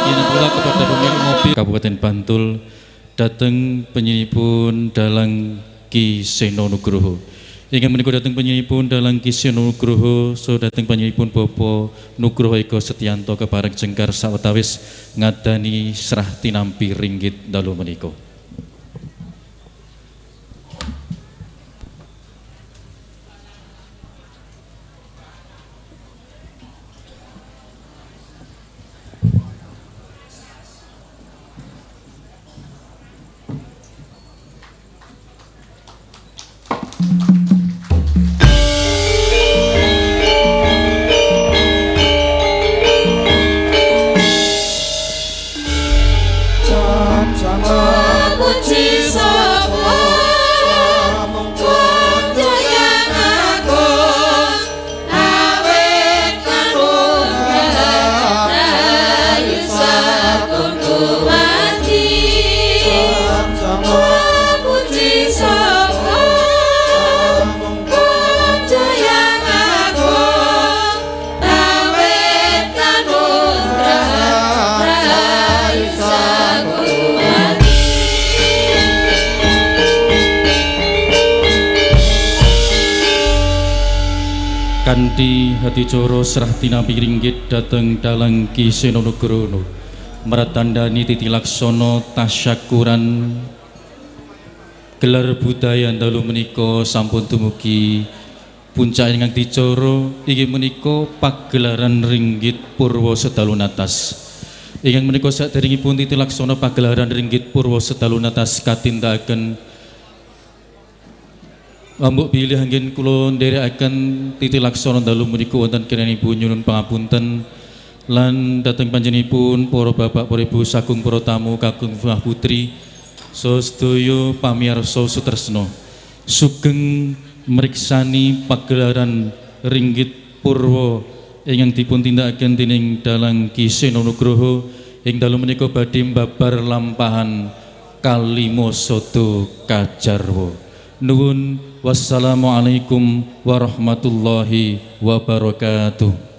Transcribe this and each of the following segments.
Demikian pula kepada pemilik mobil Kabupaten Bantul datang penyelipun dalang Ki Seno Nugroho. Ingin menikah datang penyelipun dalang Ki Seno Nugroho, so datang penyelipun Bopo Nugroho Eko Setianto kepareng jengkar sawetawis ngadani serah tinampi ringgit dalu menikah. Coro serah tinampi ringgit dateng dalang Ki Senonugrono meratandani titi laksono tasyakuran. Gelar budaya dalu meniko sampun tumugi puncak ingkang dicoro inggih menika pagelaran ringgit purwa sedalu natas ingkang menika saderengipun titi laksono pagelaran ringgit purwa sedalu natas katindakaken Ambuk pilih angin kulo akan titi laksono dalu menika wonten ibu nyunun pangapunten. Lan dateng panjenipun para bapak para ibu sagung para tamu kakung putri so sedaya pamirsa sutresna. Sugeng meriksani pagelaran ringgit purwa ingkang dipun tindakaken dening dalang Ki Senonugroho ing dalu menika badhe babar lampahan kalimo soto kajarwo nuwun Wassalamualaikum warahmatullahi wabarakatuh.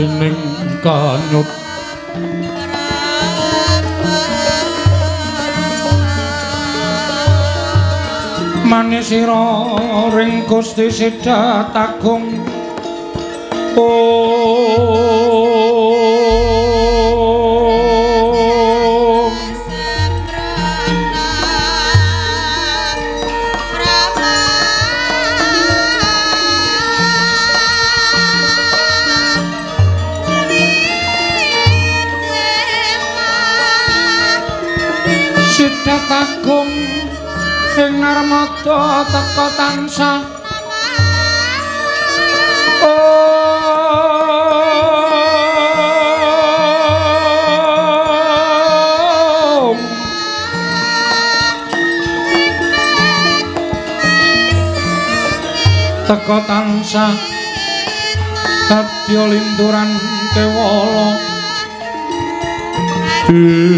Miwadining kanyut manis sira ring Gusti Agung Teka tansah Dadya linturan kewala. Om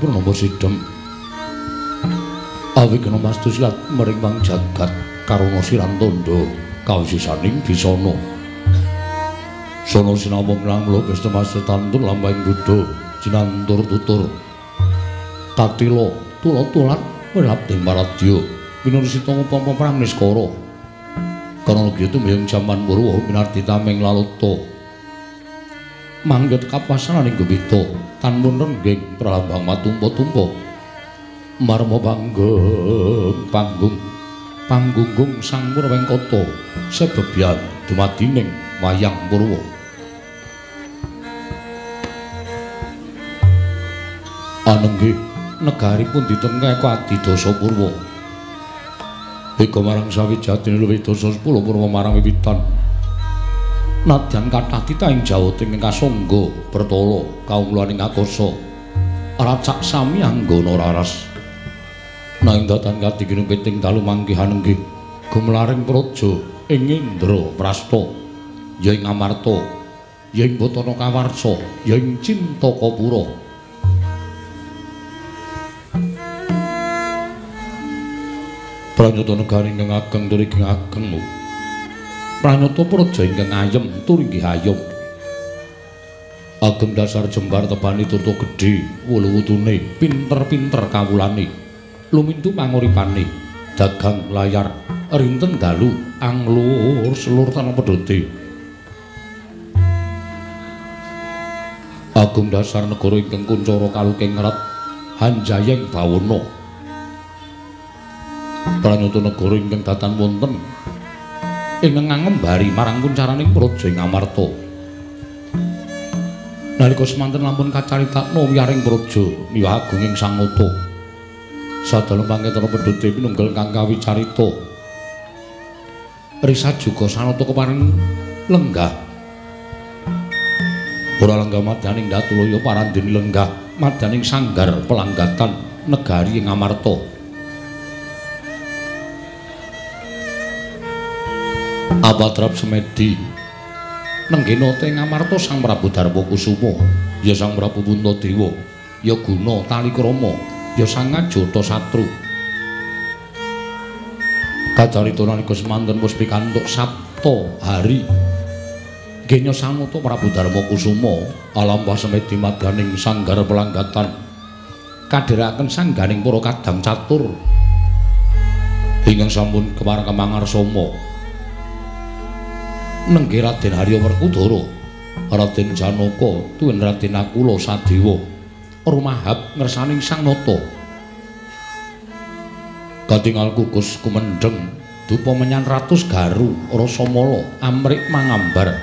purnama sidhem Awikna mastu silat mering wang jagat karana sirantandha kawisisaning bisana. Sono sinamung langlo Gusti Master Tantur lambang Buddha jinantur tutur. Katila tula-tulan welap ing maradya pinursita upama pramniskara Karana gitu mbayang jaman Purwa minarti tameng laluta mangget kapasaning gebita tanmun renggeng pralambang matumpa-tumpa marma panggeng panggung panggunggung sang Purwengkata sebebyan dumadining wayang Purwa. Anenggih negari pun ditengah adidasa Purwa. Eka marang sawijatine luwih dosa 10 purwa marang wiwitan. Nadyan kathah titah ing jawating ing kasangga bertala kaumulaning akasa. Racak sami anggana raras. Nanging datan katigine piting dalu manggihan inggih gumlaring praja ing Indra Prasta ya ing Amarta ya ing Batana Kawarsa ya ing Cintakapura. Pranyata negari ingkang ageng tur ingkang ageng. Pranyata praja ingkang ayem tur inggih ayem. Ageng dasar jembar tebani turta gedhe, wulu-wutune, pinter-pinter kawulane. Lumintu panguripane, dagang layar, rinten dalu, anglur selur tanah pedote. Agung dasar negara ingkang kuncara kaluking ngerat, hanjayeng bawana. pranyata negara ingkang datan wonten ingkang ngembari marang kuncaraning praja ing Amarta. Nalika semanten lampun kacaritakna wiyaring praja miwah agunging Sang Nata. Sadalem pangketara pedhote pinunggal kang kawicarita. Risa juga sanata keparing lenggah. Ora lenggah madaning Datulaya parandene lenggah madaning sanggar pelanggatan negari ing Apatrap Semedi nenggena teng Amarta Sang Prabu Darma Kusuma ya Sang Prabu Puntadewa ya Guna Talikrama ya Sang Ngajata Satru. Kacarita nalika semanten wis pikantuk Sabta hari. Genya Sanata Prabu Darma Kusuma alampah semedi madaning sanggar pelanggatan kadhiraken sangganing para kadang catur. Ingkang sampun kemarang kemangar nenggih Raden Harya Werkudara Raden Janaka tuwin Raden Akula Sadewa. Rumahap ngersaning Sang Nata. Katingal kukus kumendeng dupa menyan ratus garu rasa mala amrik mangambar.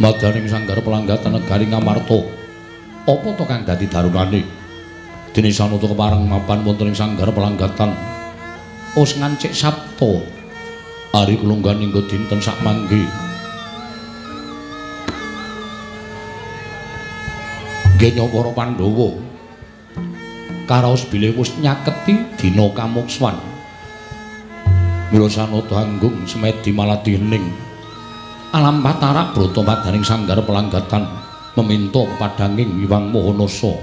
Madaning sanggar pelanggatan negari ngamarta. Apa to kang dadi darunane? Dene sanata kepareng mapan wonten ing sanggar pelanggatan os ngancik sabto ari kulunggan ing dinten sak mangke Genya para Pandhawa. Karaos bilih wis nyaketi dina kamukswan. Mila sanada anggung semedi maladi hening alam patarak brata madaning sanggar pelanggatan meminta padhanging Wiwang Mohanasa.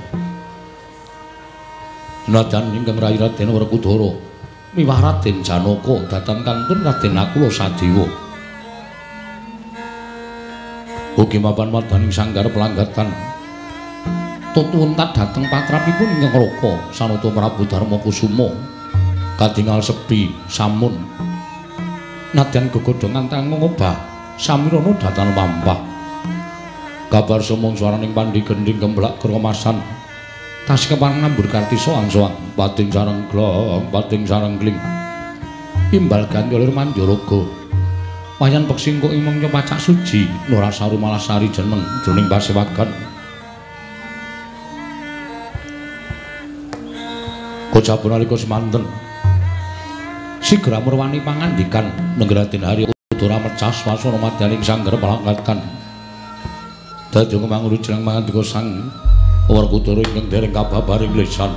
Senajan ingkang rayi Raden Werkudara miwah Raden Janaka dhateng kantun Raden Nakula Sadewa. Ugi mapan madaning sanggar pelanggatan tutuntat dhateng patrapipun ingkang Raka Sanata Prabu Darma Kusuma. Katingal sepi samun. Nadyan gegodhongan tang ngobah samirana dhateng pampah kabar sumung swaraning pandi gending kemblak kromasan tas keparang nambur karti soang soang pating sarang glong pating sarang gling. Imbal ganti oleh manjorogo wayan peksing kok imong nyopacak suji nurasaru malah sari jeneng jroning basewagan kocapun alika semanten. Sigra murwani pangandikan nenggeratin hari udara mecah swasana madyaning sanggar palangkatan dadi ngomong jeneng mangandika sang Werkudara ingkang dereng kababaring lesan.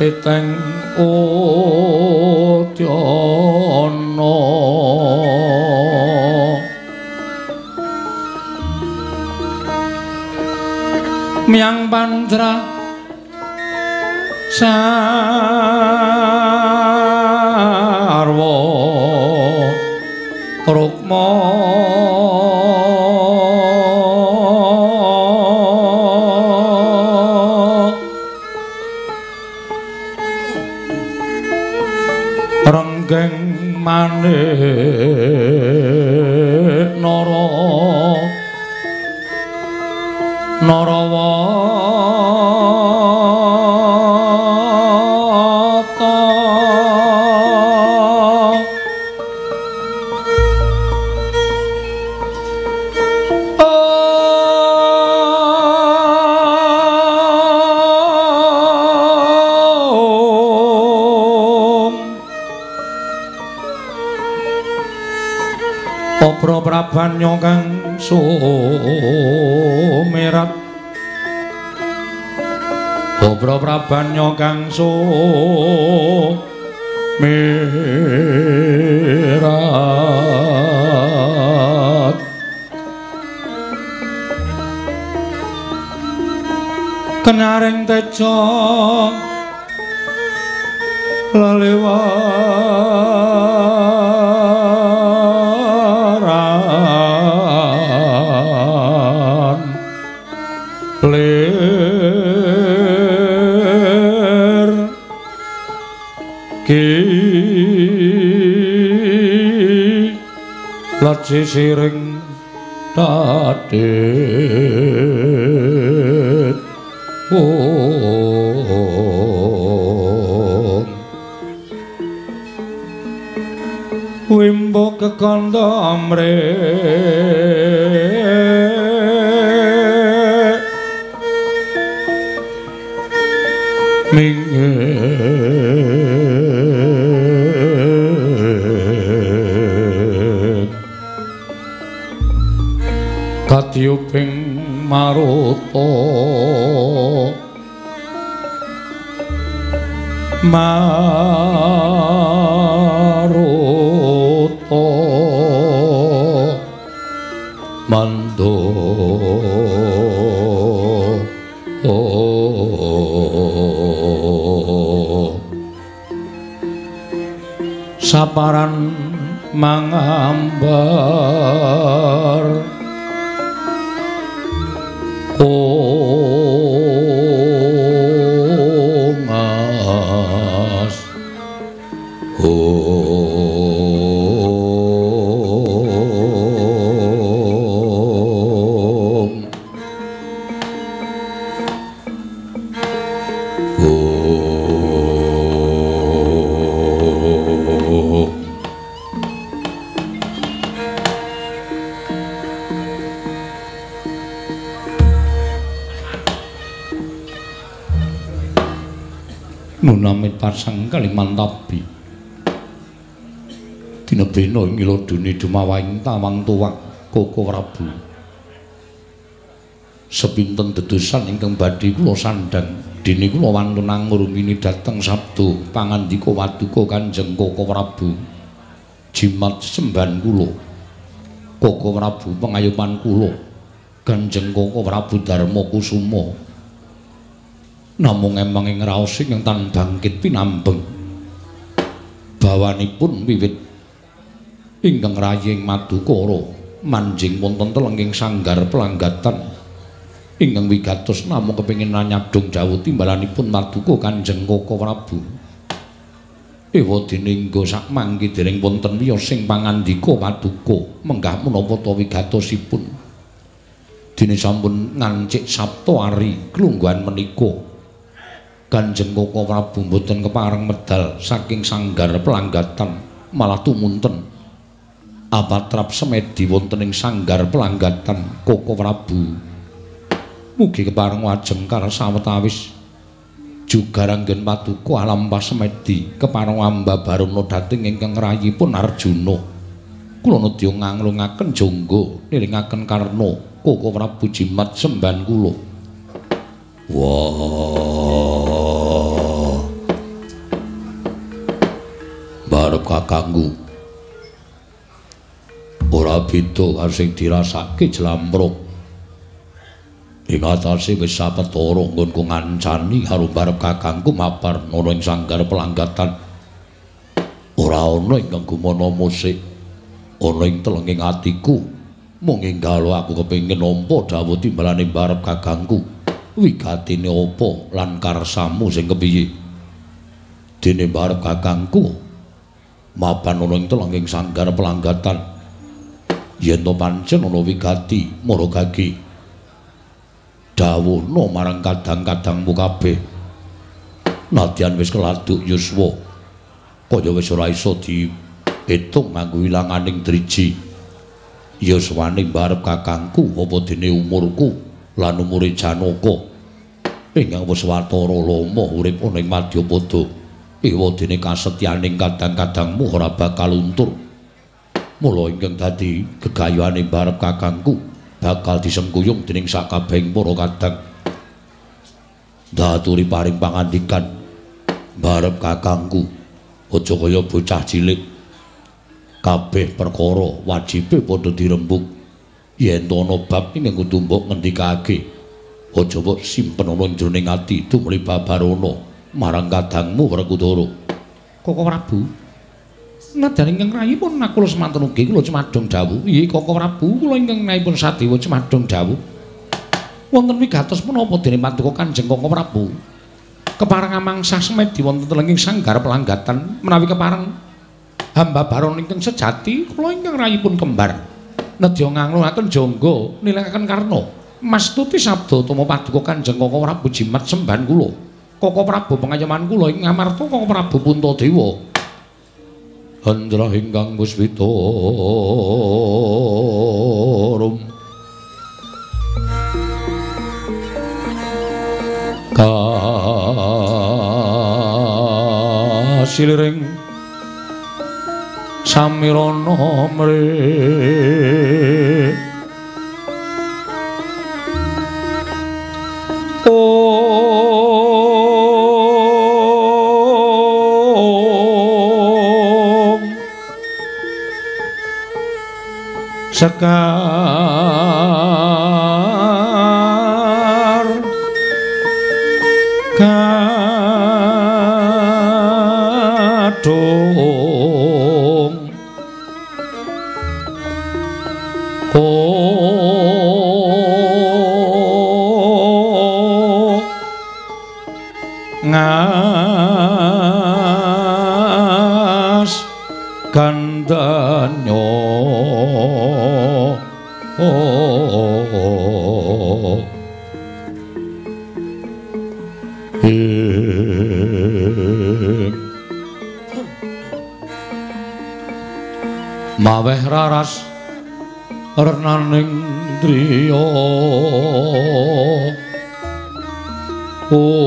Puspiteng utyana Miang Pandra Sarwa Rukma manik Prabanyo kang sumerat. Opro prabanyo kang sumerat. Kenaring tejo lalewaran lir ki laci siring dadet Om Wimbo kekanda amre Katyuping maruto maruto mando. Saparan mangambar o pasang kalimantabi Dina bena ing ilodune dumawaing tawang tuwak Koko Prabu Sepinten dedosan ingkang badhe kula sandhang. Dene kula wantun ngurmini dhateng sabdo pangandika waduka Kanjeng Koko Prabu jimat semban kula. Koko Prabu pengayuman kula. Kanjeng Koko Prabu Darma Kusuma namung emang ing raos ing tan bangkit pinambeng bawanipun wiwit ingkang raying madukara manjing wonten telenging sanggar pelanggatan ingkang wigatos namung kepengin nyadong jawuh timbalanipun maduka Kanjeng Koko Prabu Ewa dininggo sak mangki dereng wonten wiyos sing pangandika paduka menggah menapa ta wigatosipun. Dene sampun ngancik Sabtu ari klungguhan menika. Kanjeng Koko Prabu mboten kepareng medal saking sanggar pelanggatan malah tumunten. Apatrap semedi wonten ing sanggar pelanggatan Koko Prabu. Mugi kepareng wajeng karsawetawis juga ranggen paduka alam pasemedi keparang amba barono dating ingkang rayipun Arjuna kula nedya nganglungaken jangga niringaken karna Koko Prabu Jimat semban kula wah barep kakangku ora beda karo sing dirasake jlambruk ing atase wis sapetara nggonku ngancani karo barep kakangku mapar ana ing sanggar pelanggatan ora ana ingkang gumana musik ana ing telenging atiku. Mung enggal aku kepengin nampa dawuh timbalane barep kakangku. Wigatine apa lan karsamu sing kepiye? Dene barep kakangku mapan ana ing telenging sanggar pelanggatan. Yen to pancen ana wigati maragagi dawuhna marang kadang-kadangmu kabeh. Nadyan wis keladuk yuswa. Kaya wis ora iso diitung nganggo ilanganing driji. Yuswane barep kakangku apa dene umurku lan umure janaka ingkang wis watara lama urip ana ing madyapada ewa dene kasetyaning kadang-kadangmu ora bakal luntur mula ingkang dadi gegayuhane barep kakangku bakal disengkuyung dening sakabehing para kadang. Daturi paring pangandikan barep kakangku aja kaya bocah cilik. Kabeh perkara wajibe padha dirembug. Yen ana bab ing kudu mbok ngendikake, aja mbok simpen ana jroning ati tumrip babarana marang kadangmu Werkudara. Koko Prabu, Nadyan ingkang rayipun nakula semanten ugi kula cemadhong dawuh. Iye Koko Prabu, kula ingkang naipun sadewa cemadhong dawuh. Wonten wigatos menapa dene Paduka Kanjeng Koko Prabu? Kepareng amangsa semedi wonten telenging sanggar pelanggatan menawi kepareng hamba baron ingkang sejati kula ingkang rayipun kembar. Nedya nganglungaken jangga nilangaken karna mastuti sabda utama Paduka Kanjeng Koko Prabu jimat semban kula. Koko Prabu pengayoman kula ing ngamarta Koko Prabu Puntadewa. Andra ingkang muswitorum Kasiliring Samirana mre sekar maweh raras renaning driya oh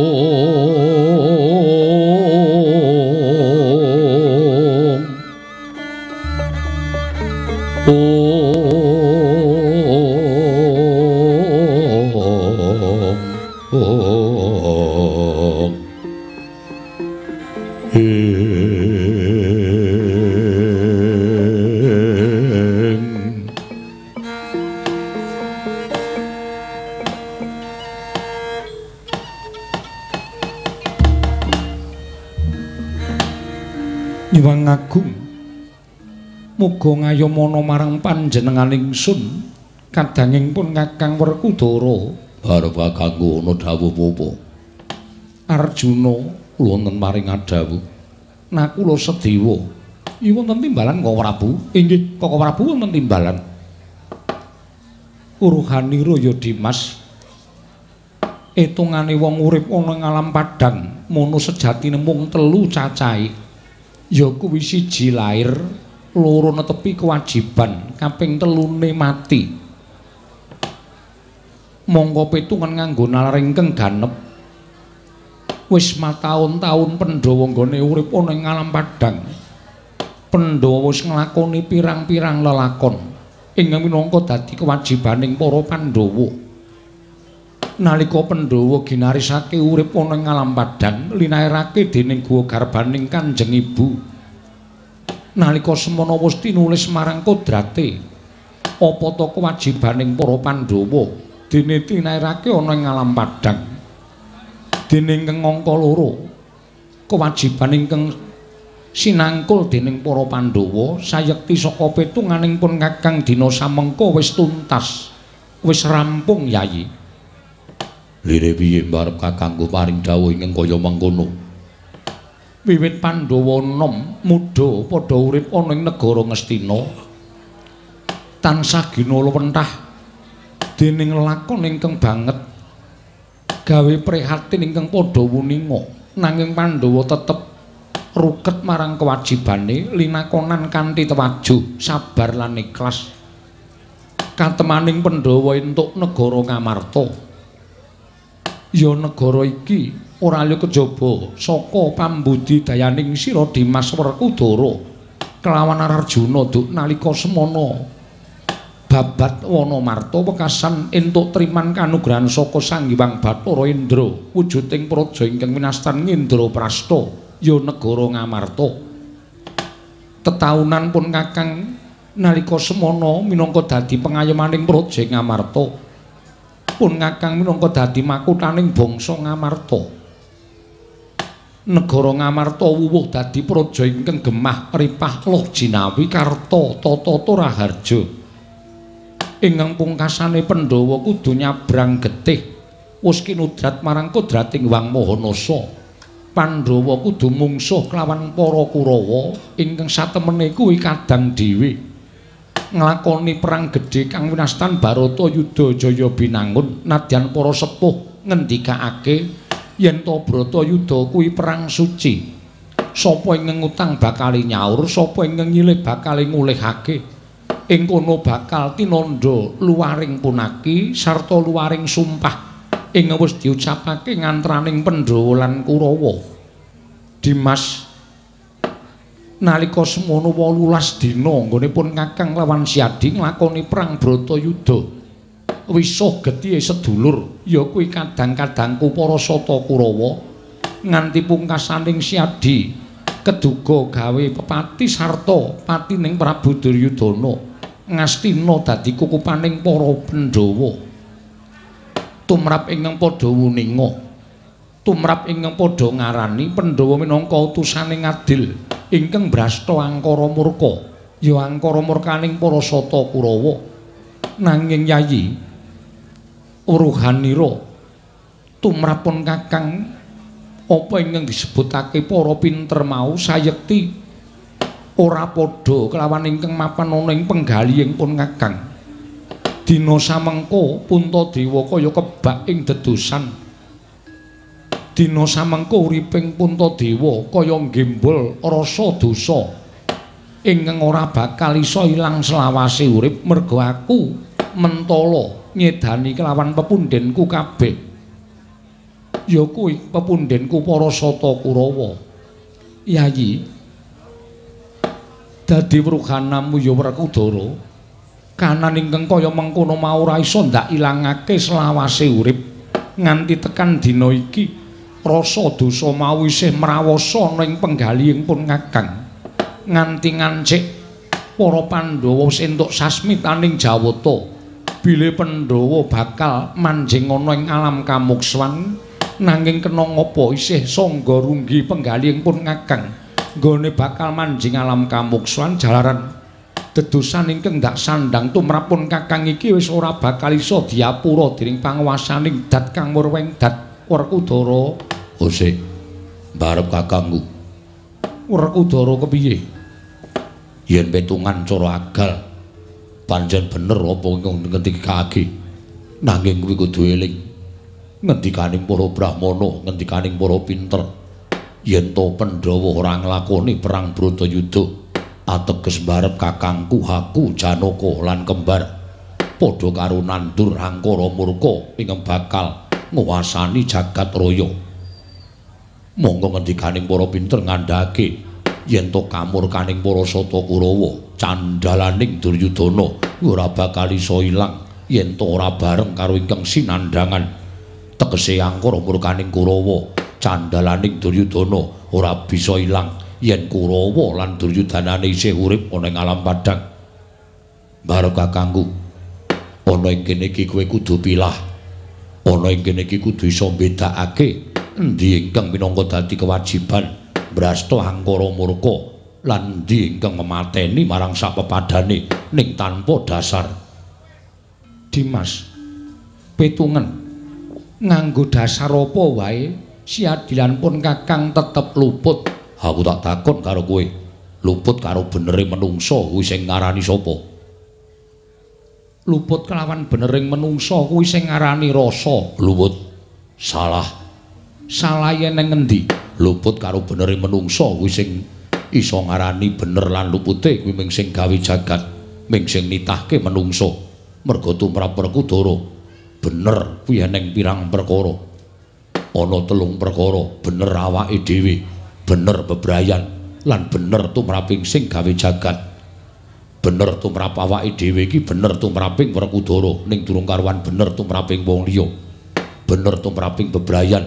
Muga ngayomana marang panjenenganing sun kadanging pun Kakang Werkudara arep kanggo ana dawuh apa Arjuna wonten maring adawu. Nah kula sedewa Iku wonten timbalan Koko Prabu? Inggih. Koko Prabu wonten timbalan? Uruhanira ya Dimas. Etungane wong urip ana ing alam padang mono sejatine mung telu cacahe ya kuwi siji lair loro netepi kewajiban kaping telune mati. Monggo petungan nganggo nalar ingkang ganep wis mataun-taun Pandhawa nggone urip ana ing alam padang. Pandhawa wis nglakoni pirang-pirang lelakon. Ingkang minangka dadi kewajibaning para Pandhawa. Nalika Pandhawa ginarisake urip ana ing alam padang linairake dening guwa garbaning Kanjeng Ibu nalika semana wis tinulis marang kodrate apa ta kewajibaning para Pandhawa? Dene tinairake ana ing alam padang. Dening kang angka loro kewajiban ingkang sinangkul dening para Pandhawa sayekti saka petunganing pun Kakang dina samengko wis tuntas wis rampung yayi lire piye mbarep kakangku paring dawuh ingkang kaya mangkono wiwit Pandhawa nom muda padha urip ana ing negara Ngastina. Tansah ginulwentah dening lakon ingkang banget. Gawe prihatin ingkang padha wuninga. Nanging Pandhawa tetep ruket marang kewajibane linakonan kanthi tewajuh sabar lan ikhlas. Katemaning Pandhawa entuk negara Ngamarta. Ya negara iki ora liya kejaba saka pambudidayaning sira Dimas Werkudara. Kelawan Arjuna duk nalika semana babat wana wekasan entuk triman kanugrahan saka Sang Hyang Bathara Indra wujuding praja ingkang winastan Indra Prasta ya negara Ngamarta. Tetaunan pun Kakang nalika semana minangka dadi pengayemaning praja Ngamarta. Pun ngakang minangka dadi makutaning bangsa Ngamarta. Negara Ngamarta wuwuh dadi praja ingkang gemah ripah loh jinawi karta tata turaharja. Ingkang pungkasane Pandhawa kudu nyabrang getih wis kinudrat marang kodrating Wang Mahanasa. Pandhawa kudu mungsuh kelawan para Kurawa ingkang satemene kuwi kadang dhewe. nglakoni perang gedhe kang winastan Barata Yudha Jaya binangun nadyan para sepuh ngendikake yen to Bratayuda kuwi perang suci. Sapa ing ngutang bakal nyaur sapa ing nyilih bakal ngulihake? Ing kono bakal tinandha luwaring punaki sarta luwaring sumpah ing wis diucapake ngantraning Pandhawa lan Kurawa. Dimas nalika semono 18 dina nggonipun Kakang lawan Siadi nglakoni perang Bratayuda. Wisuh getih sedulur ya kuwi kadang-kadangku para sata Kurawa nganti pungkasaning Siadi keduga gawe pepati sarta patining Prabu Duryudana ngastina dadi kukupaning para Pandhawa. Tumrap ingkang padha wuninga. Tumrap ingkang padha ngarani Pandhawa minangka utusaning adil ingkang brasta angkara murka ya angkara murkaning para sata Kurawa. Nanging yayi uruhanira tumrapun kakang apa ingkang disebutake para pinter mau sayekti ora padha kelawan ingkang mapan ana ing penggalihing pun kakang. Dina samengko Puntadewa kaya kebak ing dedosan. Dina samengko uriping Puntadewa kaya gembol rasa dosa. Ingkang ora bakal iso ilang selawase urip mergo aku mentala nyedani kelawan pepundhenku kabeh. Ya kuwi pepundhenku para sata Kurawa. Yayi dadi wruhanamu ya Werkudara kanan ingkang kaya mengkono mau ora iso ndak ilangake selawase urip nganti tekan dina iki rasa dosa mau isih mrawasa ning penggalihing pun ngakang nganti ngancik para Pandhawa entuk sasmitaning Jawata bile Pandhawa bakal manjing ana ing alam kamukswan nanging kena ngapa isih sangga runggi penggalihing pun ngakang nggone bakal manjing alam kamuksuan jalaran dedusan ingkang ndak sandang tumrapun kakang iki wis ora bakal iso diapura dening panguwasaning dat kang murweng dat Werkudara. Ose, barep kakangku. Werkudara kepiye? Yen petungan cara agal pancen bener apa ingkang ngendikake. Nanging kuwi kudu eling. Ngendikaning para brahmana, ngendikaning para pinter. Yen to Pandhawa ora nglakoni perang Bratayuda, ateges barep kakangku aku Janaka lan kembar padha karo nandur angkara murka ingkang bakal nguwasani jagat raya monggo ngendikaning para pinter ngandhake yen to kamurkaning para sata Kurawa candalaning Duryudana ora bakal iso ilang. Yen to ora bareng karo ingkang sinandhangan. Tegese angkara murkaning Kurawa candalaning Duryudana ora bisa ilang. Yen Kurawa lan Duryudanane isih urip ana ing alam padhang. Barep kakangku, ana ing kene iki kowe kudu pilah. Ana ing kene iki kudu iso mbedakake. Endi ingkang minangka dadi kewajiban brasta angkara murka lan endi ingkang memateni marang sapepadane ning tanpa dasar. Dimas, petungan nganggo dasar apa wae siadilan pun kakang tetep luput Aku tak takon karo kowe, luput karo benere menungso kuwi sing ngarani sapa? Luput kelawan benering menungso kuwi sing ngarani rasa. Luput salah. Salah yen ngendi? Luput karo benere menungso kuwi sing iso ngarani bener lan lupute kuwi ming sing gawe jagat, ming sing nitahke menungso. Merga tumrap Werkudara bener kuwi eneng pirang perkara. Ana telung perkara bener awake dhewe. bener bebrayan lan bener tumraping sing gawe jagat bener tumrap awake dhewe iki bener tumraping Werkudara ning durung karuan bener tumraping wong liya bener tumraping bebrayan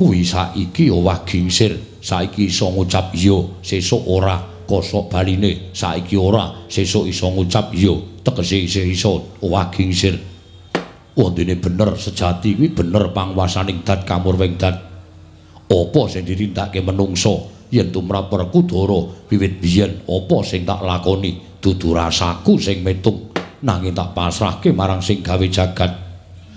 kuwi saiki owah gingsir saiki iso ngucap iya. Sesuk ora kosok baline saiki ora. Sesuk iso ngucap iya. Tegese isih iso owah gingsir wondene bener sejati kuwi bener panguwasaning dat kamurweng dat. Apa sing ditindakake menungso? Yen tumrap Werkudara. Wiwit biyen apa sing tak lakoni? Dudu rasaku sing metung nanging tak pasrahke marang sing gawe jagat.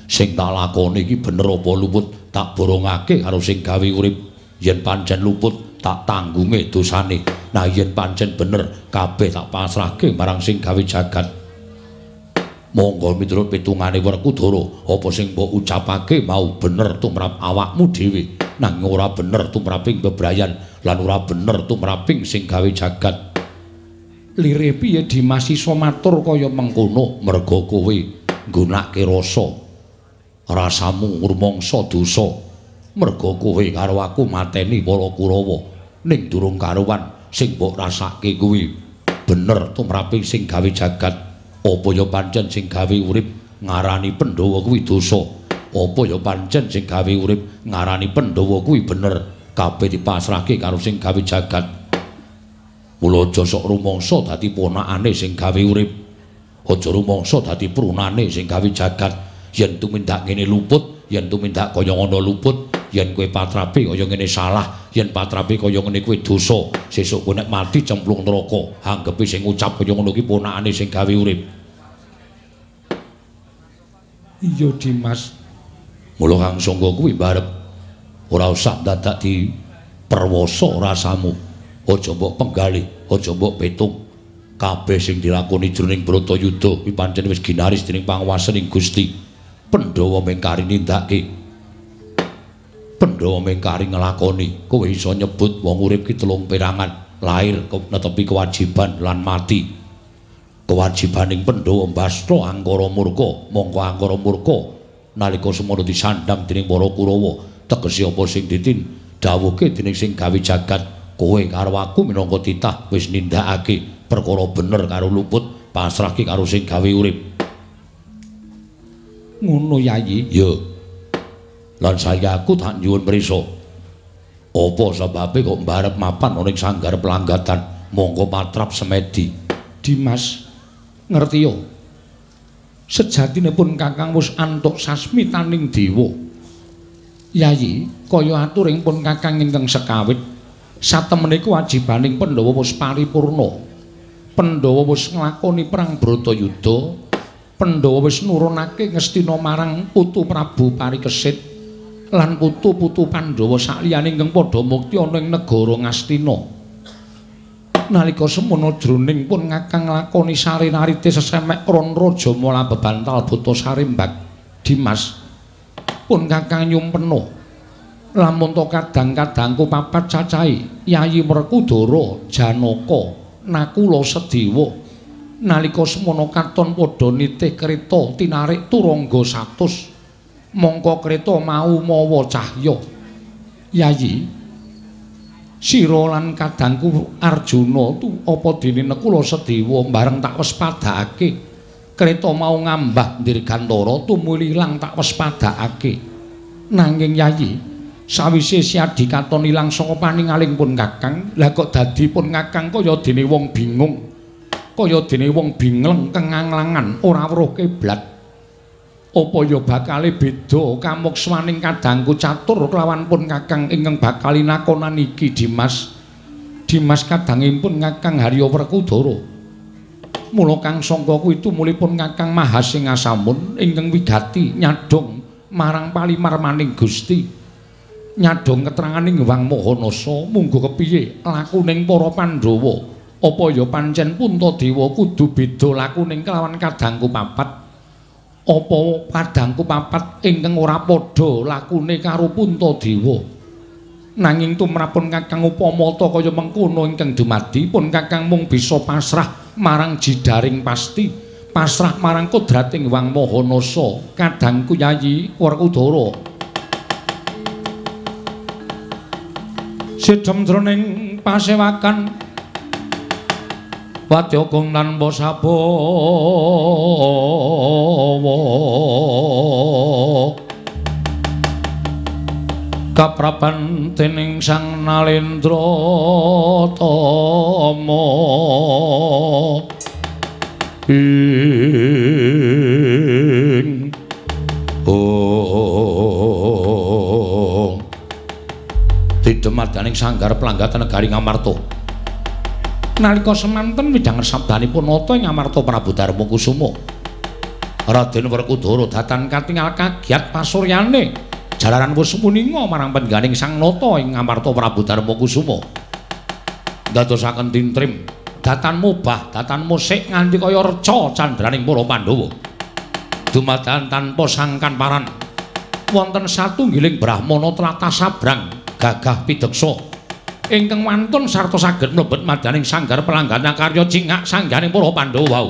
Sing tak lakoni iki bener apa luput? Tak borongake karo sing gawe urip yen pancen luput tak tanggunge dosane. Nah yen pancen bener kabeh tak pasrahke marang sing gawe jagat. Monggo miturut pitungane Werkudara apa sing mbok ucapake mau bener tumrap awakmu dhewe? Nanging ora bener tumraping bebrayan lan ora bener tumraping sing gawe jagat. Lire piye Dimas iso matur kaya mengkono merga kowe nggunakake rasa? Rasamu ngurmangsa dosa merga kowe karo aku mateni para Kurawa ning durung karuan sing mbok rasake kuwi. Bener tumraping sing gawe jagat apa ya pancen sing gawe urip ngarani Pandhawa kuwi dosa? Apa ya pancen sing gawe urip ngarani Pandhawa kuwi bener? Kabeh dipasrahke karo sing gawe jagat. Mula aja sok rumangsa dadi ponakane sing gawe urip. Aja rumangsa dadi prunane sing gawe jagat. Yen tumindak ngene luput yen tumindak kaya ngono luput yen kowe patrape kaya ngene salah yen patrape kaya ngene kowe dosa sesuk kowe nek mati cemplung neraka anggepe sing ngucap kaya ngono ki ponakane sing gawe urip iya Dimas Mula Kang Sangga kuwi barep ora usah dadak di perwasa rasamu. Aja mbok penggalih, aja mbok petung. Kabeh sing dilakoni jroning Bratayuda kuwi pancen wis ginaris dening panguwasaning Gusti. Pandhawa mengkari nindakake. Pandhawa mengkari nglakoni. Kowe iso nyebut wong urip ki telung perangan, lahir netepi kewajiban lan mati. Kewajibaning Pandhawa mbasta angkara murka, mongko angkara murka nalika semono disandang dening para Kurawa tegese apa sing ditin dawuhke dening sing gawe jagat kowe karo aku minangka titah wis nindakake perkara bener karo luput pasrahke karo sing gawe urip ngono yayi ya lan saya aku tak nyuwun prisa apa sebabe kok mbarep mapan ana ing sanggar pelanggatan monggo patrap semedi Dimas ngerti yo sejatinipun Kakang wis antuk sasmitaning dewa. Yayi, kaya aturing pun Kakang ingkang sekawit satemene kewajibaning Pandhawa wis paripurna. Pandhawa wis nglakoni perang Bratayuda. Pandhawa wis nurunake ngestina marang putu Prabu Parikesit lan putu-putu Pandhawa sakliyane ingkang padha mukti ana ing negara Ngastina. Nalika semono jroning pun ngakang nglakoni sarinarite sesemek kron raja mola bebantal buta sarimbak Dimas pun kakang nyumpeno. Lamun to kadang-kadangku papat cacahe Yayi Werkudara Janaka nakula sedewa nalika semono katon padha nitih kreta tinarik turangga 100 mongko kreta mau mawa cahya. Yayi sira lan kadangku arjuna tu apa dene nekula sedewa bareng tak wis padhake kreta mau ngambah dirgantara tumuli ilang tak wis padhake nanging yayi sawise siadi katon ilang saka paningaling pun kakang lah kok dadi pun kakang kaya dene wong bingung. Kaya dene wong bingleng kenganglangan ora weruh kiblat apa ya bakale beda? Kamukswaning kadangku catur kelawan pun kakang ingkang bakal nakonan iki Dimas. Dimas kadangipun kakang Harya Werkudara mula kang sangka kuwi tumulipun kakang Mahasingasamun ingkang wigati nyadong marang palimarmaning Gusti. Nyadong keteranganing Wang Mahanasa munggo kepiye? Lakuning para Pandhawa. Apa ya pancen Puntadewa kudu beda lakuning kelawan kadangku papat apa kadangku papat ingkang ora padha lakune karo Puntadewa nanging tumrapun kakang upama ta kaya mengkono ingkang dumadi pun kakang mung bisa pasrah marang jidaring pasti pasrah marang kodrating Wang Mahanasa kadangku Yayi Werkudara sidhem jroning pasewakan Wadyagong lan Mbasaba kapraban dening Sang Nalendra Tama. Ing oh. Dumadaning sanggar pelanggatan negari Ngamarta. Nalika semanten midhang sabdanipun nata ing Ngamarta Prabu Darma Kusuma. Raden Werkudara datan katingal kagiat pasuryane jalaran wis muninga marang pengganing Sang Nata ing Ngamarta Prabu Darma Kusuma. Dadosaken tintrim datan mubah, datan musik nganti kaya reca candraning para Pandhawa. Dumadakan tanpa sangkan paran wonten satunggiling brahmana tlatah sabrang gagah pideksa ingkang wantun sarta saged mlebet madaning sanggar pelanggana karya cingak sanggane para Pandhawa wau.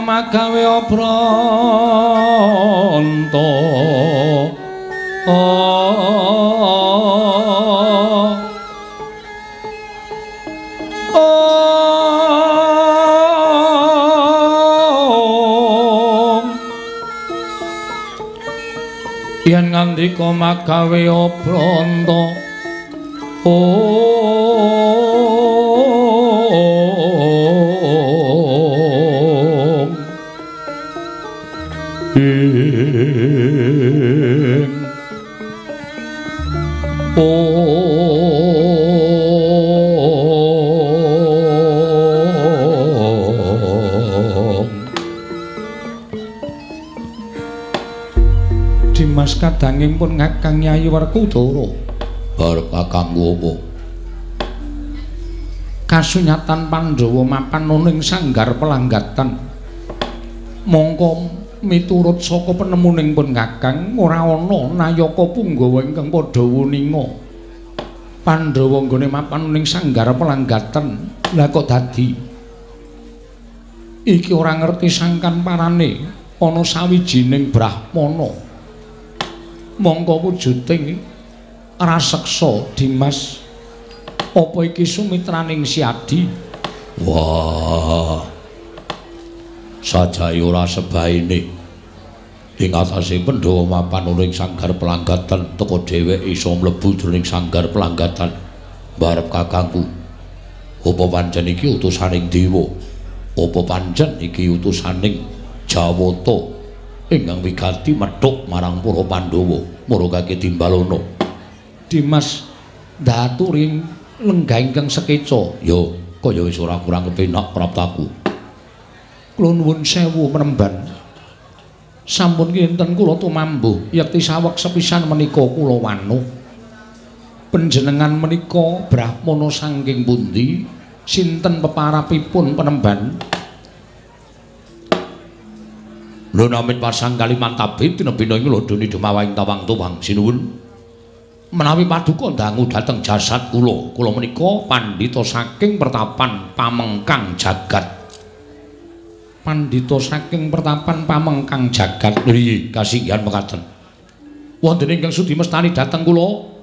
Magawe obranta oh. Yen ngandika magawe obranta Dimas kadanging pun ngakang Nyai Werkudara Barep kakangku apa? kasunyatan Pandhawa mapan nuning sanggar pelanggatan. Mongko miturut saka penemuning pun kakang ora ana nayaka punggawa ingkang padha wuninga. Pandhawa nggone mapan nuning sanggar pelanggatan. Lha kok dadi? Iki ora ngerti sangkan parane ana sawijining brahmana mongko wujuding raseksa Dimas apa iki sumitraning si Adi Wah. Sajae ora sebaine. Ing atase Pandhawa mapan ing sanggar pelanggatan teka dheweke iso mlebu jroning sanggar pelanggatan. Barep kakangku. Apa pancen iki utusaning dewa? Apa pancen iki utusaning Jawata ingkang wigati methuk marang para Pandhawa marangake Dimbalana? Dimas ndaturing lenggah ingkang sekeca. Yo, kaya wis ora kurang kepenak praptaku. kula nuwun sewu menemban. Sampun kinten kula tumambuh yekti saweg sepisan menika kula wanuh. Panjenengan menika brahmana saking pundi? Sinten peparapipun penemban Lho namit pasang Kalimantabit tinebina ing lodoni demawahing tawang tuwang sinuwun. Menawi paduka dangu dhateng jasad kula, kula menika pandhita saking pertapan pamengkang jagat. pandhita saking pertapan pamengkang jagat Nggih, kasinggihan mekaten. wonten ingkang sudi mestani dhateng kula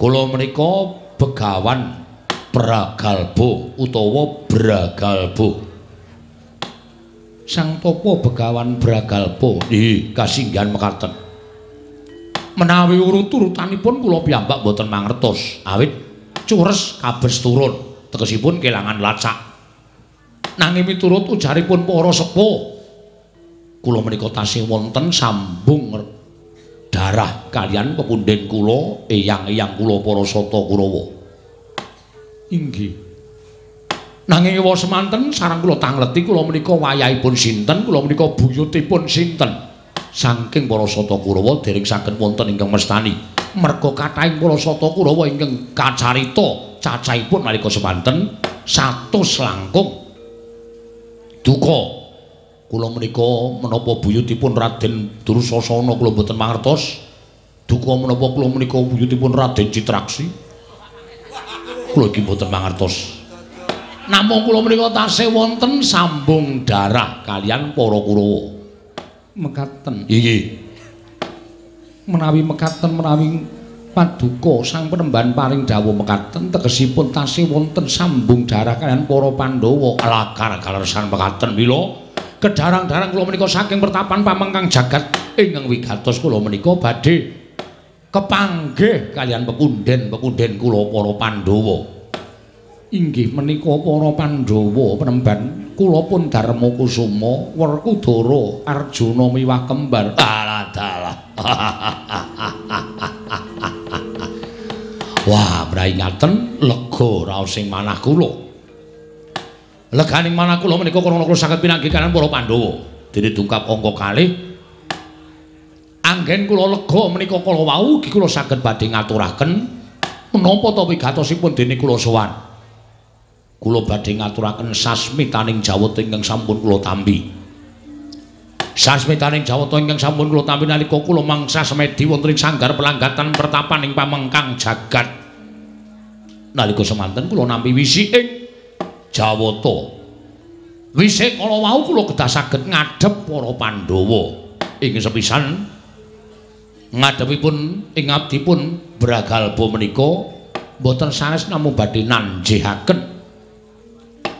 Kula menika begawan Bragalbo utawa Bragalbo. Sang topo begawan bragalpa Nggih, kasinggihan mekaten. menawi urut-urutanipun kula piyambak boten mangertos. Awit cures kabes turun. Tegesipun kelangan lacak. Nanging miturut ujaripun para sepuh kula menika tasih wonten sambung darah kalian pepunden kula eyang-eyang kula para sata Kurawa inggih nanging ewa semanten sareng kula tangleti kula menika wayahipun sinten kula menika buyutipun sinten? Saking para sata Kurawa dereng saged wonten ingkang mestani. Merga kathahing para sata Kurawa ingkang kacarita cacahipun nalika semanten 100 langkung. Duka. Kula menika menapa buyutipun Raden Dursasana kula boten mangertos. Duka menapa kula menika buyutipun Raden Citraksi? Kula iki boten mangertos namung kula menika tasih wonten sambung darah kalian para Kurawa. Mekaten. Nggih. menawi mekaten menawi paduka sang penemban paring dawuh mekaten tegesipun tasih wonten sambung darah kalian para Pandhawa. Lakar kalersan mekaten mila. Kedarang-darang kula menika saking pertapan pamengkang jagat ingkang wigatos kula menika badhe kepanggih kalian pepunden-pepunden kula para Pandhawa inggih menika para Pandhawa penemban kula pun Darma Kusuma Werkudara Arjuna miwah kembar alah dalah Wah, mrai ngaten lega raos sing manah kula. Leganing manah kula menika krana kula saged pinanggih kanan para Pandhawa. Dene dungkap angka kalih anggen kula lega menika kala wau kula saged badhe ngaturaken menapa ta wigatosipun dene kula sowan. Kula badhe ngaturaken sasmitaning jawata ingkang sampun kula tampi. Sasmitaning jawata ingkang sampun kula tampi nalika kula mangsa semedi wonten ing sanggar pelanggatan pertapan ing pamengkang jagat. Nalika semanten kula nampi wisiking jawata. Wisik kala wau kula kedah saged ngadhep para Pandhawa ing sepisan ngadhepipun ing abdipun Bragalba menika boten sanes namung badhe nanjihaken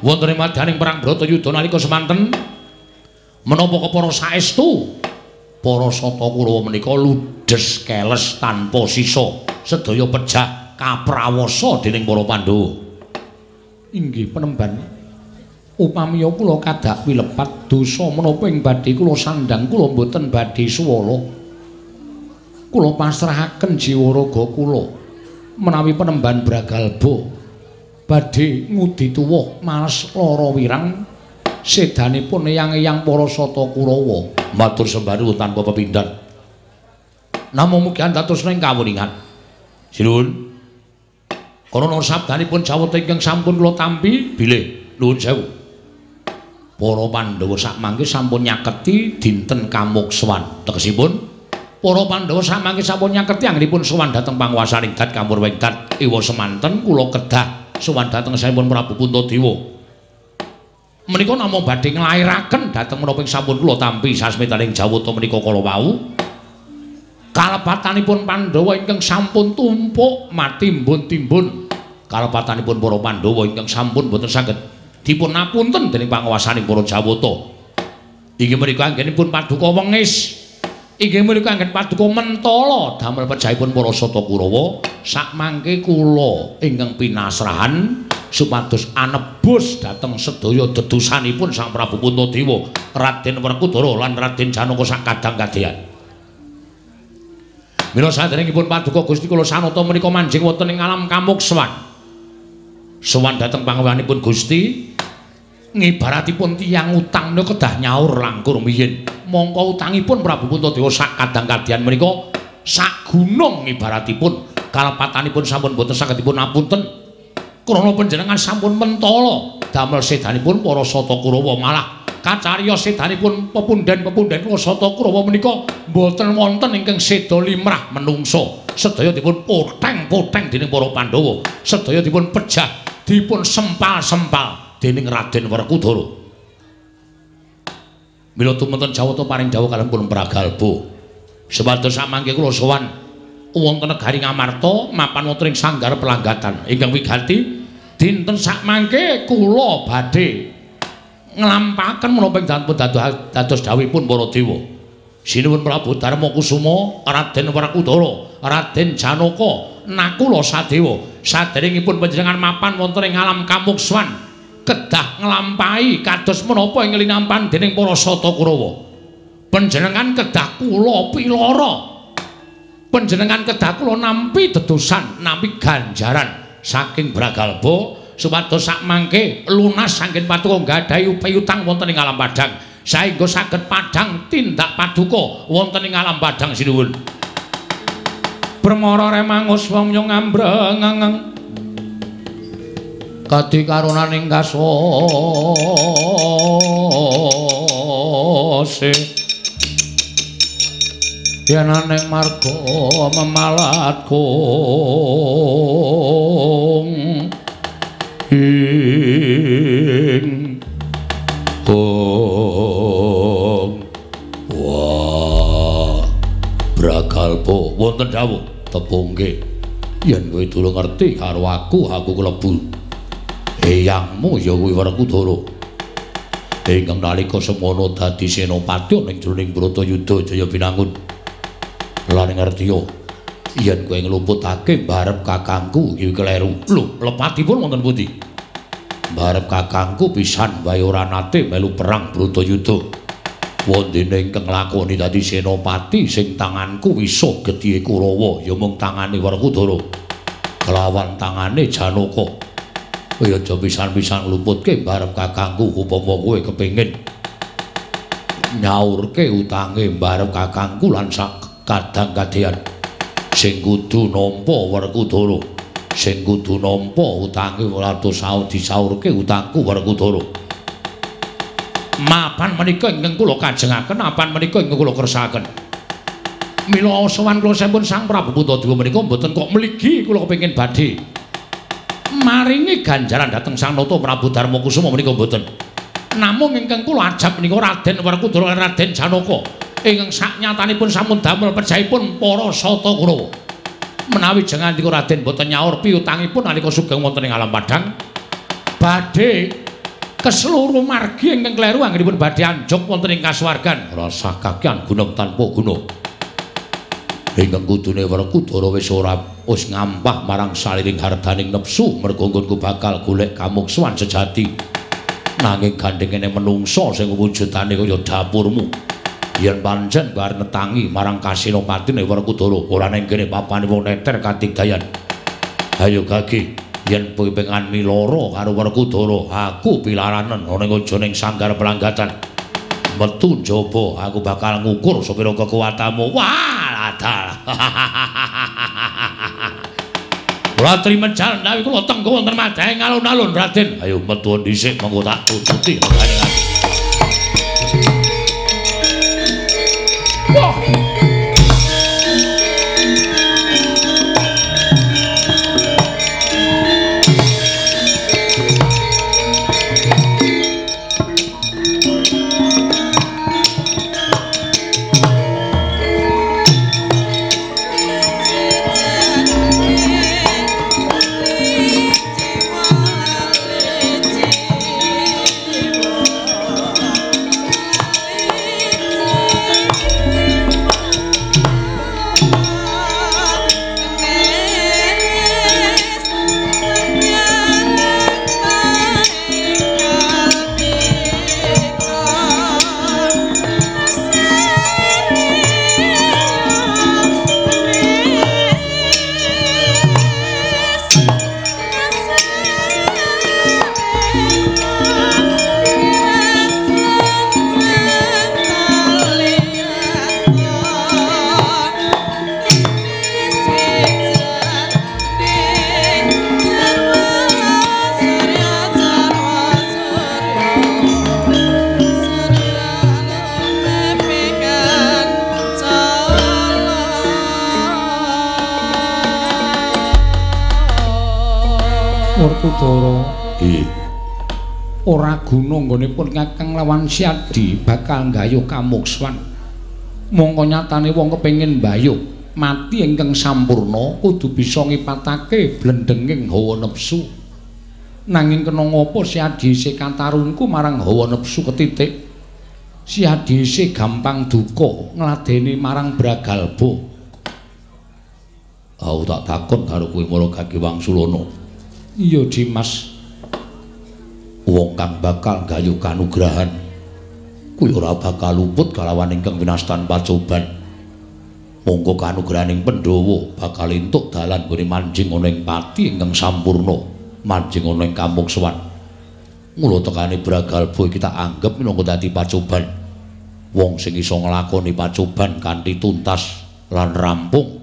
wonten ing madyaning perang Bratayuda nalika semanten menapa kepara saestu? Para sata Kurawa menika ludes keles tanpa sisa sedaya pejah kaprawasa dening para Pandhawa. Inggih penemban. Upamiya kula kadak wilepat dosa menapa ing badhe kula sandang kula boten badhe suwala kula pasrahaken jiwa raga kula menawi penemban bragalba badhe ngudi tuwa males lara wirang sedanipun eyang-eyang para sata Kurawa matur nuwun tanpa pepindhan. Namung mugi antatus ning kawuningan. Sinuwun. Karana sabdanipun jawata ingkang sampun kula tampi bilih. Nuwun sewu. Para Pandhawa sakmangke sampun nyaketi dinten kamukswan tegesipun. Para Pandhawa sakmangke sampun nyaketi anggenipun sowan dhateng panguwasaning Dat Kamur Wengkat. Iwa semanten kula kedah sowan dhateng sampun Prabu Puntadewa menika namung badhe nglairaken dhateng menapa sampun kula tampi sasmitaning jawata menika kala wau. Kalepatanipun Pandhawa ingkang sampun tumpuk mati timbun-timbun kalepatanipun para Pandhawa ingkang sampun boten saged dipun napunten dening panguwasaning para Jawata. Inggih menika anggenipun paduka wengis inggih menika anggen paduka mentala damel pejahipun para Sata Kurawa sakmangke kula ingkang pinasrahan supados anebus dhateng sedaya dedusanipun Sang Prabu Puntadewa, Raden Werkudara lan Raden Janaka sakadang kadheyan. Mila saderengipun paduka Gusti kula sanata menika manjing wonten ing alam kamukswan. Sowan dhateng pangawanipun Gusti ngibaratipun tiyang utang menika kedah nyaur langkur miyin. Mongko utangipun Prabu Puntadewa sakadang kadheyan menika sak gunung ngibaratipun kalepatanipun sampun boten saged dipun apunten. krana panjenengan sampun mentala damel sedanipun para sata Kurawa malah. Kacariyos sedanipun pepundhen-pepundhen sata Kurawa menika boten wonten ingkang seda limrah menungso. Sedaya dipun poteng-poteng dening para Pandhawa. Sedaya dipun pejah dipun sempal-sempal dening Raden Werkudara Mila tumunten Jawata paring dawuh kaliyan pun Pragalba sepados samangke kula sowan wonten negari Ngamarta mapan wonten ing sanggar pelanggatan. Ingkang wiganti dinten sakmangke kula badhe nglampahaken menapa ing dados dawuhipun para dewa sinuwun Prabu Darma Kusuma Raden Werkudara Raden Janaka nakula sadewa. Saderengipun panjenengan mapan wonten ing alam Kamukswan kedah nglampahi kados menapa ing linampan dening para sata Kurawa. Panjenengan kedah kula pilara panjenengan kedah kula nampi dedosan nampi ganjaran. Saking Bragalba supados sakmangke lunas saking patuko nggadahi upayutang wonten ing alam padang. Saengga saged padang tindak paduka wonten ing alam padang sinuwun. Permara remangus wong yo kadi karunaning kasose. Yenaning marga memalat kong ing kong wah. Bragalpa wonten dawuh tepungke yen kowe durung ngerti karo aku aku klebu eyangmu ya kuwi Werkudara ingkang nalika semono dadi senopati ning jroning Bratayuda Jaya Binangun. Lan ngertiya yen kowe nglumputake barep kakangku iki kleru. Lho lepatipun wonten pundi? Barep kakangku pisan wae ora nate melu perang Bratayuda wondene ingkang lakoni dadi senopati sing tanganku wisuh gedhe Kurawa ya mung tangane Werkudara kelawan tangane Janaka kaya aja pisan-pisan luputke barep kakangku upama kowe kepengin. Nyaurke utange barep kakangku lan sak kadang kadean sing kudu nampa Werkudara sing kudu nampa utange ora saut disaurke utangku Werkudara mapan menika ingkang kula kajengaken apan menika ingkang kula kersakaken mila sowan kula sampun Sang Prabu Puntadewa menika mboten kok mligi kula kepengin badhe maringi ganjaran dhateng Sang Nata Prabu Darma Kusuma menika mboten. Namung ingkang kula ajab menika Raden Werkudara Raden Janaka ingkang saknyatanipun sampun damel perjaipun para sata Kurawa. Menawi jengandika Raden boten nyaur piutangipun nalika sugeng wonten ing alam padang badhe keseluruh margi ingkang kleru anggenipun badhe anjok wonten ing kasuwargan rasa kakian gunung tanpa gunung. ingkang kudune Werkudara wis ora wis ngampah marang saliring hardaning nepsu mergo nggonku bakal golek kamuksuhan sejati. Nanging gandengene menungso sing wujudane kaya dapurmu. Yen pancen bar netangi marang kasinopatine Werkudara ora ning kene papane wong neter katigdayan. Ayo gage yen pengan miloro karo Werkudara aku pilaranen ana ing ning sanggar pelanggatan metu njaba aku bakal ngukur sepira kekuatanmu. Wah adal. Kula trima jalan dawi kula tenggo wonten madahe ngalun-alun Raden. Ayo metu dhisik mengko tak tututi. Wah. Guna nggonipun Kakang lawan Siadi bakal nggayuh kamukswan. Mongko nyatane wong kepengin mbayuh mati ingkang sampurna kudu bisa ngipatake blendenging hawa nepsu. Nanging kena ngapa Siadi isih katarungku marang hawa nepsu ketitik. Siadi isih gampang duka ngladeni marang Bragalba. Aku tak takon karo kowe mara Kaki Wangsulana. Iya, Dimas. Wong kang bakal gayuh kanugrahan kuwi ora bakal luput kalawan ingkang winastan pacoban. Monggo kanugrahaning Pandhawa bakal entuk dalan gone manjing ana ing pati ingkang sampurna manjing ana ing kamuksuwan mula tekane Bragalba kita anggap minangka dadi pacoban. Wong sing iso nglakoni pacoban kanthi tuntas lan rampung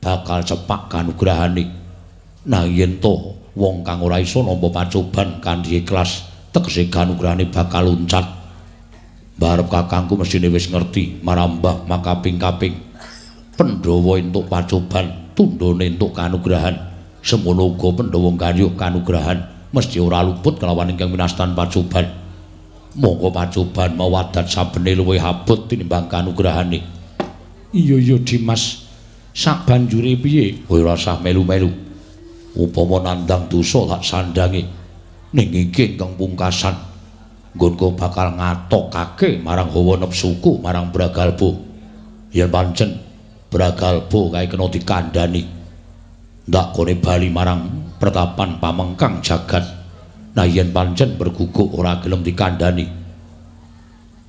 bakal cepak kanugrahane. Nah yen wong kang ora iso nampa pacoban kanthi ikhlas tegese kanugrahane bakal luncat barep kakangku mestine wis ngerti marambah makaping-kaping. Pandhawa entuk pacoban tundone entuk kanugrahan. Semono uga Pandhawa gayuh kanugrahan mesti ora luput kelawan ingkang winastan pacoban. Monggo pacoban mawadat sabene luwih abot tinimbang kanugrahane. Iya iya Dimas. Sak banjure piye? Ora usah melu-melu upama nandang dosa tak sandangi ning iki ingkang pungkasan. Nggonku bakal ngatokake marang hawa nepsuku marang bragalbo. Yen pancen bragalbo kae kena dikandani ndak kone bali marang pertapan pamengkang jagat. Nah yen pancen berguguk ora gelem dikandani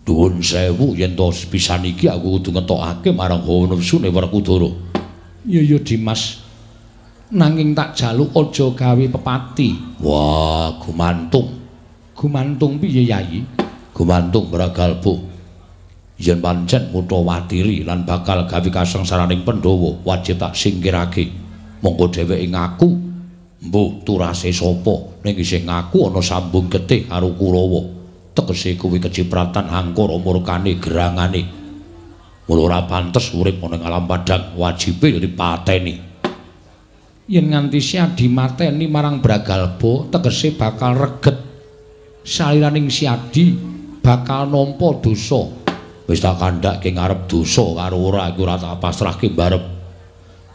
Duhun sewu yen to pisan iki aku kudu ngetokake marang hawa nepsune Werkudara. Iya ya Dimas. Nanging tak jaluk aja gawe pepati. Wah, gumantung. Gumantung piye Yayi? Gumantung Bragalbo. Yen pancen mutawatiri lan bakal gawe kasengsaraning Pandhawa, wajib tak singkirake. Monggo dheweke ngaku mbuh turase sapa ning isih ngaku ana sambung getih karo Kurawa. Tegese kuwi kecipratan angkara murkane gerangane. Mula ora pantes urip ana ing alam padang, wajibe dipateni. Yen nganti Siadi mateni marang Bragalba, tegese bakal reget. Saliraning Siadi bakal nampa dosa. Wis tak kandhake ngarep dosa karo ora iku ora tak pasrahke barep.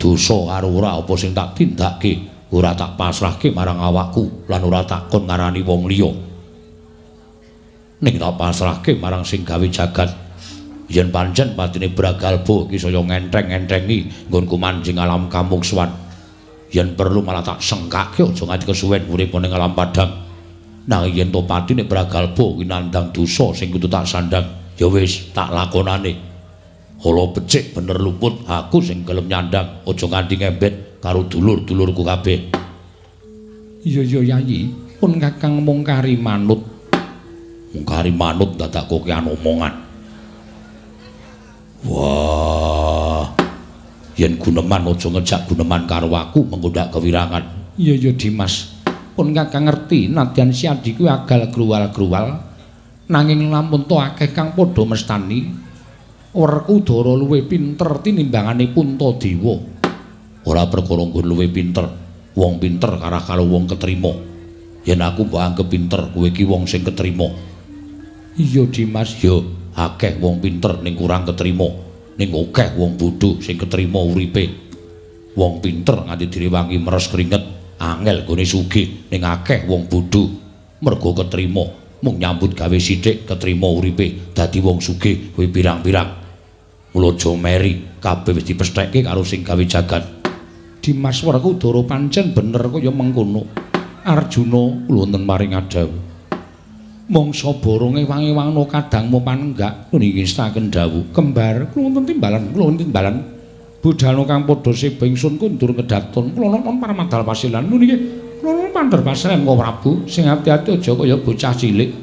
Dosa karo ora apa sing tak tindakake ora tak pasrahke marang awakku lan ora tak kon ngarani wong liya. Ning tak pasrahke marang sing gawe jagat. Yen pancen patine Bragalba iki saya ngentheng-enthengi nggonku manjing alam kamungsuhan. Yen perlu malah tak sengkake aja nganti kesuwen urip ning alam padang. Nanging yen to patine Bragalba kuwi nandang dosa sing kudu tak sandang. ya wis tak lakonane. Hala becik bener luput aku sing gelem nyandang aja nganti ngembet karo dulur-dulurku kabeh. Iya iya yayi pun kakang mung kari manut. Mung kari manut dadak kokean omongan. Wah yen guneman aja ngejak guneman karo aku menggodak kewirangan. Iya iya Dimas. Pun kakang ngerti nadyan si adikku agal gruwal-gruwal. Nanging lampun to akeh kang padha mestani. Werkudara luwih pinter tinimbangane Puntadewa ora perkara nggon luwih pinter wong pinter karah karo wong ketrima yen aku mbok anggap pinter kowe iki wong sing ketrima iya Dimas. Yo akeh wong pinter ning kurang ketrima ning akeh wong bodho sing ketrima uripe. Wong pinter nganti direwangi meres keringet angel gone sugih ning akeh wong bodho mergo ketrima. Mung nyambut gawe sithik ketrima uripe dadi wong sugih kuwi pirang-pirang. Mula aja meri kabeh wis dipesthekke karo sing gawe jagat. Dimas Werkudara pancen bener kaya mengkono. Arjuna kula wonten maring adaw mangsa boronge wangi-wangno kadang mupanenggak niki staken dawuh kembar kula wonten timbalan kula wonten timbalan budhalno kang padha sebing sun kundur kedaton kula nonton paramadal pasilan niki Nuwun mandher pasrah Kang Prabu, sing ati-ati aja kaya bocah cilik.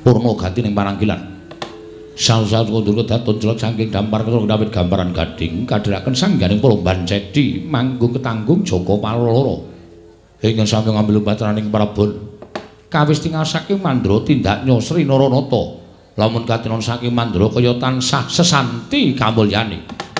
Purna gati ning parangkilan. Sal-sal kundur kedaton jelek saking dampar karo dawit gambaran gading kadhiraken sangganing Palomban Cedi manggung ketanggung Joko Paloro. Ingkang sami ngambil batraning Prabon. Kawis tinggal saking Mandra tindak nyosri Naranata. Lamun katinon saking Mandra kaya tansah sesanti kamulyane.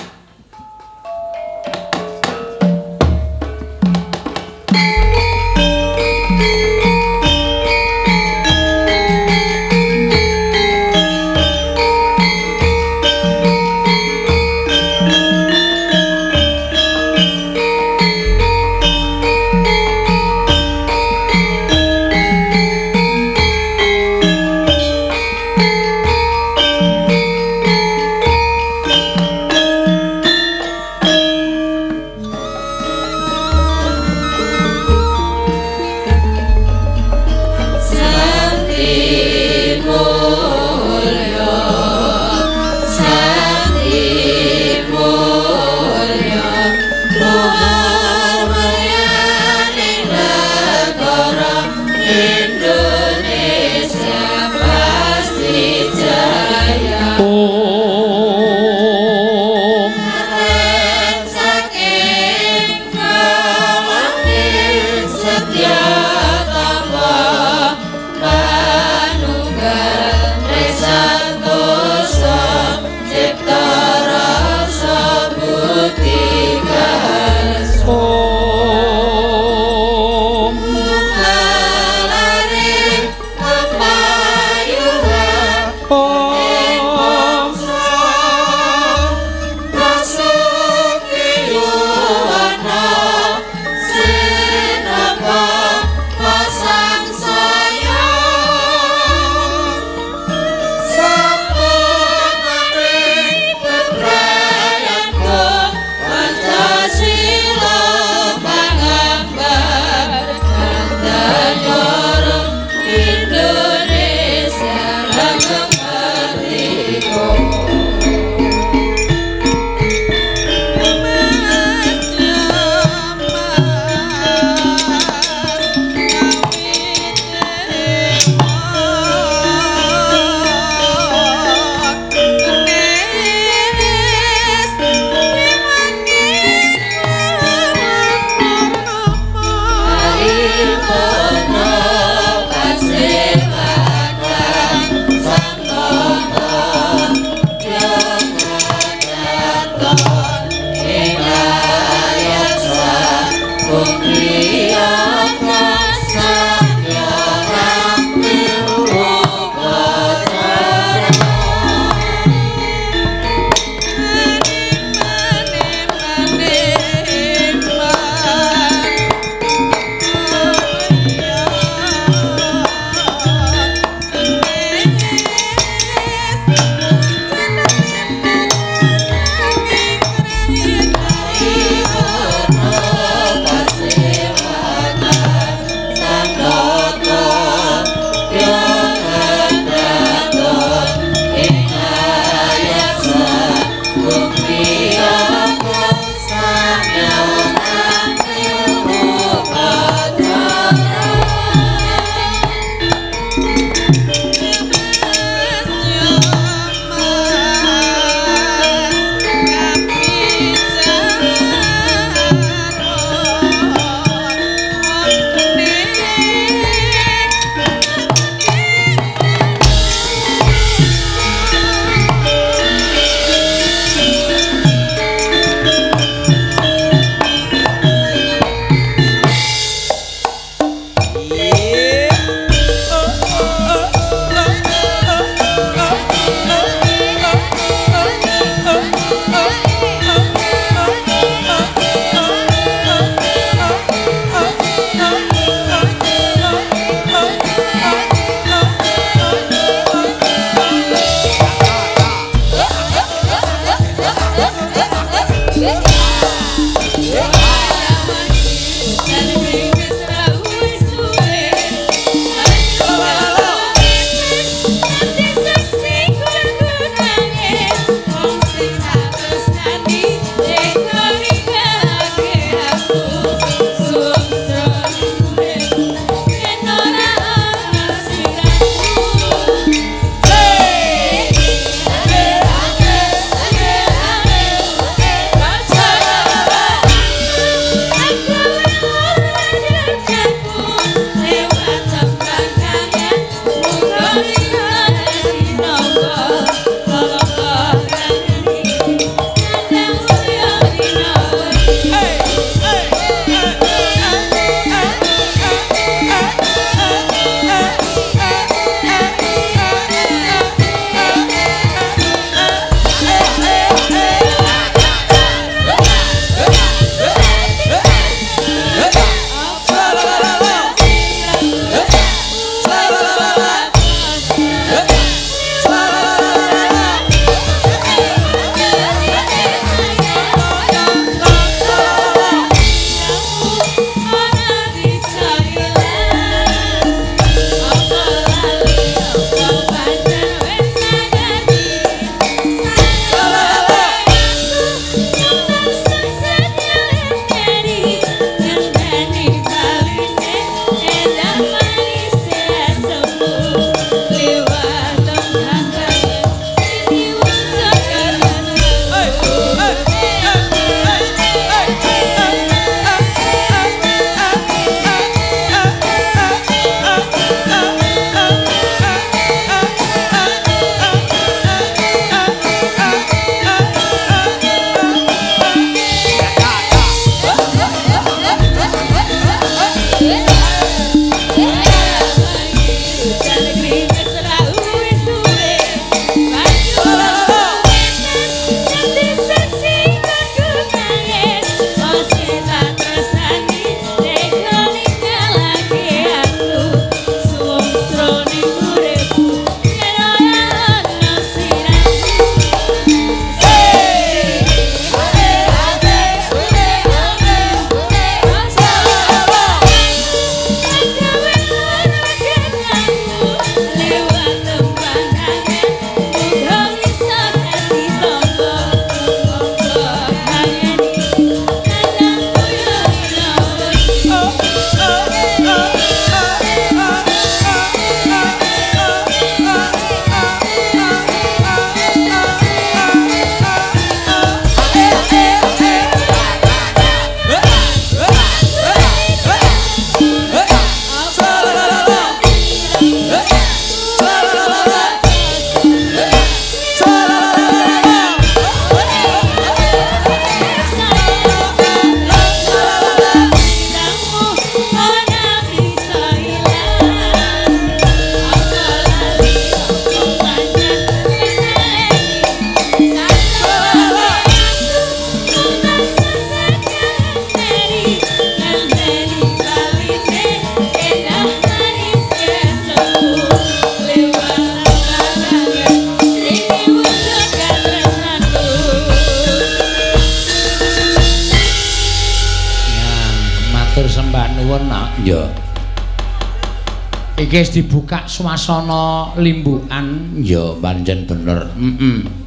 Swasana limbukan. Ya pancen bener. Heeh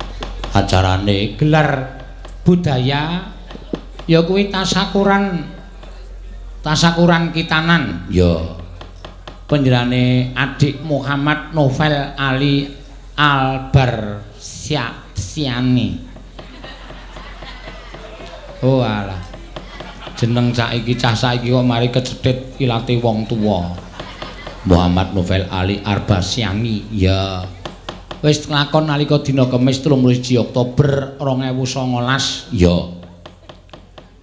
acarane gelar budaya ya kuwi tasakuran tasakuran kitanan. Ya. Penjerane adik Muhammad Novel Ali Albar Siani Oh alah. Jeneng saiki cah saiki kok mari kecethit ilate wong tuwa Muhammad Novel Ali Arbasiani ya. Wis lakon nalika dina Kamis 31 Oktober 2019 ya.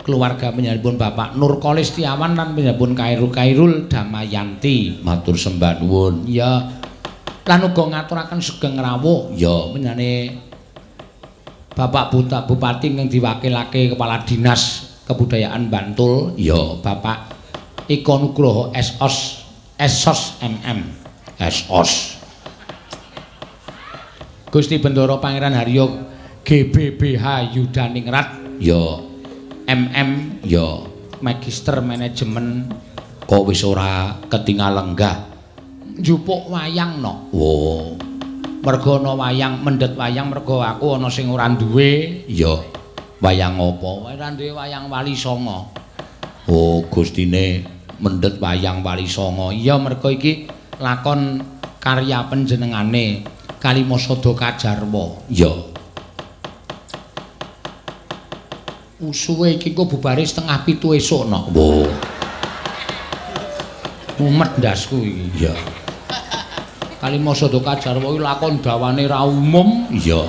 Keluarga penyambun Bapak Nur Kolistiawan lan penyambun Kairul Kairul Damayanti. Matur sembah nuwun. Ya. Lan uga ngaturaken sugeng rawuh ya. Menyane Bapak Buta Bupati yang diwakilake Kepala Dinas Kebudayaan Bantul ya. Bapak Iko Nugroho SOS SOS MM SOS Gusti Bendoro Pangeran Haryo GBBH Yudaningrat ya MM ya Magister Manajemen. Kok wis ora ketinggal lenggah? Njupuk wayang no. Wo. Mergo ana wayang mendhet wayang mergo aku ana sing ora duwe. Ya wayang apa? Ora duwe wayang wali songo. Oh gustine mendhet wayang wali songo. Iya mergo iki lakon karya panjenengane Kalimasada Kajarwa. Ya usuwe iki kok bubare setengah pitu esuk no. Wo. Mumet ndasku iki. Ya Kalimasada Kajarwa iki lakon dawane ra umum. Ya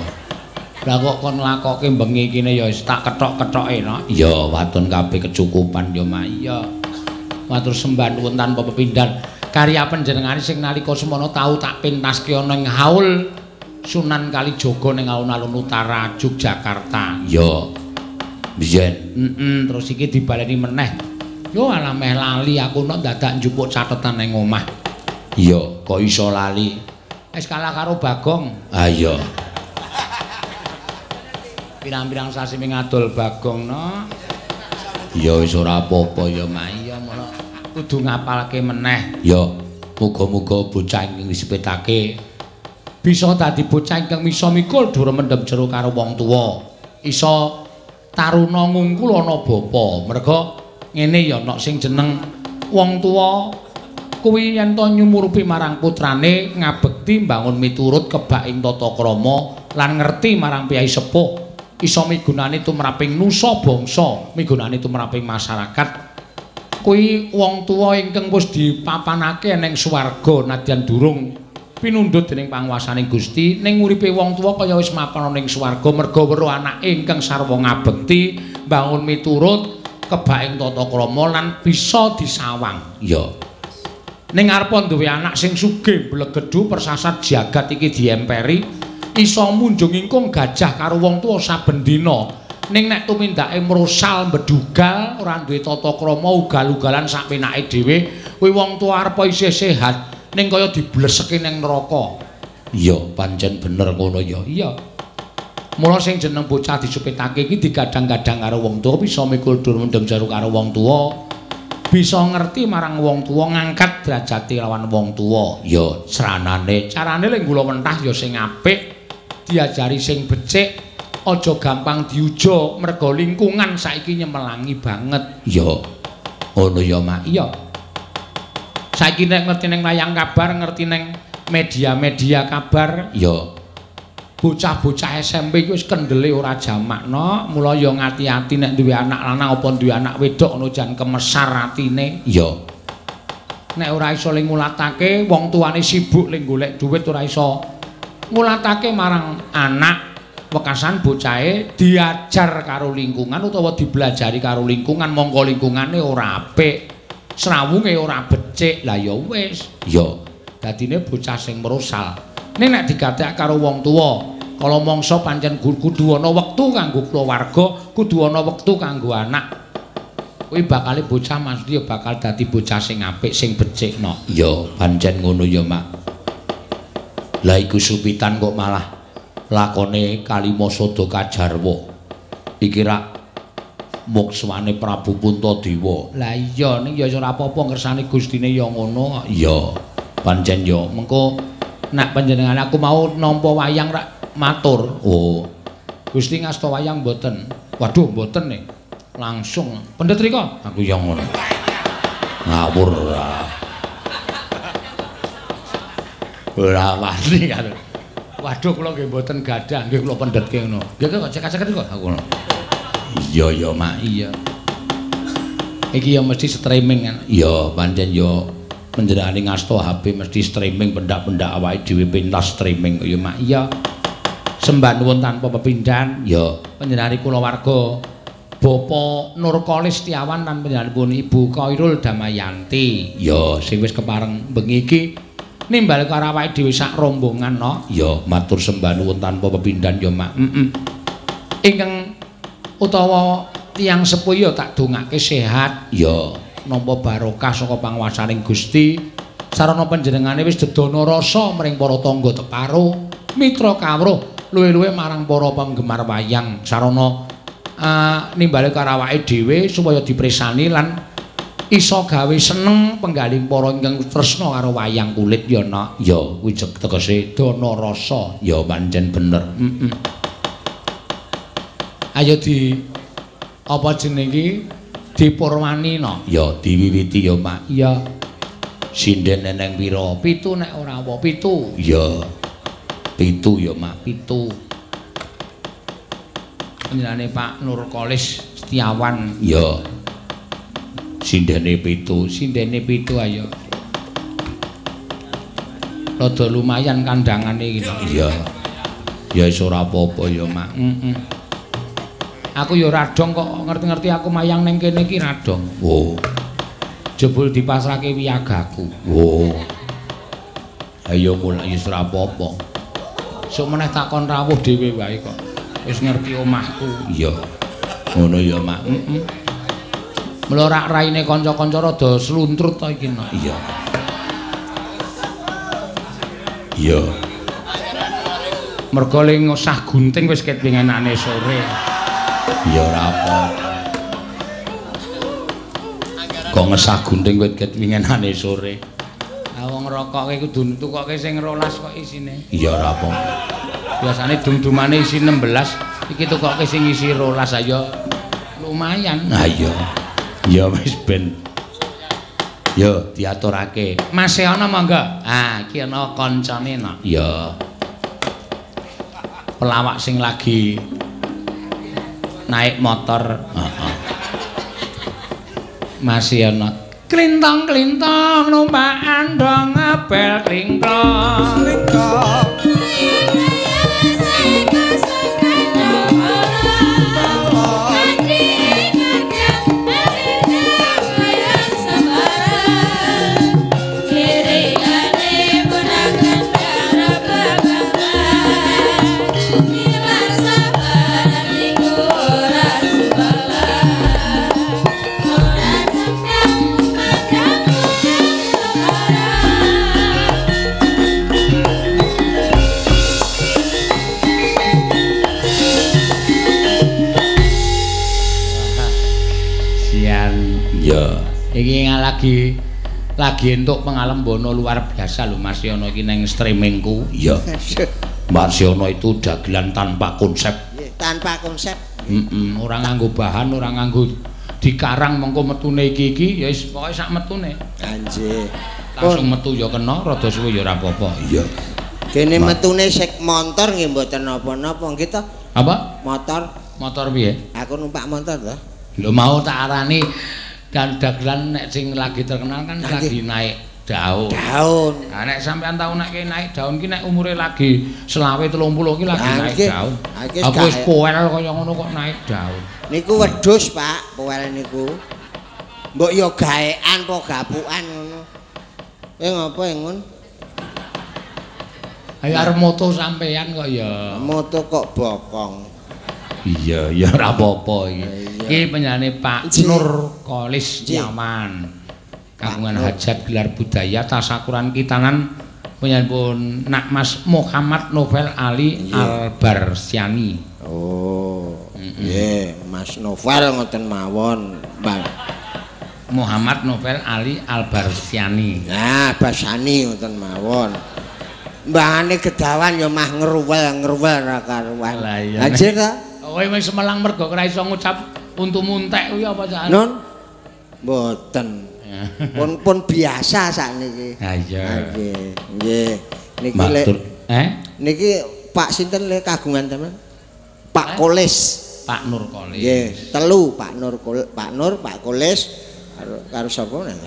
lah kok kon lakoke bengi kene ya wis tak kethok-kethoke no. Ya waton kabeh kecukupan ya mak. Iya matur sembah nuwun tanpa pepindhan. Karya panjenengane sing nalika semono tau tak pentaske ana ing haul Sunan Kalijaga ning alun-alun utara Yogyakarta. Ya. Biyen. Heeh terus iki dibaleni meneh. Yo alah meh lali aku nek dadak njupuk catetan ning omah. Iya kok iso lali? Wis kalah karo Bagong. Ah iya pirang-pirang sasi ngadol Bagong no? Ya wis ora apa-apa ya mono kudu ngapalke meneh. Ya muga-muga bocah ingkang disepetake bisa dadi bocah ingkang misa mikul dur mendem jero karo wong tuwa. Iso taruna ngungkul ana bapa. Merga ngene ya ana sing jeneng wong tuwa kuwi yen to nyumurupi marang putrane ngabekti mbangun miturut kebak ing tata krama lan ngerti marang piyai sepuh. Iso migunani tumraping nusa bangsa migunani tumraping masyarakat kuwi wong tuwa ingkang wis dipapanake ning swarga nadyan durung. Pinundhut dening panguwasaning Gusti ning uripe wong tuwa kaya wis mapan ning swarga merga weruh anake ingkang sarwa ngabekti bangun miturut kebaing tata krama lan bisa disawang. Ya. Ning arepa duwe anak sing sugih blegedhu persasat jagat iki diemperi iso munjung ingkung gajah karo wong tuwa saben dina ning nek tumindake mrosal mbedugal ora duwe tata krama ugal-ugalan sak penake dhewe kuwi wong tuwa arep isih sehat ning kaya dibleseki ning neraka. Iya pancen bener ngono ya. Iya. Mula sing jeneng bocah disupetake iki digadang-gadang karo wong tuwa bisa mikul dur mendem jaru karo wong tuwa. Bisa ngerti marang wong tuwa ngangkat derajate lawan wong tuwa. Ya sranane carane lek gula mentah ya sing apik diajari sing becik aja gampang diuja merga lingkungan saiki nyemelangi banget. Ya ngono ya mak. Iya. Saiki nek ngerti ning layang kabar ngerti ning media-media kabar ya. bocah-bocah SMP iki wis kendele ora jamak no mula ya ngati-ati nek duwe anak lanang apa duwe anak wedok ngono jan kemesar atine. Ya. Nek ora iso ling ngulatake wong tuane sibuk ling golek dhuwit ora iso ngulatake marang anak wekasan bocahe diajar karo lingkungan utawa dibelajari karo lingkungan mongko lingkungane ora apik srawunge ora becik lah ya wis. Ya. Dadine bocah sing merosal. Ning nek digatek karo wong tuwa kala mangsa pancen kudu ana wektu kanggo keluarga kudu ana wektu kanggo anak. Kuwi bakal bocah maksud ya bakal dadi bocah sing apik sing becik no ya pancen ngono ya mak. Lah iku supitan kok malah lakone Kalimasada Kajarwa iki rak mukswane Prabu Puntadewa. Lah iya ning ya ora apa-apa ngersani Gustine ya ngono. Iya, pancen ya. Mengko nek panjenengan aku mau nampa wayang rak matur. Oh, Gusti ngasta wayang mboten. Waduh mboten nih. Langsung. Pendet rika. aku ya ngono. Ngawur. Ora wani kan. Waduh kula nggih mboten gadah, nggih kula pendhetke ngono. Nggih kok cekak-cekak kok aku. Iya ya, Mak. Iya. Iki ya mesti streaming kan. Iya, pancen ya panjenengane ngasta HP mesti streaming pendak-pendak awake dhewe pentas streaming ya, Mak. Iya. Sembah nuwun tanpa pepindhan. Ya, Panjenengane kula warga Bapak Nurkali Setiawan lan panjenenganipun Ibu Kairul Damayanti. ya, Sing wis kepareng bengi iki nimbal karo awake dhewe sak rombongan no. ya matur sembah nuwun tanpa pepindhan ya, Mak. Mm Ingkang utawa tiyang sepuh ya tak dongake sehat, Ya, nampa barokah saka panguwasaning Gusti. Sarana panjenengane wis dedana rasa mring para tangga teparo, mitra kawruh, luwih-luwih marang para penggemar wayang. Sarana uh, nimbale karo awake dhewe supaya dipresani lan iso gawe seneng penggaling para ingkang tresna karo wayang kulit ya nak. ya kuwi tegese Dana rasa. ya pancen bener. Mm Ayo di apa jeneng iki dipurwani no. Ya diwiwiti ya, Mak. Iya, Sinden neneng pira? pitu nek ora apa pitu. Ya. Pitu ya, Mak. Pitu. Panjenengane Pak Nurkolis Setiawan. Ya. Sindene pitu. Sindene pitu ayo. Rada lumayan kandhangane iki. Iya. Ya wis ora apa-apa ya, Mak. Heeh. Aku ya radong kok ngerti-ngerti aku mayang ning kene iki radong. Oh. Jebul dipasrahke wiyagaku. Oh. Ayo mulai wis ora apa-apa. Sok meneh takon rawuh dhewe wae kok. Wis ngerti omahku. Iya. Ngono ya, Mak. Heeh. Mula rak raine kanca-kanca rada sluntrut to iki. Nak. Iya. Iya. Mergo ling usah gunting wis ket wingenane sore. Ya ora apa. Kok ngesah gunting wit ket wingenane sore. Ah wong rokoke kudu tukoke sing 12 kok isine. Ya ora apa. Biasane dum-dumane isi 16, iki tukoke sing isi 12 ayo lumayan. Nah iya. Ya wis ben. Ya diaturake. Mas e ana monggo. Ah, iki ana kancane no. Ya. Pelawak sing lagi naik motor. Heeh. Masih ana klintong-klintong numpak andong abel klingklong. Sian. Lagi lagi entuk pengalembono luar biasa lho Mas Yono iki ning streamingku. Ya. Marsiono itu dagelan tanpa konsep. tanpa konsep Heeh, ora nganggo bahan, ora nganggo dikarang mengko metune iki iki ya wis pokoke sak metune. anjir Langsung metu ya kena, rada suwe ya ora apa-apa. Iya. kene metune sek motor nggih mboten napa-napa kita Apa? motor Motor piye? aku numpak motor to Lho mau tak arani dan dagelan nek sing lagi terkenal kan lagi naik daun. daun Nah, nek sampean tau nek naik daun ki nek umure lagi selawe 30 ki lagi naik daun. Aku wis poel kaya ngono kok naik daun. niku wedhus Pak powel niku mbok yo gaean po gapukan ngono eh ngapa ngun Ayo arep moto sampean kok ya. moto kok bokong Iya, ya ora apa-apa iki. Iki Pak. Nur Kolis Ji. Yaman. Kagungan hajat gelar budaya tasakuran kitanan penyanyi pun Nak Mas Muhammad Novel Ali Iya. Albarsiani. oh. Nggih, Mas Novel ngoten mawon. Bang. Muhammad Novel Ali Albarsiani. Nah, basani ngoten mawon. Mbangane gedawan ya mah ngruwel-ngruwel ra karuan. Lah iya. Ta? Kowe wis semelang mergo ora iso ngucap untu muntek kuwi apa cak? Nun. Mboten. Pun pun biasa sakniki. Ha iya. Nggih, nggih. Niki lek Matur. Eh? niki Pak sinten le kagungan teman? Pak Kolis. Pak Nur Kolis. Nggih, telu Pak Nur Kol- Pak Nur, Pak Kolis karo karo sapa nang?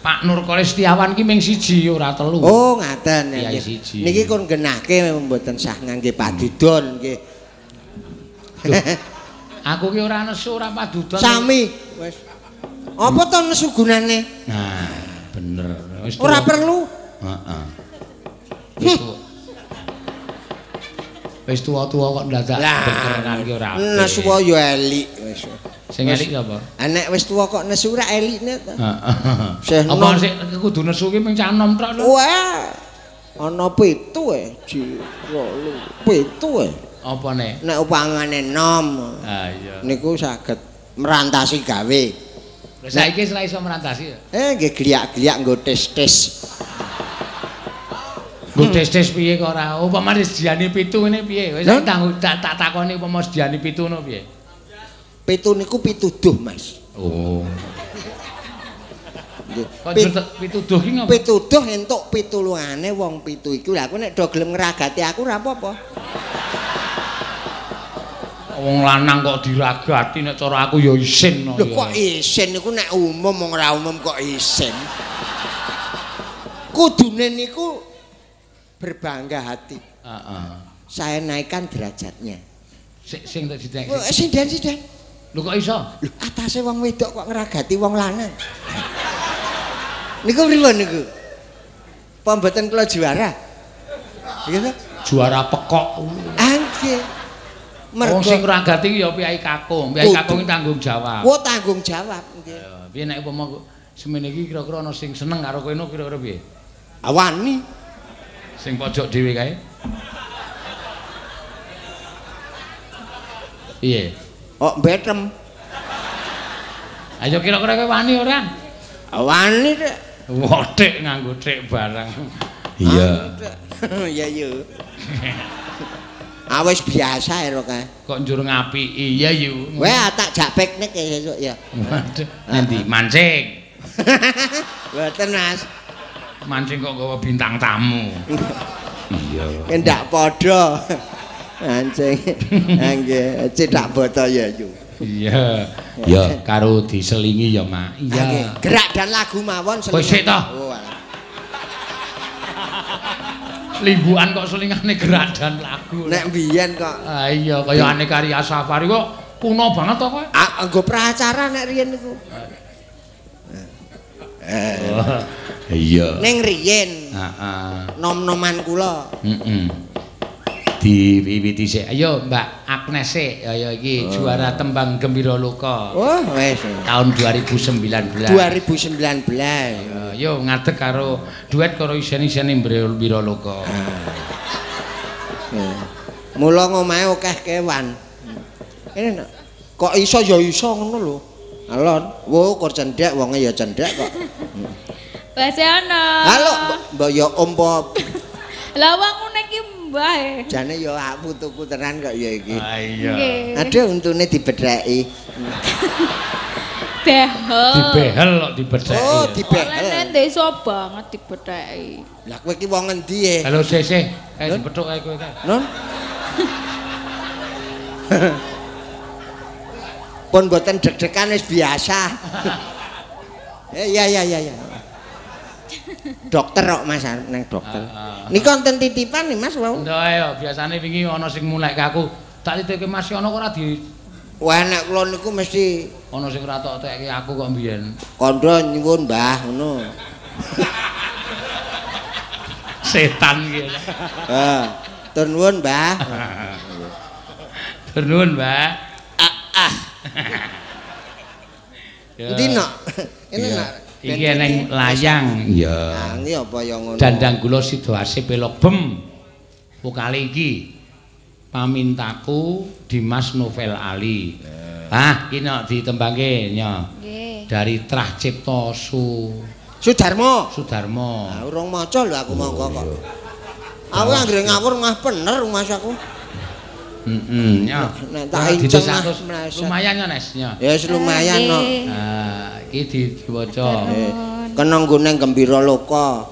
Pak Nur Kolis Setiawan ki ming siji ora telu. Oh, ngaten ya. Nggih. Niki kon genahke mboten sah ngangge padudon nggih. Aku ki ora nesu ora padudon. Sami wis. Apa to nesu gunane? Nah, bener. Wis Ora perlu. Heeh. Wis tuwa. Wis tuwa-tuwa kok ndadak berkenan ki ora. Nesu ya elik wis. Sing elik apa? Anek wis tuwa kok nesu ra elikne to. Heeh. Apa sik kudu nesu ki mung canom tok lho. Wah. Ana pitu e, jiro lu. Pitu e. Apa nek? Nek upangane nom Ah iya. niku saged merantasi gawe. Lha saiki wis ora iso merantasi. ya? Eh nggih gliak-gliak nggo tes-tes. Nggo tes-tes piye kok ora? Upama sediani pitu ngene piye? Wis tak tak tak takoni upama sediani pitu ngono piye? Pitu niku pituduh, Mas. Oh. Pituduh ki ngopo? Pituduh entuk pitulungane wong pitu iku. Lah aku nek do gelem ngragati aku ora apa-apa. Wong lanang kok diragati nek cara aku ya isin Lho kok isin niku nek umum wong ora umum kok isin. Kudune niku berbangga hati. Heeh. Saya naikkan derajatnya. Sing sing tak ditek. Oh, sinden sinden. Lho kok iso? Lho atase wong wedok kok ngragati wong lanang. niku pripun niku? Apa mboten kula juara? Gitu? Juara pekok. Angge. Wong Mergo sing ngragati ki ya Piyai Kakung. Piyai. Kakung tanggung jawab. Wo tanggung jawab nggih. Ya, piye nek upama semene iki kira-kira ana sing seneng karo kowe no kira-kira piye? Awani. Sing pojok dhewe kae. Iya. Oh, betem. Ayo kira-kira kowe wani ora? Awani rek. Wotik nganggo tik barang. Iya. Iya yo. Awis biasa ya kae. Kok njur ngapiki? Iya yu. Weh tak jak piknik ya sesuk ya. Waduh. Nanti mancing. Mboten Mas. Mancing kok gawa bintang tamu. Iya. Ndak padha. Anjing. Nggih, cedak boto ya yo. Iya. Ya karo diselingi ya, Mak. Nggih, Iya. gerak dan lagu mawon Wis sik Limbuan kok selingane gerak dan lagu. Nek biyen kok Ah iya kaya Ane Karya Safari kok kuno banget to kowe. ah, nggo pracara nek riyen niku. Iya. Ning riyen Heeh. nom-noman kula. Heeh. Diwiwiti sik. Ayo Mbak Agnes sik. Ayo iki juara tembang Gembira Loka Oh, wis. tahun 2019. 2019. Ayo ngadeg karo duet karo isen-isene Gembira Loka. Eh, Mula ngomahe akeh kewan. Ini nak- kok iso ya iso ngono lho. Alon, wo kok cendhek wonge ya cendhek kok. Baseana. Halo, Mbak- Mbak ya ompo Lah wong ngene iki mbah. jane ya aku tuku tenan kok ya iki. Ah iya. Aduh untune dibedheki. Behel. Dibehel kok dibedheki. Oh, Oleh dibehel. desa banget dibetheki. Lah kowe iki wong endi e? Halo sih eh dipethuk kae kowe kae. Non? Pun mboten deg-degan wis biasa. Eh iya iya iya iya. Dokter kok Mas nang dokter. Ah, ah. Niki wonten titipan nih Mas wau. Ndak ayo biasane wingi ana sing ke aku. Tak titipke Mas ana kok ora di Wah nek kula niku mesti ana sing ora tok tekke aku kok mbiyen. kandha nyuwun Mbah ngono. Setan iki. Heeh. Tur nuwun Mbah. Tur nuwun, Mbak. Ah ah. Ya. Endi nok? Ini nak. Iki neng layang. Iya. Nah, ini apa yang ngono? Dandang kula Sidoarse pelok bem. Vokale iki. pamintaku Dimas Novel Ali. Ah, iki nek ditembangke nya Nggih. dari Trah Cipta Su Sudarmo. Sudarmo. Ah, urung maca lho aku monggo kok. Aku anggere ngawur mah bener Mas aku. Heeh, nya. Nek tak Nah, inceng lumayan ya, Nes, nya. Ya wis lumayan no. Nggih. Ah, iki diwaca. Eh, Kena nggone gembira loka.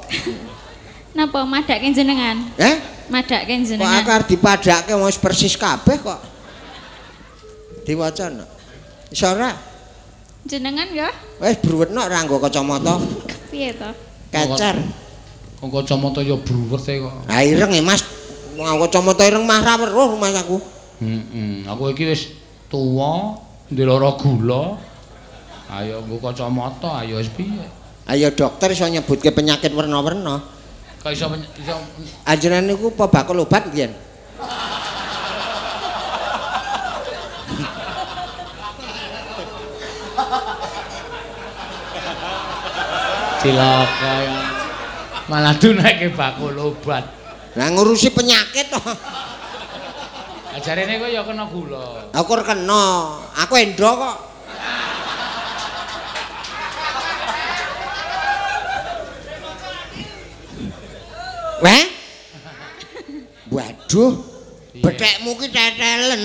Napa madake jenengan? Eh? Madake Kok jenengan. akar dipadake wis persis kabeh kok. Diwaca no. Iso ora? Jenengan ya? Wis bruwet no ora nggo kacamata. Piye to? Kecer. Wong kacamata ya bruwet e kok. Ha ireng ya Mas. Nggo kacamata ireng mah ra weruh Mas aku. Heeh, aku iki wis tuwa, ndeloro gula. Ayo nggo kacamata, ayo wis piye? Ayo dokter iso nyebutke penyakit warna-warna. Kok iso iso Anjenengan niku apa bakul obat biyen? cilaka ya. Malah dunake bakul obat. Lah ngurusi penyakit to. Ajarene kok ya kena gula. Aku kena. Aku endo kok. Weh? Waduh. Bethekmu ki tetelen.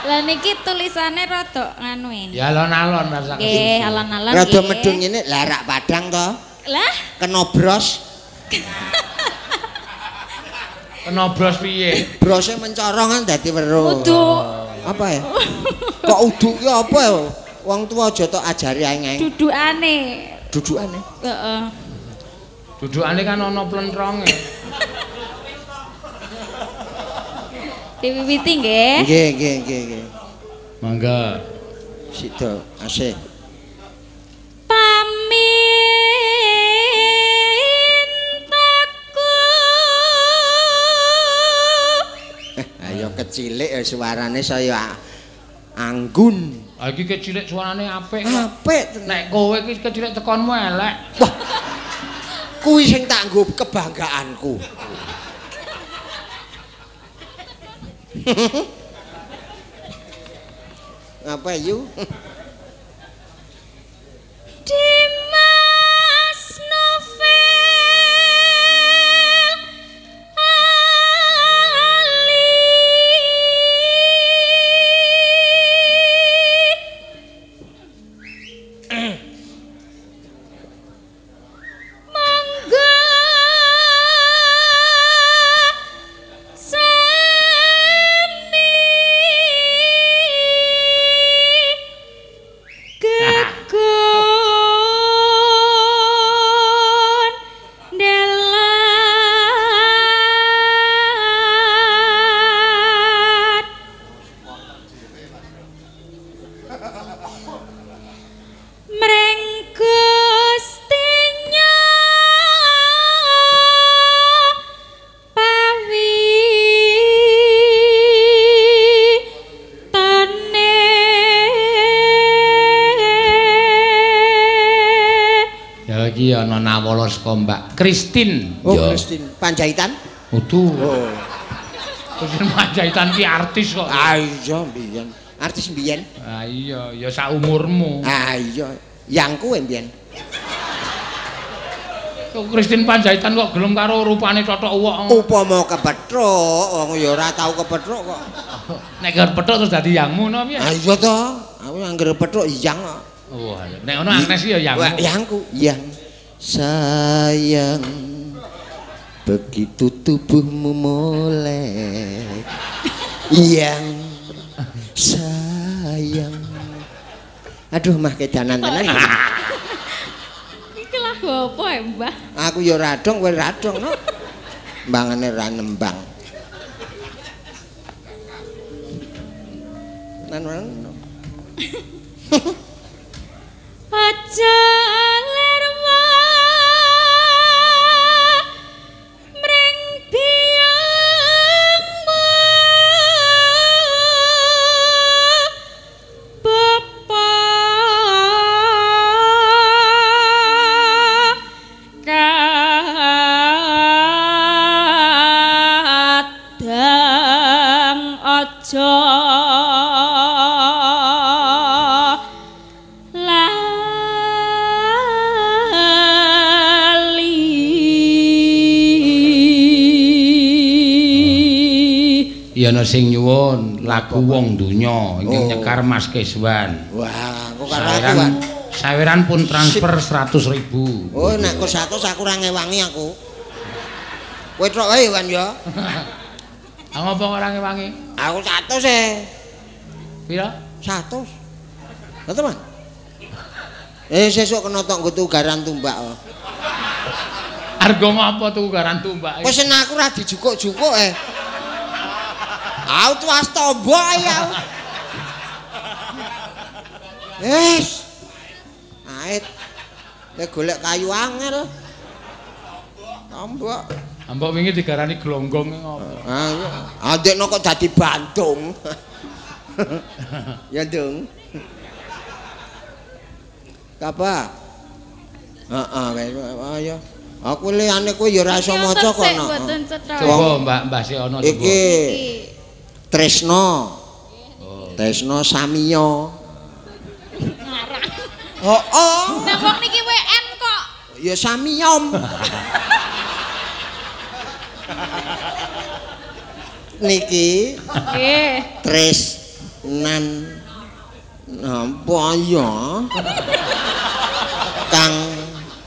Lah niki tulisane rada nganu ini. Ya alon-alon rasa Nggih, alon-alon. Rada medun ngene larak padang to. Lah, Kena bros. Kena bros piye? Brose mencorong kan dadi weruh. kudu Apa ya? Kok uduk ki apa ya? Wong tuwa aja tok ajari ae dudukane. dudukane. Heeh. Dudukane kan ana plentronge. Diwiwiti nggih. Nggih, nggih, nggih, nggih. Mangga. Sido, asih. Pamintaku Eh, ayo kecilik ya suarane saya anggun. Ah iki kecilik suarane apik. Apik tenan. Nek kowe iki kecilik tekonmu elek. Wah. Kuwi sing tak nggo kebanggaanku. Apa yu? Saka Mbak Kristin. Oh, Ya. Kristin Panjaitan. Udu. Oh. Kristin Panjaitan ki artis kok. Ah iya mbiyen. Artis mbiyen. Ah iya, ya sak umurmu. Ah iya. Yang kuwe mbiyen. Kok Kristin Panjaitan kok gelem karo rupane totok uwok. Upama kepethuk, wong ya ora tau kepethuk kok. Nek kerep petuk terus dadi yangmu no piye? Ah iya to. Aku anggere pethuk yang kok. Oh, nek ono Agnes ya yangmu. Wah, yangku, yang sayang begitu tubuhmu molek yang sayang aduh mah kedanan tenan iki. Lagu apa ya, Mbah? aku ya radong kowe radong no mbangane ra nembang nan no. Ana sing nyuwun lagu wong donya ingkang Oh. nyekar Mas Keswan. Wah, aku karo aku, Saweran, pun transfer 100 ribu. Oh, nek kok 100 aku ora ngewangi aku. Kowe tok wae, Wan ya. Ah ngopo ora ngewangi? Aku 100 e. Pira? 100. Betul, Mas? Eh, sesuk kena tok nggo tugaran tumbak. oh. Arga ngopo tukaran tumbak? Wis enak aku ora dijukuk-jukuk eh. Aku tuas tombo ya. Wis. Ait. Nek golek kayu angel. Tombok. Ambok wingi digarani glonggong ngopo? Ah. Adekno kok dadi bantung. ya, Dong. Kapa? Heeh, ayo. Aku liyane kowe ya ora iso maca kok. no. Mboten cetha. Coba Mbak Mbah Siono coba. Iki Tresno. Tresno Samiyo. Oh, oh. Nang wong niki WN kok. Ya Samiyom. Niki Nggih. Tresnan napa ya? Kang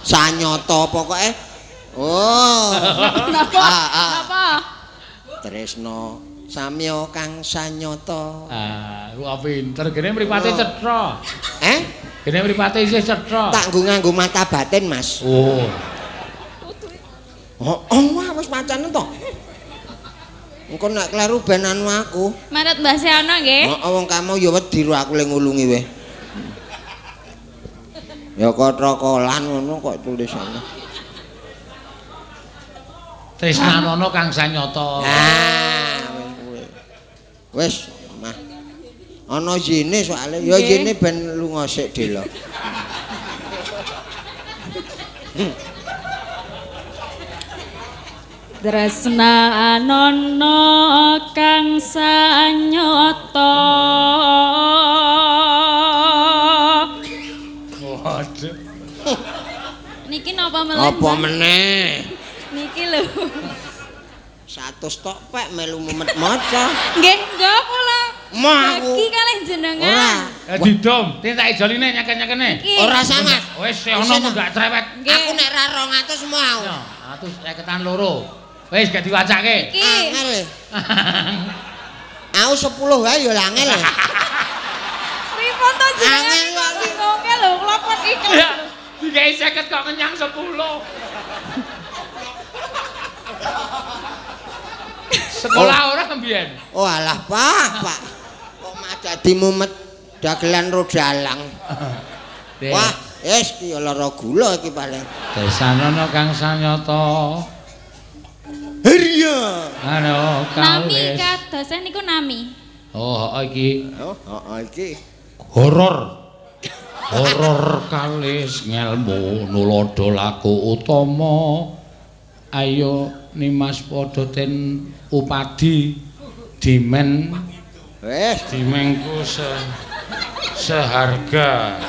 Sanyata pokoke. Oh. Napa? Ah, ah. Napa? Tresno Samya Kang Sanyata. Ah, ku pinter gene mripate cetha. Eh? Gene mripate isih cetha. Tak nggo nganggo mata batin, Mas. Oh. Oh, oh wah, wis macane to. Engko nek kleru ben anu aku. Manut Mbah Seana nggih. Oh, wong kamu ya wedi ro aku le ngulungi weh. Ya kotrokolan ngono kok tulisane. Tresnanono Kang Sanyata. Ah. Wis, mah. Ana jine soalnya ya jine ben lunga sik delo. Tresna anono kang sanyata Waduh. Niki napa meleh? Apa meneh? Niki lho. 100 tok pek melu mumet maca. Nggih, nggih kula. Bagi kalih jenengan. Ora. Ya didom, tinta ijoline nyaken-nyakene. Ora sama. Wis ono mu gak cerewet. Aku nek ra 200 mau. Ya, atus seketan loro. Wis gak diwacake. Angel. Aku 10 wae ya angel. Pripun to jenengan? Angel, kok bingungke lho kula pun iki. Ya, digawe 50 kok kenyang 10. Sekolah ora mbiyen. Oh alah, Pak, Pak. Kok mah dadi mumet dagelan rodalang. Wah, wis ya lara gula iki paling. Desanono Kang Sanyata. Herya. Ano Nami kadosen niku nami. Oh, oh, iki Oh, oh, iki. horor. Horor kalis ngelmu nulodo laku utama. Ayo nimas padha ten upadi dimen Wis, dimengku se seharga.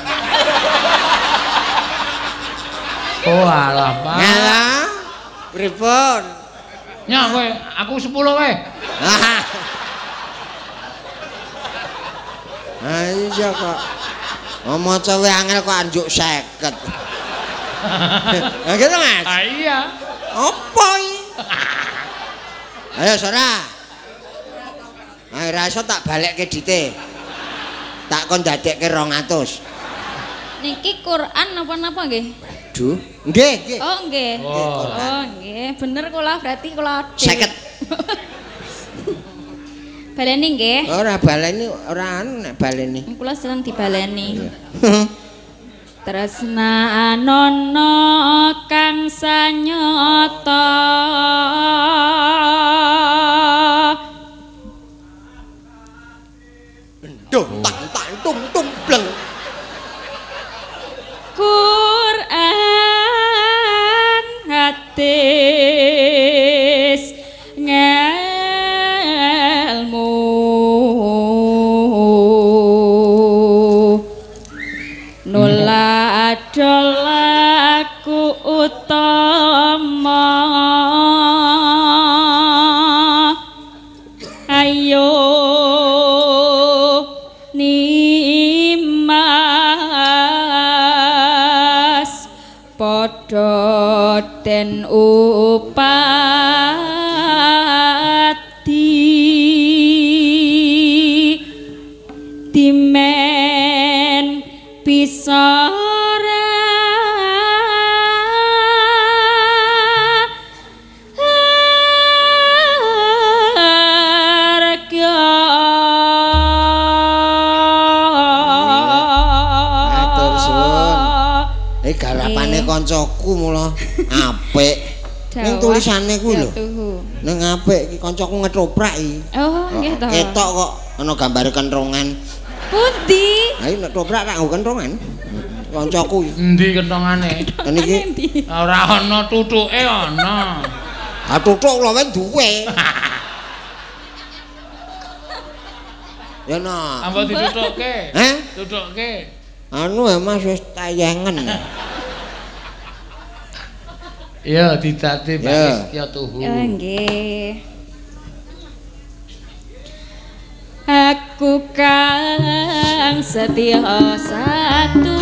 Oh alah, Pak. ngalah. Pripun? Nya kowe, aku 10 wae. Ah. Ah iya kok. Oh, maca wae angel kok anjuk 50. Ah gitu, Mas. Ah iya. Apa? Ayo Sora. Ayo ra iso tak balekke dite. Tak kon dadekke 200. Niki Quran napa-napa nggih? Duh, nggih, nggih. Oh nggih. Oh. Oh nggih, bener kula berarti kula dhewe. 50. Baleni nggih. Ora baleni ora anu nek baleni. Kula sedang dibaleni. Tresna anono kang sanyata Duh, tak tak tung tung bleng. Quran hadis ngelmu padha den upati tulisane kuwi lho. Ning apik iki kancaku ngetoprak iki. Oh, nggih to. Ketok kok ana gambare kentrongan. Pundi? Ayo nek toprak tak nggo kentrongan. Kancaku iki. Endi kentongane? Kan iki Endi? Ora ana tutuke ana. ha tutuk kula wae duwe. Ya no. Apa ditutukke? Heh? Tutukke. Anu ya Mas wis tayangen. Ya didati Ya. Pak ya tuhu. Ya nggih. Aku kang setia satu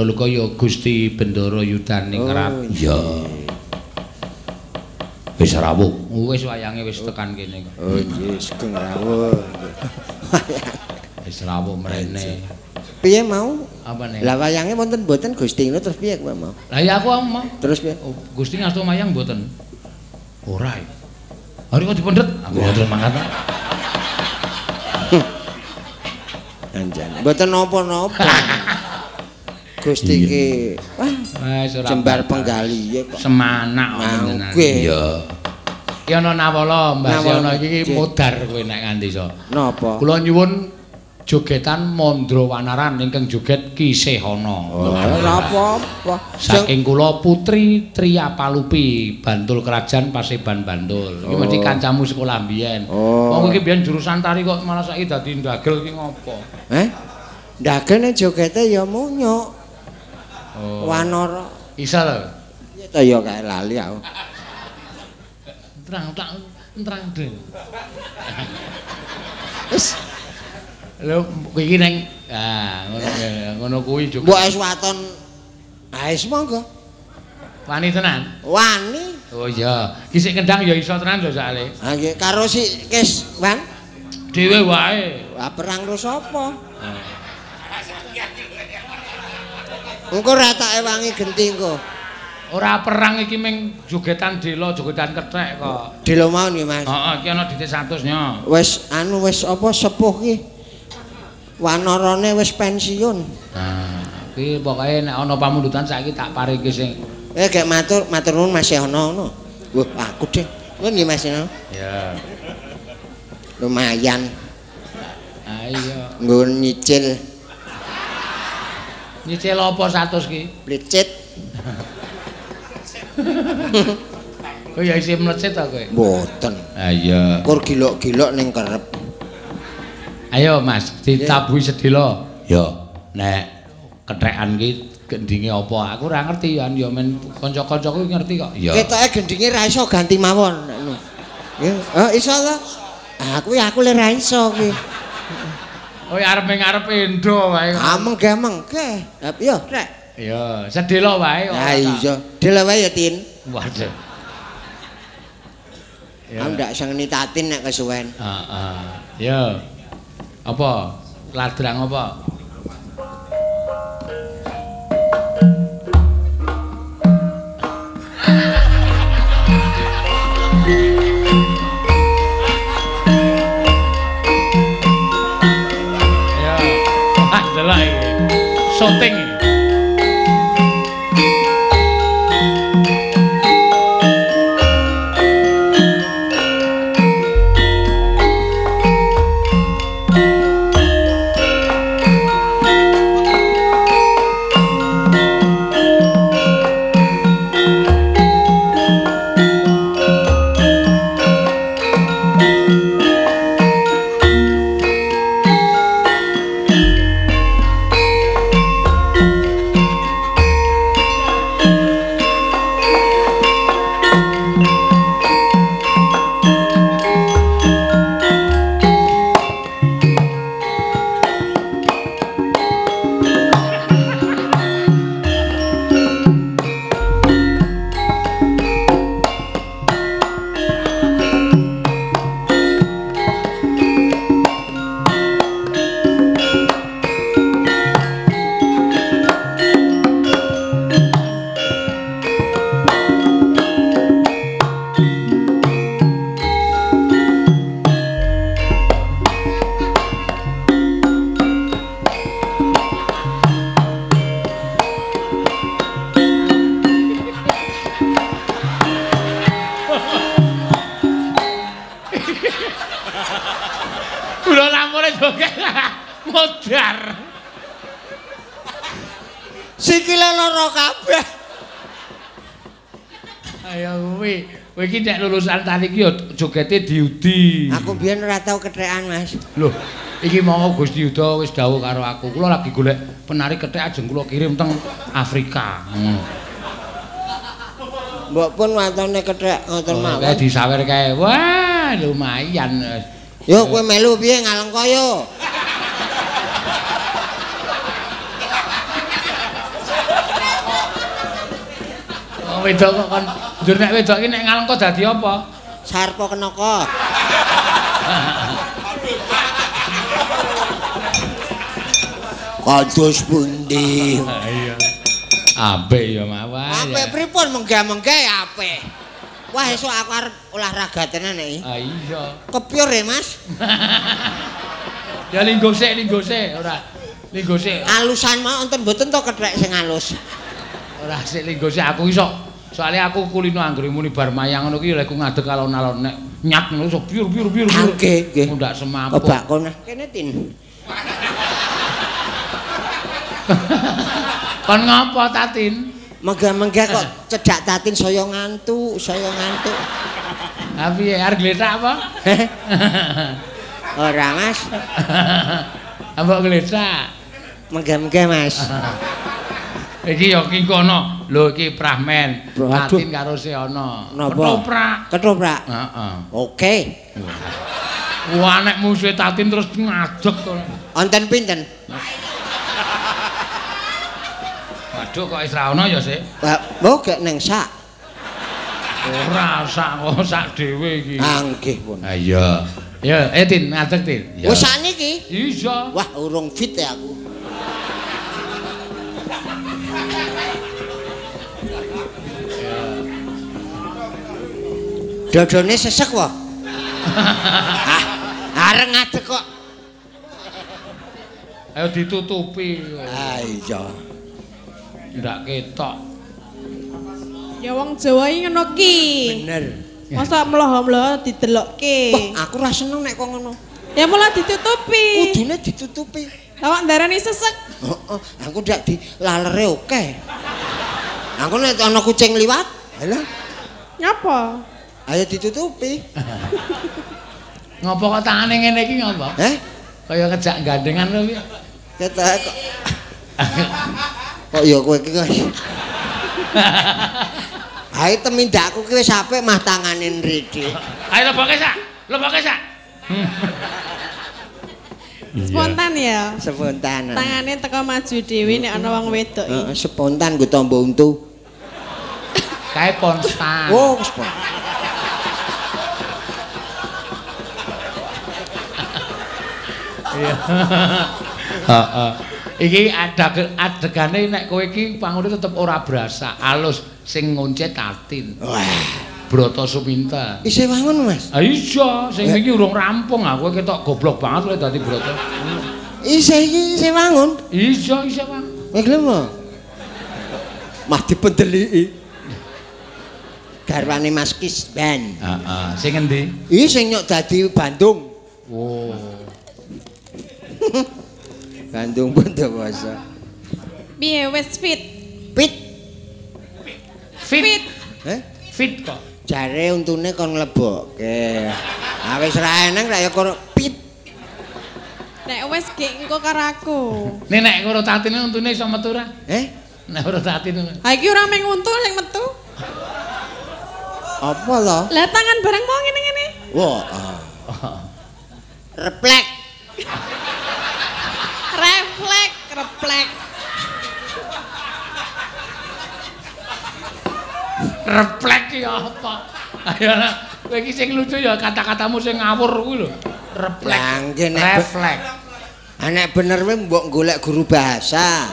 tembang Broluka ya Gusti Bendoro Yudan Ningrat. Oh, ya. Wis rawuh. Wis wayange wis tekan kene kok. Oh nggih, sugeng rawuh. Wis rawuh mrene. Piye mau? Apa nih? Lah wayange wonten mboten Gusti ngono terus piye kowe mau? Lah ya aku mau. Terus piye? Oh, Gusti ngasto mayang mboten. Ora. Hari kok dipendet? Aku mboten mangkat. Anjan. Mboten napa-napa. Gusti ki wah jembar penggali kok. semanak Mangke. Iya. Ki ana nawala, Mbah ana iki modar kowe nek nganti iso. Napa? Kula nyuwun jogetan Mandra Wanaran ingkang joget Ki Sehana. Ora apa-apa. Saking kula Putri Tria Palupi, Bantul Kerajaan Paseban Bantul. Iki mesti Oh. kancamu sekolah mbiyen. Oh. Wong iki biyen jurusan tari kok malah saiki dadi ndagel iki ngopo? Eh? Ndagene jogete ya munyuk. Wanara. Isa lho. Ya ta ya kae lali aku. Terang terang terang deh. Wis, Lho kowe iki neng ah ngono kuwi juga. mbok es waton. Ah, es monggo. Wani tenan. Wani. Oh iya, ki sik kendang ya iso tenan lho sakale. Ha nggih karo si Kes, Wan. Dhewe wae. Lah perang karo sapa? Engko ratake wangi genti engko. Ora perang iki ming jogetan dela, jogetan kethek kok. Dilo mau nggih, Mas. Heeh, iki ana ditik 100 nya. Wis anu wis apa sepuh ki. Wanarane wis pensiun. Nah, iki pokoke nek ana pamundutan saiki tak paringi sing Eh gek matur, matur nuwun masih ana ngono. Wah, aku deh. Ngono nggih Mas. ya. Lumayan Ayo. nggo nyicil Nyicil apa 100 ki? plicit. Kowe ya isih mlecet ta kowe? Mboten. Ayo. Kur gilok-gilok ning kerep. Ayo Mas, ditabuhi sedelo. Ya, nek kethekan ki gendinge apa? Aku ora ngerti ya, ya men kanca-kancaku ngerti kok. Ya. Ketoke gendinge ra iso ganti mawon. Nggih. Oh, iso ta? Ah, kuwi aku le ra iso kuwi. Oh, arep ngarep endo wae. Ameng gameng ke. Lah yo, Rek. Ya, sedelo wae. Ha iya. Dele wae ya, Tin. Waduh. Ya. Aku ndak seneni tatin nek kesuwen. Heeh. Ya. Apa? Ladrang apa? Ya. Tani iki ya jogete diudi. Aku biyen ora tau kethekan, Mas. Loh, iki mau Gusti Yuda wis dawuh karo aku. Kula lagi golek penari kethek ajeng kula kirim teng Afrika. Hmm. Mbok pun watone kethek ngoten Oh, mawon. Kayak disawer kae. Wah, lumayan. Yo kowe melu piye ngalengka yo? Oh, wedok kok kon njur nek wedok iki nek ngalengka dadi apa? Sarpa kenaka. Kados pundi? Iya. Apik ya mawon. Apik pripun menggah-menggah apik. Wah esuk aku arep olahraga tenan iki. Ah iya. Kepyur ya, Mas? Ya linggo sik, linggo sik, ora. Linggo sik. Alusan mau enten mboten to kethek sing alus. Ora sik linggo sik aku iso. Soalnya aku kulino anggere muni bar mayang ngono ki lek ku ngadeg alon-alon nek nyat ngono iso biur biur biur. biur. Nggih, nggih. Mundak semaput. Kebak kono. Kene tin. Kon ngopo Tatin? Menggah-menggah kok cedak tatin saya ngantuk, saya ngantuk. Ha piye arep gletak apa? Ora, Mas. Ambok gletak. Menggah-menggah, Mas. Iki ya ki kono. Lho iki Prahmen. Tatin karo Seana. Ketoprak. Ketoprak. Heeh. Oke. Wah nek musuhe Tatin terus ngadeg to. Onten pinten? Waduh kok wis ra ono ya sik. Mbak, mau gak neng sak? Ora sak kok sak dhewe iki. Ah, nggih pun. Ha iya. Ya, eh Tin, ngadeg Tin. Wis sakniki? Iya. Wah, urung fit ya aku. Dodone sesek wae. ah, areng ngadeg kok. Ayo ditutupi. Ah iya. Ndak ketok. Ya wong Jawa iki ngono ki. Bener. Masa mloho-mloho didelokke. Wah, aku ra seneng nek kok ngono. Ya malah ditutupi. Kudune ditutupi. Awak ndarani sesek. Heeh, aku ndak dilalere oke. Aku nek ana kucing liwat, halah, Nyapa? Ayo ditutupi. Ngopo kok tangane ngene iki ngopo? Eh, Kaya kejak gandengan lho piye? ketok kok. Kok ya kowe iki guys. Hai temindakku ki wis apik mah tangane nridi. Ayo leboke sak. Leboke sak. Spontan ya. Spontan. Tangane teko maju dhewe nek ana wong wedok iki. Heeh, spontan gue tombo untu. Kae konstan. Oh, spontan. Heeh. Iki adag adegane nek kowe iki pangune tetep ora berasa, alus sing ngoncet tatin. Wah, Broto Suminta. isih wangun, Mas. Ah iya, sing iki urung rampung kowe ketok goblok banget kowe dadi broto. Isih iki isih wangun. Iya, Bang. Nek gelem mo. Mah dipendeliki. Garwane Mas Kisban. Heeh, sing endi? Iki sing nyok dadi Bandung. Oh. Bandung Bondowoso. Piye wis fit? Pit, Fit. Fit. eh? Fit kok. Jare untune kon nglebokke. Ah wis ra eneng ra ya kono pit. Nek wis gek engko karo aku. Nek nek karo tatine untune iso metu ra? Eh? Nek karo tatine. Ha iki ora mung untu sing metu. Apa lo? Lah tangan bareng mau ngene-ngene. Wah. ah. Reflek. Reflek, reflek. Reflek ki apa? Ayo lah, kowe iki sing lucu ya kata-katamu sing ngawur kuwi lho. Reflek. Lah, nggih, nek- Reflek. Anek bener we mbok golek guru bahasa.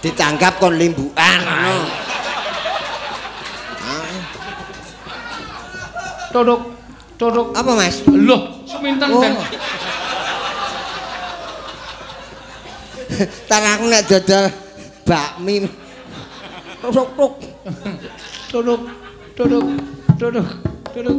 Ditanggap kon limbukan ngono. Ah, Duduk. Duduk. Apa Mas? Loh, seminten Oh. Tar aku nek dodol bakmi. Tuk tuk. Duduk. Duduk. Duduk. Duduk.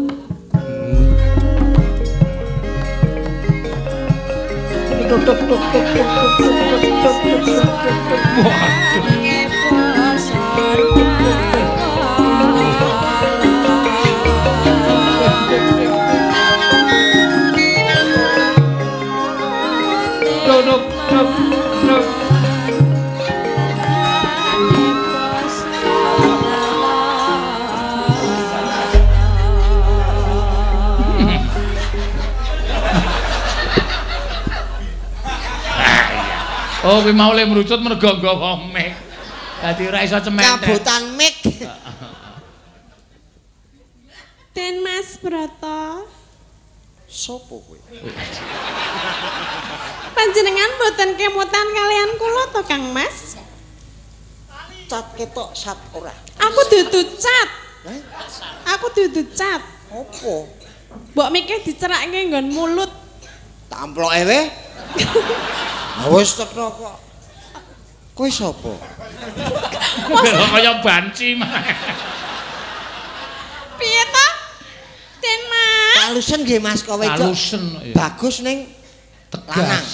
Oh, kuwi mau le mrucut mergo nggawa mic. Dadi ora iso cementet. Kabutan mik. Den Mas Broto, Sopo kowe? panjenengan boten kemutan kalian kula to Kang Mas? Cat ketok sat ora. Aku dudu cat. Hah? Aku dudu cat. Opo? Mbok mikir dicerakke nggon mulut. Tamploke we? Ha wis tetho kok. Kowe sapa? Kok kaya banci mah. Piye to? Den Mas. Kalusen nggih Mas kowe itu. Kalusen. Bagus ning lanang. tegas.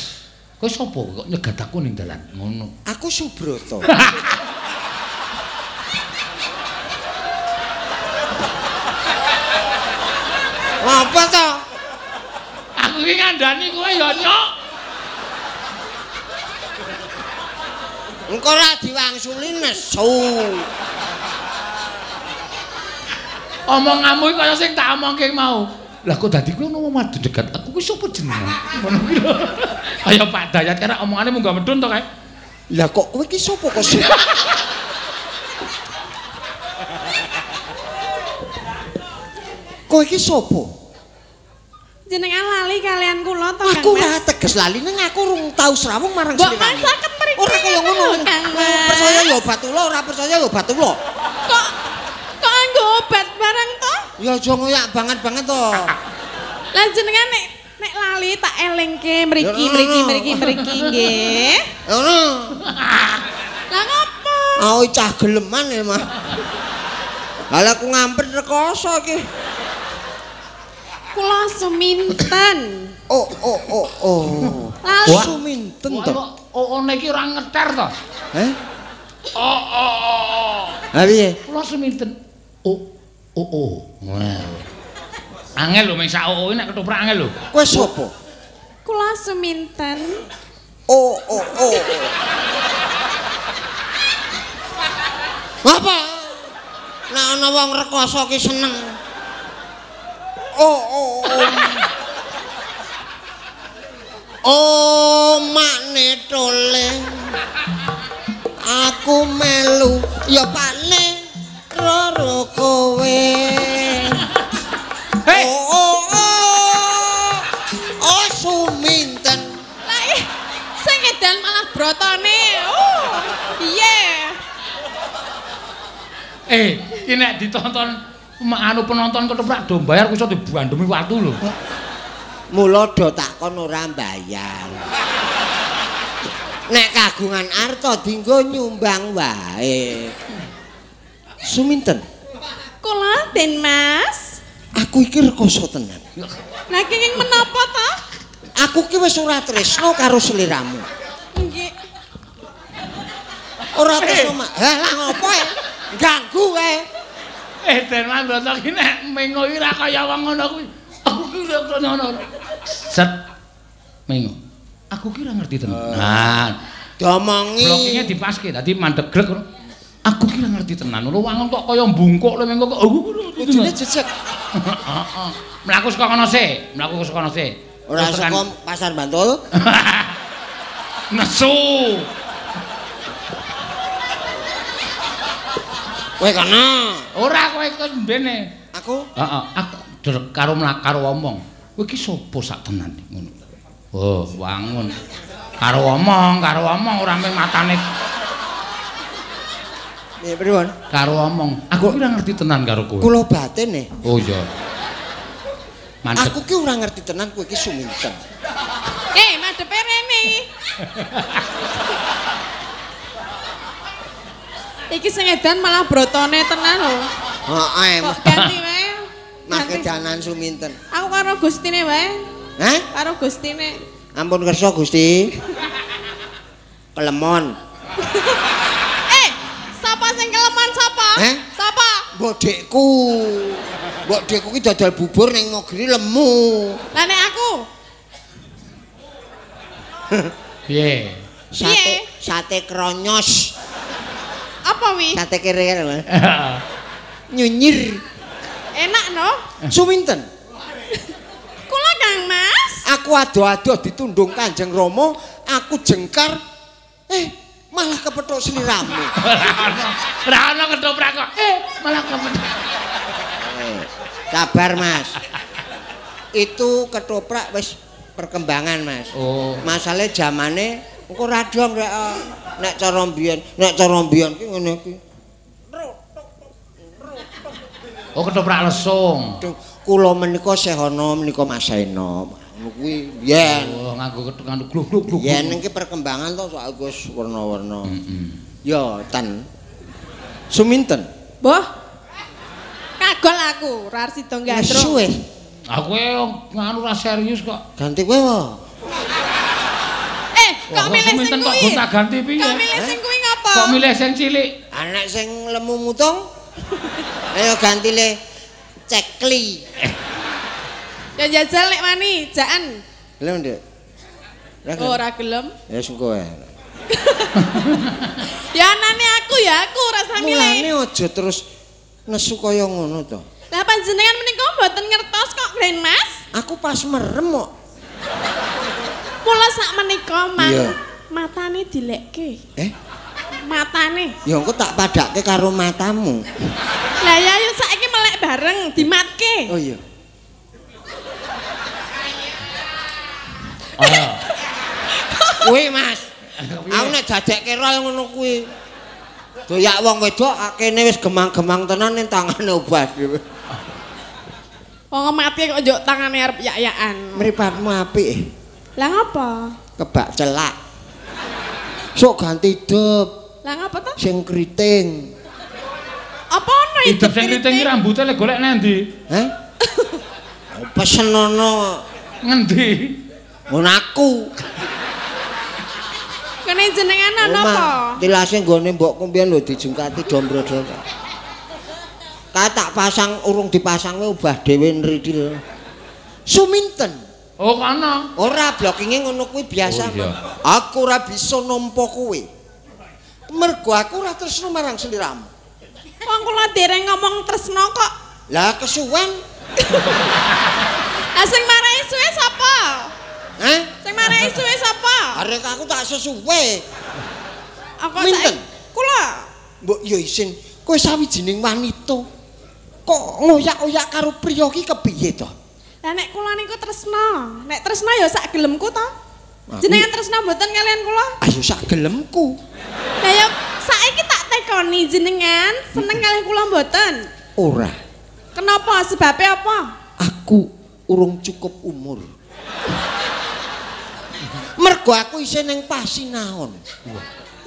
Kowe sapa kok nyegat aku ning dalan ngono? Aku Subroto. Apa to? Aku iki ngandani kowe ya nyok. Engko ora diwangsuli nesu. Omonganmu iki kaya sing tak omongke mau. Lah kok dadi kowe ngomong madu dekat aku kuwi sapa jenengmu? Ngono kuwi lho. Kaya Pak Dayat kira omongane munggah medun to kae. Lah kok kowe iki sapa kok sih? Kowe iki sapa? Jenengan lali kalian kula to Aku ora teges lali ning aku urung tau srawung marang Mbok Siliwangi. masaken mriki. Ora kaya ngono. Percaya ya batula, ora percaya ya batula. Kok kok anggo obat barang to? Ya aja ngoyak banget-banget to. Lah jenengan nek nek lali tak elingke mriki Ya, mriki no. mriki mriki nggih. Ngono. Lah ngopo? Ah cah geleman ya mah. Lah aku ngampet rekoso iki. Kula suminten. Oh oh oh oh. Wah, suminten to. Oh, oh iki ora ngeter to. Heh? Oh, oh, oh, oh. Ha piye? Kula seminten. Oh, oh, oh. Wah. Angel lho ming sak oh nek ketoprak angel lho. Kowe sapa? Kula suminten. Oh oh oh. Apa? Nek ana wong rekoso ki seneng. Oh oh oh. Oh makne tole. Aku melu ya pakne roro kowe. Hei, Oh oh oh. Oh suminten. Lah ih, sing edan malah brotone. Oh, iya. eh, iki nek ditonton anu penonton ketoprak do bayar kuwi iso dibandemi watu lho. Mula do takon ora mbayar. Nek kagungan arta dinggo nyumbang wae. Suminten, Kula Den Mas. aku iki rekoso tenan. Lah kenging menapa to? Aku ki wis ora tresno karo sliramu. Nggih. Ora tresno mak. Lah lah ngopo e? Ganggu wae. Eh, Den Mas Broto ki nek mengo iki ra kaya wong ngono kuwi. Aku ki ora ngono. Set. Mengo. Aku ki ora ngerti tenan. Nah, Diomongi. blokingnya dipaske dadi mandeg grek ngono. Aku ki ora ngerti tenan. Lho wangun kok kaya bungkuk lho mengo kok. Kudune jejeg. Heeh. Mlaku saka kono sih, mlaku saka kono sih. Ora saka pasar Bantul. Nesu. Kowe kana. Ora kowe iku mbene. Aku Heeh, aku derek karo karo omong. Kowe iki sapa sak tenan ngono. Oh, wangun. Karo omong, karo omong ora mung matane piye pripun? karo omong. Aku ora ngerti tenan karo kowe. Kula batin e. Oh iya. Mandek. Aku ki ora ngerti tenan kowe iki suminten. Eh, madepe rene. Iki sing edan malah brotone tenan lho. Heeh. Kok ganti wae. Ganti. Makedanan suminten. Aku karo Gustine wae. Hah? Karo Gustine. Ampun kersa Gusti. Kelemon. Eh, sapa sing keleman sapa? Eh? Sapa? Mbok dekku. Mbok dekku ki dodol bubur ning negeri lemu. Lah nek aku Piye? Sate sate kronyos. Apa wi? Sate kere kan. Mas. Nyunyir. Enak no? Suminten. Kula Kang Mas. Aku ado-ado ditundung Kanjeng Rama, aku jengkar eh malah kepethuk sliramu. Ora ana ketoprak kok. Eh, malah kepethuk. Kabar Mas. Itu ketoprak wis perkembangan Mas. Oh. Masalahe zamane engko radong rek eh, nek cara mbiyen, nek cara mbiyen ki ngene iki. Oh, ketoprak lesung. Kula menika sehono menika Mas Eno. Ngono kuwi biyen. Oh, nganggo ketoprak nganggo gluk-gluk. Biyen iki perkembangan to soal Gus warna-warna. Ya, ten. Suminten. Boh. Kagol aku, ora sida Wis gandrung. suwe. Aku nganu ra serius kok. Ganti kowe wae. Kok milih sing seminten kok kuwi? gonta ganti piye? Kok milih sing kuwi ngapa? Kok milih sing cilik? Anak sing lemu mutung. Ayo ganti le cekli. Ya jajal nek wani, jaan. Lah, Oh, ora gelem. Ya sing kowe. Ya anane aku ya aku rasa Mulane milih. aja terus nesu kaya ngono to. Lah panjenengan menika mboten ngertos kok Grand Mas. Aku pas merem kok. Mula sak menika mang Iya. matane dilekke. Eh, Matane. ya engko tak padake karo matamu. Lah ya yo saiki melek bareng dimatke. Oh iya. Ayo. Kuwi, Mas. Aku nek dadekke rol ngono kuwi. Doyak wong wedok akene wis gemang-gemang tenan ning tangane obas. Wong mati kok njuk tangane arep yak-yakan. Mripatmu apik. Lah ngapa? Kebak celak. Sok ganti hidup Lah ngapa to? sing kriting. Apa ono Hidup sing kriting iki rambute le golek nang ndi? Heh? Pesenono Ngendi? ngono aku. Kene jenengan ana apa? Tilase nggone mbokku mbiyen lho dijungkati dombro-dombro. Ka tak pasang urung dipasang ubah dhewe nridil. Suminten. Oh, kana. Ora blockinge ngono kuwi biasa. Oh, iya. Aku ora bisa nampa kowe. Mergo aku ora tresno marang sliramu. Wong kula dereng ngomong tresno kok. Lah kesuwen, Lah sing marahi suwe sapa? eh? Sing marahi suwe sapa? Arek aku tak sesuwe. Apa saiki? Kula. Mbok yo isin, kowe sawijining wanita. Kok ngoyak-oyak karo priya ki kepiye to? Lah nek kula niku tresno. Nek tresno ya sak gelemku to. Aku- Jenengan tresno mboten kalian kula? Ayo sak gelemku. Lah ya saiki tak tekoni jenengan seneng kalian kula mboten. Ora. Kenapa? Sebabnya apa? Aku urung cukup umur. Mergo aku isih ning pasinaon.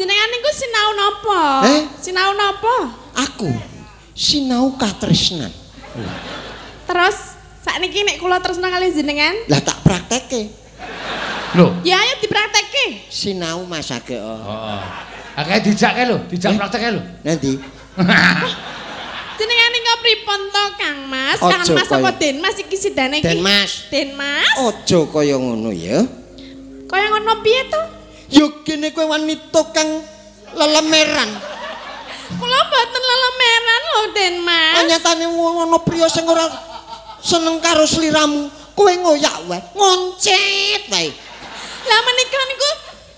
Jenengan niku sinau napa? Eh? Sinau napa? Aku sinau katresnan. Terus sakniki nek kula tresno kalian jenengan, Lah tak praktekke. Lho. ya ayo dipraktekke. Sinau masake. Oh. Heeh. Akeh dijakke lho, dijak praktek lho. Nanti Jenengan niku pripun to Kang Mas? Ojo Kang Mas apa Den Mas iki sidane iki? Den Mas. Den Mas. aja kaya ngono ya. Kaya ngono piye to? Yo kene kowe wanita kang lelemeran. Kula mboten lelemeran lho Den Mas. Anyatane ana priya sing ora seneng karo sliramu, kowe ngoyak wae, ngoncet wae. Lah menika niku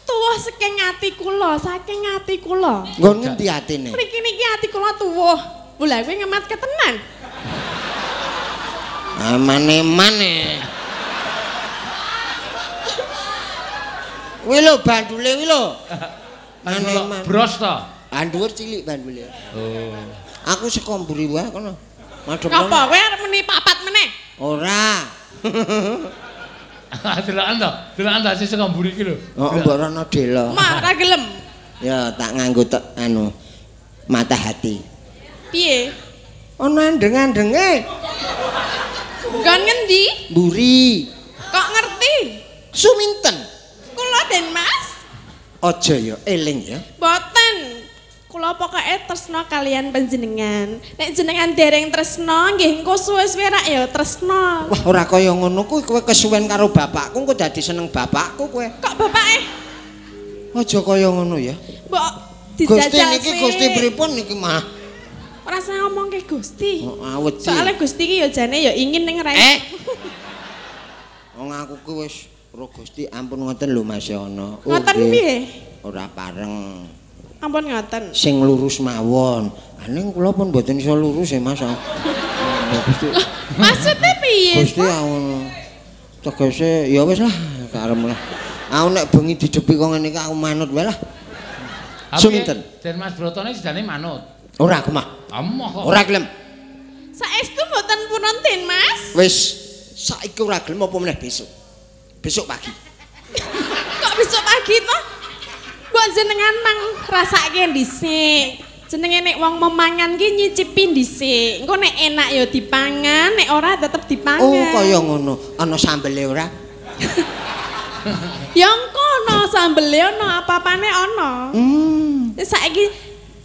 tuwuh saking ati kula, saking ati kula. Nggon ngendi atine? Mriki niki ati kula tuwuh. Lha kowe ngemat ketenan. Amane-mane. Kuwi lho bandule kuwi lho. Mane-mane. Bros to. Bandur cilik bandule. Oh. Aku saka mburi wae kono. Madhep Apa kowe arep meni papat meneh? Ora. Delokan to. Delokan to sing saka mburi iki lho. Oh, mbok rono delo. Mah ora gelem. Ya tak nganggo tek anu mata hati. Piye? Ana andeng-andenge Nggon ngendi? mburi. Kok ngerti? Suminten. Aja ya eling ya. Boten. Kula pokoke tresna kalian panjenengan. Nek jenengan dereng tresna nggih engko suwe-suwe rak ya tresna. Wah, ora kaya ngono kuwi kowe kesuwen karo bapakku, engko dadi seneng bapakku kowe. Kok bapake? Aja kaya ngono ya. Mbok Gusti dijajal niki Gusti pripun niki mah? Ora usah ngomongke Gusti. Oh, awet. Soale Gusti ki ya jane ya ingin ning ra. Eh. Wong aku ki wis Ro Gusti ampun ngoten lho Mas Yono. Ngoten piye? Ora pareng. Ampun ngoten. Sing lurus mawon. Aning kula pun mboten iso lurus ya Mas. Gusti. Maksudnya piye? Gusti awon. Tegese ya wis lah karem lah. Aku nek bengi dijepi kok ngene iki aku manut wae lah. Suminten? Den Mas Brotone sidane manut. Ora aku mah. Amoh kok. Ora gelem. Saestu mboten purun Den Mas. Wis saiki ora gelem apa meneh besok. Besok pagi. Kok besok pagi to? Mbok jenengan nang rasake dhisik. Jenenge nek wong memangan ki nyicipi dhisik. Engko nek enak ya dipangan, nek ora tetep dipangan. Oh kaya ngono. Ana sambele ora? Ya engko ana sambele ana apa-apane ana. Hmm. Saiki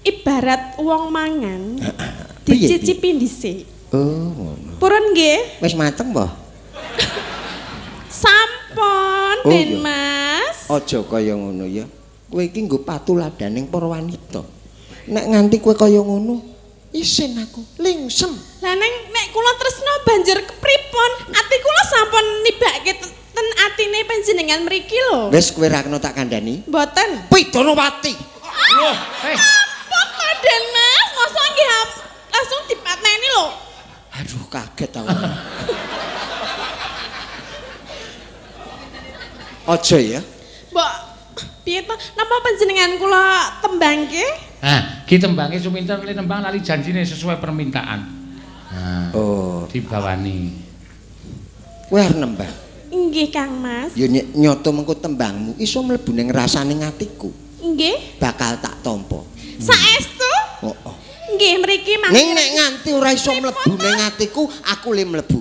ibarat wong mangan dicicipi dhisik. Oh ngono. Purun nggih? Wis mateng mbah? Sampun, Oh, Den iya. Mas. Aja kaya ngono ya. Kowe iki nggo patuladaning para wanita. Nek nganti kowe kaya ngono, isin aku lingsem. Lah neng nek kula tresno banjur kepripun? Ati kula sampun nibake te- ten atine panjenengan mriki lho. Wis kowe ra kena tak kandhani. Mboten. Pidanawati. Wah, eh. Ampun to Den Mas, mosok nggih langsung dipateni lho. Aduh kaget aku. Aja ya. Mbok piye to? Napa panjenengan kula tembangke? Nah, ki tembange suminten li nembang lali janjine sesuai permintaan. Nah, Oh, dibawani. kowe arep nembang. Nggih Kang Mas. Ya ny- nyoto mengko tembangmu iso mlebu ning rasane atiku. Nggih. Bakal tak tampa. Saestu? Oh, oh. Nggih mriki Ning mangke. nek nganti ora iso mlebu ning atiku, aku le mlebu.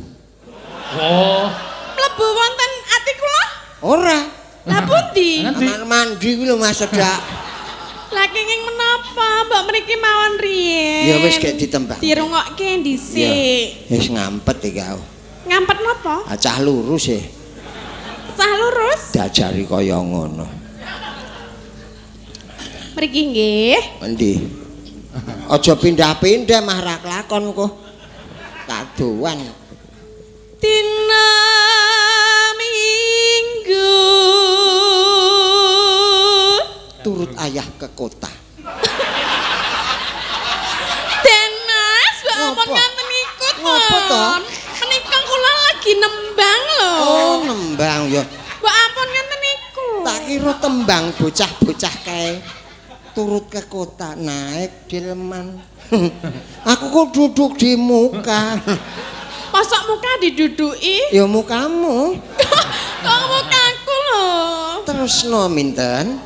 Oh, Mlebu wonten ati kula? Ora. Lah pundi? Kamar mandi kuwi lho Mas Sedak. Lah kenging menapa? Mbok mriki mawon riyen. Ya wis gek ditembang. Dirungokke dhisik. Wis ngampet iki aku. Ngampet napa? Acah lurus e. Sah lurus. Diajari kaya ngono. Mriki nggih. Endi? Aja pindah-pindah mah ra kelakon kok. Kaduan. Dina Turut ayah ke kota. Den Mas, mbok Ngopo? ampun ngaten iku to. Ngopo to? Menika kula lagi nembang lho. Oh, nembang ya. Mbok ampun ngaten iku. Tak kira tembang bocah-bocah kae. Turut ke kota naik delman. Aku kok duduk di muka. Mosok muka diduduki? ya mukamu. Kok mukaku lho. Terus no minten.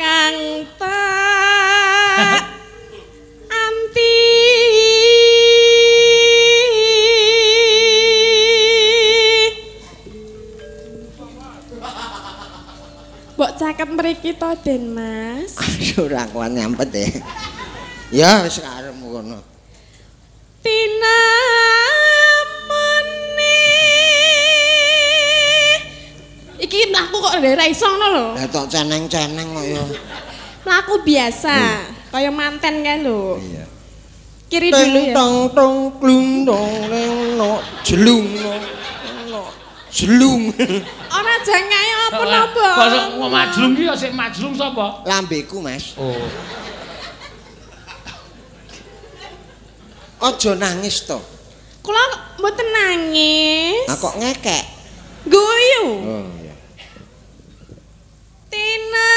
Kang tak anti Mbok caket mriki to Den Mas. Aduh ora kuat nyampet ya. Ya wis karepmu kono. Tina mene Iki mlaku kok ora iso ngono lho. Lah tok ceneng-ceneng kok ya. Mlaku biasa, kaya manten kan lho. Iya. Kiri dulu ya. Tong tong klung dong neng no jelung no. no, Jelung. Ora jangae apa Kok napa? kok majlung ki sik majlung sapa? Lambeku, Mas. Oh. Aja nangis to. Kula mboten nangis. Ah kok ngekek. Guyu. Oh iya. Tina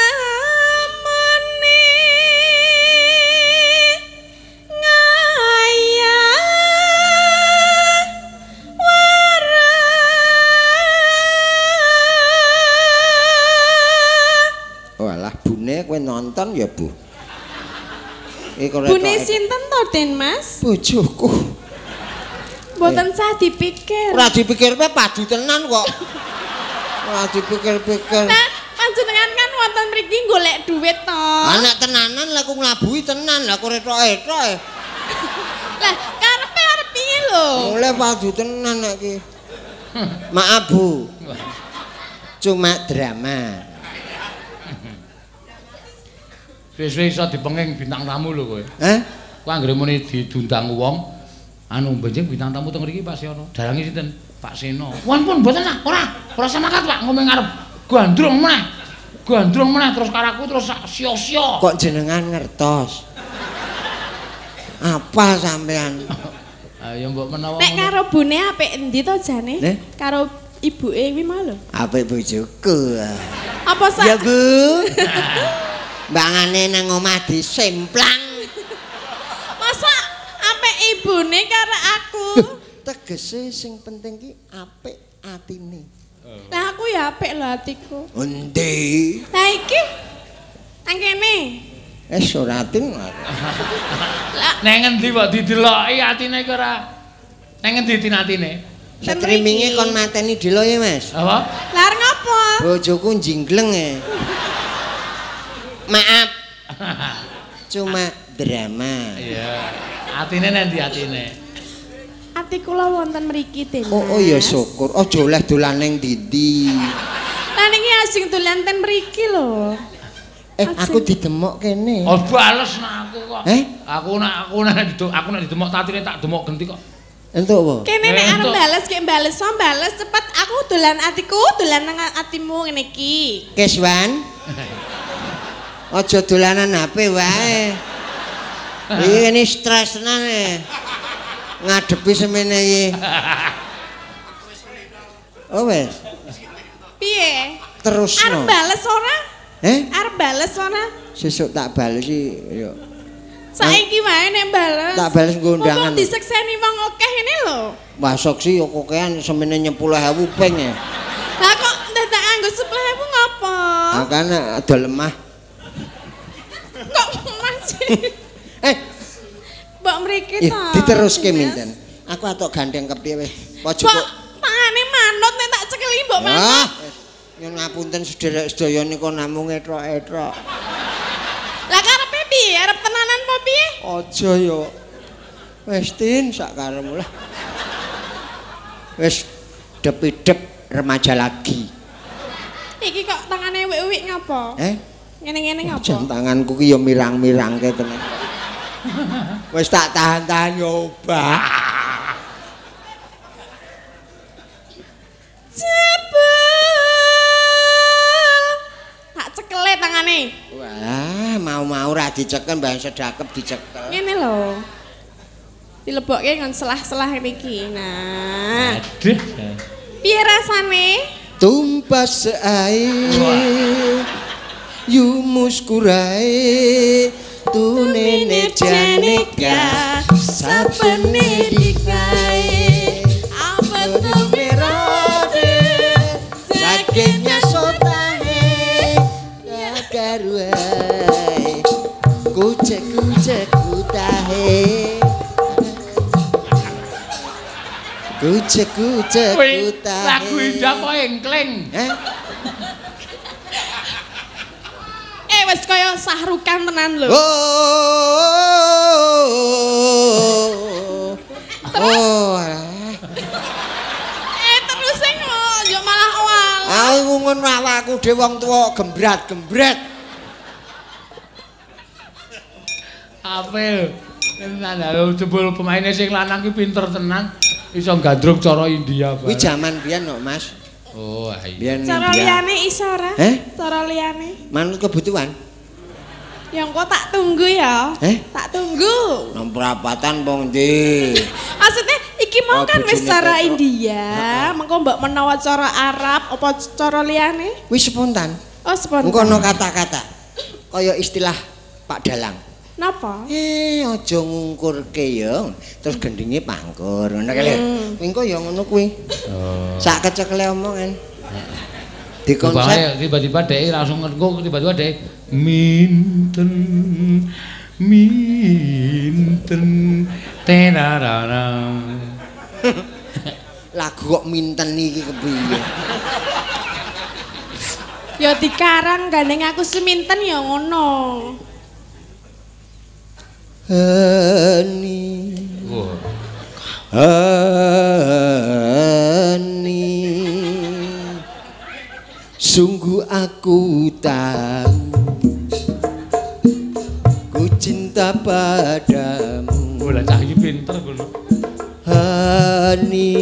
Walah bune kowe nonton ya, Bu. Iku Bune sinten to Den Mas? bojoku. Mboten sah dipikir. Ora dipikir kowe padu tenan kok. Ora dipikir-pikir. Nah, panjenengan kan wonten mriki golek duit to. Anak tenanan lah aku nglabuhi tenan lah kok retok-etok. Lah, karepe arep piye lho? Mulai padu tenan nek iki. Maaf Bu. Cuma drama. Wis-wis iso dipenging bintang tamu lho kowe. Hah? Kowe anggere muni didundang wong anu benjing bintang tamu teng mriki pasti ana. Darange sinten? Pak Seno. Wan pun mboten lah, ora. Ora semangat Pak ngomong ngarep gandrung meneh. Gandrung meneh terus karaku terus sia-sia. Kok jenengan ngertos? Apa sampean? Ayo mbok menawa Nek karo bune apik endi to jane? Neh? Karo ibuke kuwi mau lho. Apik bojoku. Apa sak Ya Bu. Bangane nang omah disemplang. Masa apik ibune karo aku? Tegese sing penting ki apik atine. Lah aku ya apik lho atiku. Endi? Lah iki nang kene. Eh suratin. Lah Neng ngendi kok dideloki atine iki ora? Neng ngendi tinatine? Streaminge kon mateni delo ya, Mas. Apa? lar ngopo? Bojoku jinggleng e. Maaf. Cuma drama. Iya. Atine nang ndi atine? Ati kula wonten mriki Den. Oh, oh ya syukur. Aja oleh dolan ning ndi. Lah niki asing dolan ten mriki lho. Eh, aku didemok kene. Oh bales nak aku kok. Eh? Aku nak aku nak didemok aku nak didemok tatine tak demok genti kok. Entuk apa? Kene nek Eh, arep bales ki bales so bales cepet aku dolan atiku dolan nang atimu ngene iki. Keswan. Aja dolanan HP wae. Iki ini stres tenan e. Ngadepi semene iki. Oh wes, Piye? Arep terusno. bales ora? Eh? Arep bales ora? Sesuk tak bales iki yo. Saiki wae nek bales. Tak bales nggo undangan. Mumpung disekseni wong akeh ini lho. Masuk sih yo kokean semene 10.000 ping ya. Lah kok dadak anggo 10.000 ngopo? Makane ada lemah. Eh, Mbok mriki to. diteruske Mas. minten. Aku atok gandeng kepiye weh. Pojok. Mbok tangane manut nek tak cekeli mbok manut. Nyun ngapunten sederek sedaya nika namung etrok-etrok. Lah karepe piye? Arep tenanan apa piye? Aja yo. Wis tin sak karemu lah. Wis dep-dep remaja lagi. Iki kok tangane wik-wik ngapa? Eh, Ngene-ngene ngapa? jam tanganku ki yo mirang-mirangke tenan. Wis tak tahan-tahan nyoba. Jebul. Tak cekele tangane. Wah, mau-mau ra dicekel mbah sedakep dicekel. Ngene lho. Dilebokke ngon selah-selah iki. Nah, Aduh. piye rasane? Tumpas air Yumus kurai Tunene janeka Sapene dikai Apa tuh Merode Sakitnya sotahe Karuai Kucek kucek kutahe Kucek kucek kutahe lagu indah kok engkling. Eh? Wis kaya sahrukan tenan lho. Oh, oh, alah. Eh terus sing yo malah awal. Aku ngono awakku dhewe wong tuwa gembrat-gembret. Apel. Tenan lho jebul pemaine sing lanang ki pinter tenan. Iso gandrung cara India Kuwi jaman biyen kok, Mas. Oh, iya. Cara liyane iso ora? Eh? Cara liyane. Manut kebutuhan. Ya engko tak tunggu ya. Eh? Tak tunggu. Nang perapatan pong ndi? Maksudnya iki mau Oh, kan wis cara Petro. India, mengko mbok menawa cara Arab apa cara liyane? Wis spontan. Oh spontan. Engko ana kata-kata. Kaya istilah Pak Dalang. Napa? Eh, aja ngungkurke ya. Terus gendinge pangkur. Ngono kali. Kuwi engko ya ngono kuwi. Oh. Sak kecekle omongan. Di Konsep konsep tiba-tiba dhek langsung ngergo tiba-tiba dhek minten minten tenarara. lagu kok minten iki kepiye. Ya dikarang gandeng aku seminten ya ngono. Heni. Heni. Sungguh aku tahu ku cinta padamu. Bola cah iki pinter ngono. Hani.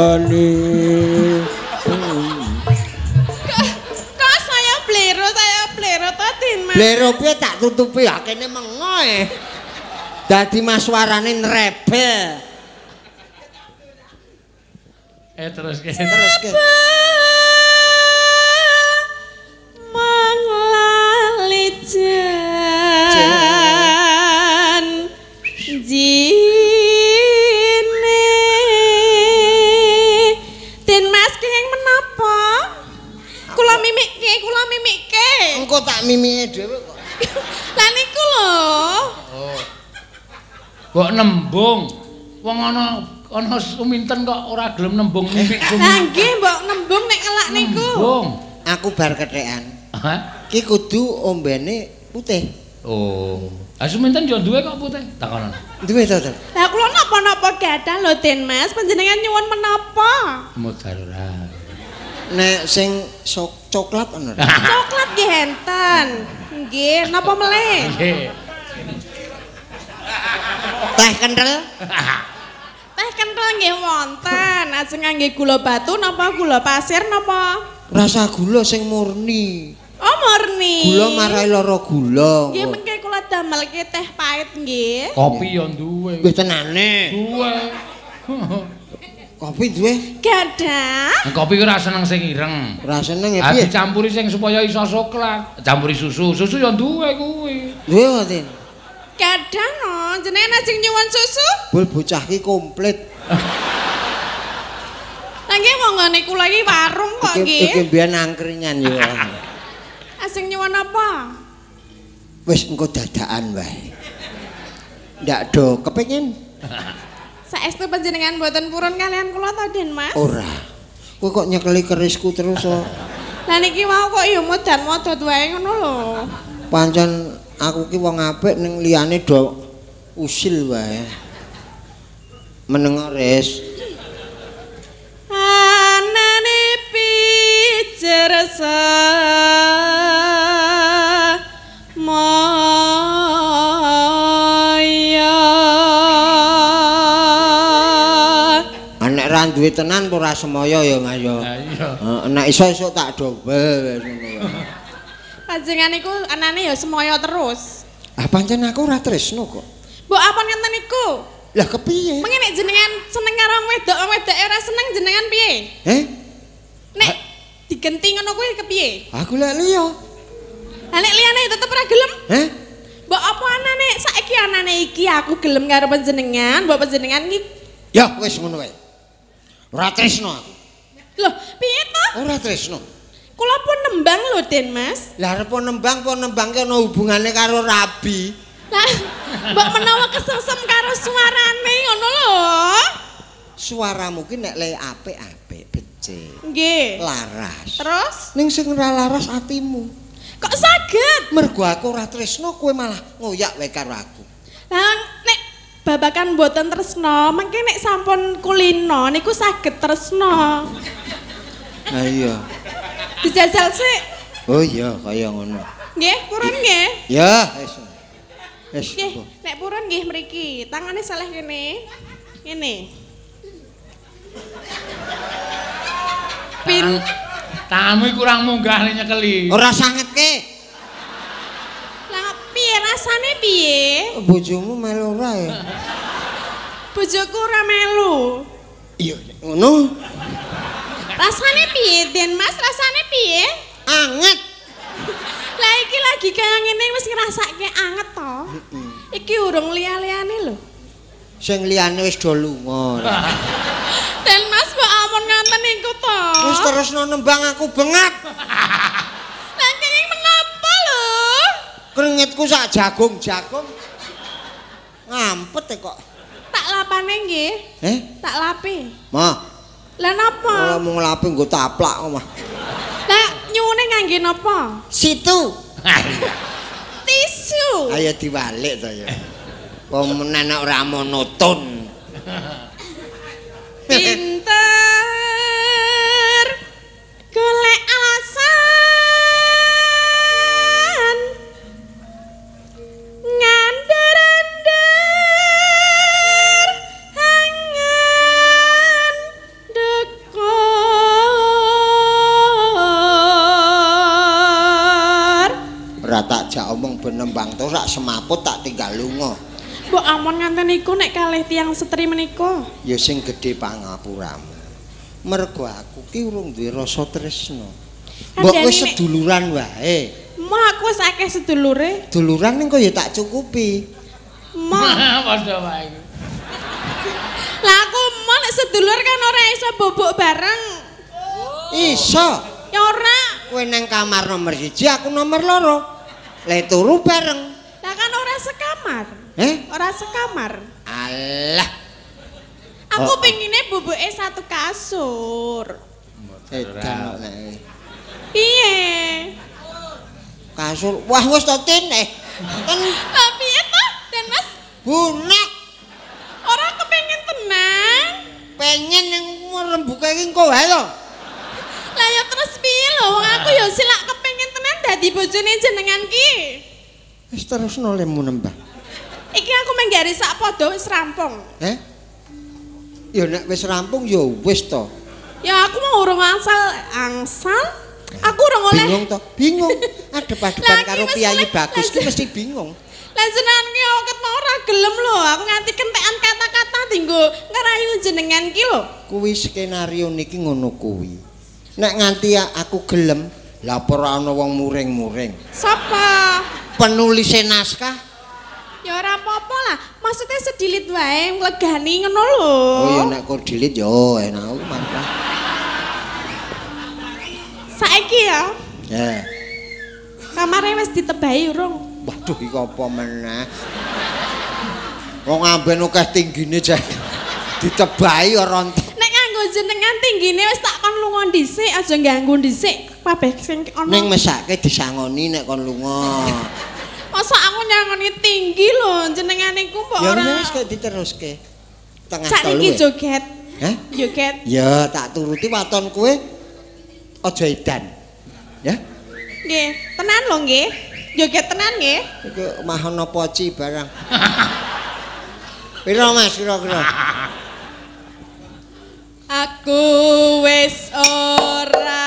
Hani. To Mas. Blero piye tak tutupi ya kene mengo e. Dadi maswarane nrebel. Eh terus ke. Terus ke. Engko tak mimike dhewe kok. Lah niku lho. Kok nembung. Wong ana ana suminten kok ora gelem nembung mimik Lah nggih mbok nembung nek elak niku. Nembung. Aku bar ketekan. Hah? Ki kudu ombene putih. Oh. Ah suminten yo duwe kok putih. Takonan. Duwe to, to. Lah kula napa-napa gadah lho Den Mas, panjenengan nyuwun menapa? Mudarat. Nek sing sok coklat ana. Coklat nggih enten. Nggih, napa melih? Nggih. Teh kental. Teh kental nggih wonten. Ajeng ngangge gula batu napa gula pasir napa? Rasa gula sing murni. Oh murni. Gula marai lara gula. Nggih mengke kula damelke teh pahit nggih. Kopi yo duwe. Wis tenane. Duwe. Kopi duwe. Gadah. Kopi ora seneng sing ireng. Ora seneng ya Ah piye? dicampuri sing supaya iso coklat. Campuri susu. Susu yo duwe kuwi. Duwe mboten. Gadah no, jenengan ajeng nyuwun susu? Bul bocah ki komplit. Lah nggih monggone kula iki warung kok Iki iki nggih. mbiyen angkringan yo. Ajeng nyuwun apa? Wis engko dadakan wae. Ndak do kepengin Saestu panjenengan mboten purun kalian kula to Den Mas? ora. Kowe kok nyekeli kerisku terus kok. Lah niki mau kok ya modan modot wae ngono lho. Pancen aku ki wong apik ning liyane do usil wae. Meneng res. Anane pijersa maya duwe tenan ora semaya ya Mas ya. Ha iya. Heeh, nek iso esuk tak dobel wis ngono wae. Panjenengan niku anane ya semoyo terus. Ah pancen aku ora tresno kok. Mbok apa ngenten niku? Lah kepiye? Mengene nek jenengan seneng karo wedok, wong wedoke ora seneng jenengan piye? Eh? Nek digenti ngono kuwi kepiye? Aku lek liya. Lah nek liyane tetep ora gelem? Eh? Mbok apa anane saiki anane iki aku gelem karo panjenengan, mbok panjenengan iki Ya wis ngono wae. Ora tresno aku. Loh, piye to? Ora tresno. Kula pun nembang lho, Den Mas. Lah arep nembang po nembang ki ana hubungane karo rabi. Lah, mbok menawa kesengsem karo suarane ngono lho. Suaramu ki nek le apik-apik becik. Nggih. Laras. Terus Ning sing ora laras atimu. kok saged? Mergo aku ora tresno kowe malah ngoyak wae karo aku. Lah nek babakan mboten tresno, mengke nek sampun kulino niku saged tresno. Ha iya. Dijajal sik. Oh iya kaya ngono. Nggih, purun nggih. Ya wis. Wis. Nggih, nek purun nggih mriki. Tangane saleh kene. Ngene. Pin Tanganmu kurang munggah nek nyekeli. Ora sangetke. Rasane piye? Bojomu melu ora ya? Bojoku ora melu. Iya, ngono. Rasane piye, Den Mas? Rasane piye? Anget. Lah iki lagi kaya ngene wis ngrasake anget to. Iki urung liya-liyane lho. Sing liyane wis do lunga. Den Mas kok ampun ngoten niku to. Wis terusno nembang aku bengak. Keringetku sak jagung-jagung. Ngampet e kok. Tak lapane nggih. Eh, Tak lapi. Ma. Lah napa? Ora mung nglapi nggo taplak omah. Lah nyuwune ngangge napa? Situ. Tisu. Ayo diwalik to ya. Pemenan ora monoton. Pinter golek alasan benembang to sak semaput tak tinggal lunga. Mbok amon ngenten niku nek kalih tiyang setri menika. Ya sing gedhe pangapuramu. Mergo aku ki urung duwe rasa tresna. Mbok wis seduluran wae. Ma aku wis akeh sedulure. Duluran ning kok ya tak cukupi. Ma padha wae. Lah aku ma nek sedulur kan ora iso bobok bareng. Iso. Ya ora. Kowe nang kamar nomor 1, aku nomor 2. Lah turu bareng. Lah kan ora sekamar. Eh? Ora sekamar. Alah. Aku oh. oh. pengine bubuke satu kasur. Edan eh, kok Piye? Kasur. Wah wis to tin eh. Ten. Lah piye to? Den Mas. Bunek. Ora kepengin tenang. Pengen yang merembuke iki engko wae to. Lah ya terus piye lho wong aku ya silak kepengen tenan dadi bojone jenengan ki. Wis terusno lemu nembah. Iki aku menggari sak padha wis rampung. Eh? Ya nek wis rampung ya wis to. Ya aku mau urung angsal angsal. Aku urung oleh Bingung to? Bingung. Adep-adepan karo piyayi bagus ki mesti bingung. Lah jenengan ki oket mau ora gelem lho. Aku nganti kentekan kata-kata dinggo ngerayu jenengan ki lho. Kuwi skenario niki ngono kuwi. Nek nganti aku gelem, lah apa ora ana wong muring-muring. Sapa? Penulis naskah. Ya ora apa-apa lah. Maksudnya sedilit wae nglegani ngono lho. Oh ya nek kok dilit ya enak aku mantap. Saiki ya, Ya. kamare wis ditebahi urung? Waduh iki apa meneh. Wong amben akeh tinggine jek. Ditebahi ora nganggo jenengan tinggine wis tak kon lunga dhisik, aja ganggu dhisik. Kabeh sing ana. Ning mesake disangoni nek kon lunga. Masa aku nyangoni tinggi lho, jenengan iku kok Ya ora. wis kok diteruske. Tengah telu. ya? joget. Hah? Joget. Ya tak turuti waton kowe aja edan. Ya. Nggih, tenan lho nggih. Joget tenan nggih. Iku mahono poci barang. Piro Mas kira-kira? Aku wis ora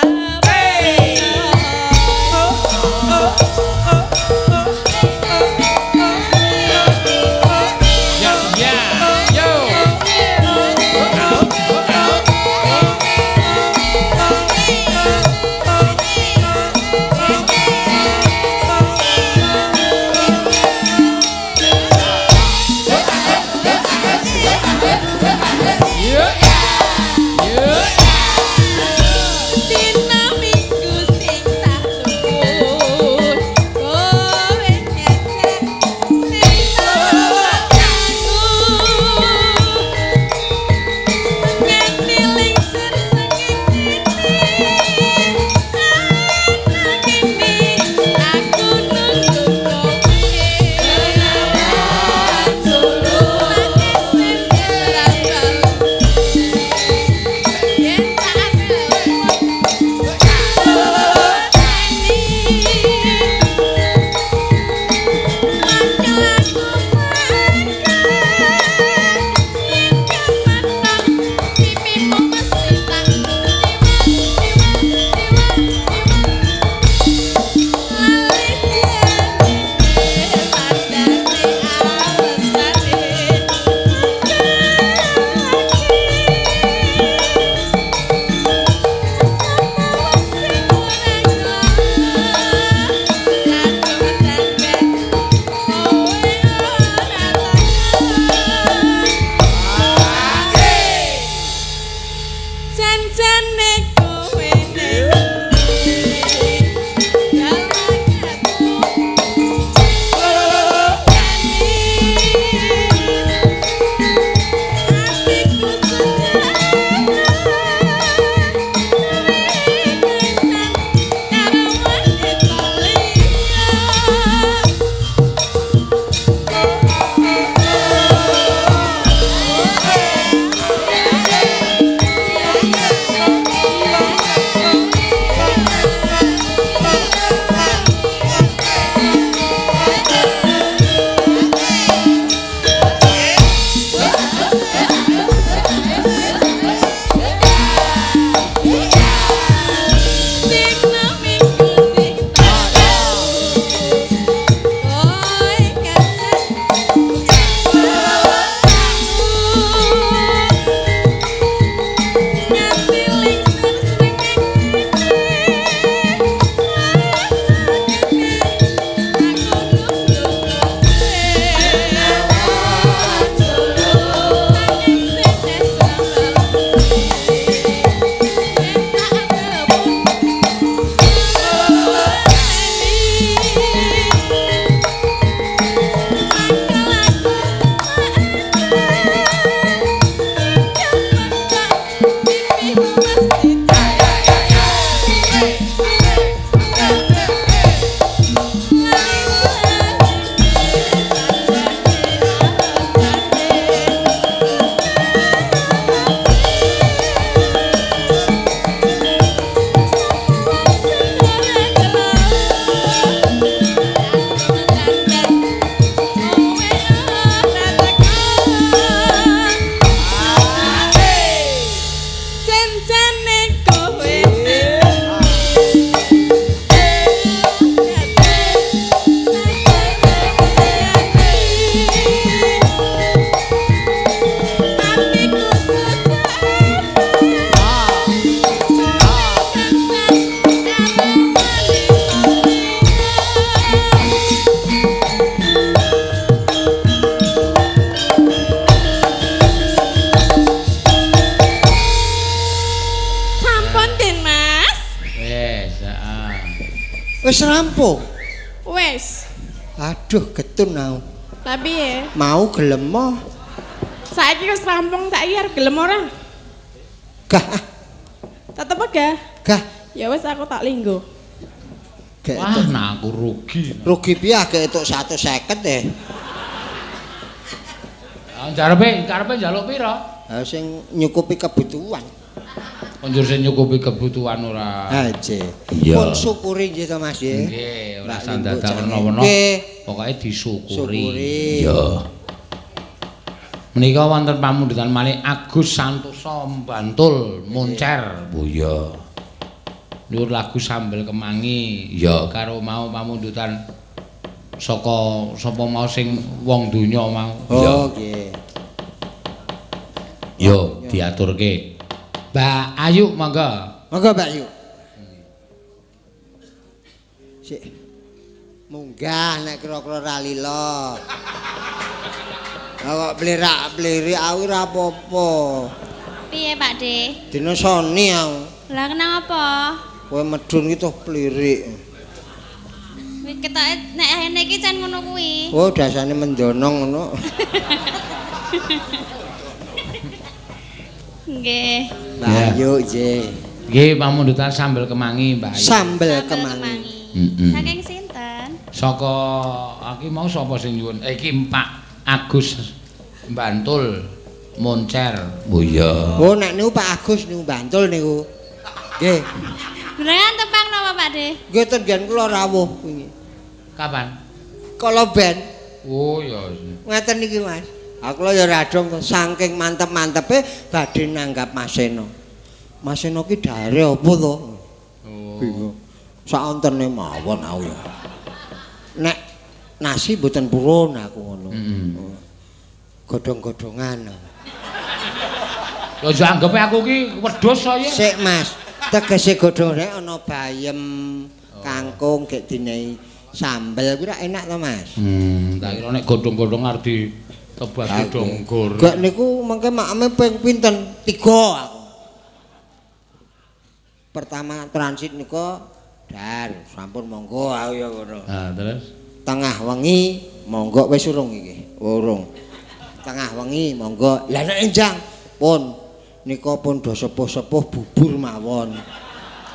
rugi. Rugi piye gak etuk 150 deh. Ah, Karepe, karepe njaluk pira? Ha sing nyukupi kebutuhan. Konjur sing nyukupi kebutuhan ora. Aja. Iya. Pun syukuri nggih to Mas nggih. Nggih, ora sandadak werna-werna. Nggih. Pokoke disyukuri. Syukuri. Ya. Menika wonten pamundhutan malih Agus Santoso Bantul Muncer. Oh iya. Nur lagu sambel kemangi Ya. karo mau pamundhutan saka sapa mau sing wong donya mau. Oh nggih. Yo diaturke. Mbak Ayu monggo. Monggo Mbak Yu. Sik. Munggah nek kira-kira ra lila. Lah kok blerak-blerik aku ora apa-apa. Piye Pak De? Dina soni aku. Lah kenapa? Kowe medun ki toh blirik. Wis ketoke nek rene iki jan ngono kuwi. Oh dasane mendonong ngono. Nggih. Mbak Yu nggih. Nggih pamundhutan sambel kemangi Mbak Ayu. Sambel kemangi. Heeh. Saking sinten? Saka iki mau sapa sing nyuwun? Eh, Iki Pak Agus Bantul Muncer. Oh iya. Oh nek niku Pak Agus niku Bantul niku. Nggih. Beneran tepang napa Pak De? Nggih ten gen kula rawuh wingi. Kapan? Kala ben Oh ya. ngeten iki Mas. Aku lho ya radong saking mantep-mantepe badhe nanggap Mas Seno. Mas Seno ki dare apa to? Oh. Bingung. Saontene mawon aku ya. Nek nasi mboten purun aku ngono. Heeh. Godhong-godhongan. Lho aja anggepe aku ki wedhus saya. Sik Mas, tegese godhonge ana bayem, kangkung gek dinehi sambel kuwi enak to Mas. Hmm, tak kira nek godhong-godhong arep ditebas donggor. Gak niku mengke makame ping pinten? Tiga aku. Pertama transit niku dar sampun monggo aku ya ngono. Nah, terus Tengah wengi monggo wis urung iki. Urung. Tengah wengi monggo. Lah nek enjang pun nika pun sepuh-sepuh bubur mawon.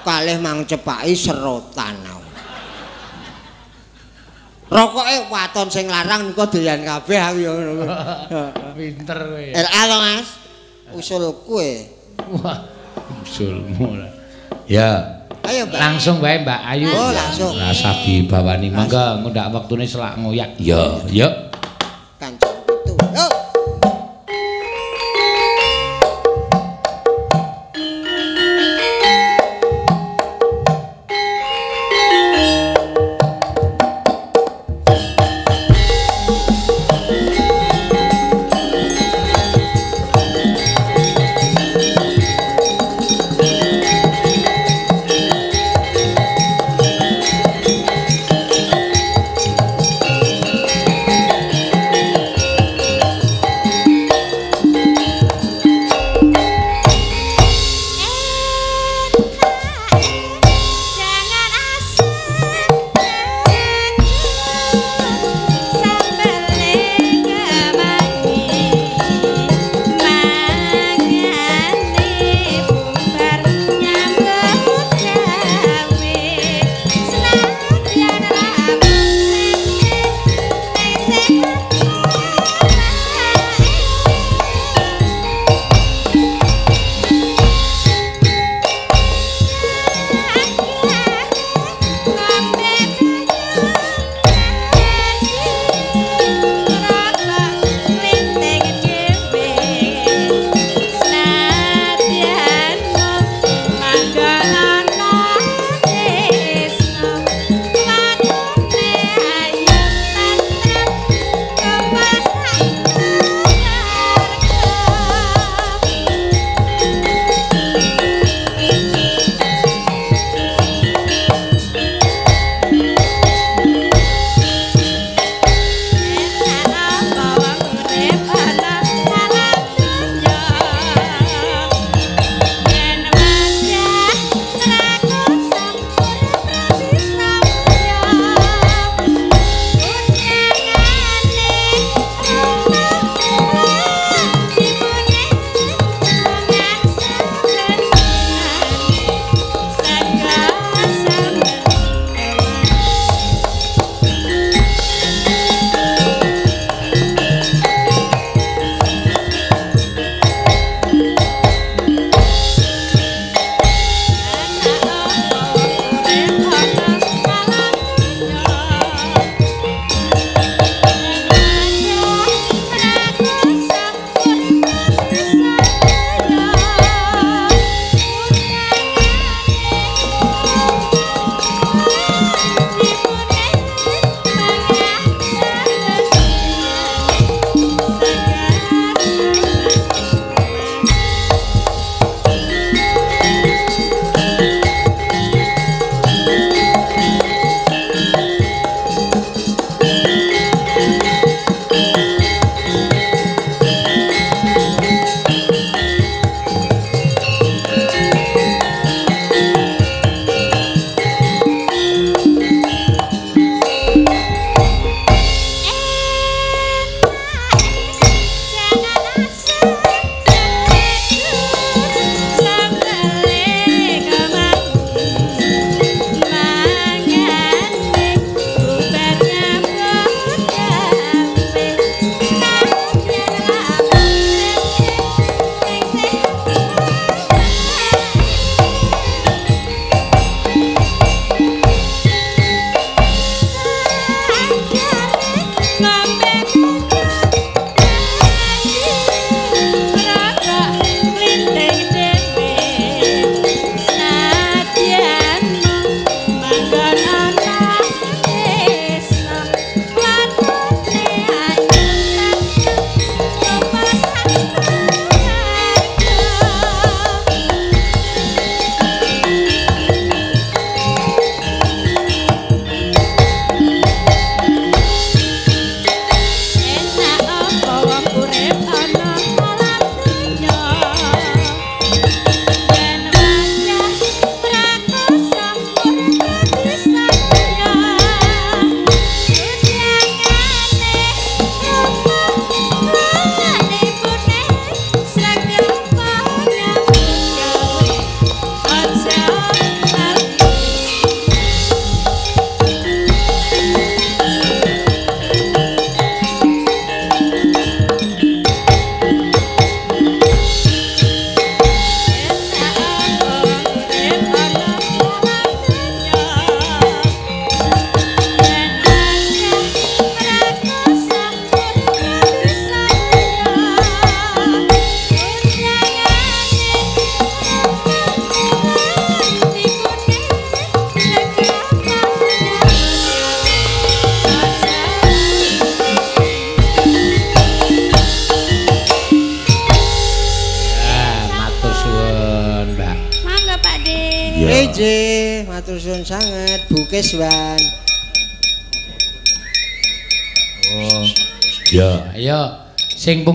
Kalih mang cepaki serotan. Rokoke waton sing larang nika doyan kabeh aku ya ngono. pinter kowe. RA to Mas. Usulku e. Wah, usulmu lah. Ya. Ayo Mbak. Langsung wae Mbak Ayu. Oh, langsung. Rasa dibawani mangga ngundak wektune selak ngoyak. Ya, ya. Kancang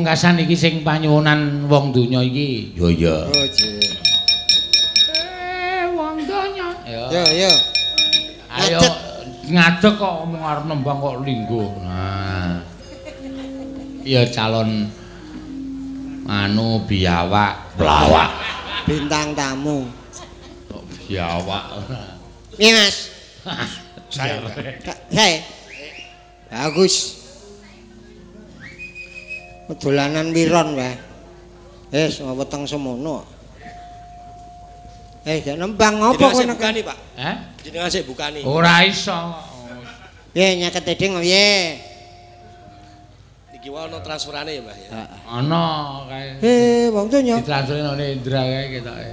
pungkasan iki sing panyuwunan wong donya iki. Yo ya. Oh. Eh wong donya. Yo, yo. Ayo Ngadeg. kok omong arep nembang kok linggo. Nah. Iya calon anu biawak Pelawak. Bintang tamu. biawak. Iya, Mas. Saya. Saya. Bagus. Dolanan wiron wae. Wis weteng semono. Eh, jak nembang ngopo kowe sik nek? bukani, Pak. Eh? Jenengan sik bukani. Ora iso. Ye nyaket edeng piye? Iki wae ono transferane ya, Mbah ya. Ana kae. Eh, wong donya. Ditransferin oleh Indra kae ketoke.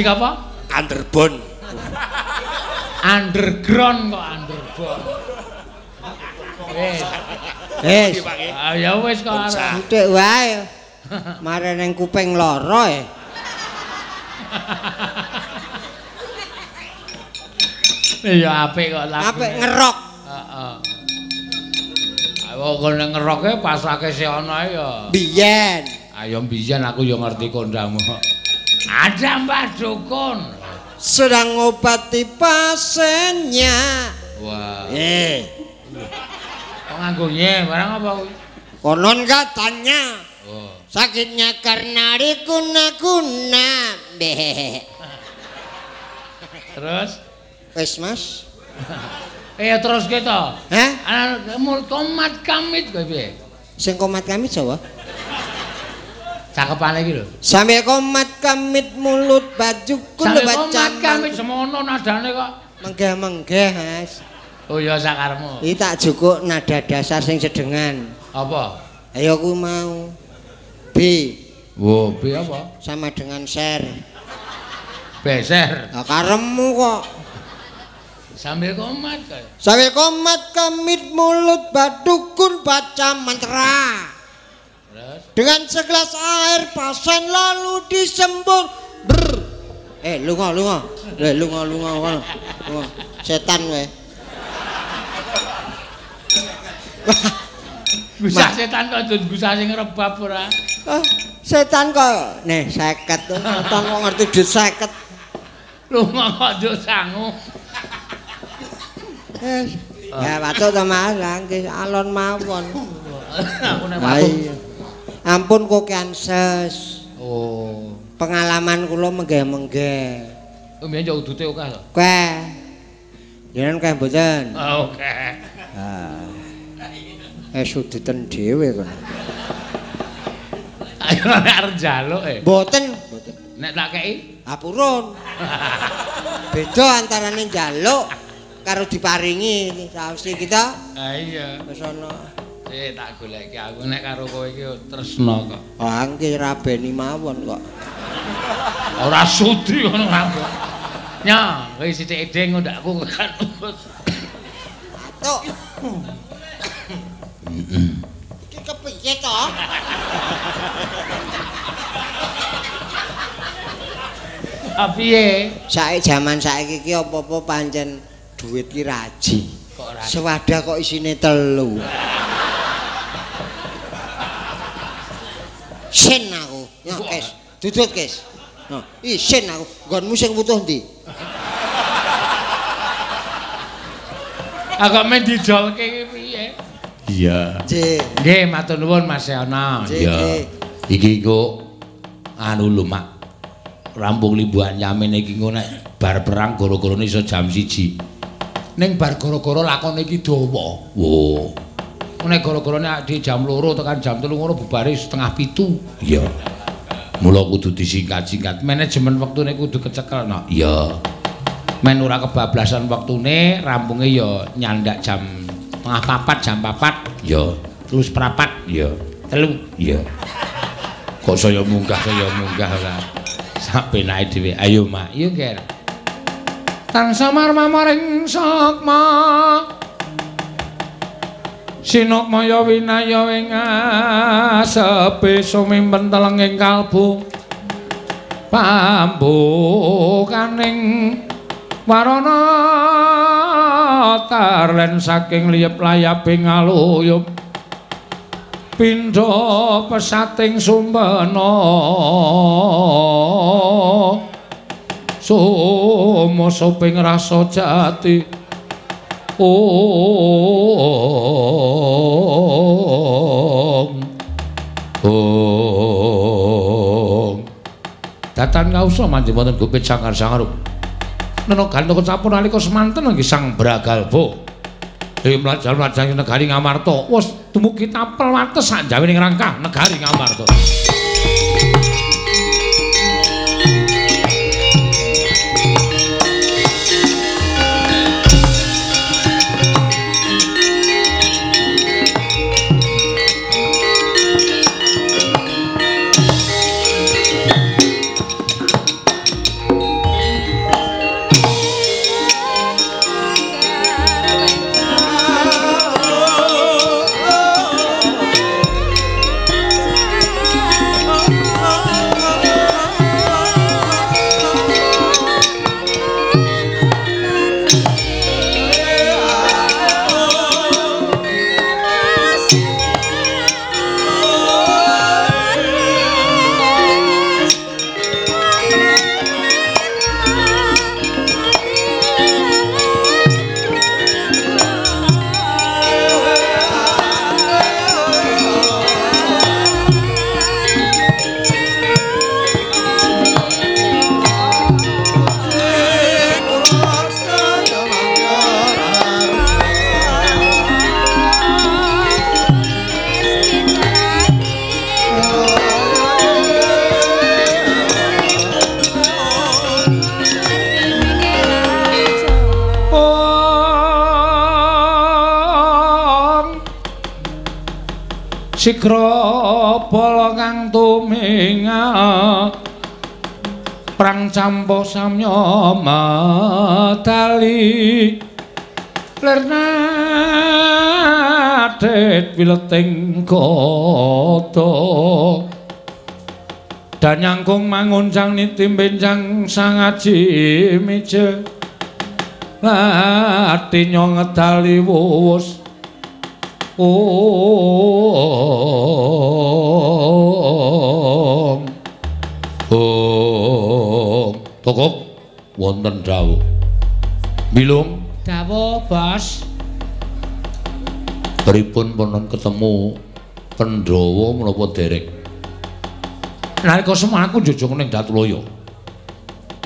Musik apa? Underbone. Underground kok underground. Wis. Wis. Iki Pak nggih. Ah ya wis kok arek. Sithik wae. Mare ning kuping lara e. Ya apik kok lagu. Apik ngerok. Heeh. Ayo kene ngeroke pasake si ana ya. Biyen. Ayo mbiyen aku ya ngerti kondangmu. Ada Mbah Dukun. sedang ngobati pasiennya. Wah. Eh, Kok nganggo nye barang apa kuwi? konon katanya Oh. sakitnya karena dikuna-kuna. Terus Wes, Mas. eh terus kita. Hah? Mul tomat kamit kowe piye? Sing komat kamit Jawa? Cakepane iki lho. Sambil komat kamit mulut baju Sampe baca kamit semono nadane kok. menggeh-menggeh, Mas. Oh ya sakarmu. Iki tak jukuk nada dasar sing sedengan. Apa? Ayo aku mau. B Wo, piye apa? sama dengan share. Beser. Lah karemu kok. Sambil komat kowe. Sambil komat kamit mulut badukun baca mantra. Dengan segelas air pasien lalu disembur. Brr. Eh, lunga lunga. Eh, lunga lunga kono. Lunga. Setan we. Bisa setan kok dun bisa sing rebab ora. Ah, setan kok. Nih, 50. Setan kok ngerti duit 50. Lunga kok nduk sangu. Eh, Ya, patuk to Mas, lah nggih alon mawon. Aku nek waktu. iya. Ampun kok kanses. Oh. Pengalaman kula menggeh-menggeh. Mbiyen yo udute akeh to. Oke. Jenengan kae mboten. Oke. Ah. Eh suduten dhewe kono. Ayo nek arep njaluk e. Mboten, mboten. Nek tak kei Apurun. Beda antarane njaluk karo diparingi sausé kita. Ha iya. Wis ana. Eh tak goleki aku nek karo kowe iki tresno kok. Ah nggih rabeni mawon kok. Ora sudri ngono rambut. Nya, kowe sithik edeng ndakku kan. Tuk. Iki kepiye to? Ah piye? Saiki jaman saiki iki apa-apa pancen duit ki raji. Kok ora Sewadah kok isine telu. Sen aku. Ya, Kes. Dudut, Kes. Nah, isin aku. Nggonmu sing wutuh ndi? Agak men didolke iki piye? Iya. Nggih. Nggih, matur nuwun Mas Yana. Nggih, Iya. Iki kok anu lho, Mak. Rampung limbuhan yamin iki engko nek bar perang gara-garane iso jam 1. Ning bar gara-gara lakone iki dawa. Wo. Nek gara-garane ade jam 2 tekan jam 3 ngono bubare setengah pitu. Iya. Mula kudu disingkat-singkat. Manajemen wektune kudu kecekel no. Iya. Men ora kebablasan wektune, rampunge ya nyandak jam tengah papat, jam papat, Iya. terus perapat, Iya. telu. Iya. Kok saya munggah saya munggah ora. Sampe naik dhewe. Ayo, Mak. Iya, Ger. Tansah marmaring sakma. Sinokmaya winaya ing asepe sumimpen telenging kalbu. Pambukaning warana tarlen saking liyep layaping aluyup. pindha pesating sumbana sumasa ping rasa jati. Ong ong datan kausa manjing wonten gupit sangar-sangar nena ganteng sampun nalika semanten nggih sang bragalbo. Dewi mlajal negari Ngamarta. Wes dumugi tapel wates sak jawining rangkah negari Ngamarta. Sikra bala kang tuminga Prang campa samya madali Lerna det wileting kota Dan nyangkung manguncang nitim benjang sangaji meja Latinyo ngedali wuwus Om Om. Tokok wonten dawuh. Bilung Dawa bos pripun ponon ketemu Pandhawa menapa derek? Nalika semana aku njujung ning Datuloyo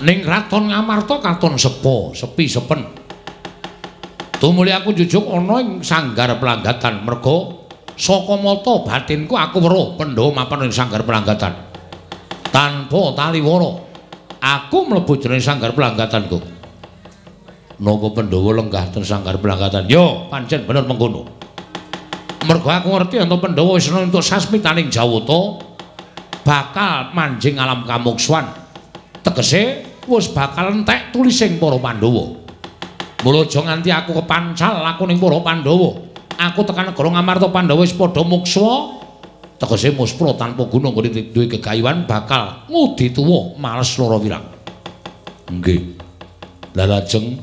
ning kraton Ngamarta katon sepo, sepi sepen. Tumuli aku jujuk ana ing sanggar pelanggatan merga saka mata batinku aku weruh Pandhawa mapan ing sanggar pelanggatan. Tanpa taliwara, aku mlebu jroning sanggar pelanggatanku. Napa Pandhawa lenggah ten sanggar pelanggatan? Yo, pancen bener mengkono. Mergo aku ngerti ento Pandhawa wis entuk sasmitaning Jawata bakal manjing alam kamuksuan. Tegese wis bakal entek tulising para Pandhawa. Mula aja nganti aku kepancal aku para Pandhawa. Aku tekan negara Ngamarta Pandhawa wis padha muksa. Tegese muspra tanpa guna nggone duwe gegayuhan bakal ngudi tuwa males lara wirang. Nggih. Lah lajeng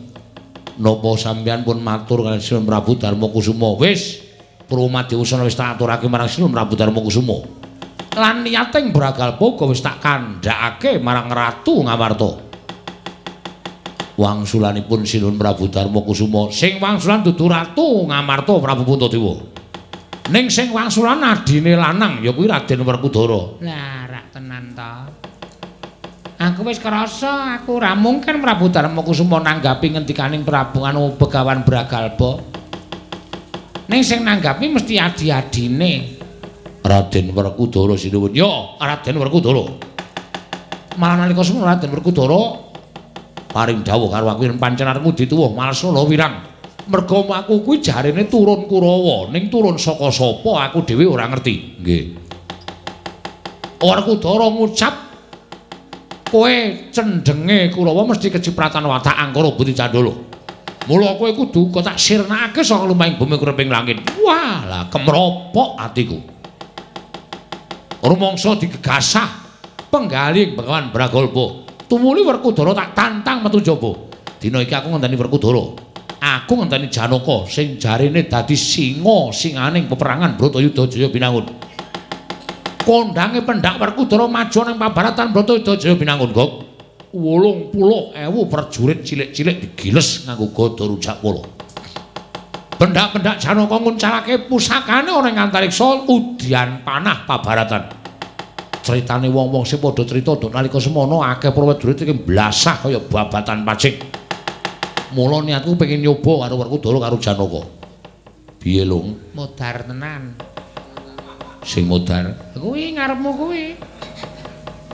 napa sampeyan pun matur kaliyan Sinten Prabu Darma Kusuma? Wis, Purwomadi Usana wis tak aturake marang Sinten Prabu Darma Kusuma. Lan niyating Bragal Boga wis tak kandhakake marang Ratu Ngamarta. Wangsulanipun Sinun Prabu Darma Kusuma sing wangsulan dudu ratu Ngamarta Prabu Puntadewa ning sing wangsulan adine lanang ya kuwi Raden Werkudara Lah, rak tenan to. Aku wis krasa aku ora mungkin Prabu Darma Kusuma nanggapi ngendikaning Prabu anu Begawan Bragalba. Ning sing nanggapi mesti adi-adine. Raden Werkudara sinuwun ya Raden Werkudara Malah nalika semono Raden Werkudara paring dawuh karo aku yen pancen arep ngudi tuwuh males lara wirang merga aku kuwi jarene turun Kurawa. Ning turun saka sapa aku dhewe ora ngerti. Nggih. Werkudara ngucap. Kowe cendenge Kurawa mesti kecipratan watak angkara Buti Candala mula kowe kudu kok tak sirnakake saka lumahing bumi kureping langit. Wah lah kemropok atiku. Rumangsa digegasah penggaling Begawan Bragalba tumuli Werkudara tak tantang metu jaba. Dina iki aku ngenteni Werkudara. Aku ngenteni Janaka sing jarene dadi singa singaning peperangan Bratayuda Jaya Binangun. Kondange pendak Werkudara maju ning pabaratan Bratayuda Jaya Binangun, Gok. 80.000 prajurit cilik-cilik digiles nganggo gada rujak polo. Pendak-pendak Janaka nguncalake pusakane ana ing antariksa udyan panah pabaratan. Critane wong-wong sing padha crita nalika semono akeh prajurit iki blasah kaya babatan pacing. Mula niatku pengen nyoba karo Werkudara karo Janaka. Piye, Lung? Modar tenan. Sing modar? Kuwi ngarepmu kuwi.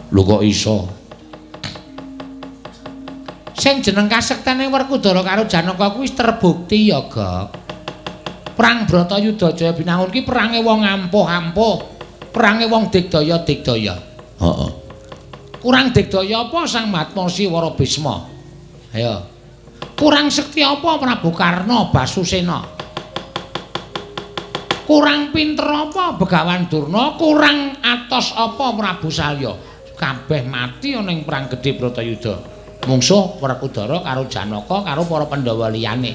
Lho kok iso? Sing jeneng kasektene Werkudara karo Janaka kuwi terbukti ya, Gok. Perang Bratayuda Jaya Binangun ki perange wong ampuh-ampuh. Perange wong digdaya-digdaya. Heeh. Kurang digdaya apa Sang Matmasi Wara Bisma? Ayo. Kurang sekti apa Prabu Karna Basusena? Kurang pinter apa Begawan Durna? Kurang atos apa Prabu Salya? Kabeh mati ana ing perang gedhe Bratayuda. Mungsuh Werkudara karo Janaka karo para Pandhawa liyane.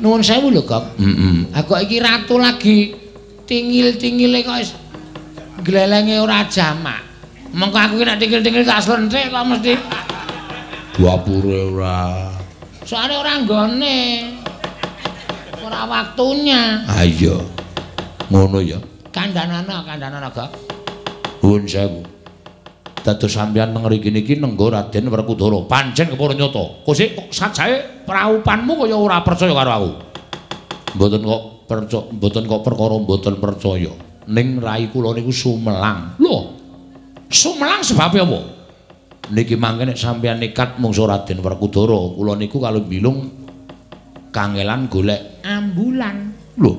Nuwun sewu lho, Gok. Heeh. Aku iki ratu lagi tingil-tingile kok wis glelenge ora jamak. Mengko aku ki nek tingil-tingil tak slenthik kok mesti Dapure ora. soalnya ora nggone. Ora waktunya. Ah iya. Ngono ya. Kandanana, kandanana, Gak. Nuwun sewu. Dados sampeyan nang mriki niki nenggo Raden Werkudara. Pancen kepara nyata. Kosik kok sajae praupanmu kaya ora percaya karo aku. Mboten kok percaya, mboten kok perkara mboten percaya. Ning rai kula niku sumelang. Lho. Sumelang sebab apa? Niki mangke nek sampeyan nekat mungsu Raden Werkudara, kula niku kalau bilung kangelan golek Ambulan. Lho.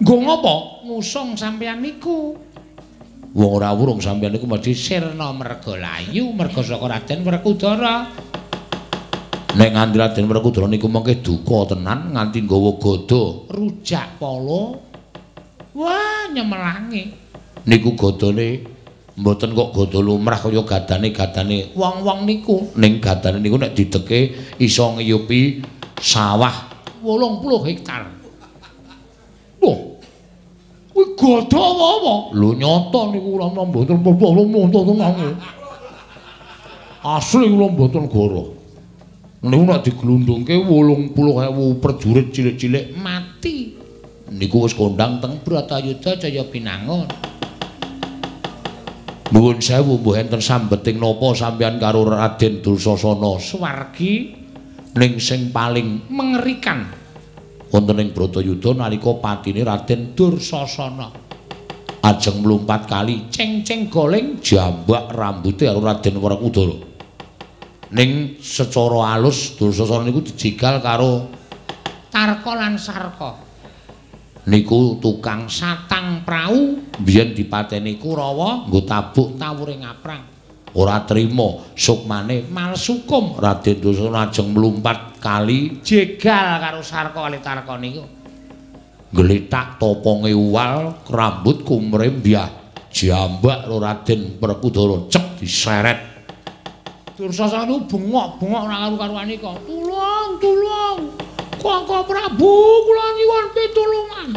Nggo ngopo? Ngusung sampeyan niku. Wong ora wurung sampeyan niku mesti Sirna Mergalayu merga saka Raden Werkudara. Nek nganti Raden Werkudara niku mengke duka tenan nganti nggawa gada. Rujak polo. Wah, nyemelangi. Niku gadane mboten kok gada lumrah kaya gadane-gadane Wong-wong niku ning gadane niku nek dideke iso ngiyupi sawah 80 hektar. Wah. Kuwi gada apa? Lho nyata niku kula mboten apa-apa monto tenan. Asli kula mboten goro. Niku nek diglundungke 80.000 prajurit cilik-cilik Mati. niku wis kondang teng Bratayuda Jaya Pinangun. Nuwun sewu mbuh enten sambeting napa sampeyan karo Raden Dursasana Suwargi ning sing paling mengerikan wonten ing Bratayuda nalika patine Raden Dursasana. ajeng mlumpat kali Ceng-ceng goleng jambak rambuté karo Raden Werkudara. Ning secara alus Dursasana niku dijegal karo Tarka lan Sarka. niku tukang Satang prau biyen dipateni Kurawa nggo tabuk tawuring aprang. ora trima sukmane Malsukum Raden Dursasana ajeng mlumpat kali jegal karo Sarka kali Tarka niku. gletak toponge uwal rambut kumrembyah jambak Raden Werkudara cek diseret Dursasana niku bengok-bengok ora karo-karuan nika. Tulung, tulung. Kakang Prabu kula nyuwun pitulungan.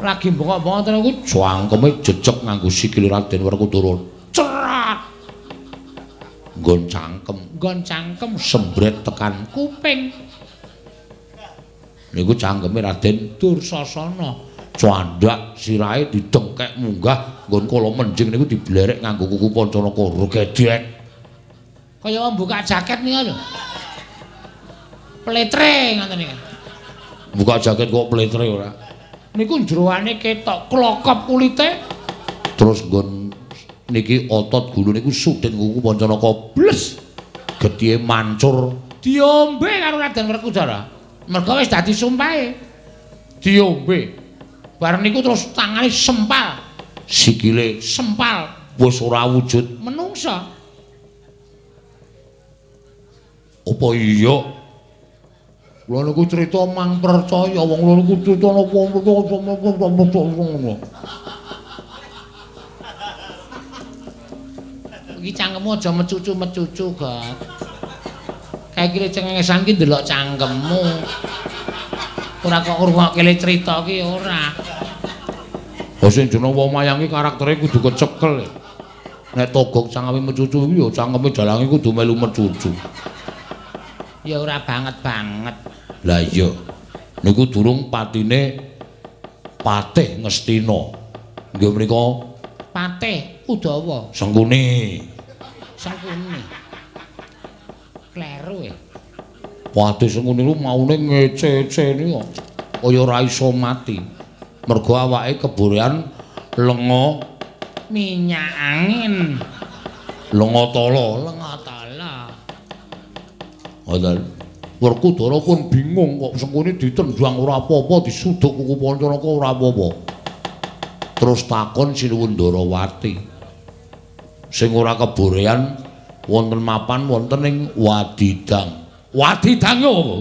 Lagi bengok-bengok tenan iku cangkeme jejeg nganggo sikil Raden Werkudara cerat nggon cangkem nggon cangkem sembret tekan kuping niku cangkeme Raden Dursasana. candak sirahe didengkek munggah nggon kala menjing niku diblerek nganggo kuku pancanaka gedhek Kaya wong buka jaket nika lho. Pletre ngoten niku. buka jaket kok pletre ora Niku jeroane ketok klokop kulite. terus nggon niki otot gulu niku sudhen kuku pancanaka bles gedhe mancur diombe karo Raden Werkudara. Mergo wis dadi sumpahe. Diombe. Bar niku terus tangane sempal, sikile sempal wis ora wujud menungsa. Apa iya Kula niku crita mang percaya wong lho niku crita napa Iki cangkemmu aja mecucu-mecucu, Gat. Kae iki cengengesan ki ndelok cangkemmu. Ora kok ngrungokke le crita ki ora. Oh sing jeneng wong mayang iki karaktere kudu kecekel. Nek togok cangkeme mecucu iki ya cangkeme dalange kudu melu mecucu. Ya ora banget-banget. Lah iya. Niku durung patine Patih Ngestina. Nggih menika Patih Udawa, Sengkuni. Sangkuni. Kleru ya. Patih Sengkuni ku maune ngece-ece niku. Kaya ora iso mati. Mergo awake keborean lenga Minyak angin. lenga tala. Lenga. Ngoten. Werkudara pun bingung kok Sengkuni ditendang ora apa-apa, disuduk kuku Pancanaka ora apa-apa. Terus takon Sinuwun Ndarawati. Sing ora keborean wonten mapan wonten ing Wadidang. Wadidang yo apa?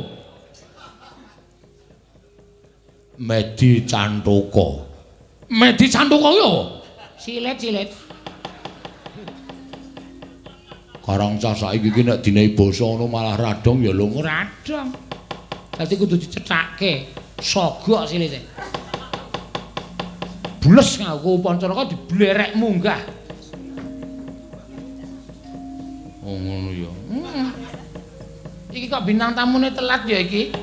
Medi Cantaka. Medi Cantaka yo apa? Silet-silet. Karang cah saiki iki nek dinehi basa ngono malah radong ya lho. Radong. Dadi kudu dicethake. Sogok silite. Bles ngaku Pancaraka diblerek munggah. Oh ngono ya. Hmm. Iki kok bintang tamune telat ya iki.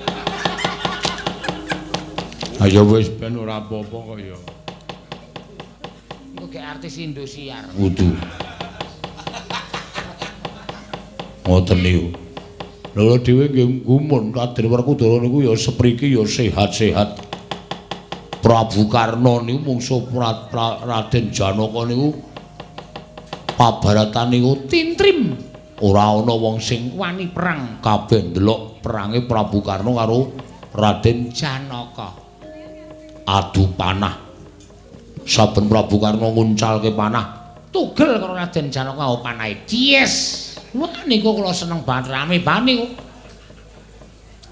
Ayo wis ben ora apa-apa kok ya. Ge artis Indosiar. Wudu. Ngoten niku. Lha dhewe nggih gumun Raden Werkudara niku ya sepriki ya sehat-sehat. Prabu Karna niku mungsuh Raden Janaka niku pabaratan niku Tintrim ora ana wong sing wani perang kabeh ndelok perange Prabu Karna karo Raden Janaka. adu panah. Saben Prabu Karna nguncalke panah, Tugel karo Raden Janaka o panahe. Yes. Wah niku kula seneng banget rame banget niku.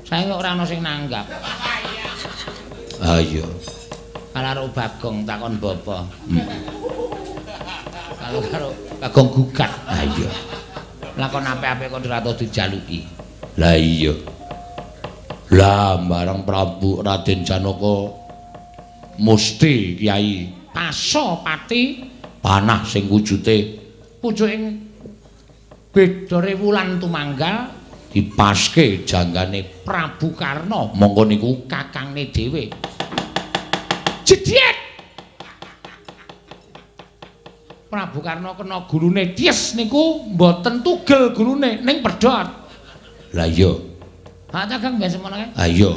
Saya kok ora ana sing nanggap. ah iya. Kalau karo Bagong takon bapa. Kalau karo Bagong gugat. Ah iya. Lakon apik-apik kok ora tau dijaluki. Lah iya. Lah barang Prabu Raden Janaka musti Kyai Paso pati panah sing wujude pucuking bedore wulan tumanggal dipaske janggane Prabu Karna mongko niku kakangne dhewe. Jedhet. Prabu Karna kena gulune Tyes niku mboten tugel gulune ning pedhot. Lah iya. Ha Kakang biasa ngono kae. Ha iya.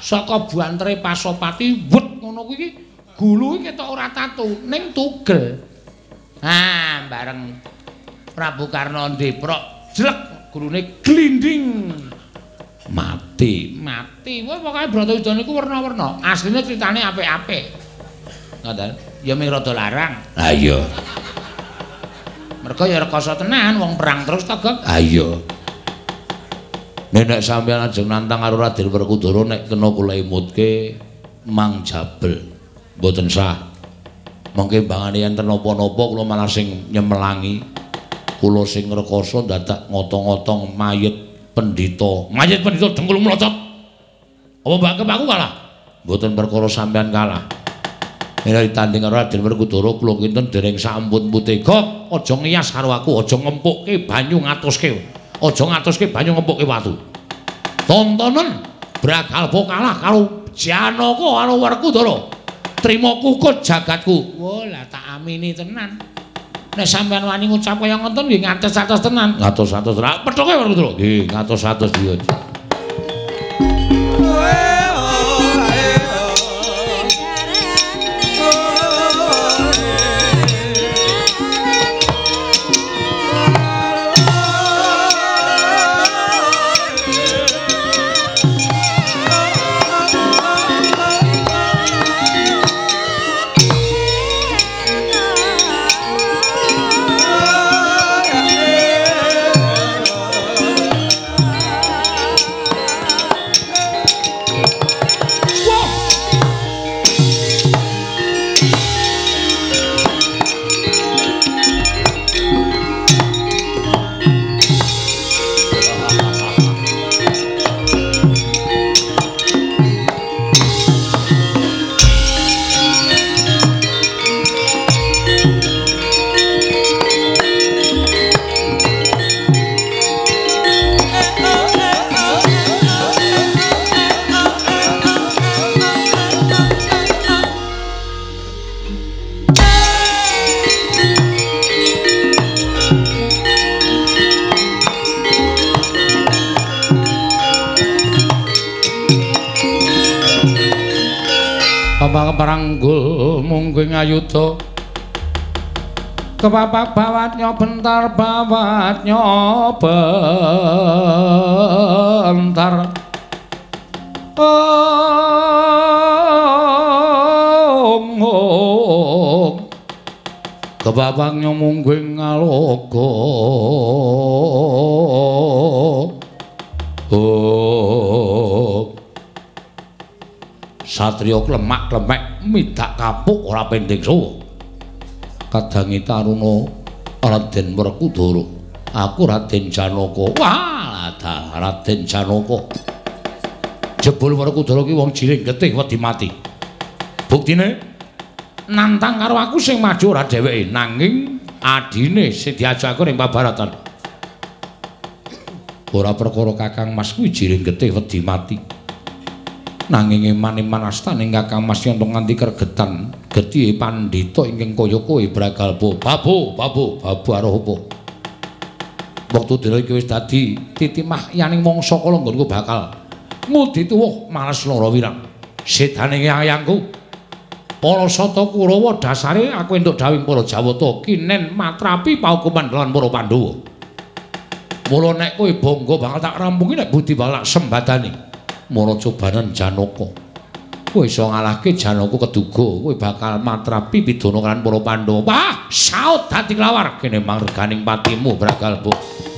Saka buantere Pasopati wet ngono kuwi gulu iki ketok ora tatu ning tugel. Ha bareng Prabu Karna ndeprok jlek gulune glinding. Mati. Mati. Wah pokoke Bratayuda niku werna-werna. Asline critane apik-apik. Ngoten. Ya ming rada larang. Ha iya. Mergo ya rekoso tenan wong perang terus to, Gok. Ha iya. Nek sampeyan ajeng nantang karo Raden Werkudara nek kena kula imutke Mang Jabel. Mboten sah. Mengke mbangane enten napa-napa kula malah sing nyemelangi. Kula sing rekoso dadak ngotong-ngotong mayit pendhita. Mayit pendhita dengkul mlocot. Apa mbak aku kalah? Mboten perkara sampeyan kalah. Nek ditanding karo Raden Werkudara kula kinten dereng sampun putih. Gok, aja ngiyas karo aku, aja ngempukke banyu ngatuske. Aja ngatuske banyu ngempukke watu. Tontonen Bragalpa kalah karo Janaka karo Werkudara. Trima kukut jagatku. Wah, lah tak amini tenan. Nek sampean wani ngucap kaya ngoten nggih ngatos-atos tenan. Ngatos-atos ra pethoke Werkudara. Nggih, ngatos-atos dia. Kepapak bawatnya bentar bawatnya bentar. Ong ong. Kepapaknya mungging ngalogo. Oh Satrio klemak-klemek midak kapuk ora pending suwo. Kadangi taruna Raden Werkudara. Aku Raden Janaka. Wah, Raden Janaka. Jebul Werkudara ki wong jiring getih wedi mati. Buktine nantang karo aku sing maju ora dheweke, nanging adine sing diajak ning pabaratan. Ora perkara Kakang Mas kuwi jiring getih wedi mati. nanging iman-iman astaning Kakang Mas Yanto nganti kergetan gedhi pandhita ingkang kaya kowe Bragalpa babu babu babu apa? Wektu dina iki wis dadi titimah yaning mangsa kala nggonku bakal. Ngudi tuwuh males lara wirang sedane ayangku. Para sata Kurawa dasare aku entuk dawing para Jawata kinen matrapi paukuman lan para Pandhawa. Mula nek kowe bangga bakal tak rampungi nek budi balak sembadani. Mara cobanan Janaka. Kowe iso ngalahke Janaka keduga, kowe bakal matrapi pidana kan para Pandhawa. Wah, saut dadi lawar kene mangreganing patimu Bragalpa.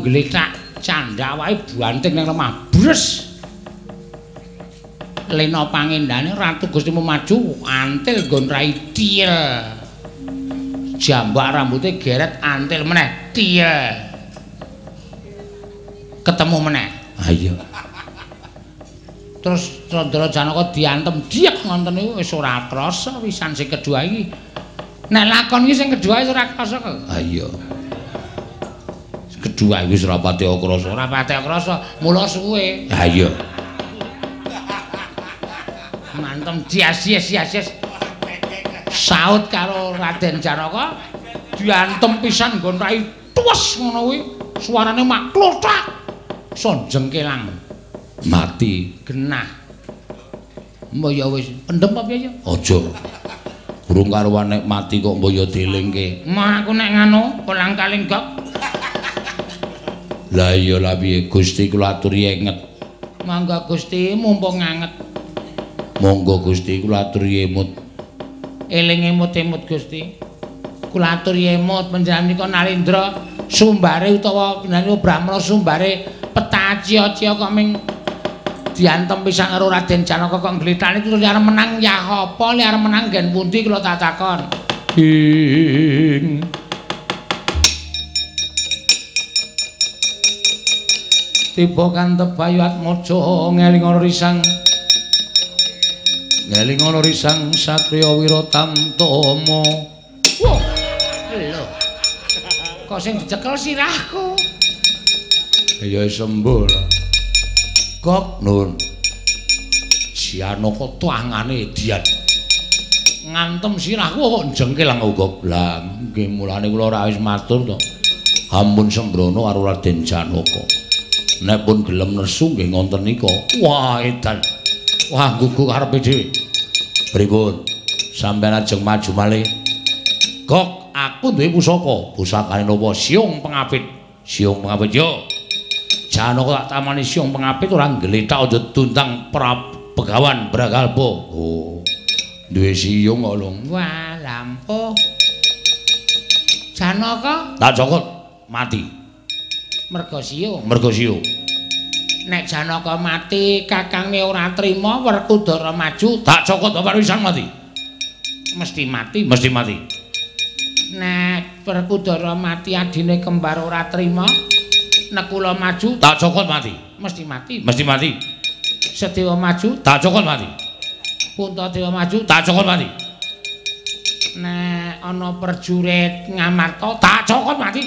Janaka ngletak candha wae banting nang lemah bres. Lena pangendane Ratu Gustimu maju antil nggon rai tiel. Jambak rambutnya geret antil meneh tiel. Ketemu meneh. Ah iya. terus Candra Janaka diantem diek ngonten niku wis ora krasa wisan sing kedua iki. Nek lakon iki sing kedua wis ora krasa kok. Ah iya. Kedua iki wis ora pati krasa. Ora pati krasa, mula suwe. Ah iya. Mantem dias-dias-dias. Saut karo Raden Janaka diantem pisan nggon rai tuwes ngono kuwi. Suarane mak klothak. Sonjeng kelang. Mati. Genah. Mbok ya wis pendem apa ya? Aja. Burung karuan nek mati kok mbaya dielingke. Mah aku nek ngono kolang kaling gok. Lah iya lah piye Gusti kula aturi enget. Mangga Gusti mumpung nganget. Monggo Gusti kula aturi emut. Eling emut-emut Gusti. Kula aturi emut panjenengan Narendra sumbare utawa panjenengan Brahmana sumbare petacia-cia kok ming diantem pisan karo Raden Janaka kok nglitani terus arep menang ya apa arep menang gen pundi kula tak takon. Ing Tiba kantep bayu atmaja ngeling risang. ngeling ana risang satriya Wiratamtama. Wah. Lho. Kok sing dicekel sirahku. Ya sembul. Kok nun. Janaka tangane dian. Ngantem sirahku kok jengkel uga blang. Nggih mulane kula ora wis matur to. Ampun sembrono karo Raden Janaka. Nek pun gelem nesu nggih ngonten nika. Wah edan. Wah gugu karepe dhewe. Pripun? Sampeyan ajeng maju malih. Kok aku duwe pusaka. Pusakane napa? Siung pengapit. Siung pengapit yo. Janaka tak tamani siung pengapit ora nggletak aja tuntang pegawan bragalpa. Oh. Duwe siung kok lho. Wah, lampuh. Janaka Tak cokot mati. Merga siung. Mergo siung. Nek Janaka mati, kakange ora trima Werkudara maju, Tak cokot bapak wisan mati. mesti mati. Mesti mati. Nek Werkudara mati adine kembar ora trima, nek kula maju, Tak cokot mati. mesti mati. Mesti mati. Sedewa maju, Tak cokot mati. Puntadewa maju, Tak cokot mati. nek ana perjurit ngamarta, tak cokot mati.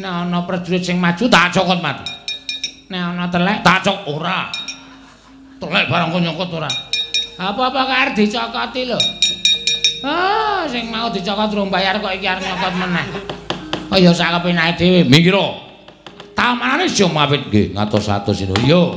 Nek ana perjurit sing maju, tak cokot mati. nek ana telek, Tak cok ora. Telek barang nyokot ora. apa-apa kare dicokoti lho. Ah, sing mau dicokot durung bayar kok iki arep nyokot meneh. Kaya sak kepenake dhewe. Minggiro. Tamanane siung mapit nggih ngatos-atos ino. Yo.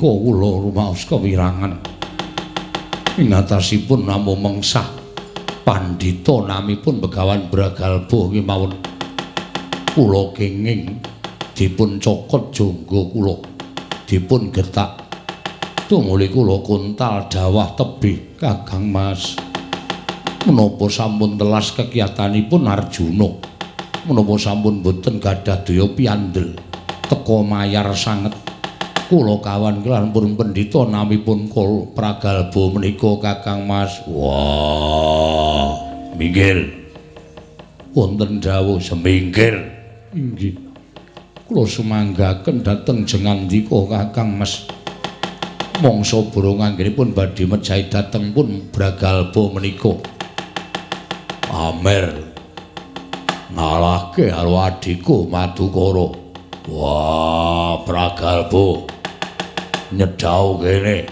Menika kula rumaos kewirangan ing atasipun namung mengsah. Pandhita namipun begawan bragalba kemawon kula kenging dipun cokot jangga kula. Dipun getak. Tumuli kula kuntal dawah tebih Kakang Mas. Menapa sampun telas kegiatanipun Arjuna? Menapa sampun boten gadah daya piandel? Teka mayar sanget kula kawan kelan pun pendhita namipun kul pragalba menika Kakang Mas. Wah, minggir. Wonten dawuh semingkir. Inggih. Kula sumanggaken dhateng jengandika Kakang Mas. Mangsa burung anggenipun badhe mejahi dhateng pun bragalba menika. Amer ngalahke karo adhiku Madukara. Wah, bragalba. Nyedhau kene.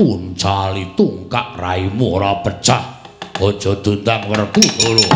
Uncali tungkak raimu ora pecah. Aja dundang werku dulu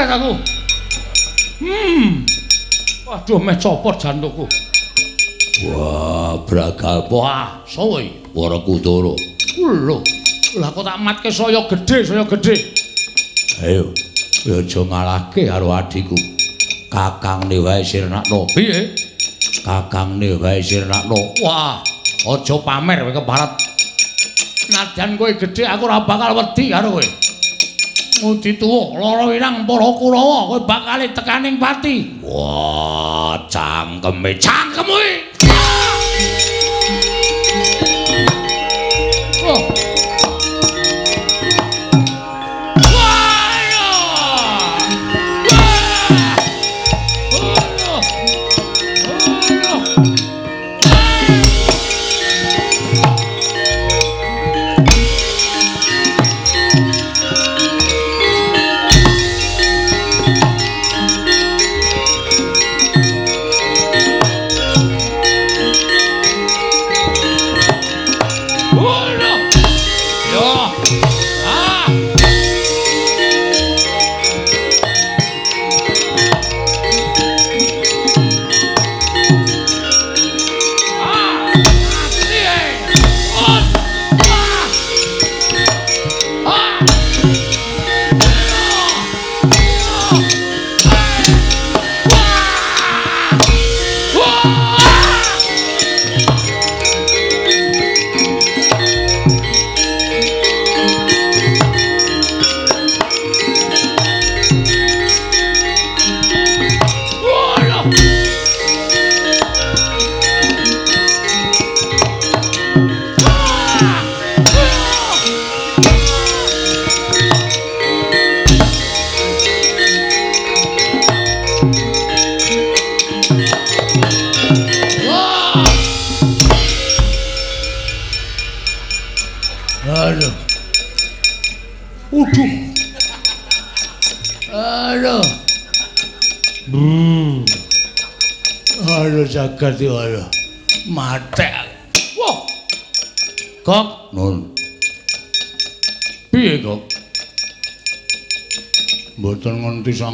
kaget aku. Hmm. Waduh meh copot jantungku. Wah, bragal wah, sowe para kudara. Lho, lah kok tak matke saya gedhe, saya gedhe. Ayo, aja ngalahke karo adhiku. Kakangne wae sirnakno. Piye? Kakangne wae sirnakno. Wah, aja pamer kowe keparat. Nadyan kowe gedhe aku ora bakal wedi karo kowe. Tuwa lara irang para kurawa kowe bakal tekaning pati. Wah cangkeme cangkeme! Oh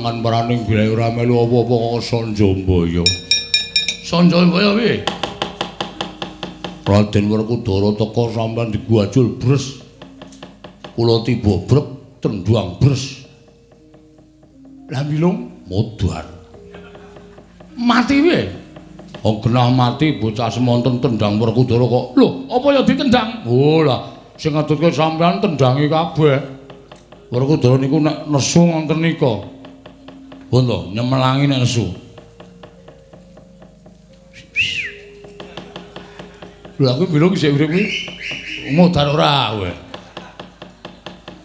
ngerti sangan paraning bilae ora melu apa-apa kok Sanjambaya. Sanjambaya piye? Raden Werkudara teka sampean diguajul bres. Kula tiba brek tendhuang bres. Lah milung modar. Mati piye? Oh genah mati bocah semonten tendang Werkudara kok. Lho, apa ya ditendang? Oh lah, sing ngatutke sampean tendangi kabeh. Werkudara niku nek nesu wonten nika. Bondo nyemelangi nek nesu. Lha aku bilang isih urip iki. Modar ora kowe.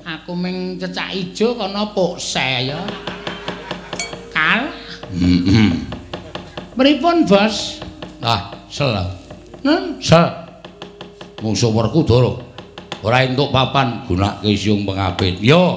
Aku ming cecak ijo kana pokse ya. Kal. Pripun, Bos? Ah, sel. Nun, sel. Musuh Werkudara. ora entuk papan gunake siung pengapit. Yo.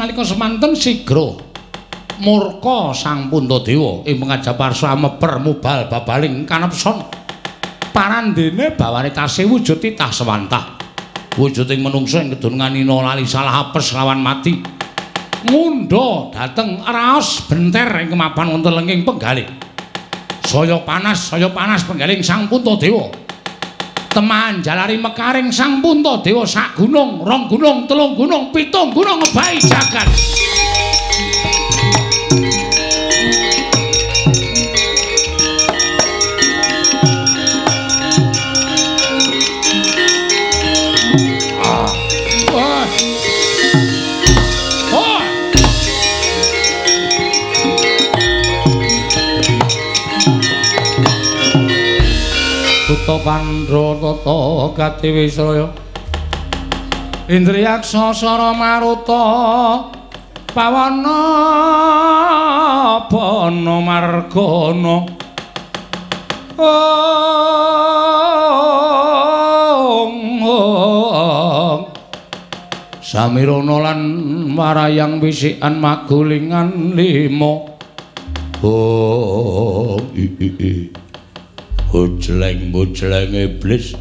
Nalika semanten sigra murka sang puntadewa. Ing pengajaparsa meper mubal babaling kanepson parandene bawane tasih wujud titah sewantah wujuding menungsa ing kedununganina lali salah apes lawan mati. Ngundha dhateng raos benter ing kemapan wonten lenging penggalih. Saya panas saya panas penggaling sang puntadewa teman jalari mekaring sang puntadewa sak gunung rong gunung telung gunung pitung gunung ngebai jagat Buta Pandra tata gati Wisraya Indriyaksa sara maruta pawana bana margana Samirana lan marayang wisikan magulingan lima. Oh, mujleng iblis.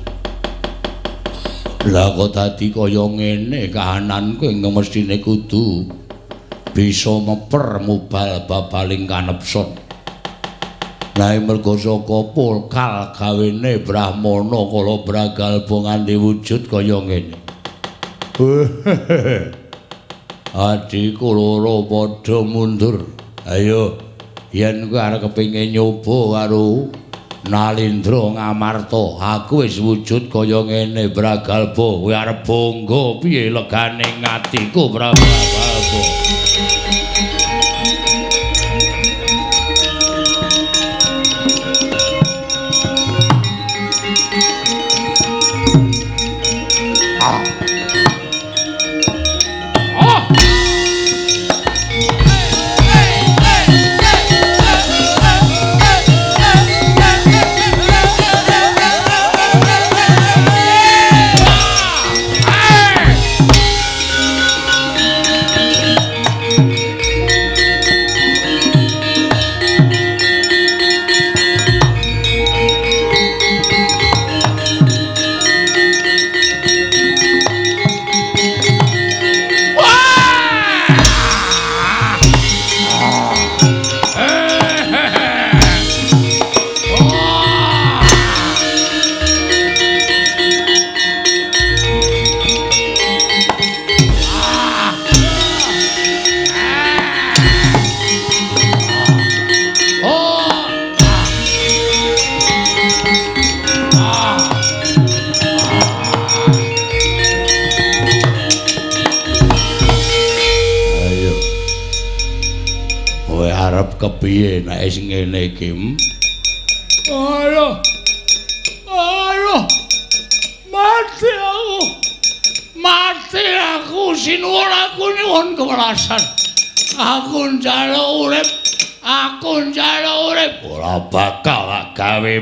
Lah kok dadi kaya ngene kahananku ing mestine kudu bisa meper mubal babaling kanepson. Nah mergo saka pulkal gawene Brahmana kala bragalbo nganti wujud kaya ngene. Adikku loro padha mundur. Ayo yen kowe arep kepengin nyoba karo Nalindra Ngamarta, aku wis wujud kaya ngene Bragalba. Kowe arep bangga piye legane atiku Bragalba?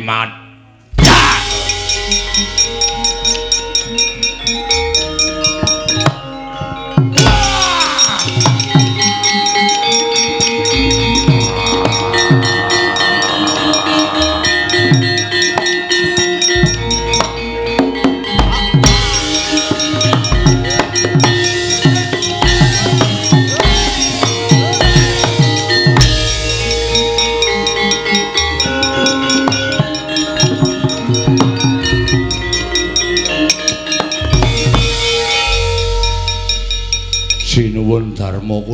Gawe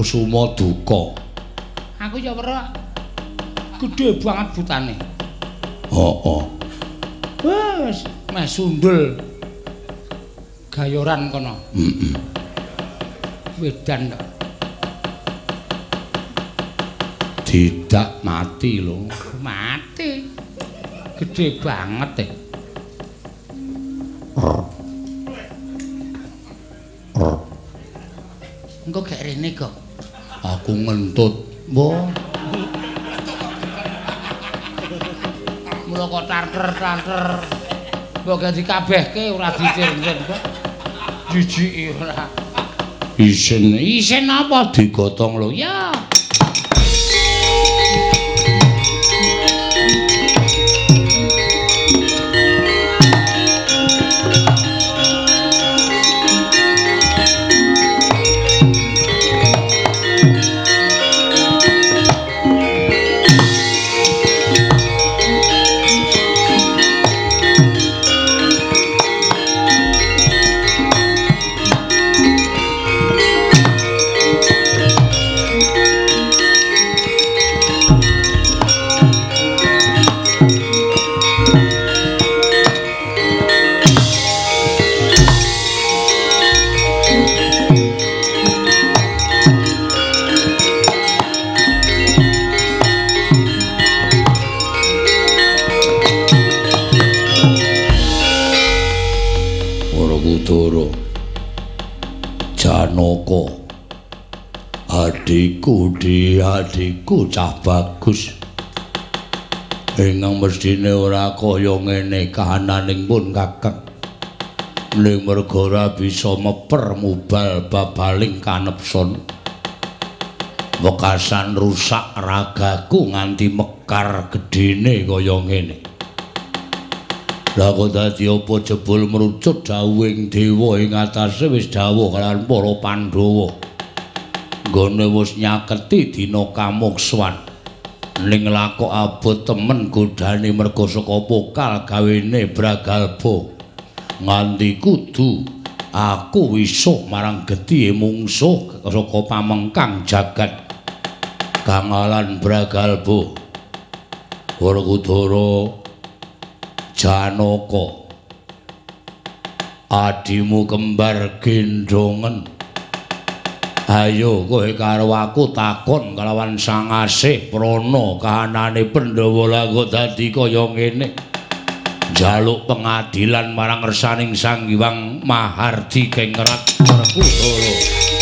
Kusuma duka. Aku ya weruh gedhe banget butane. Heeh. Wes, meh sundul. Gayoran kono. Heeh. Wedan tok. Tidak mati lho. Mati. Gedhe banget e. Aku ngentut. Mbah. Mula kok tarter-tarter. Mbok ganti kabehke ora dicir-cir kok. Jijiki ora. Isin, isin apa digotong lho? Ya. Adikku di adikku cah bagus. Ingkang mestine ora kaya ngene kahananing pun Kakang. Ning merga ora bisa meper mubal babaling kanepson. Wekasan rusak ragaku nganti mekar gedene kaya ngene. Lah kok dadi apa jebul merucut dawuhing dewa ing atase wis dawuh kalian para Pandhawa. Nggone wis nyaketi dina kamuksuan. Ning lakok abot temen godane merga saka pokal gawene bragalba. Nganti kudu aku wisuh marang gedhe mungsuh saka pamengkang jagat. Kangalan bragalba. Ora kudara Janaka Adimu kembar gendongen Ayo kowe karo aku takon kalawan sang asih prana kahanane Pandhawa lagu dadi kaya ngene. Jaluk pengadilan marang ngersaning Sang Hyang Mahardi Kengrat Werkudara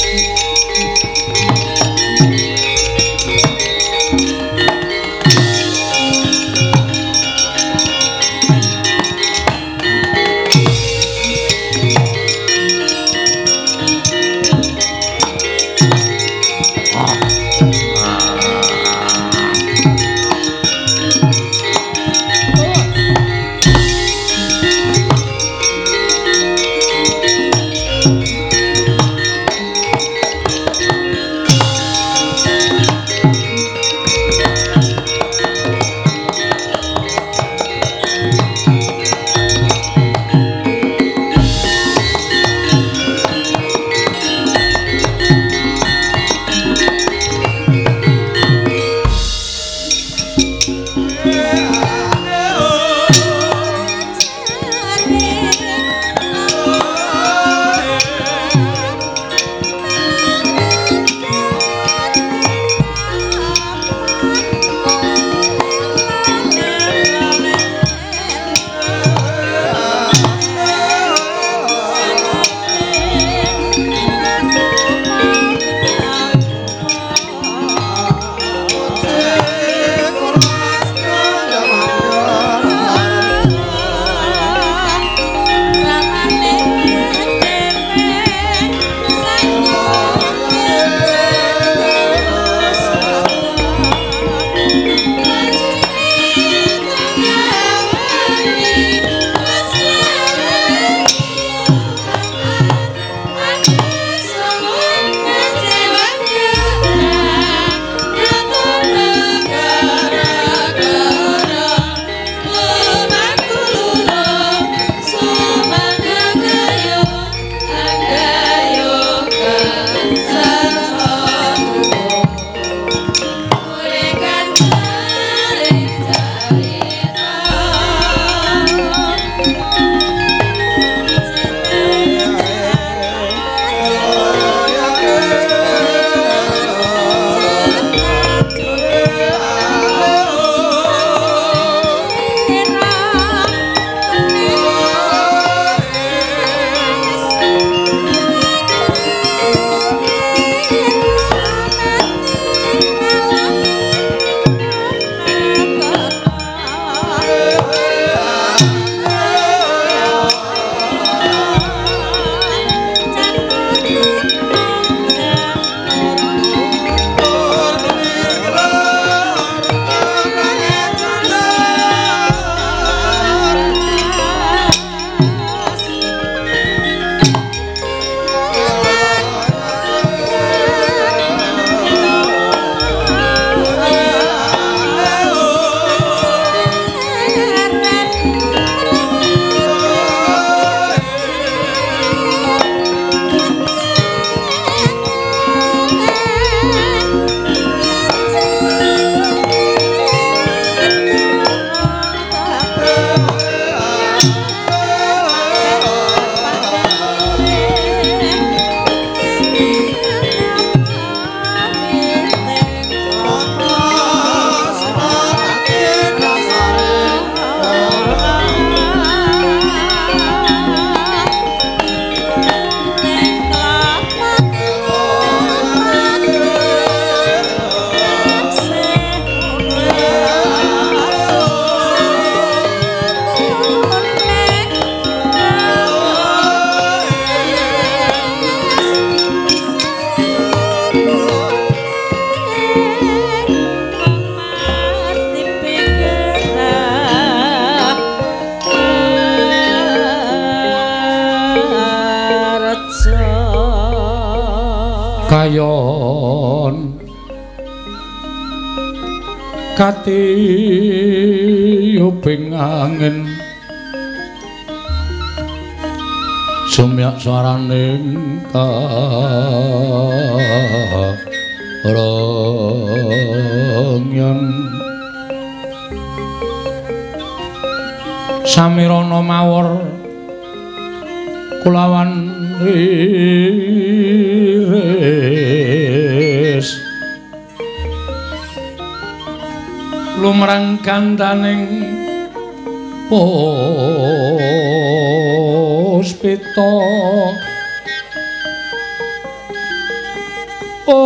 Om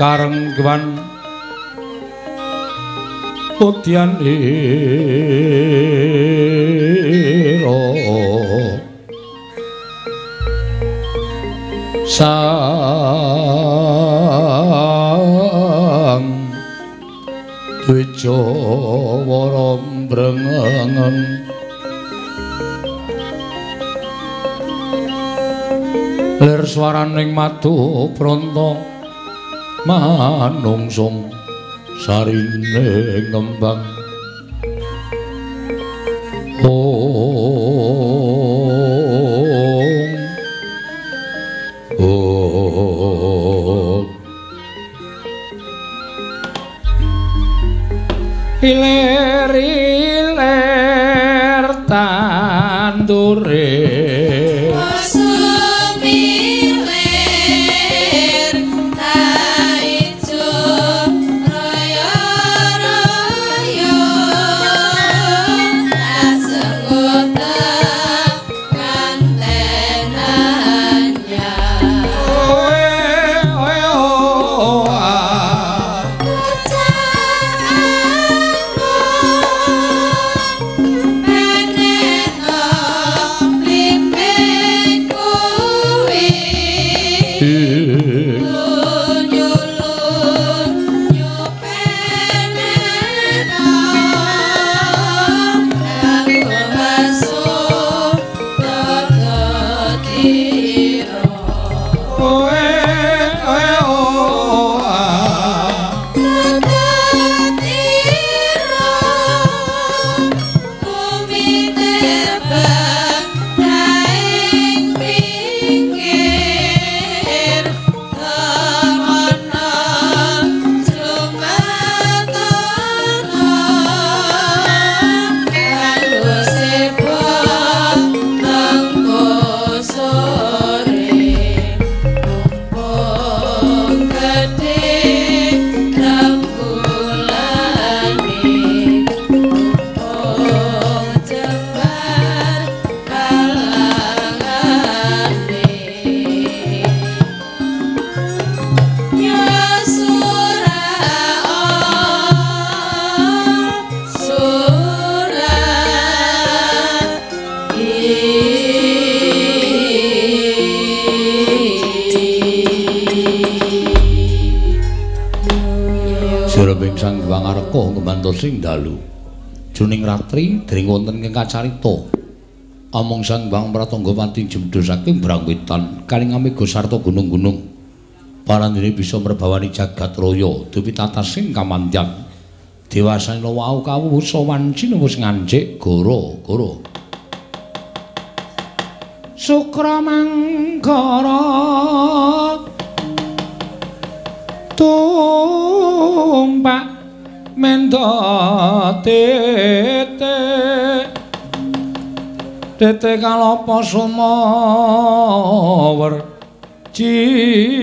karengwan putyan ira sang Dweja waram Lir swaraning madu pranta manungsung sarine ngembang. Om Om Iler iler tandure Ratri dering wonten ing kacarita. Among sang Hyang Pratangga wanti jemdo saking Brangwetan kalingame sarta gunung-gunung. Parandene bisa merbawani jagat raya dupi tatasing kamandyan. Dewasana wau kawusa wanci wis ngancik goro-goro. Sukra mangkara tumpak mendo tete kalopo sumawer cita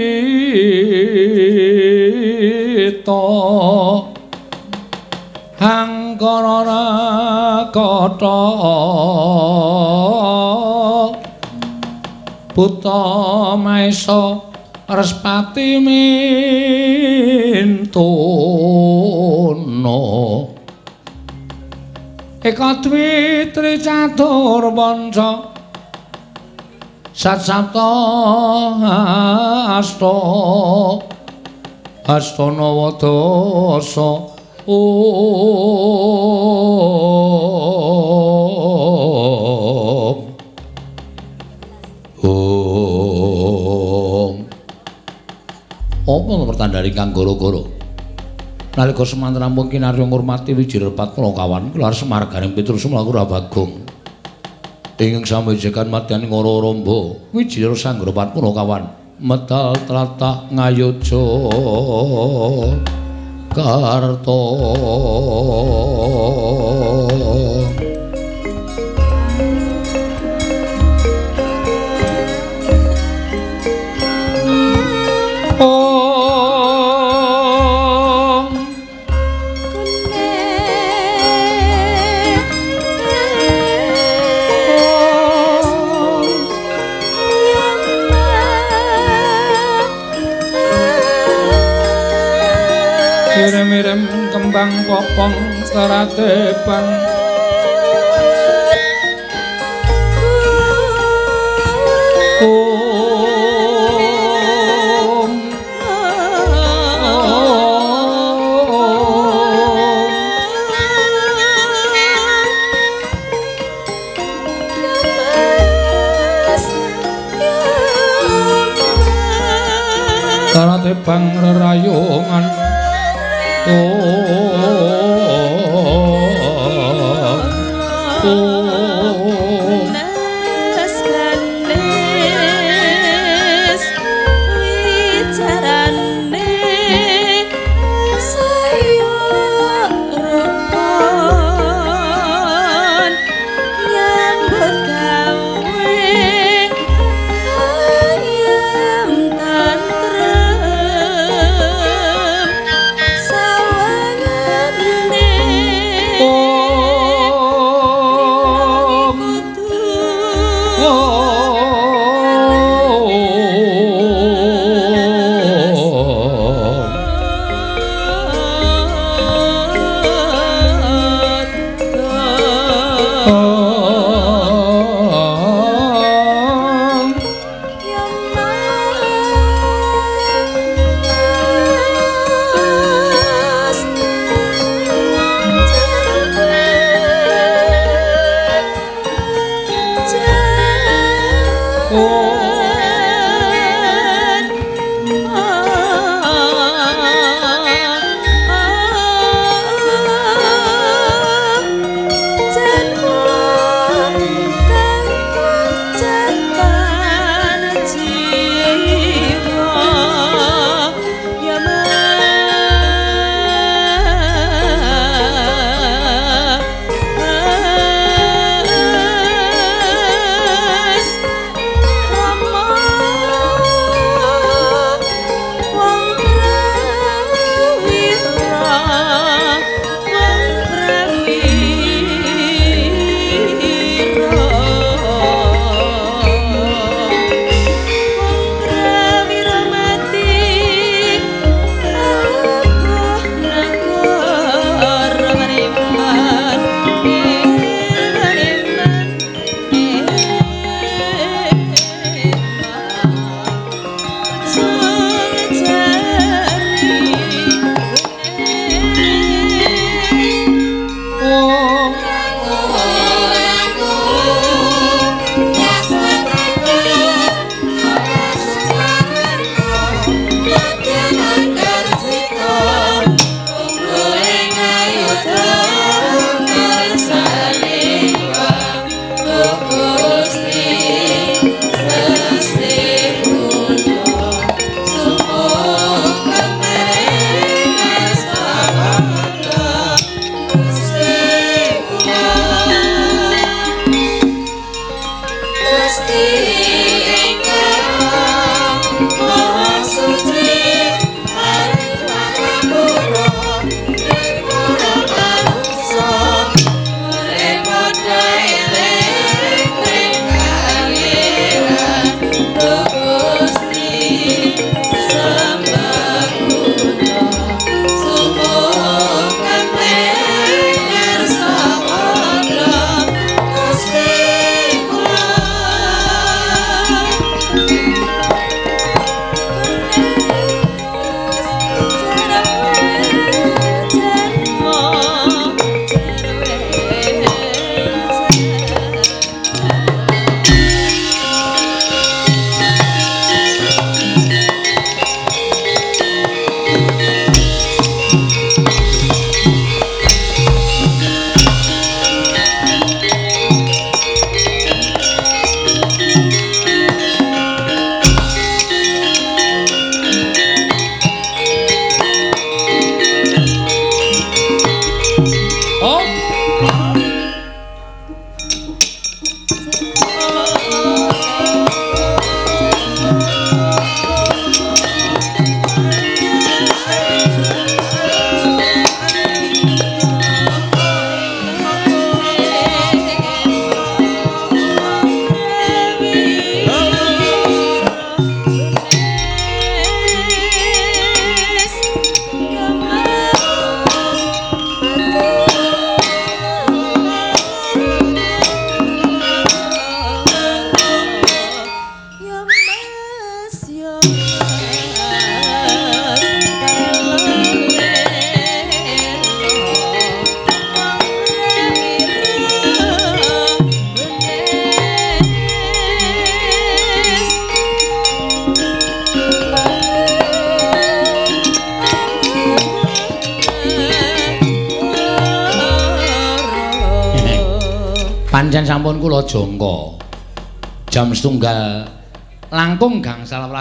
hangkara rakata buta maesa Respati mintono Eka dwi tri catur panca Sat sapta asta Astana wadasa Om. Apa pertandani kang goro-goro? Nalika semanten rampung kinarya ngurmati wijirepat kula kawan, kula semarganing piturus mlaku Bagung. Ing samejekan madyan ngoro rombo, wijira sanggrepat kula kawan, medal tlatah ngayoja. Karto. Kembang popong keratebang Om Keratebang rerayungan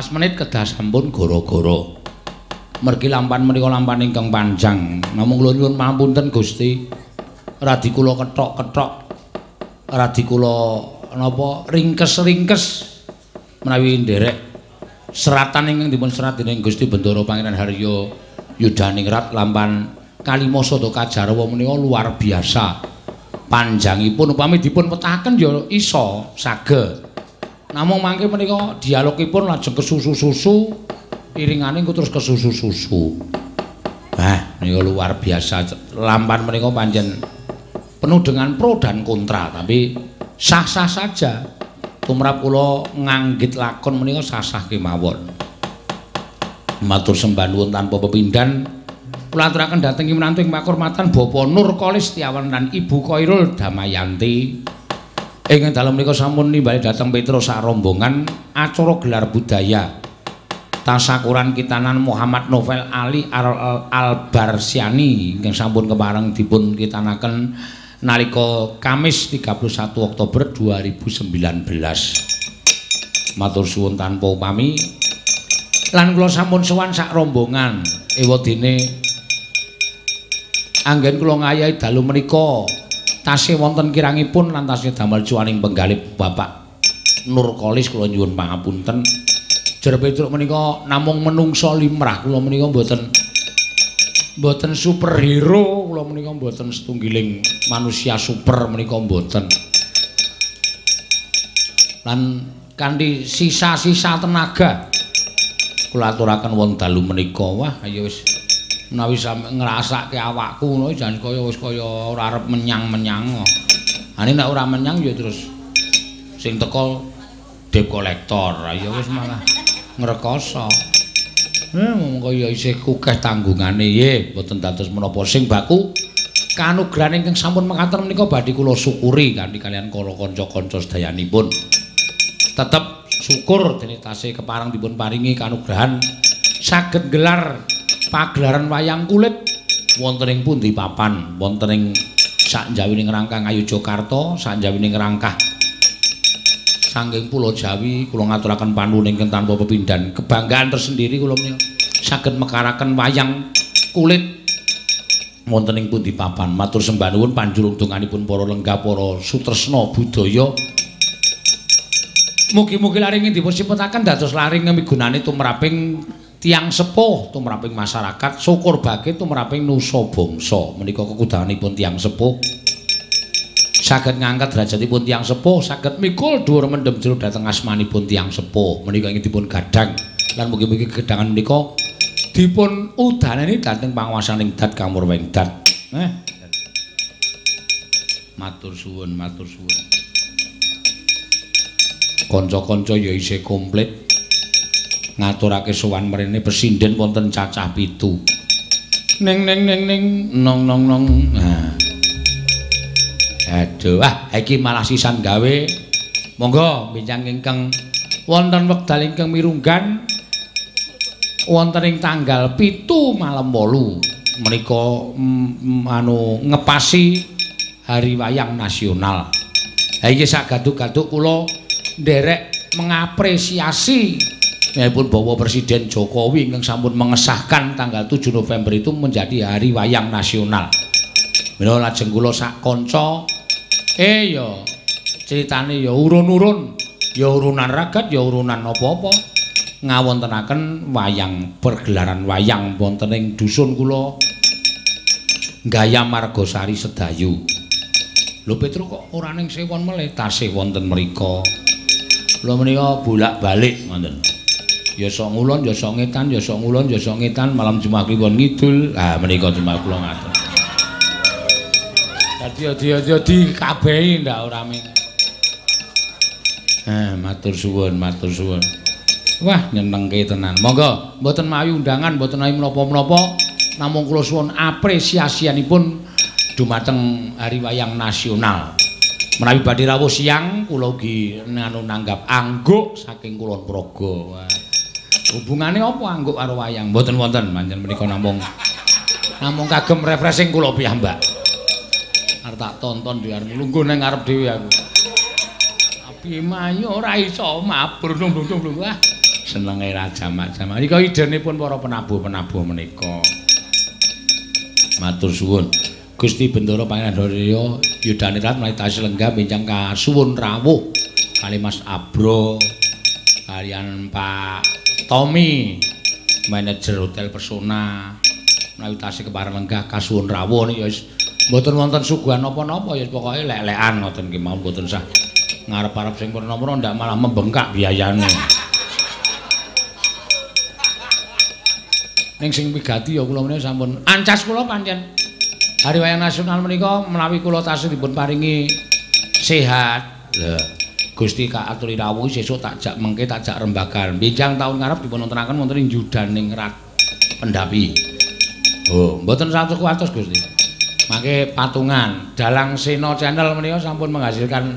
15 menit kedah sampun gara-gara. Mergi lampan menika lampan ingkang panjang. Namung kula nyuwun pamunten Gusti. Radi kula kethok-kethok. Radi kula napa ringkes-ringkes menawi nderek seratan ingkang dipun serat dening Gusti Bendoro Pangeran Haryo Yudhaningrat lampan Kalima Sada Kajarwa menika luar biasa. Panjangipun upami dipun petaken ya iso saged. Namung mangke menika dialogipun lajeng kesusu-susu, iringane engko terus kesusu-susu. Bah, menika luar biasa. Lampan menika panjen penuh dengan pro dan kontra, tapi sah-sah saja. Tumrap kula nganggit lakon menika sah-sah kemawon. Matur sembah nuwun tanpa pepindhan. kula aturaken dhateng ing menantu ing pakurmatan Bapak Nur Kolis Tiawan lan Ibu Koirul Damayanti. Ing dalem menika sampun nimbali dhateng Petrus sak rombongan acara gelar budaya. Tasakuran kitanan Muhammad Novel Ali Al-Barsiani ingkang sampun kepareng dipun kitanaken nalika Kamis 31 Oktober 2019. Matur suwun tanpa upami lan kula sampun sowan sak rombongan ewadene anggen kula ngayahi dalu menika tasih wonten kirangipun lan tasih damel cuaning penggalip Bapak. Nur Kolis kula nyuwun pangapunten. Jer Petruk menika namung menungso limrah kula menika mboten mboten superhero kula menika mboten setunggiling manusia super menika mboten. Lan kanthi sisa-sisa tenaga kula aturaken wonten dalu menika. Wah ayo wis menawi sampe ngrasake awakku ngono jan kaya wis kaya ora arep menyang-menyang. Ane nek ora menyang ya terus sing teko debt kolektor. Ya wis malah ngrekoso. Eh monggo ya isih kukeh tanggungane ye, mboten dados menapa sing baku kanugrahan ingkang sampun mekaten menika badhe kula syukuri kanthi kalian kala kanca-kanca sedayanipun. Tetep syukur dene tasih keparang dipun paringi kanugrahan saged gelar pagelaran wayang kulit. Wonten ing pundi papan? Wonten ing sakjawining rangkah Ngayogyakarta sakjawining rangkah sangking pulau Jawi kula ngaturaken panuwun ingkang tanpa pepindhan. Kebanggaan tersendiri kula menika saged mekaraken wayang kulit. Wonten ing pundi papan? Matur sembah nuwun panjurung donganipun para lenggah para sutresna budaya. Mugi-mugi laring dipun sipetaken dados laring migunani tumraping tiang sepuh tumraping masyarakat syukur bagi tumraping nusa bangsa. Menika kekudanganipun tiang sepuh. Saged ngangkat derajatipun tiang sepuh saged mikul dhuwur mendem jero dhateng asmanipun tiang sepuh. Menika ingin dipun gadang lan mugi-mugi gedangan menika dipun udaneni dhateng panguwasaning dat kamurweng dat eh? Matur suwun matur suwun. Kanca-kanca ya isih komplit ngaturake sowan mrene presiden wonten cacah pitu. Ning ning ning ning nong nong nong. Nah. Aduh, ah iki malah sisan gawe. Monggo bincang ingkang wonten wekdal ingkang mirunggan wonten ing tanggal pitu malam wolu menika mm, anu ngepasi hari wayang nasional. Ha iki sak gaduk-gaduk kula nderek mengapresiasi Nipun bawa Presiden Jokowi yang sampun mengesahkan tanggal 7 November itu menjadi hari wayang nasional. Mila lajeng kula sak kanca eh ya critane ya urun-urun, ya urunan ragat, ya urunan apa-apa. Ngawontenaken wayang pergelaran wayang wonten ing dusun kula Gaya Margosari Sedayu. Lho Petru kok ora ning sewon melih tasih wonten mriku. Lho menika bolak-balik ngoten. Ya sok ngulon ya sok ngetan ya sok ngulon ya sok ngetan malam Jumat kliwon ngidul ah menika Jumat kula ngatur dadi dadi dadi kabehi ndak ora ming eh matur suwun matur suwun Wah, nyenengke tenan. Monggo, mboten mawi undangan, mboten mawi menapa-menapa, namung kula suwun apresiasianipun dumateng Hari Wayang Nasional. Menawi badhe rawuh siang, kula ugi nanggap angguk saking Kulon Progo. Wah. Hubungane apa angguk karo wayang? Mboten wonten, pancen menika namung namung kagem refreshing kula piyambak. Arep tak tonton diar lungguh nang ngarep dhewe aku. Abimanyu ora iso mabur dung-dung wah. senenge raja macam. Nika idenipun para penabuh-penabuh menika. Matur suwun. Gusti Bendoro Pangerandaraya Yudanirat menawi tasih lenggah bincang kasuwun rawuh kali Mas Abro kalian Pak Tommy manajer hotel Persona menawi tasih kepareng lenggah kasuwun rawuh ya mboten wonten suguhan napa-napa ya pokoke lek-lekan ngoten nggih mawon mboten sah. Ngarep-arep sing purna-purna ndak malah membengkak biayane. ning sing wigati ya kula menika sampun. Ancas kula pancen. Hari Wayang Nasional menika menawi kula tasih dipun paringi sehat. Lha Gusti Kak aturi rawuh sesuk tak jak mengke tak jak rembagan. Benjang taun ngarep dipun wontenaken wonten ing Judaning Rat Pendapi. Oh, mboten 100 kuatus Gusti. Mangke patungan Dalang Seno Channel menika sampun menghasilkan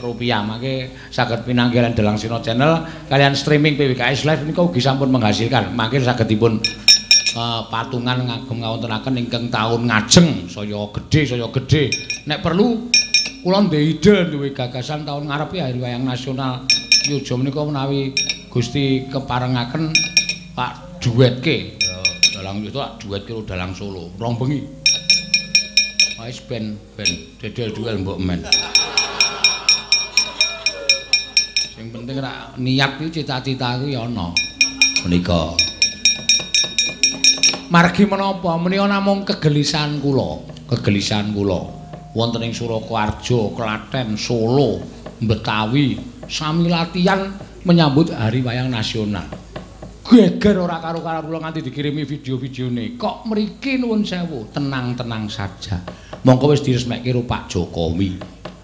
rupiah. Mangke saged pinanggilan Dalang Seno Channel kalian streaming PWKS Live menika ugi sampun menghasilkan. Mangke saged dipun uh, patungan ngagem ngawontenaken ingkang taun ngajeng saya gedhe saya gedhe nek perlu kula ndek ide duwe gagasan taun ngarep hari wayang nasional. Yoja menika menawi Gusti keparengaken Pak duetke. Dalang itu duetke dalang Solo. Rong bengi. Wis ben ben dedel duel mbok men. Sing penting ra niat iki cita-cita ku ya ana. Menika. Margi menapa? Menika namung kegelisahan kula. Kegelisahan kula wonten ing Surakarta Klaten Solo Betawi sami latihan menyambut hari wayang nasional. Geger ora karo-karo kula nganti dikirimi video-videone. Kok mriki nuwun sewu? Tenang-tenang saja. Mongko wis diresmekke karo Pak Jokowi.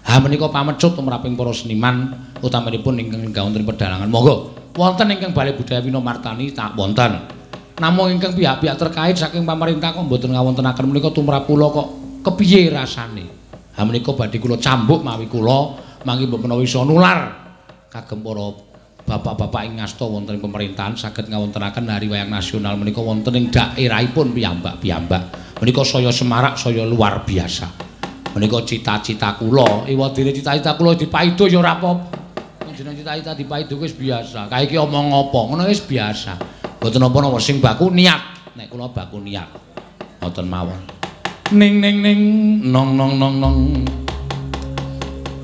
Ha menika pamecut tumraping para seniman utamanipun ingkang wonten pedalangan. Monggo. Wonten ingkang Balai Budaya Winomartani tak wonten. Namung ingkang pihak-pihak terkait saking pemerintah kok mboten ngawontenaken menika tumrap kula kok kepiye rasane. Ha menika badhe kula cambuk mawi kula mangke mbok menawa iso nular kagem para bapak-bapak ing ngasta wonten pemerintahan saged ngawontenaken hari wayang nasional menika wonten ing daerahipun piyambak-piyambak. Menika saya semarak saya luar biasa. Menika cita-cita kula, iwadene cita-cita kula dipaido ya ora apa-apa. Jeneng cita-cita dipaido wis biasa. Kae iki omong apa, ngono wis biasa. Mboten napa-napa sing baku niat. Nek kula baku niat. Mboten mawon. Ning ning ning nong nong nong nong.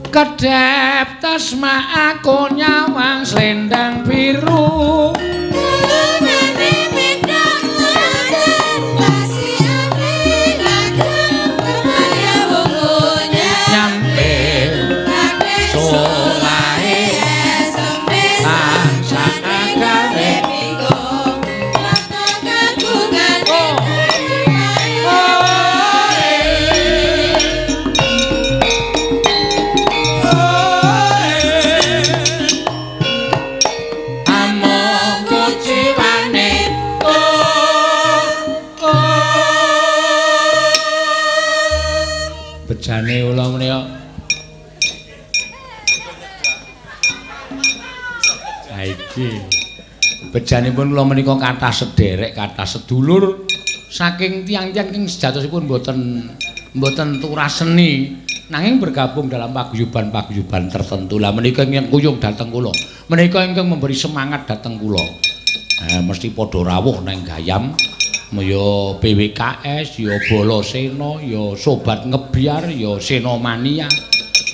Kedep tasma aku nyawang selendang biru. Bejanipun kula menika kathah sederek kathah sedulur saking tiang-tiang ing sejatosipun mboten mboten turas seni nanging bergabung dalam paguyuban-paguyuban tertentu. Lah menika ingkang kuyung dhateng kula. Menika ingkang memberi semangat dhateng kula. Ha mesti padha rawuh nang gayam. Ya BWKS, ya Balasena, ya Sobat Ngebiar, ya Senomania.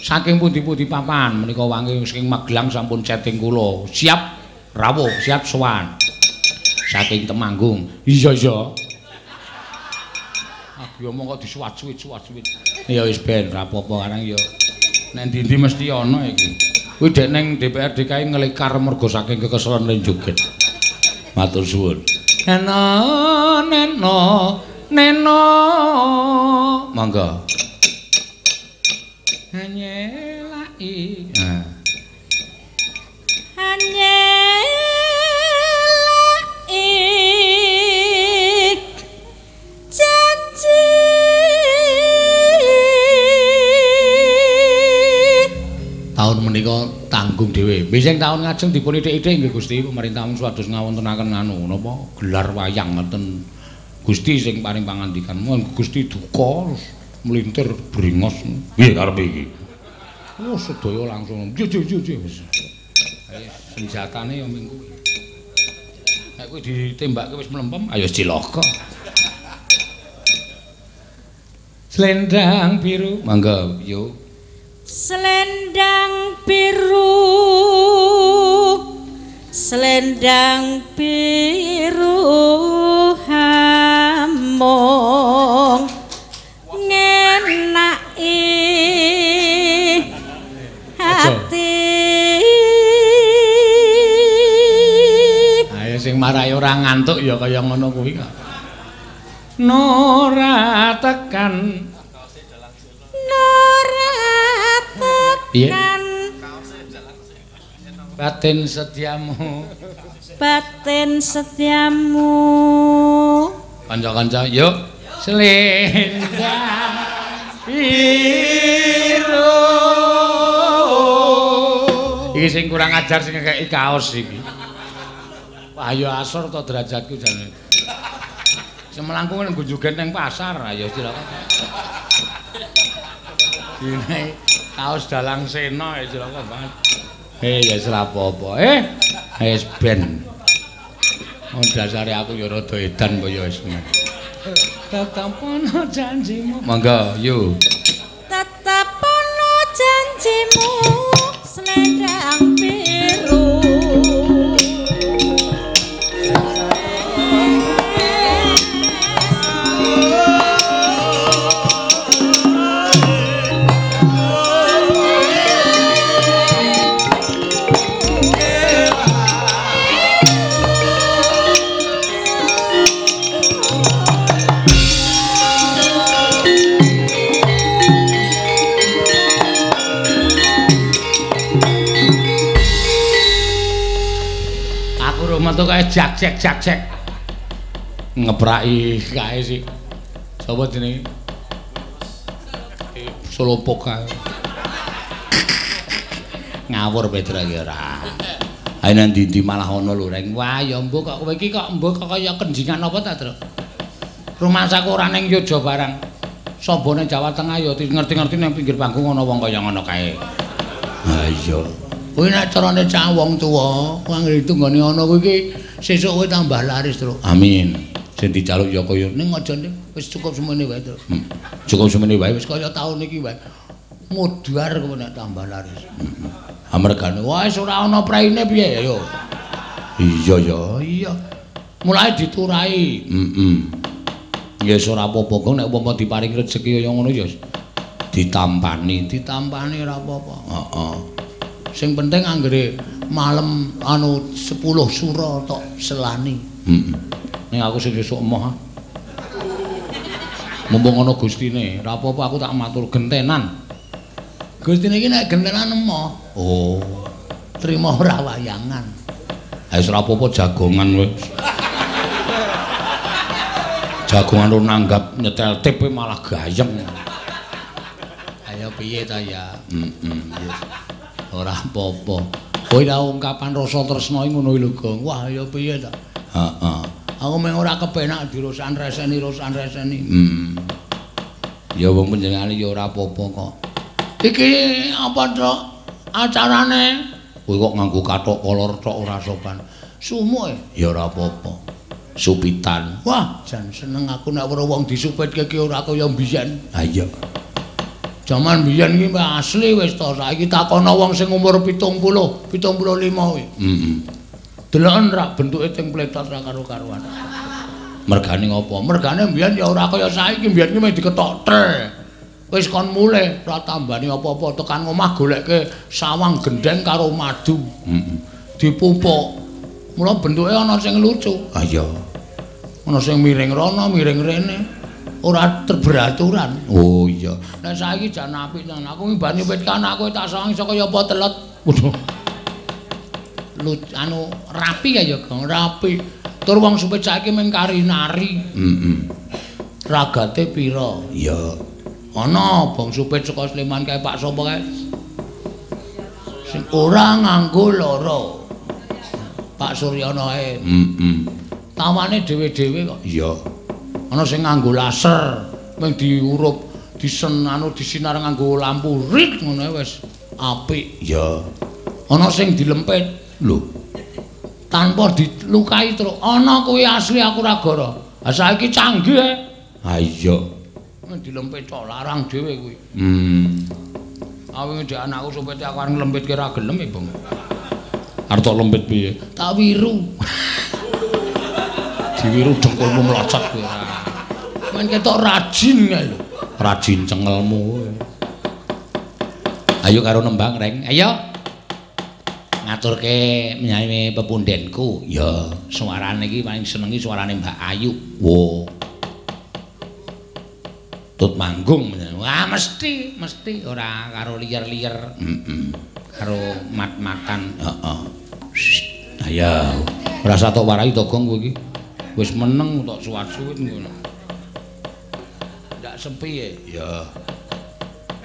Saking pundi-pundi papan menika wangi saking Magelang sampun chatting kula. Siap rawuh, siap sowan. Saking Temanggung. Iya, iya. Aku yo mongko disuwat-suwit, suwat-suwit. Ya wis ben ora apa-apa arang ya. Nek ndi-ndi mesti ana iki. Kuwi dek ning DPR DKI ngelikar mergo saking kekeselan joget. Matur suwun. neno neno neno monggo anyelai nah anyelai nanggung dhewe. Bising taun ngajeng dipun ithik-ithik nggih Gusti pemerintah suwados ngawontenaken anu napa gelar wayang ngoten Gusti sing paring pangandikan. Mun Gusti duka mlintir bringos. Piye karepe iki? Oh sedaya langsung. Jo jo jo jo. Senjatane ya minggu. Nek kuwi ditembakke wis mlempem, ayo cilaka. Slendang biru. Mangga, yo. Selendang biru Selendang biru hamong ngenai hati Ayo sing marai ora ngantuk ya kaya ngono kuwi kok. Nora tekan Piye? Batin setiamu. Batin setiamu. Kanca-kanca, yuk. Selendang biru. Iki sing kurang ajar sing ngekeki kaos iki. Wah, ayo asor to derajatku jane. Semelangkung nang gunjugan nang pasar, ayo silakan. Ini kaos dalang sena ya cilaka banget. Eh ya ora apa-apa. Eh wis ben. Wong dasare aku ya rada edan kaya wis. Tetap ono janjimu. Mangga, yuk. Tetap ono janjimu selendang kae jak jak ngepraki kae sih. Sapa jenenge Solopok kae. Ngawur Petra iki ora. Ae nang ndi malah ana lho reng. Wah ya mbok kok kowe iki kok mbok kok kaya kenjingan apa ta Tru? Rumah saku ora ning Yojo barang. Sobone Jawa Tengah ya ngerti-ngerti nang pinggir panggung ana wong kaya ngono kae. Ha iya Kuwi nek carane cah wong tuwa, anggere tunggone ana kuwi iki sesuk kowe tambah laris, Tru. Amin. Sing dijaluk ya kaya ning aja wis cukup semene wae, Tru. Hmm. Cukup semene wae wis kaya taun iki wae. Mudhar kowe nek tambah laris. Hmm. Amargane wis ora ana praine piye ya. Iya ya, iya. Mulai diturai. Heeh. Ya wis ora apa-apa kok nek umpama diparing rezeki kaya ngono ya ditampani, ditampani ora apa-apa. Heeh. Sing penting anggere malam anu 10 sura tok selani. Heeh. Ning aku sing sesuk emoh. Mumpung ana gustine, ora apa-apa aku tak matur gentenan. Gustine iki nek gentenan emoh. Oh. Trima ora wayangan. Ha wis ora apa-apa jagongan wis. Jagongan ora nanggap nyetel tip malah gayeng. Ayo piye ta ya? Heeh. Yes. Ora apa-apa. Kowe ra ungkapan rasa tresna ngono lho, Gong. Wah, ya piye ta? Heeh. Aku meng ora kepenak dirosan reseni rosan reseni. Hmm. Ya wong panjenengane ya ora apa-apa kok. Iki apa, Truk? Acarane kowe kok nganggo kathok kolor tok ora sopan. Sumuh ya ora apa-apa. Supitan. Wah, jan seneng aku nek weruh wong disupitke ki ora kaya mbiyen. Ha iya. Jaman biyen iki asli wis to. Saiki takono wong sing umur 70, 75 kuwi. Heeh. Deloken ra bentuke ting pletot ra karo-karuan. Mergane ngopo? Mergane biyen ya ora kaya saiki, biyen iki meh diketok tre. Wis kon mulih ra tambani apa-apa tekan omah golekke sawang gendeng karo madu. Heeh. Dipupuk. Mula bentuke ana sing lucu. Ah iya. Ana sing miring rono, miring rene. Ora terberaturan. Oh iya. Nek saiki jan apik tenan. Aku ngibani wit kanak kowe tak sangi saka ya apa telet. Waduh. Lu anu rapi ya ya, Gong. Rapi. Tur wong supit saiki mung kari nari. Heeh. Ragate pira? Ya. Ana bong supit saka Sleman kae Pak sapa kae? Sing ora nganggo lara. Pak Suryana ae. Heeh. Tawane dhewe-dhewe kok. Iya. Ana sing nganggo laser, mung diurup disen anu disinar nganggo lampu rit ngono ae wis apik. Iya. Ana sing dilempit Lho. tanpa dilukai terus. Ana kuwi asli aku ra goro. Ha saiki canggih ae. Ha iya. Dilempit tok larang dhewe kuwi. Hmm. Awing dhek anakku supete aku arep nglempitke ra gelem, Bang. Arep tok lempit piye? Tak wiru. Diwiru dengkulmu mlocot kowe. Men ketok rajin kae lho. Rajin cengelmu. Ayo karo nembang, Reng. Ayo. Ngaturke menyanyi pepundenku. Ya, suarane iki paling senengi suarane Mbak Ayu. Wo. Tut manggung. Wah, mesti, mesti ora karo liyer-liyer. Heeh. Karo mat-matan. Heeh. Ayo. Rasa tok warai to gong kowe iki. Wis meneng tok suwat-suwit ngono. Ndak sepi ya. Ya.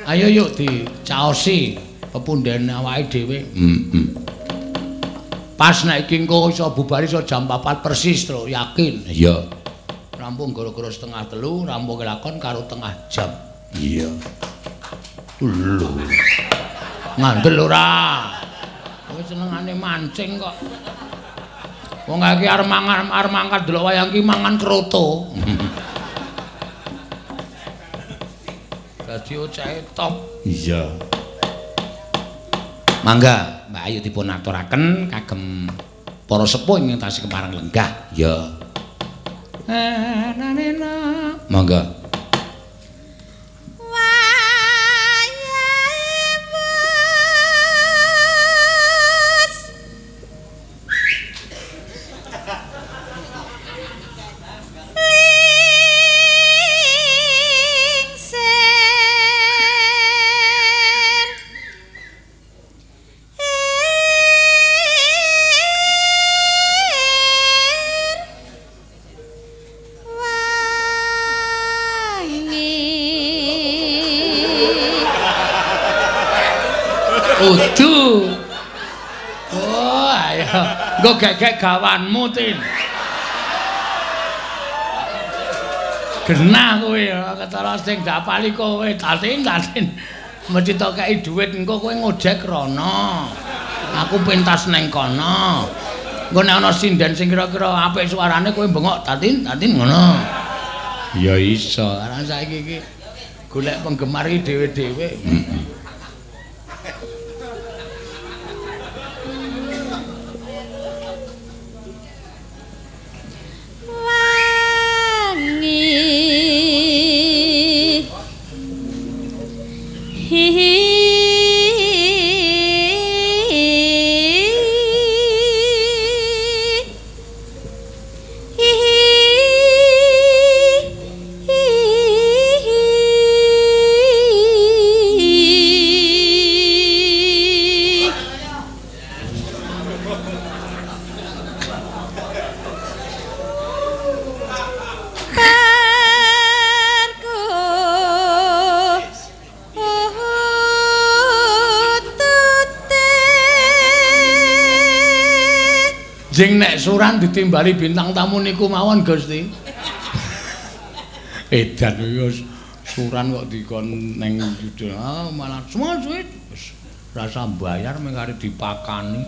Ayo yuk dicaosi pepunden awake dhewe. Heeh. Pas nek iki engko iso bubari iso jam 4 persis terus yakin. Iya. Rampung gara-gara setengah telu, rampung kelakon karo tengah jam. Iya. Lho. Ngandel ora. Kowe senengane mancing kok. Wong iki arep mangan arep mangkat delok wayang iki mangan kroto. Dadi ocahe top. Iya. Mangga, Mbak Ayu dipun aturaken kagem para sepuh ing tasi keparang lenggah. Ya. Mangga. Gegek gawanmu, Tin. Genah kowe ketara sing dapali kowe, Tatin, Tatin. Mesti tok kei dhuwit engko kowe ngojek rono. Aku pentas neng kono. Engko nek ana sinden sing kira-kira apik suarane kowe bengok, Tatin, Tatin ngono. Ya iso. Karena saiki iki golek penggemar iki dhewe-dhewe. Jing nek suran ditimbali bintang tamu niku mawon Gusti. Edan wis suran kok dikon ning judul. Ah malah semua. Wis rasa bayar mung arep dipakani.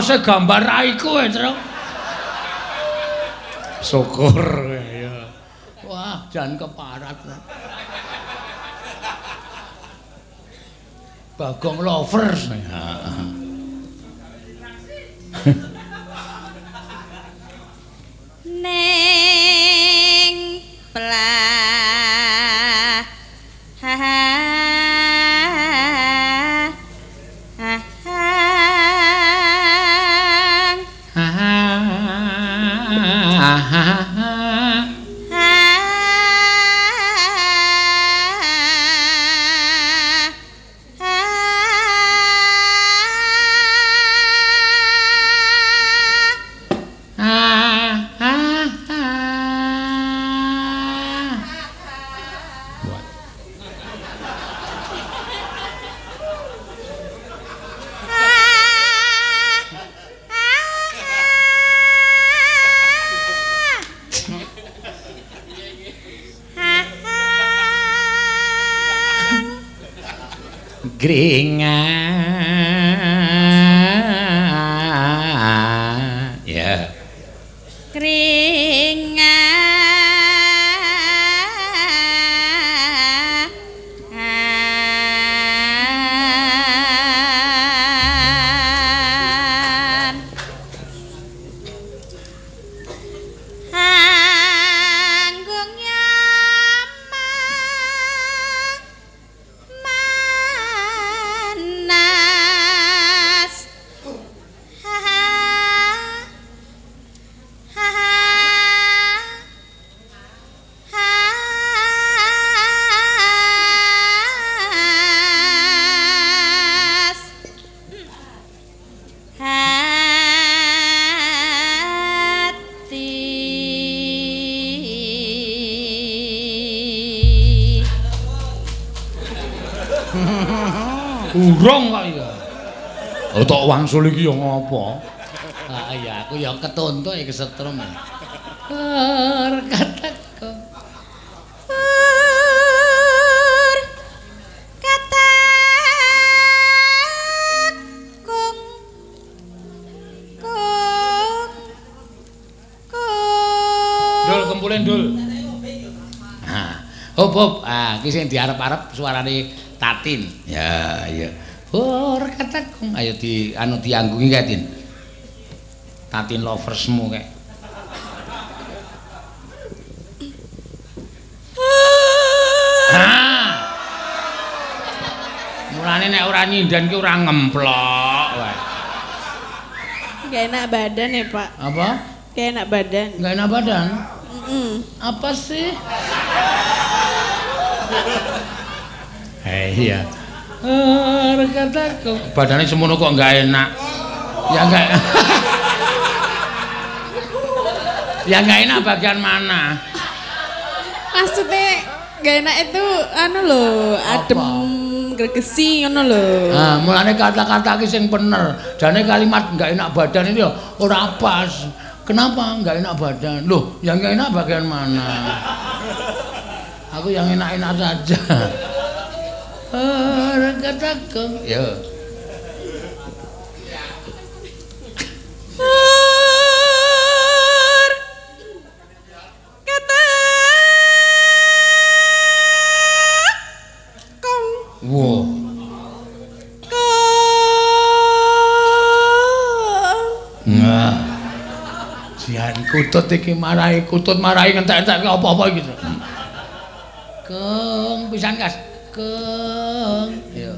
Kaose gambar raiku ya, Tru. Syukur ya. Wah, jan keparat. Bagong lovers. Nek wangsul iki ya ngopo? Ah iya, aku ya ketontok ya kesetrum. Rekataku. Pur katakung kung kung Dul kempulen dul. Nah, hop hop. Ah, iki sing diarep-arep suarane Tatin. Ya, iya. Oh, rekataku. Ayo di anu dianggungi kae, Tin. Tatin loversmu kae. Mulane nek ora nyindan ki ora ngemplok wae. Gak enak badan ya pak Apa? Gak enak badan Enggak enak badan? Mm-mm. Apa sih? Eh iya. Kataku. Badannya semono kok enggak enak. Ya enggak. ya enggak enak bagian mana? Maksudnya gak enak itu anu loh Adem gregesi ngono loh Nah, mulane kata-kata iki sing bener. Jane kalimat enggak enak badan ini ya ora pas. Kenapa enggak enak badan? Loh, yang enggak enak bagian mana? Aku yang enak-enak saja. Ah, kataku. Ya. Wow. Nah. Sian kutut iki marahi kutut marahi ngentek-entek apa-apa iki. Keng pisan Kas. Keng. Ya.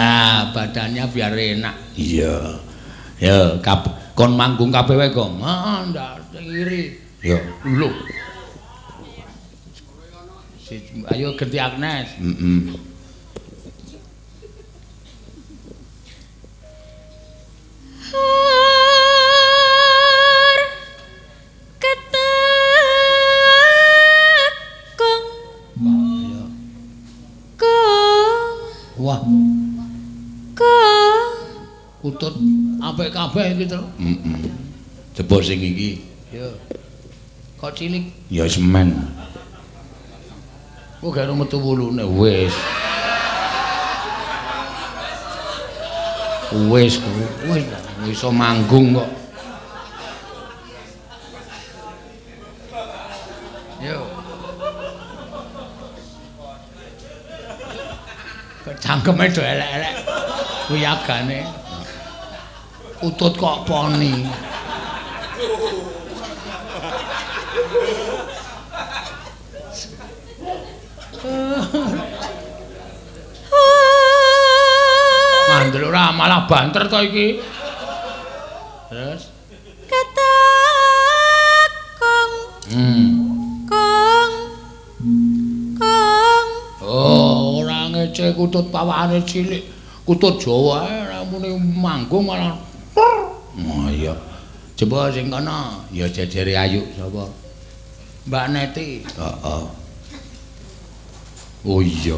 Kung Ah, badannya biar enak. Iya. Ya, kap kon manggung kabeh wae, Gong. Ah, ndak iri. Ya, lho. Si, ayo ganti Agnes. Heeh. Pur apik kabeh iki to. Heeh. Jebul sing iki Ya. Kok cilik? ya semen. Kok gak metu wulune wis. Wis wis wis iso manggung kok. Yo. Kok cangkeme do elek-elek. Kuwi agane. Utut kok poni. Mandel ora malah banter to iki. Terus? katakung Hmm. kung kung Oh, ora ngece kutut pawakane cilik. Kutut Jawa ae ora muni manggung malah. Oh iya. Coba sing kono ya jejere ayu sapa? Mbak Neti. Heeh. Oh iya.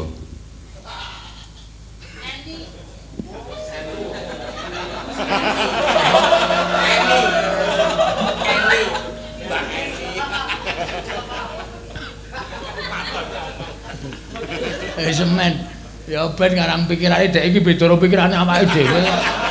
Eh semen. Ya ben ngarang pikirane dhek iki beda karo pikirane awake dhewe.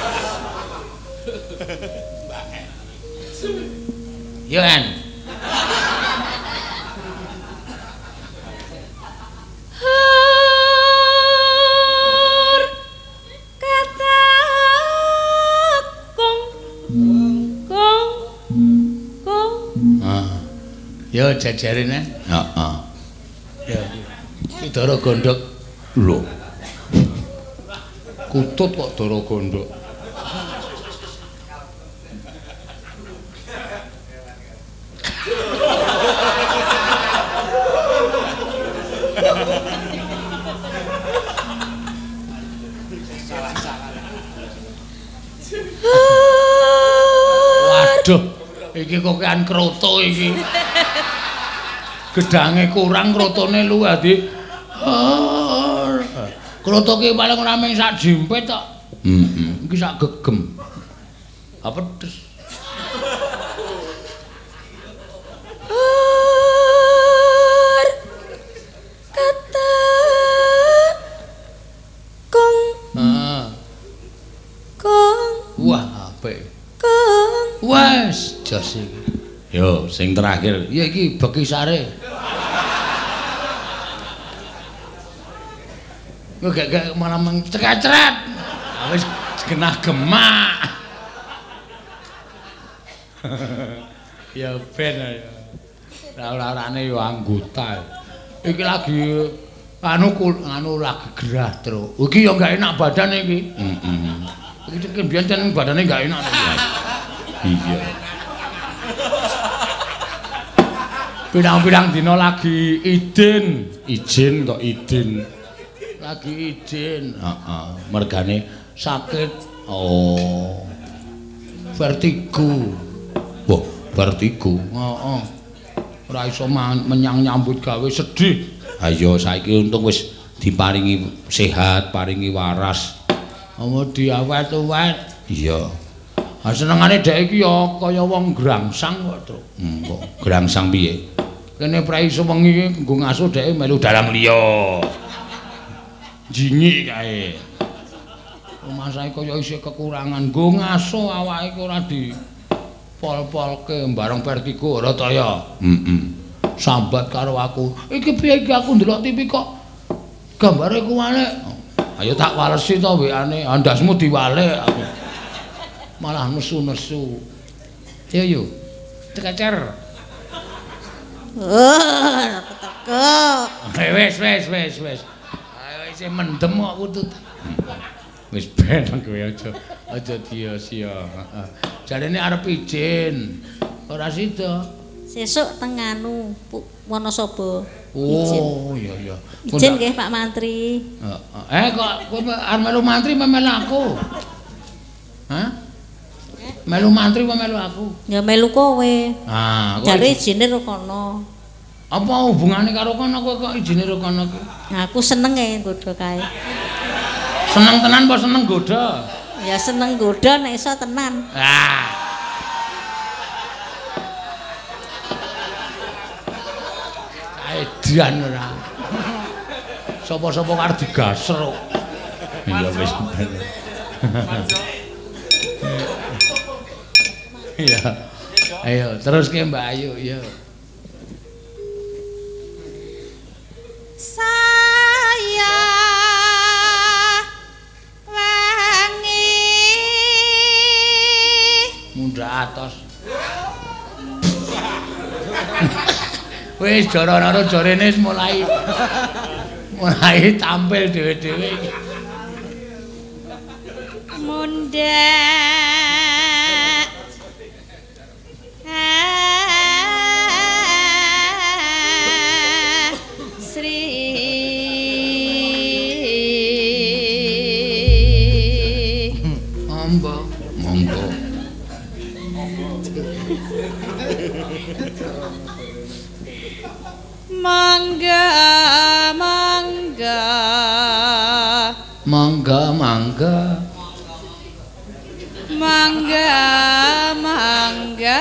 Jajarene. Heeh. Ya. Dara gondok. Lho. Kutut kok dara gondok. Waduh, iki kok kan kroto iki. Gedange kurang krotone luwih di. Kroto ki paling ora mung sak jimpet tok. Heeh. Iki sak gegem. Apa pedes? Har kata kong Ah, kong wah apik. kong Wes, jos iki. Yo, sing terakhir. Ya iki bekisare. Kok gak gak malah mencekacret. Wis genah gemak. ya ben ya. Ora-orane yo anggota. Iki lagi anu anu lagi gerah terus. Iki yo gak enak badan iki. Heeh. Iki kan biyen jeneng badane gak enak. Iya. Pirang-pirang dina lagi idin. Izin kok idin. Lagi idin. Heeh. Mergane Sakit oh. vertigo. Wah, vertigo. Heeh. Ora iso menyang nyambut gawe sedih. Ayo saiki untung wis diparingi sehat, paringi waras. Apa diawet-awet. Iya. Ah senengane dhek iki ya kaya wong grangsang kok, Truk. Hmm, kok gerangsang piye? Kene prei sewengi nggo ngasuh dhek melu dalam liya. Jingi kae. Rumah saya kaya isih kekurangan. Nggo ngasuh awake ora di pol-polke bareng vertigo ora ta ya. Heeh. Sambat karo aku. Iki piye iki aku ndelok TV kok gambare kuwale. Ayo tak walesi to WA-ne. Andasmu diwalek aku. Malah nesu-nesu. Yo yo. Cekecer. Oh, teko. Eh, Wes wes wes wes. Ayo isih mendem kok kutut. Wis ben kowe aja aja sia-sia. Heeh. Jarene arep izin. Ora sida. Sesuk teng anu Pu- Wonosobo. Oh, iya iya. Izin nggih Pak Mantri. Heeh. Eh kok kowe arep melu mantri melu aku? Hah? Melu mantri apa melu aku? Ya melu kowe. Ah, kowe Jare izine ro kono. Apa hubungane karo kono kowe kok izine ro kono ki? Aku seneng e nggodha kae. Seneng tenan apa seneng goda? Ya seneng nggodha nek iso tenan. Ah. Kaedian ora. Sapa-sapa arep digasruk. Iya wis. Iya. Ayo, terus ke Mbak Ayu, ya. Atos. Wis jara-jara jarene wis mulai mulai tampil dhewe-dhewe iki. mangga. Mangga mangga.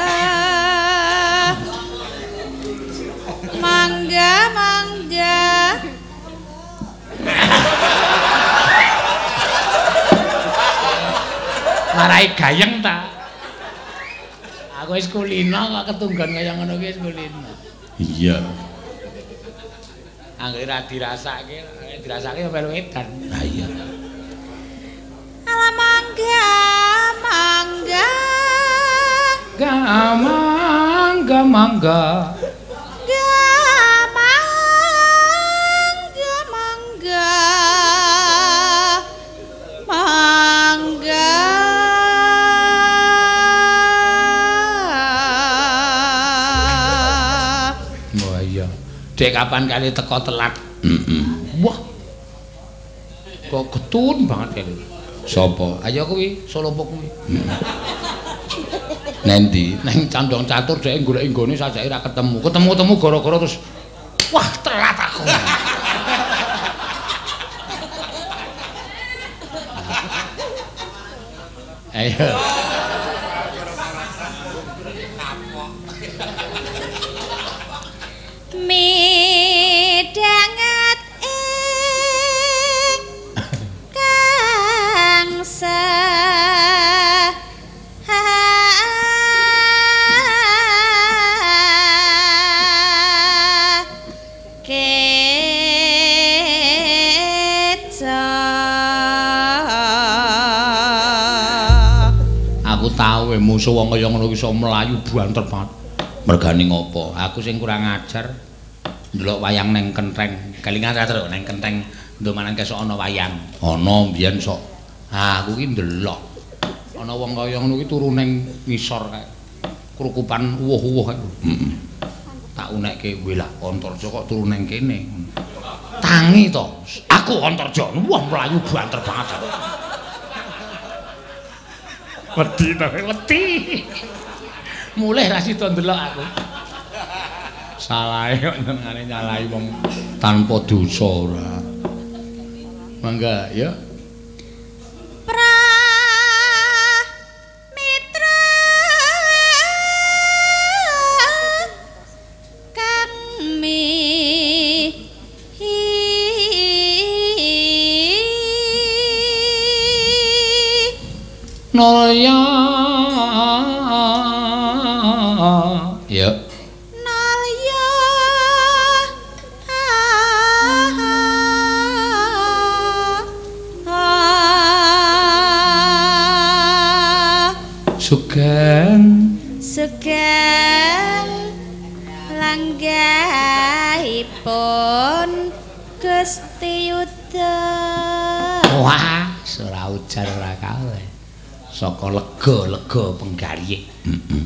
Mangga mangga. Marai gayeng ta? Aku wis kulino kok ketunggan kaya ngono kuwi wis kulino. Iya. Angger dirasake dirasake ya melu edan. Ha iya. Alamangga mangga Gamangga mangga. gamangga mangga mangga Wah iya. Dek kapan kali teko telat? Heeh. Wah. Kok ketun banget kali. Sopo? Ayo kuwi Solopo kuwi. Nendi? Neng candong catur dhek golek nggone sajake ra ketemu. Ketemu-temu gara-gara terus wah telat aku. Ayo. midanget kangsa Aku tahu we musuh wong kaya ngono iso mlayu banter banget. Mergane ngopo? Aku sing kurang ajar ndelok wayang neng kenteng. Kelingan ra terus neng kenteng ndomanan kesok ana wayang. Ana mbiyen sok. Ah, aku ki ndelok. Ana wong kaya ngono ki turu ning ngisor kae. Krukupan uwuh-uwuh kae. Heeh. Tak unekke welah Antarja kok turu ning kene. Tangi to. Aku Antarja. Wah, mlayu banter banget. Wedi to, wedi. Mulih ra sida ndelok aku. Salahe kok nyalahi wong tanpa dosa ora. Mangga ya. Nolya. Saka lega-lega penggaryik. Heeh.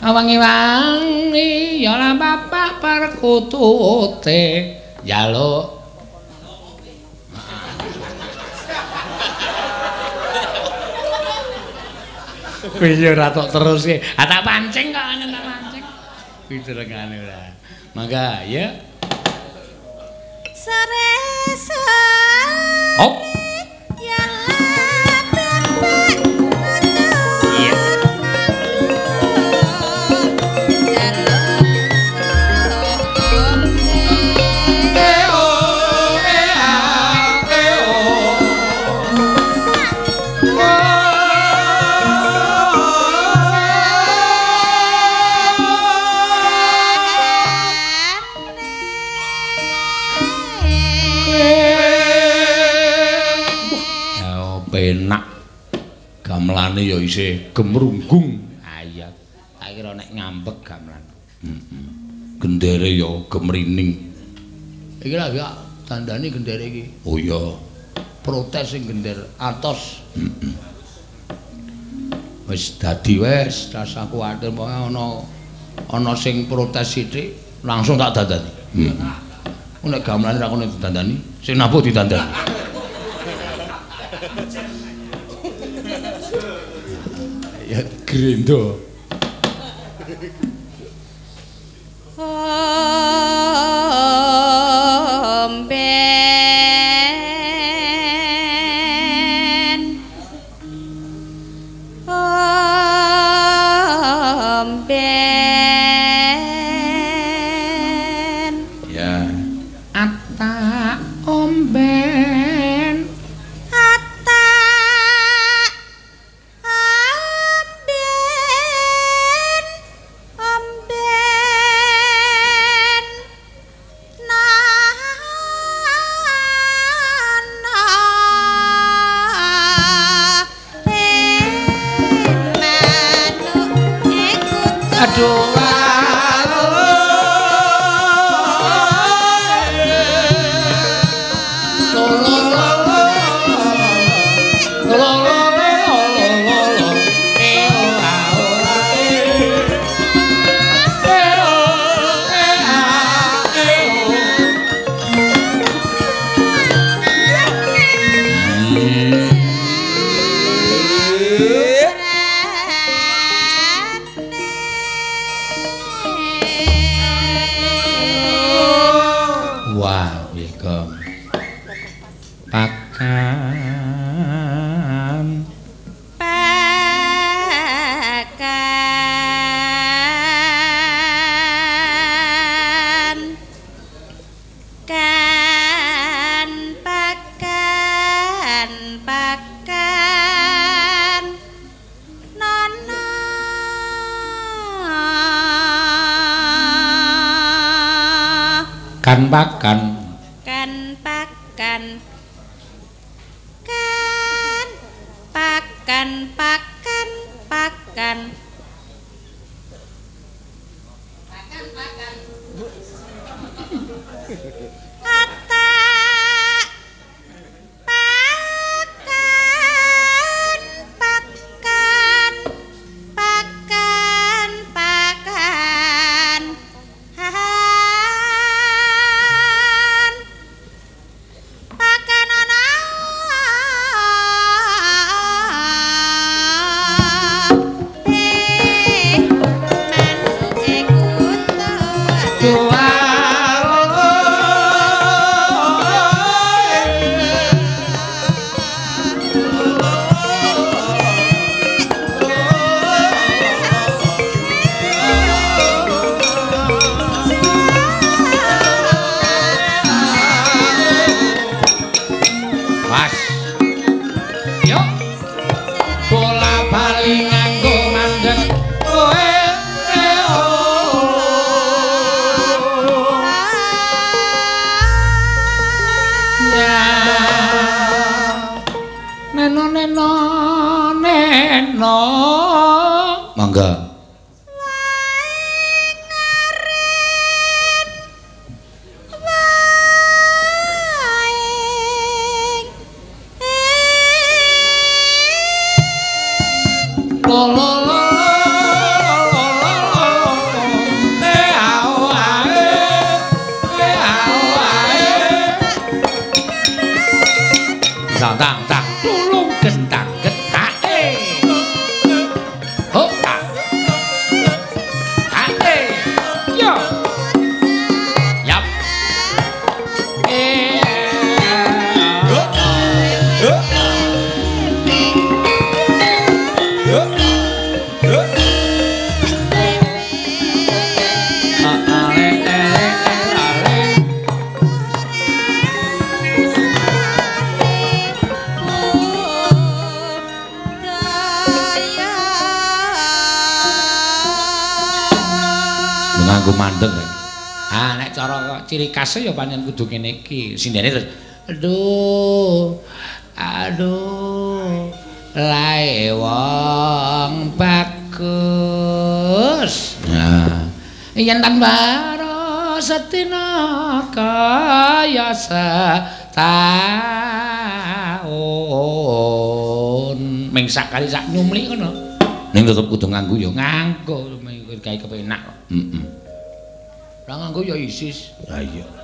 Awangi-wangi ya lah bapak perkutute jaluk Kuwi ya ora tok terus e. Ah tak pancing kok ana tak pancing. Kuwi derengane ora. Mangga ya. Saresa Hop. ya Gamelane ya isih gemrunggung. Ah iya. Tak kira nek ngambek gamelan. Heeh. Gendere ya gemrining. Iki lha ya tandane gendere iki. Oh iya. Protes sing gender atos. Heeh. Wis dadi wis, rasa kuwatir pokoke ana ana sing protes sithik langsung tak dandani. Heeh. Nek gamelane ra kono ditandani, sing nabuh ditandani. Ya grendo Omben kudu kene iki. Sindene terus aduh aduh lae wong bagus. Nah, Yen tanbaro setina kaya setahun. Ming sakali sak nyumli ngono. ning tetep kudu nganggo ya. Nganggo gawe kepenak. Heeh. Lah nganggo ya isis. Lah iya.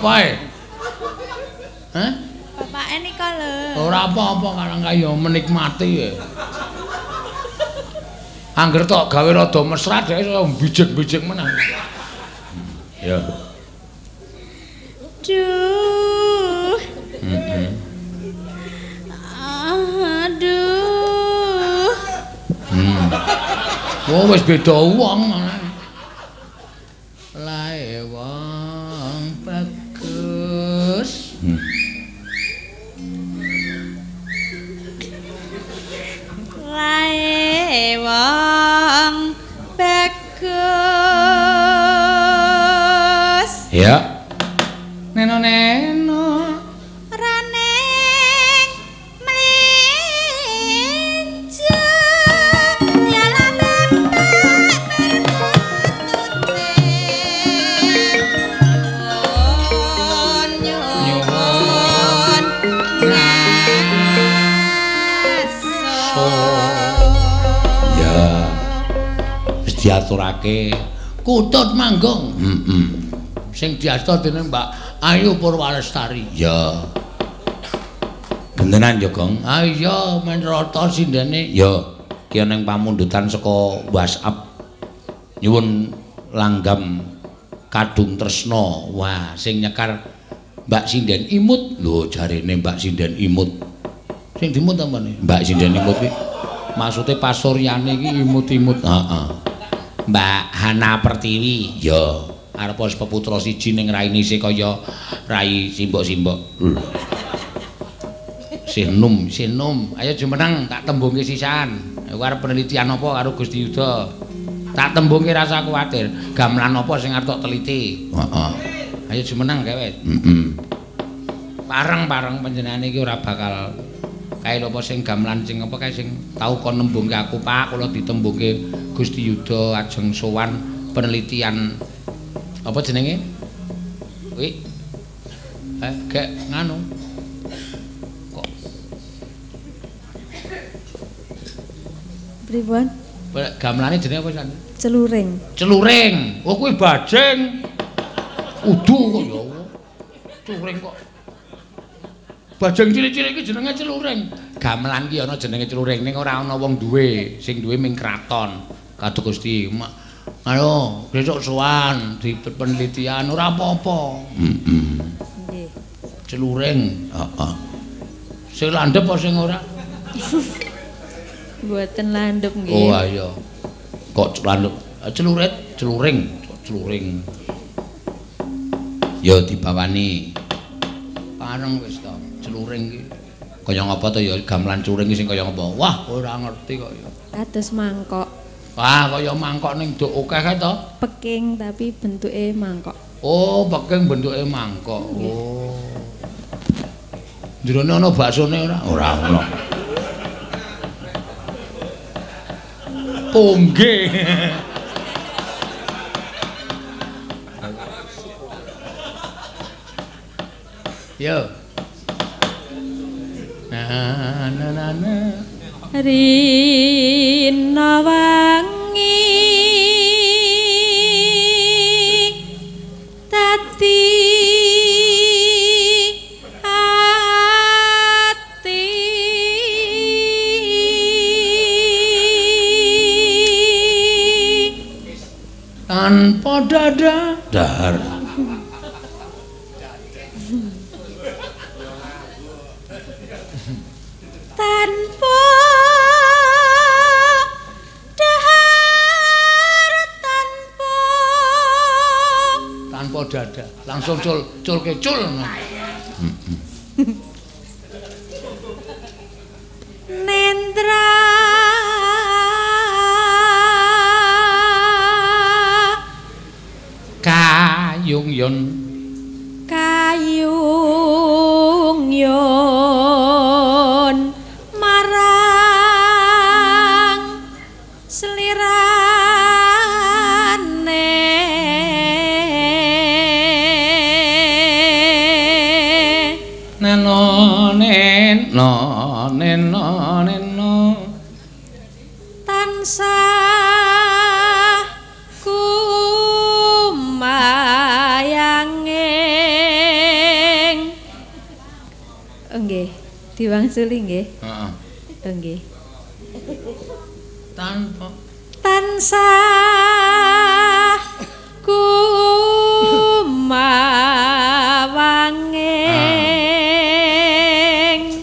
Ngapa e? Hah? bapake nika lho Ora apa-apa karang kaya menikmati ya. Angger tok gawe rada mesra dhek iso bijik-bijik menang. Ya. Duh Heeh. aduh Hmm. Oh wis beda wong sing diasta dening Mbak Ayu Purwalestari. Ya. Gentenan ya, Gong? Ah iya, men rata sindene. Ya, ki ana pamundutan saka WhatsApp. Nyuwun langgam kadung tresna. Wah, sing nyekar Mbak Sinden Imut. Lho, jarene Mbak Sinden Imut. Sing dimut tampane. Mbak Sinden Imut ki Maksude pasuryane iki imut-imut. heeh. Mbak Hana Pertiwi. Ya. Arep peputra siji ning raine sing kaya rai simbok-simbok. Sinum, sinum. Ayo jumeneng tak tembungke sisan. Aku arep penelitian apa karo Gusti Yuda. Tak tembungke rasa kuwatir. Gamelan apa sing arep tok teliti. Heeh. Ayo jumeneng. Heeh. Pareng-pareng panjenengan iki ora bakal kae apa sing gamelan sing apa kae sing tau kon nembungke aku Pak, kula ditembungke Gusti Yuda ajeng sowan penelitian apa jenenge? Kuwi eh gek nganu. Kok Pripun? gamelane jenenge apa San? Celuring. Celuring. Oh kuwi bajing. Udu kok ya. Celuring kok. Bajing cilik-cilik iki jenenge celuring. Gamelan ki ana jenenge celuring ning ora ana wong duwe, sing duwe ming kraton. Kados Gusti. Ayo, besok sowan di penelitian ora apa-apa. Heeh. Nggih. Celuring. Heeh. Sing landhep apa sing ora? Mboten landhep nggih. Oh ayo. Kok landhep celurit, celuring, celuring. Ya dibawani. Pareng wis to, celuring iki. Kaya ngapa to ya gamelan celuring iki sing kaya ngapa? Wah, ora ngerti kok ya. Kados mangkok. Wah, kaya mangkok ning nduk akeh kae to. Peking tapi bentuke mangkok. Oh, peking bentuke mangkok. Oh. Jerone ana baksone ora? Ora ana. Pongge. Yo. Na na na na. Rina wangi dadi ati. Tanpa dada. Dahar. Langsung cul cul kecul nendra. Kayung yon kayung diwangsuli nggih. Heeh. Nggih. Tanpa tansah kumawanging.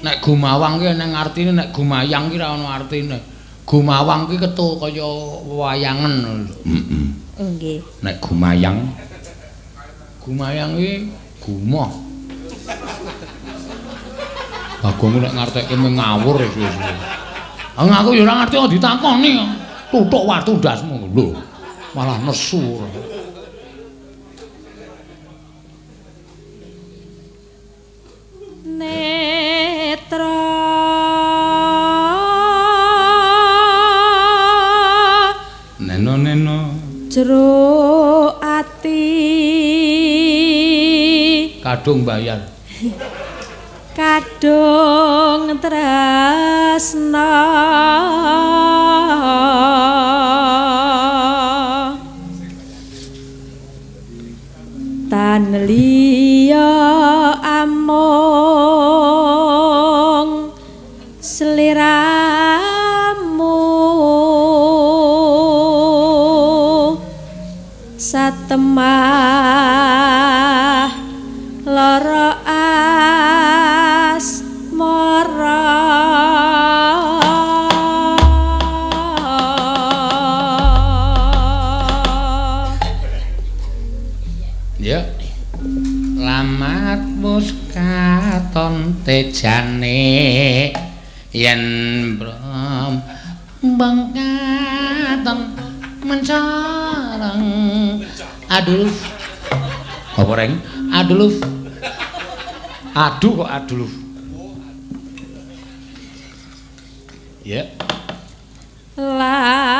Nek gumawang ki ning artine nek gumayang ki ora ana artine. Gumawang ki ketu kaya wayangen. Heeh. Nggih. Nek gumayang. Gumayang ki gumoh Bagong nek ngartekke mung ngawur wis. Ah aku ya ora ngerti kok ditakoni. Tutuk watu ndasmu lho. Malah nesu. netra Neno neno jero ati kadung bayar. Kadung tresna katon tejane yen brom bangkaton mencareng. Aduh. Apa reng? Aduh. Aduh kok aduh. Ya. lamat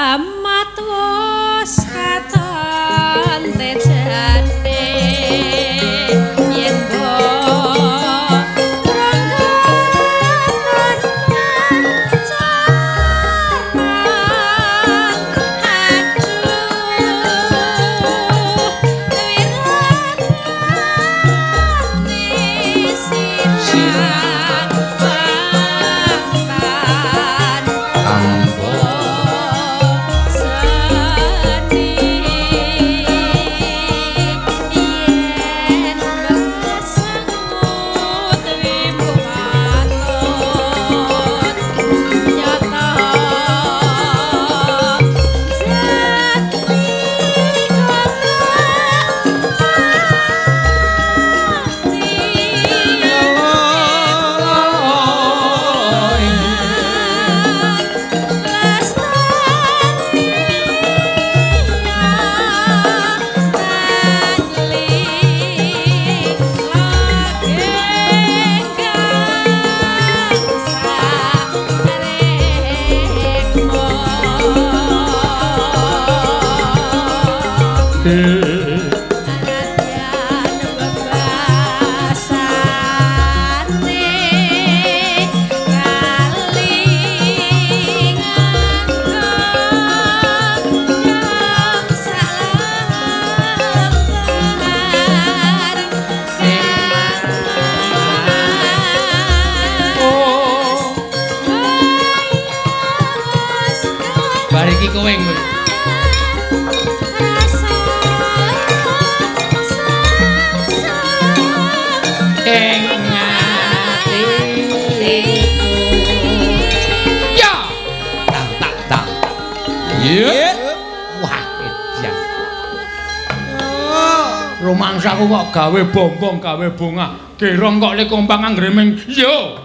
gawe bombong, gawe bunga. Gerong kok le kompang anggreming. Yo.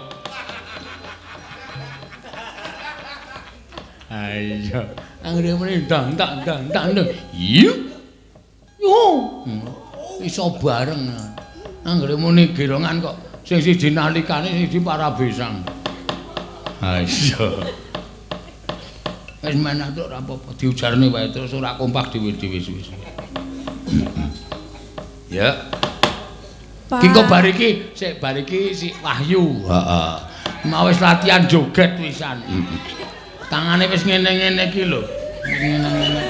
Ayo. Anggreming dang tak dang tak ndang. Yo. Yo. Iso bareng. Anggremune gerongan kok sing siji nalikane siji parabesang. Ayo. Wis menak tok ora apa-apa diujarne wae terus ora kompak dhewe-dhewe wis. Ya. Ki kok bar iki sik bar iki si Wahyu. Heeh. Mau wis latihan joget wisan. Tangane wis ngene-ngene iki lho. Ngene-ngene.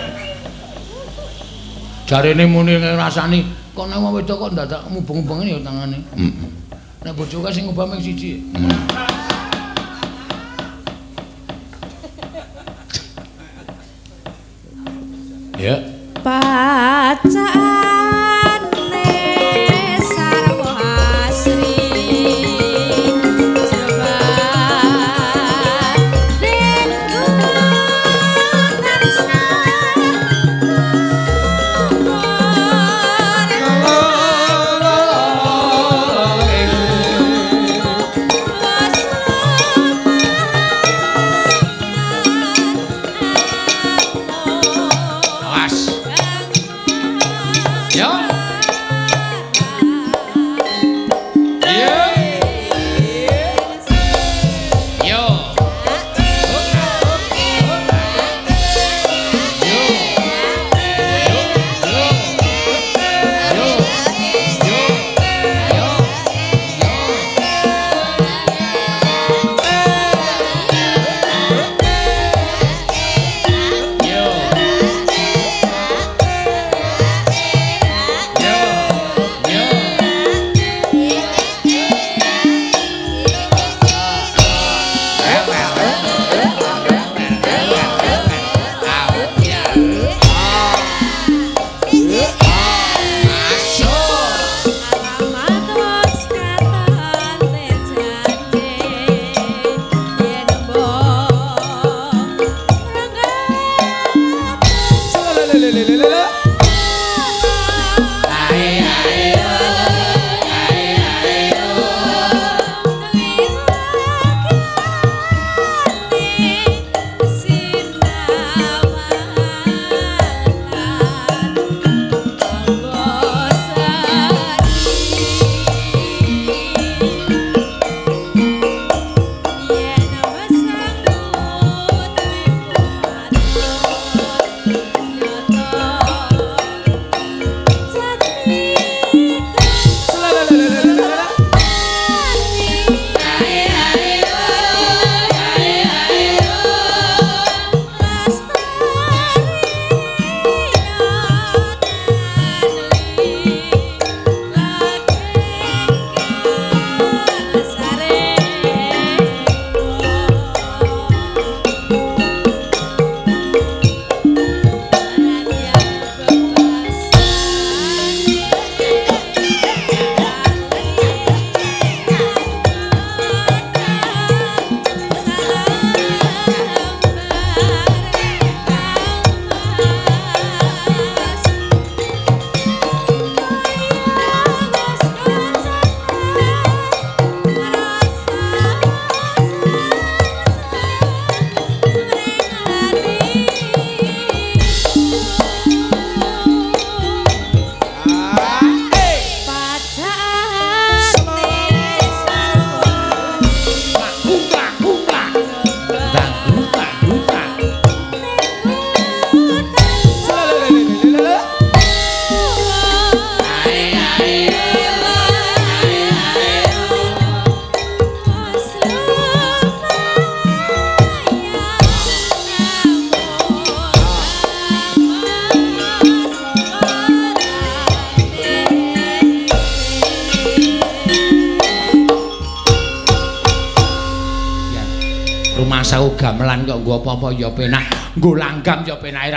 Jarene muni ngrasani kok nek wong wedok kok dadak mubeng-mubeng ya tangane. Heeh. Nek bojoku sing ngubah mung siji. Ya.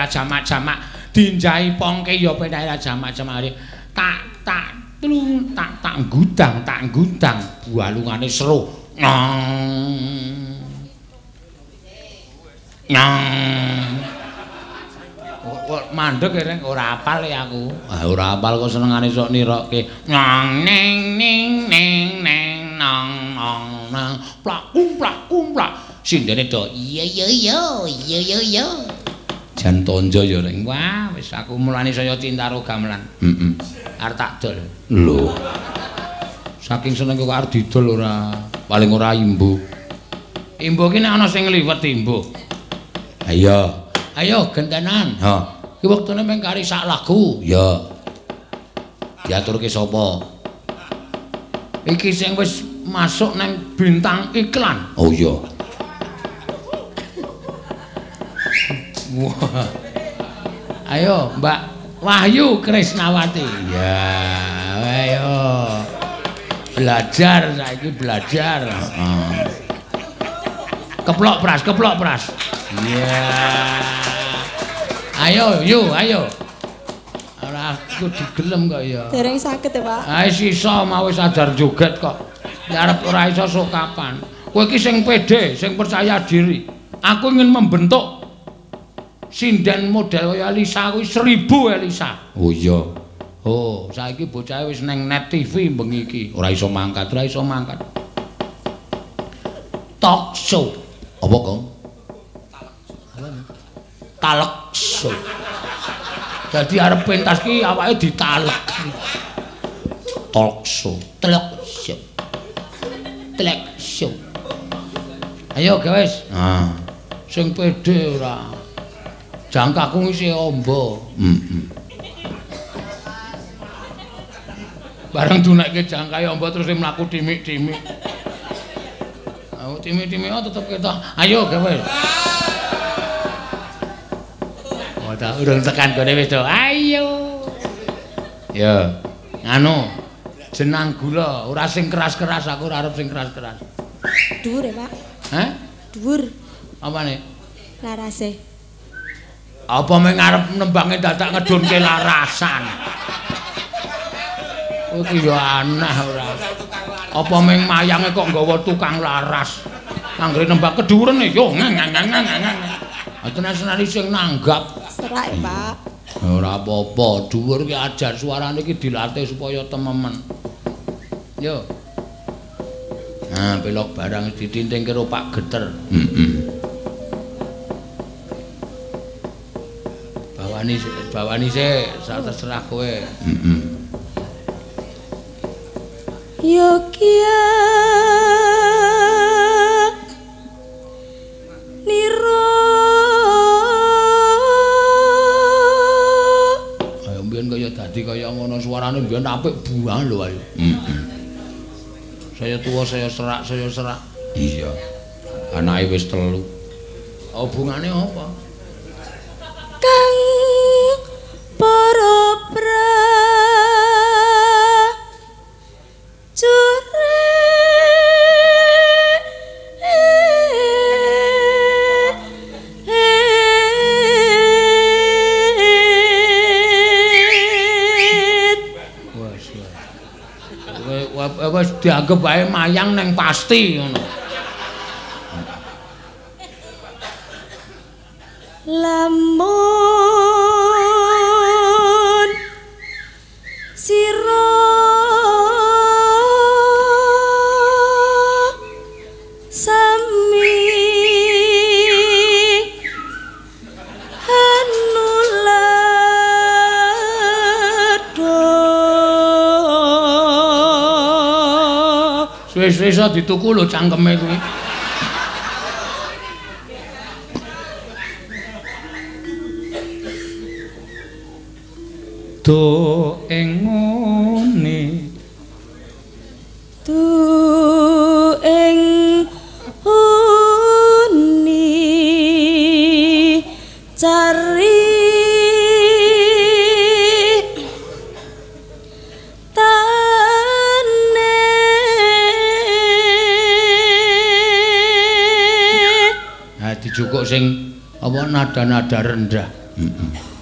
Ra jamak-jamak. Dinjai pongke ya penak ra jamak-jamak. Tak tak tulung tak tak gudang tak gudang bualungane seru. Nyong. Kok mandek reng ora apal ya aku. Ah ora apal kok senengane sok nirokke. Nyong ning ning ning ning nong nong nong plak kum plak. Sindene do iya iya iya iya iya. Jan tonjo ya reng. Wah wis aku mulane saya cinta karo gamelan. Heeh. Arep tak dol. Lho. Saking seneng kok arep didol ora paling ora imbu. Imbu ki nek ana sing ngliwet imbu. Ayo. Ayo gentenan. Ha. Ki wektune meng kari sak lagu. Ya. Diaturke sapa? Iki sing wis masuk nang bintang iklan. Oh iya. Ayo, Mbak Wahyu Krisnawati. Ya, ayo. Belajar saiki belajar. Heeh. Keplok pras, keplok pras. Ya. Ayo, yuk, ayo. Ora aku digelem kok ya. Dereng saged ya, Pak. Ae sisa mau sadar joget kok. Arep ora iso sok kapan. Kowe iki sing pede, sing percaya diri. Aku ingin membentuk sinden model kaya Elisa kuwi 1000 Elisa. Oh iya. Oh, saiki bocah wis nang net TV bengi iki. Ora iso mangkat. Ora iso mangkat. Talk show. Apa kok? Talk show. Jadi arep pentas ki awake ditalek. Talk show. Talk show. Talk show. Ayo guys. Ah. Sing pede ora. Jangkaku isih amba. Heeh. Bareng dunekke jangkae amba terus mlaku timik-timik. Aku timik-timik oh tetep ketok. Ayo guys. Oh, tak urung tekan kene wis to. Ayo. Ya. Anu, jenang gula, ora sing keras-keras aku ora arep sing keras-keras. Dhuwur ya, Pak. Hah? Dhuwur Apane? larase. Apa meng arep nembange dadak ngedunke larasan? Oh iki ya aneh ora. Apa meng mayange kok nggawa tukang laras? Anggere nembang kedhuwuren yo ngang ngang ngang ngang. Atenan senari sing nanggap. Serak ya, Pak. Ora apa-apa, dhuwur ki ajar suarane iki dilatih supaya tememen. Yo. Nah, belok barang ditinting karo Pak Geter. Heeh. Bawani bawani sik, sak terserah kowe. Heeh. Yogya Niro Ayo mbiyen kaya dadi kaya ngono suarane mbiyen apik buah lho ayo. Heeh. Saya tua, saya serak, saya serak. Iya. Anake wis telu. Hubungane apa? Kang dianggep wae mayang neng pasti ngono. Hanulado Suwe-suwe iso dituku lho cangkeme kuwi. nada-nada rendah. Mm -mm.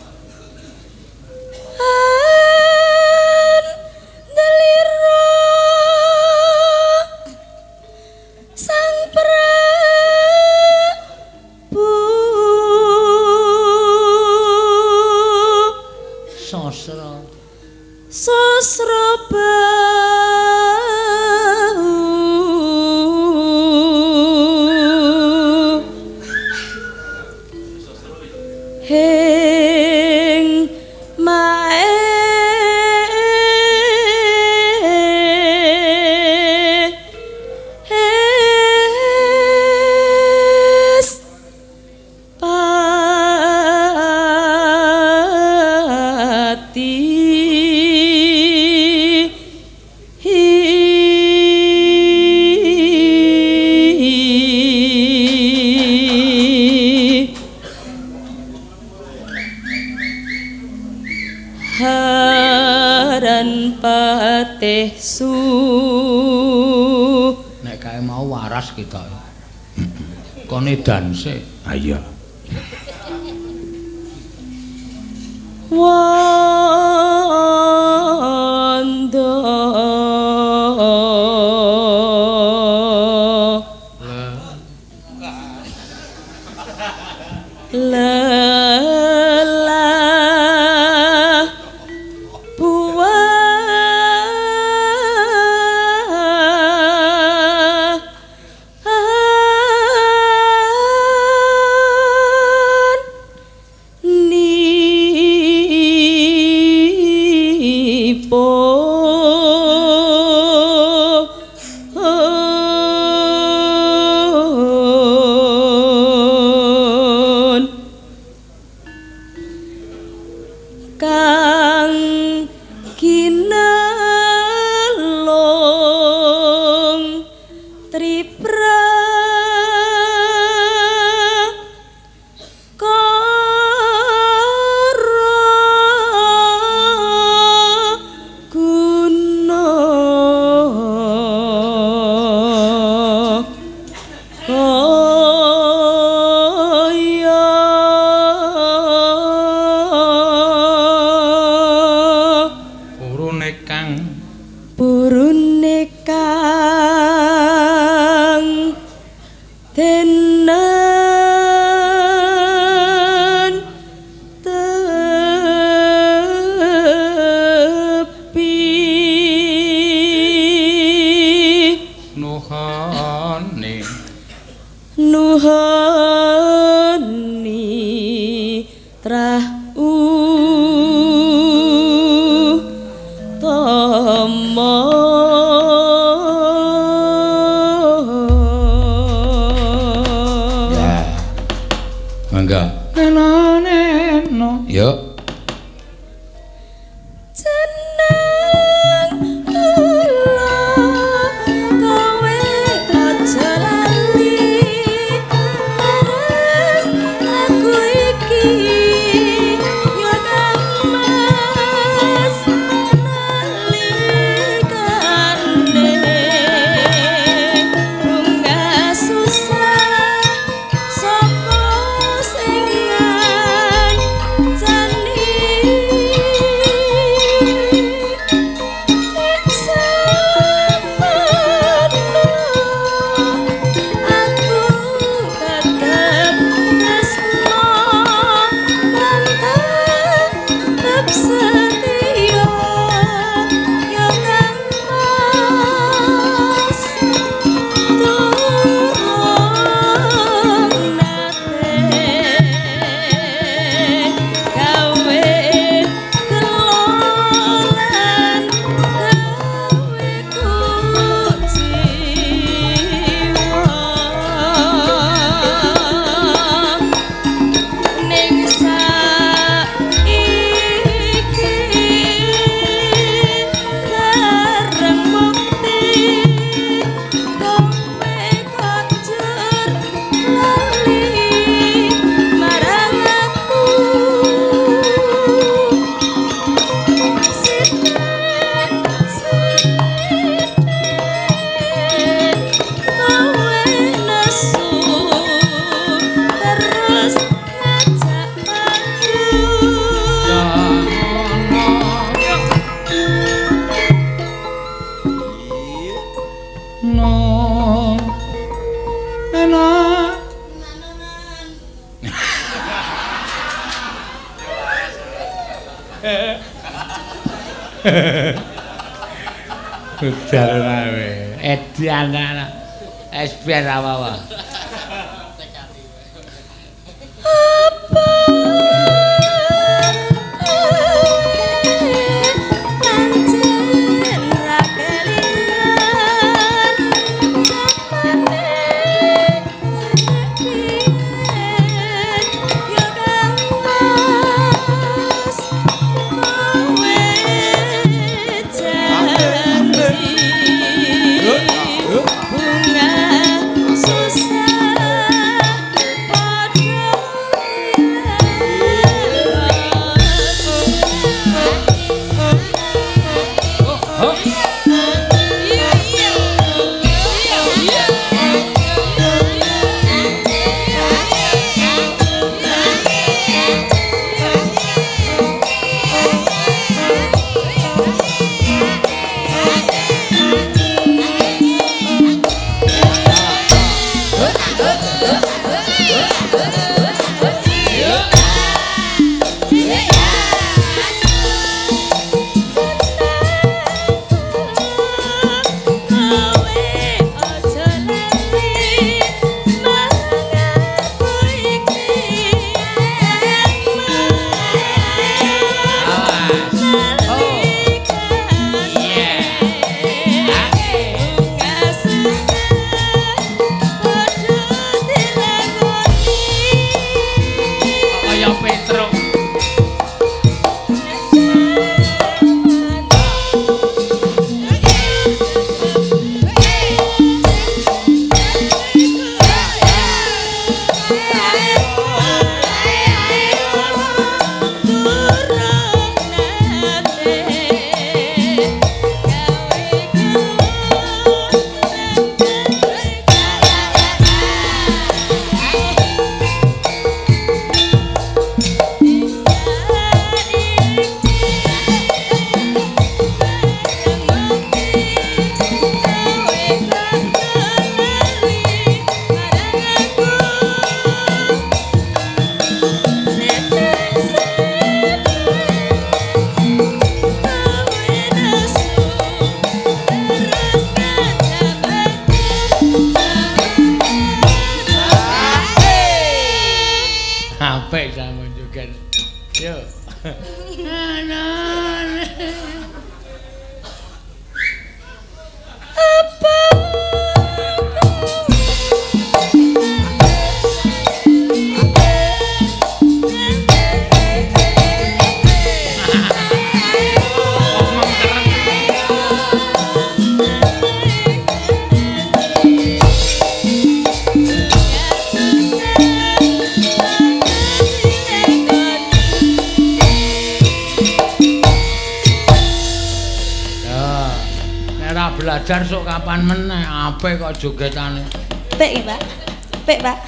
Jogetane. Pek ya, Pak. Pek, Pak.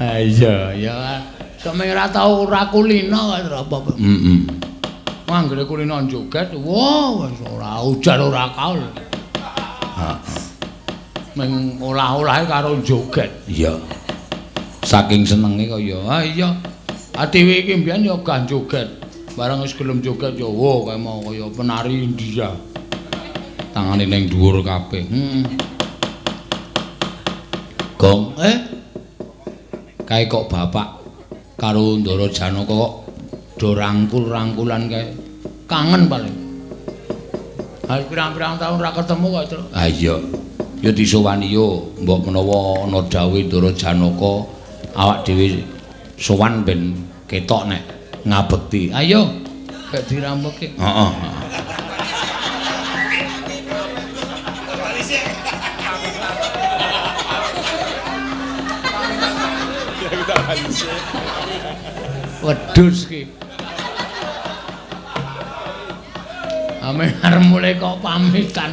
Ha iya, ya. Sampe ora tau ora kulino kok apa-apa. Heeh. Anggere kulino joget, wah wis ora ujar ora kaul. Heeh. Meng olah-olahe karo joget. Iya. Saking senenge kok ya. Ah iya. Atiwi iki mbiyen ya gah joget. Barang wis gelem joget ya wo kaya mau kaya penari India. Tangane ning dhuwur kabeh. Heeh. Gong, Eh, kae kok bapak karo Ndara Janaka kok do rangkul-rangkulan kae. kangen paling. Ha pirang-pirang tahun ra ketemu kok, Tru. Ah iya. Ya disowani yo, mbok menawa ana dawuh Ndara Janaka awak dhewe sowan ben ketok nek ngabekti. Ayo. Gak dirambuke. Heeh. Wedhus ki. Ame arep mulai kok pamitan.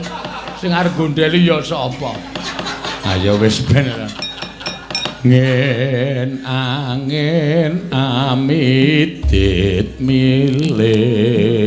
Sing arep gondeli ya sapa? Ayo wis ben. Ngen angin amitit milir.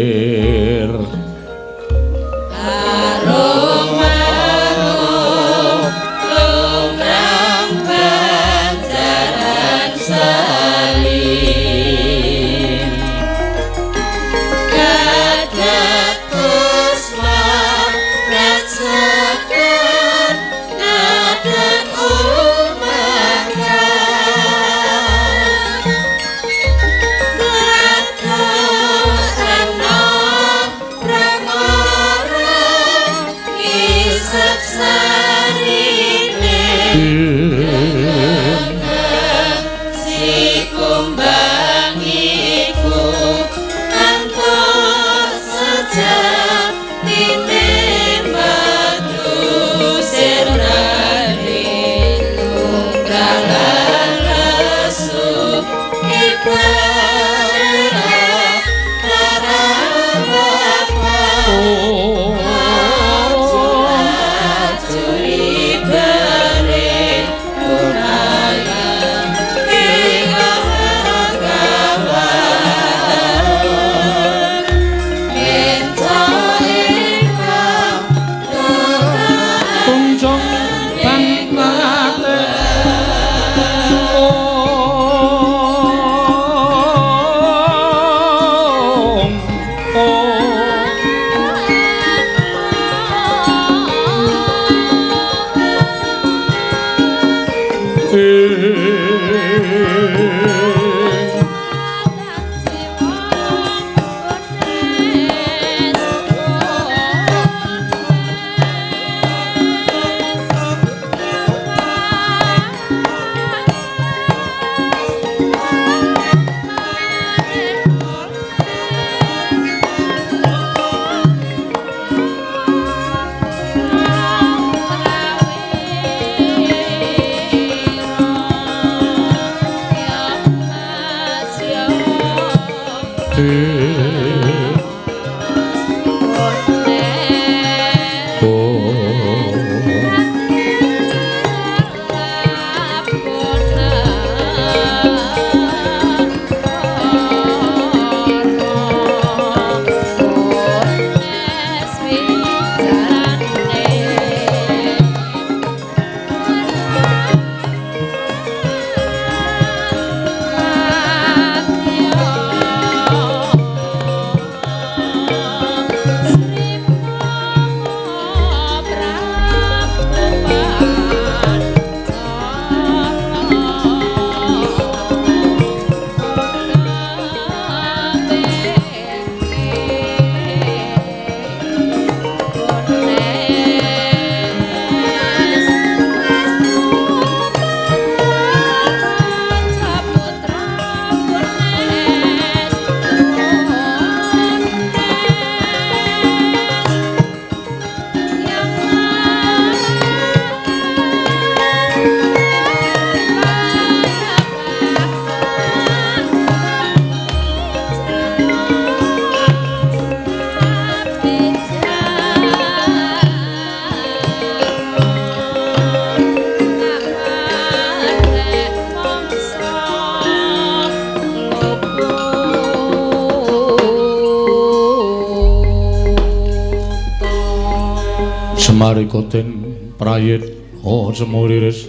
Semarikoten prayit oh Semuriris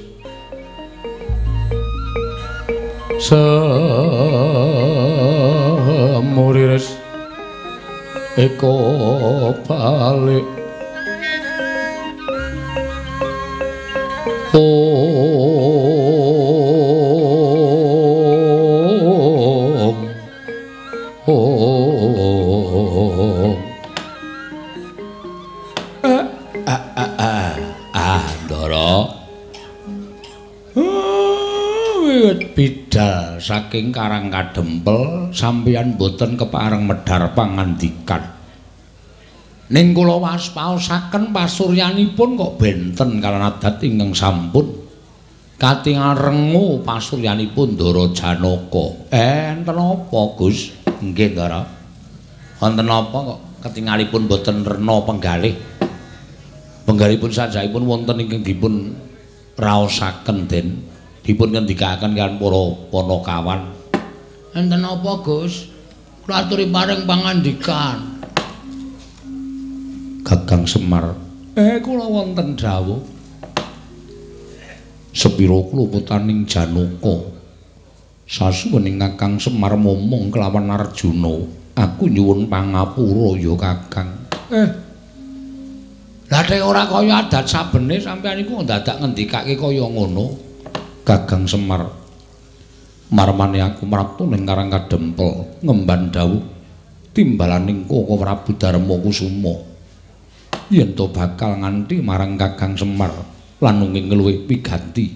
saking Karang Kadempel sampeyan boten kepareng medhar pangandikan. Ning kula waspaosaken pasuryanipun kok benten kalian adat ingkang sampun katingal rengu pasuryanipun Ndara Janaka. Eh, enten apa, Gus? Nggih, Ndara. Wonten apa kok ketingalipun boten rena penggalih? Penggalipun sajaipun wonten ingkang dipun raosaken den dipun ngendikaken kalian para panakawan. Enten apa, Gus? Kula aturi paring pangandikan. Gagang Semar. Eh, kula wonten dawuh. Sepira kula Janaka. Sasuwening Kakang Semar momong kelawan Arjuna. Aku nyuwun pangapura ya, Kakang. Eh, Lah nek ora kaya adat sabene sampeyan iku ndadak ngendikake kaya ngono. Gagang Semar. Marmane aku mraptu ning Karang Kadempel ngemban dawuh timbalaning Koko Prabu Darma Kusuma. Yen to bakal nganti marang Kakang Semar lan nunging luwih piganti.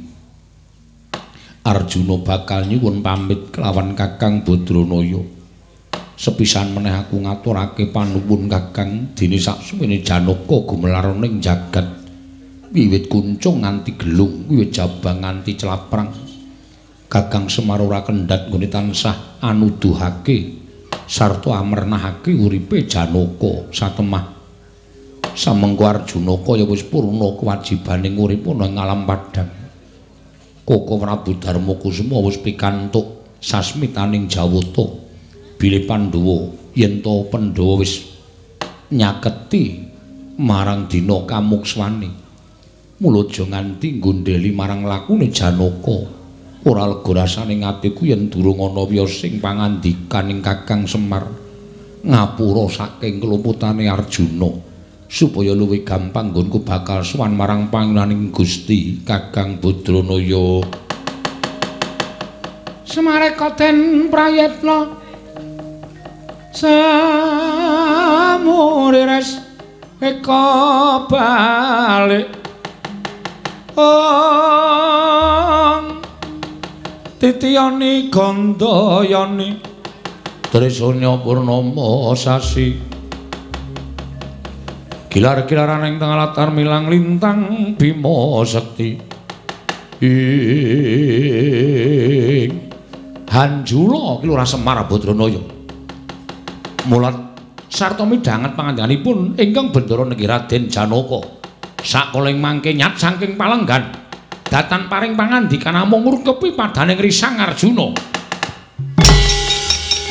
Arjuna bakal nyuwun pamit kelawan Kakang Badranaya. sepisan meneh aku ngaturake panuwun Kakang dene saksuwene Janaka gumelar ning jagat wiwit kuncung nganti gelung wiwit jabang nganti celaprang Kakang Semar ora kendhat nggone tansah anuduhake sarta amrnahake uripe Janaka satemah. Samengko Arjuna kaya wis purna kewajibaning urip ana ing alam padhang Koko Prabu Darma Kusuma wis pikantuk sasmitaning Jawata. Bilih Pandhawa yen to Pandhawa wis nyaketi marang dina kamukswane mula aja nganti nggondheli marang lakune Janaka. Ora lega rasane atiku yen durung ana wiyosing pangandikaning Kakang Semar. Ngapura saking kelumputane Arjuna supaya luwih gampang nggonku bakal sowan marang pangenaning Gusti Kakang Badranaya. Semareka den prayetna Samurires eka balik Om Titiyani Gandayani Trisanya Purnama sasi Gilar-gilaran ing tengah latar milang lintang Bima Sekti ing Hanjula ki Lurah Semar Badranaya mulat sarta midhanget pangandikanipun ingkang Bendara Negeri Raden Janaka sakoling mangke nyat saking palenggan datan paring pangandikan namung ngurkepi padaning Risang Arjuna.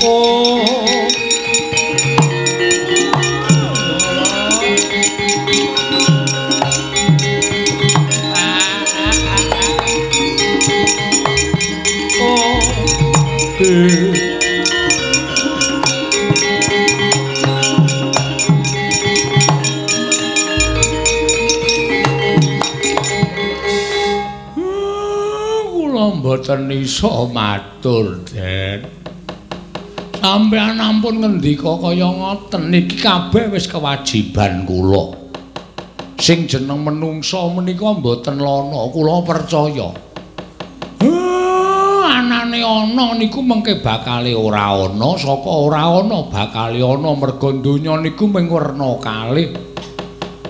Oh. Kula mboten isa matur, Den. Sampeyan ampun ngendika kaya ngoten niki kabeh wis kewajiban kula. Sing jeneng menungsa menika mboten lono, kula percaya. Eh, anane ana niku mengke bakale ora ana, saka ora ana bakale ana merga donya niku mung werna kalih.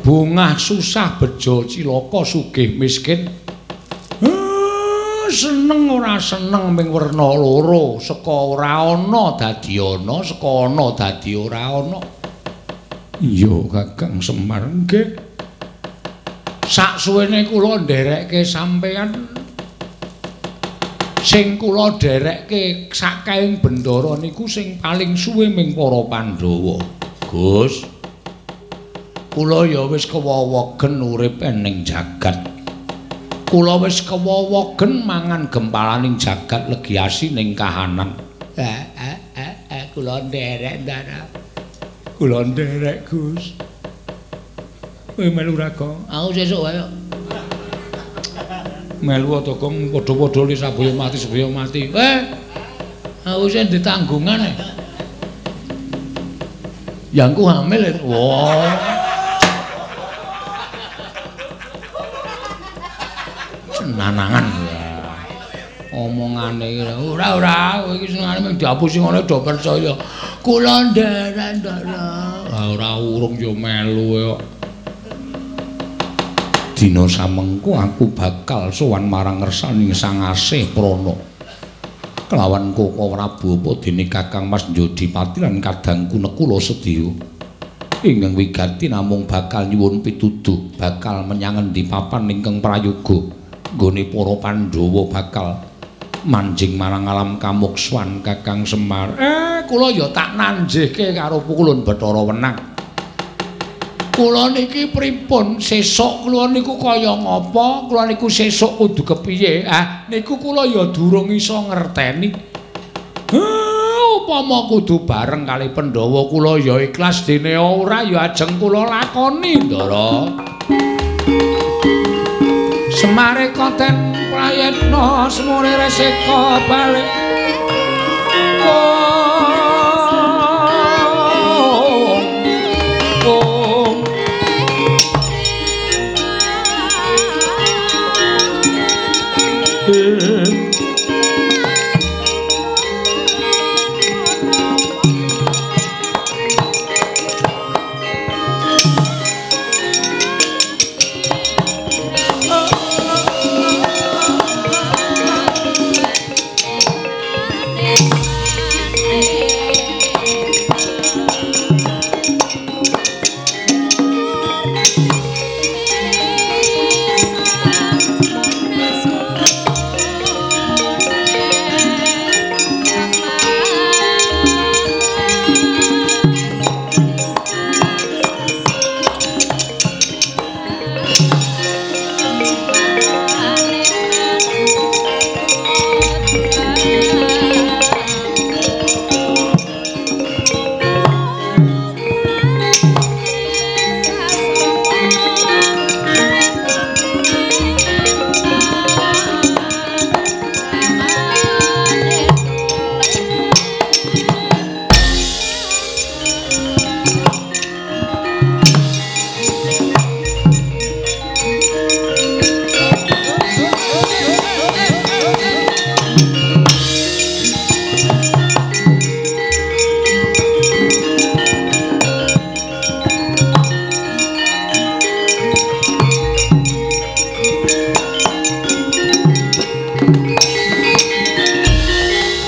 Bungah susah bejo cilaka sugih miskin. Seneng ora seneng ming werna loro. Saka ora ana dadi ana saka ana dadi ora ana. Iya kakang semar. Nggih. Sak suwene kula nderekke sampeyan. Sing kula nderekke sakaing bendara niku sing paling suwe ming para pandhawa. Gus kula ya wis kewewegen urip ning jagat kula wis kewowogen mangan gempalaning jagat legiasi ning kahanan. Eh eh eh eh kula nderek ndara. Kula nderek Gus. Kowe melu ra kok? Aku sesuk wae. Melu to kok padha-padha li sabaya mati sabaya mati. Eh. Aku sing ditanggungan. Yangku hamil. Wah. Nanangan omongane iki ora ora iki senengane mung diapusi ngono do percaya kula nderek ndara ora urung yo melu kok. Dina samengko aku bakal sowan marang ngersaning Sang Asih Prana. Kelawan Koko Prabu apa dene Kakang Mas Jodipati lan kadangku nekula sedya ingkang wigati namung bakal nyuwun pituduh bakal menyang endi papan ingkang prayoga nggone para Pandhawa bakal manjing marang alam kamukswan Kakang Semar. Eh, kula ya tak nanjihke karo pukulun Bathara Wenang. Kula niki pripun sesuk kula niku kaya ngapa? Kula niku sesuk kudu kepiye? Ah, niku kula ya durung iso ngerteni. Eh, upama kudu bareng kali Pandhawa kula ya ikhlas dene ora ya ajeng kula lakoni, Ndara. Semare konten prayetna semure reseka balik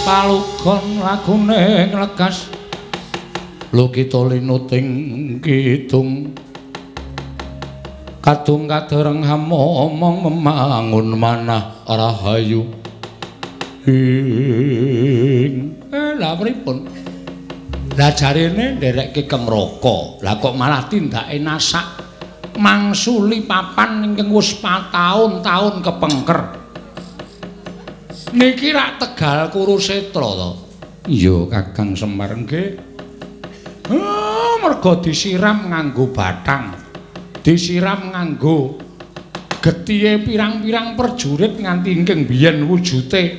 lakune nglegas. Lho kita linuting kidung Kadung kadereng hamo omong memangun manah rahayu. Ing Eh lha pripun? Lah jarene nderekke keng raka. Lah kok malah tindake nasak? Mangsuli papan ingkang wis pataun-taun kepengker Niki rak Tegal Kurusetra to Iya Kakang Semar nggih Ah, merga disiram nganggo bathang. Disiram nganggo getihe pirang-pirang perjurit nganti ingkang biyen wujute.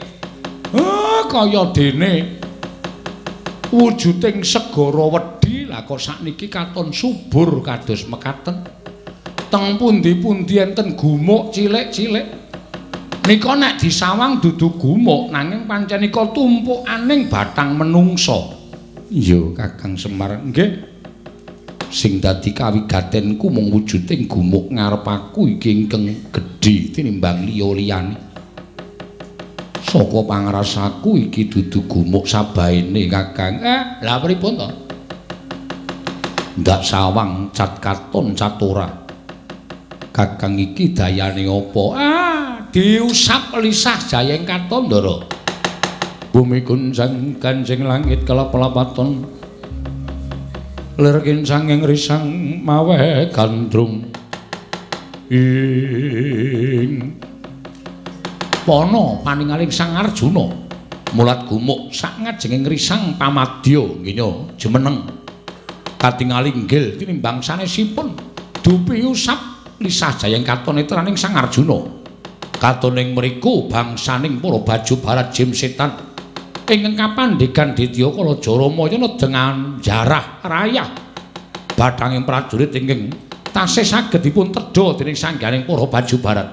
Ah, kaya dene wujuding segara wedi lah kok sakniki katon subur kados mekaten. Teng pundi-pundi enten gumuk cilik-cilik. Nika nek disawang dudu gumuk nanging pancen nika tumpukaning bathang menungsa. Iya, Kakang Semar. Nggih. Sing dadi kawigatenku mung wujuding gumuk ngarep aku iki ingkang gedhe tinimbang liya-liyane. Saka pangrasaku iki dudu gumuk sabaene, Kakang. Eh, lha pripun to? Ndak sawang cat katon catura. Kakang iki dayane apa? Ah, diusap lisah jayeng katon, Ndara. bumi kunjang kanjeng langit kelap-lapaton lir kincang ing risang mawe gandrung. Ing pono paningaling sang arjuna. Mulat gumuk sak ngajenging risang pamadya nggih jemeneng katingali inggil tinimbang sanesipun. Dupi usap lisah jayeng katon etraning sang arjuna katoning mriku bangsaning para baju barat jim setan. Ingkang kapandhegan Ditya Kalajara Maya dengan jarah rayah. Bathanging prajurit ingkang tasih saged dipun tedha dening sangganing para baju barat.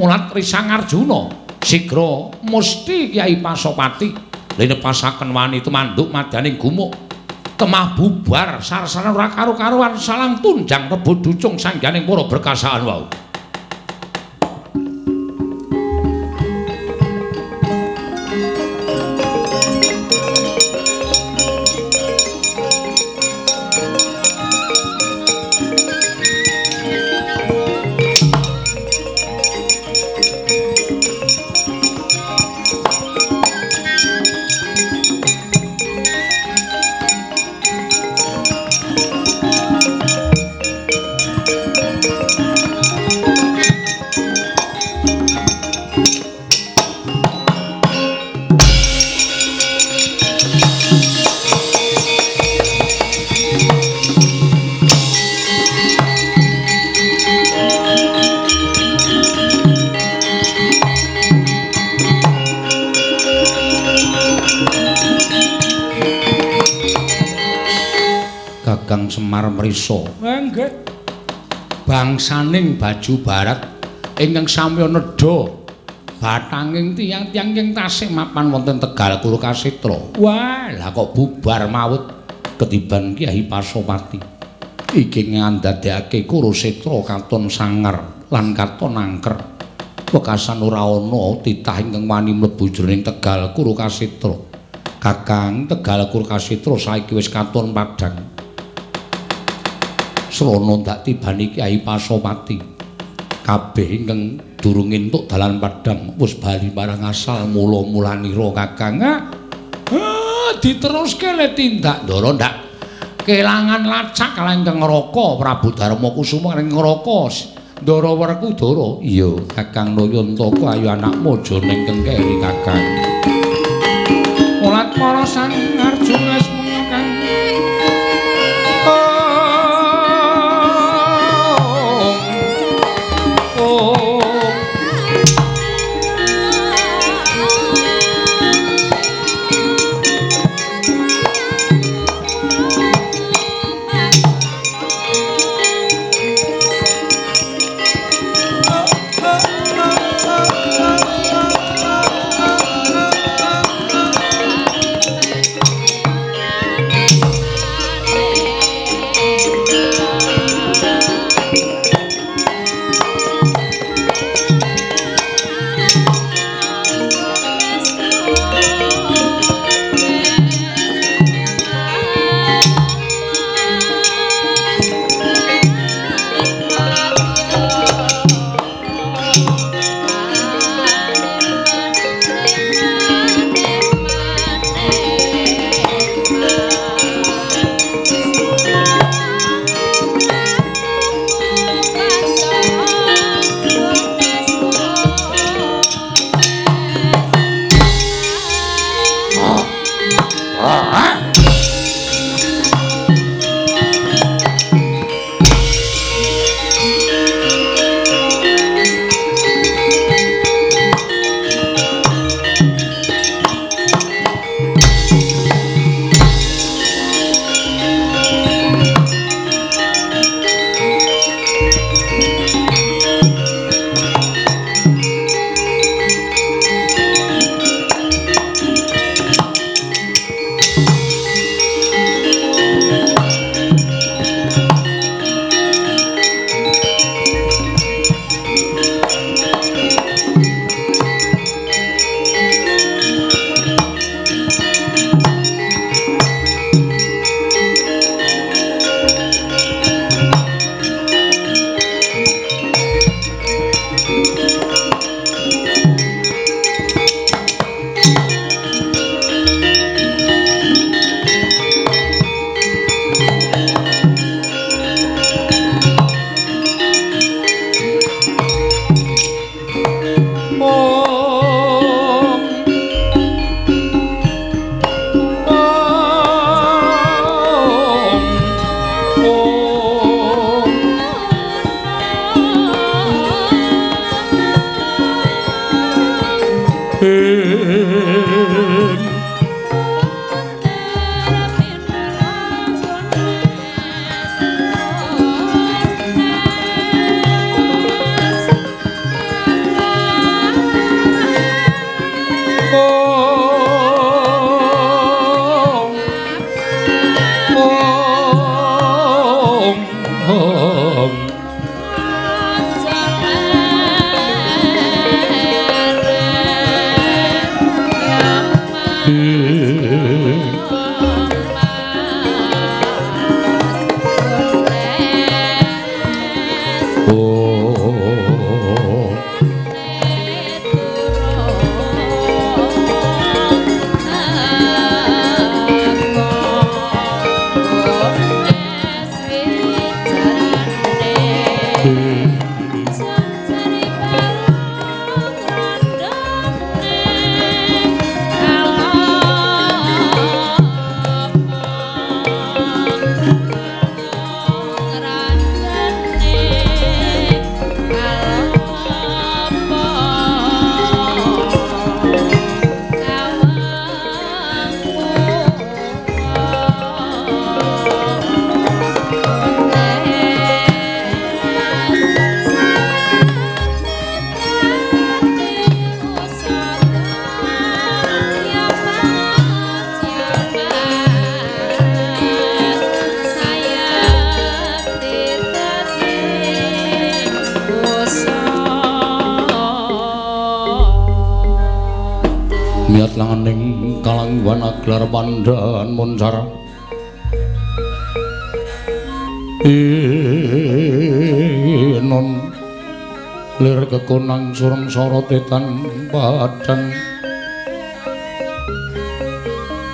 Mulat risang Arjuna. Sigra musti Kyai Pasopati. Linepasaken wani tumanduk madaning gumuk. Temah bubar sarsaran ora karo-karuan salang tunjang rebut ducung sangganing para berkasaan wau baju barat ingkang samya nedha batanging tiyang-tiyang ing tasih mapan wonten Tegal Kurukasitra. Wah, lah kok bubar maut ketiban Kyai Pasopati. Iki ngandadekake Kurusitra katon sangar lan katon angker. Wekasan ora ana titah ingkang wani mlebu jroning Tegal Kurukasitra. Kakang Tegal Kurukasitra saiki wis katon padhang. srana ndak tibani Kyai Pasopati. Kabeh ingkang durung entuk dalan padhang wis bali marang asal mula-mulanira Kakang. Ah, diteruske le tindak ndara ndak kelangan lacak kala ingkang ngraka Prabu Darma Kusuma ing ngraka Ndara Werkudara. Iya, Kakang Nayantaka ayo anakmu aja ning kengkeri Kakang. Mulat para sang lir kekonang sureng sorotetan badan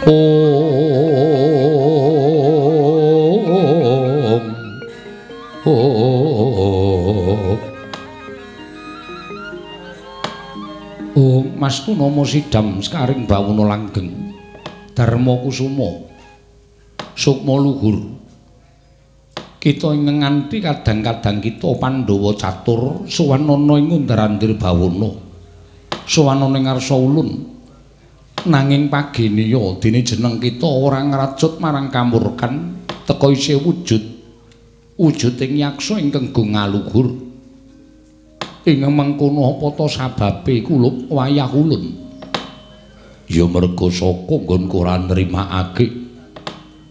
Om Om Oh, Mas Tunama Sidam sekaring bawuna langgeng. Darma Kusuma. Sukma luhur. Kita ing nganti kadang-kadang kita Pandhawa catur suwanana ing ngundarandir bawuna. Suwanana ing ngarsa ulun. Nanging paginiya dene jeneng kita ora ngracut marang kamurkan teka isih wujud. Wujuding yaksa ingkang gung ngaluhur. ing mengkono apa ta sababe kulup wayah ulun ya merga saka nggonku ora nrimakake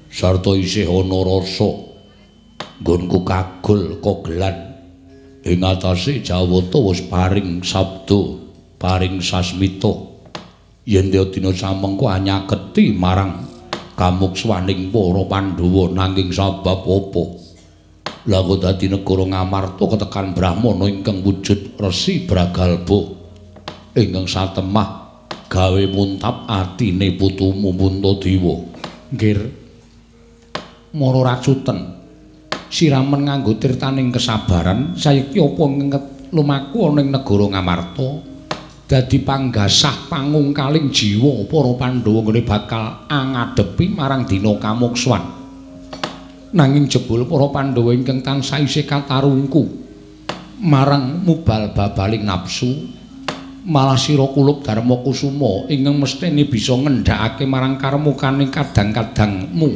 sarta isih ana rasa nggonku kagul kogelan ing atase Jawata wis paring sabda paring sasmita yen dina samengko anyaketi marang kamukswaning para Pandhawa nanging sabab apa Lah kok dadi negara Ngamarta ketekan Brahmana ingkang wujud Resi Bragalba ingkang satemah gawe muntap atine putumu Puntadewa. Nggir. Mara racuten. Siramen nganggo tirtaning kesabaran saiki apa nget lumaku ana ing negara Ngamarta. Dadi panggasah pangungkaling jiwa para Pandhawa ngene bakal angadepi marang dina kamukswan. nanging jebul para Pandhawa ingkang tansah isih katarungku. Marang mubal babaling nafsu malah sira kulup Darma Kusuma ingkang mestine bisa ngendhakake marang karmukaning kadang-kadangmu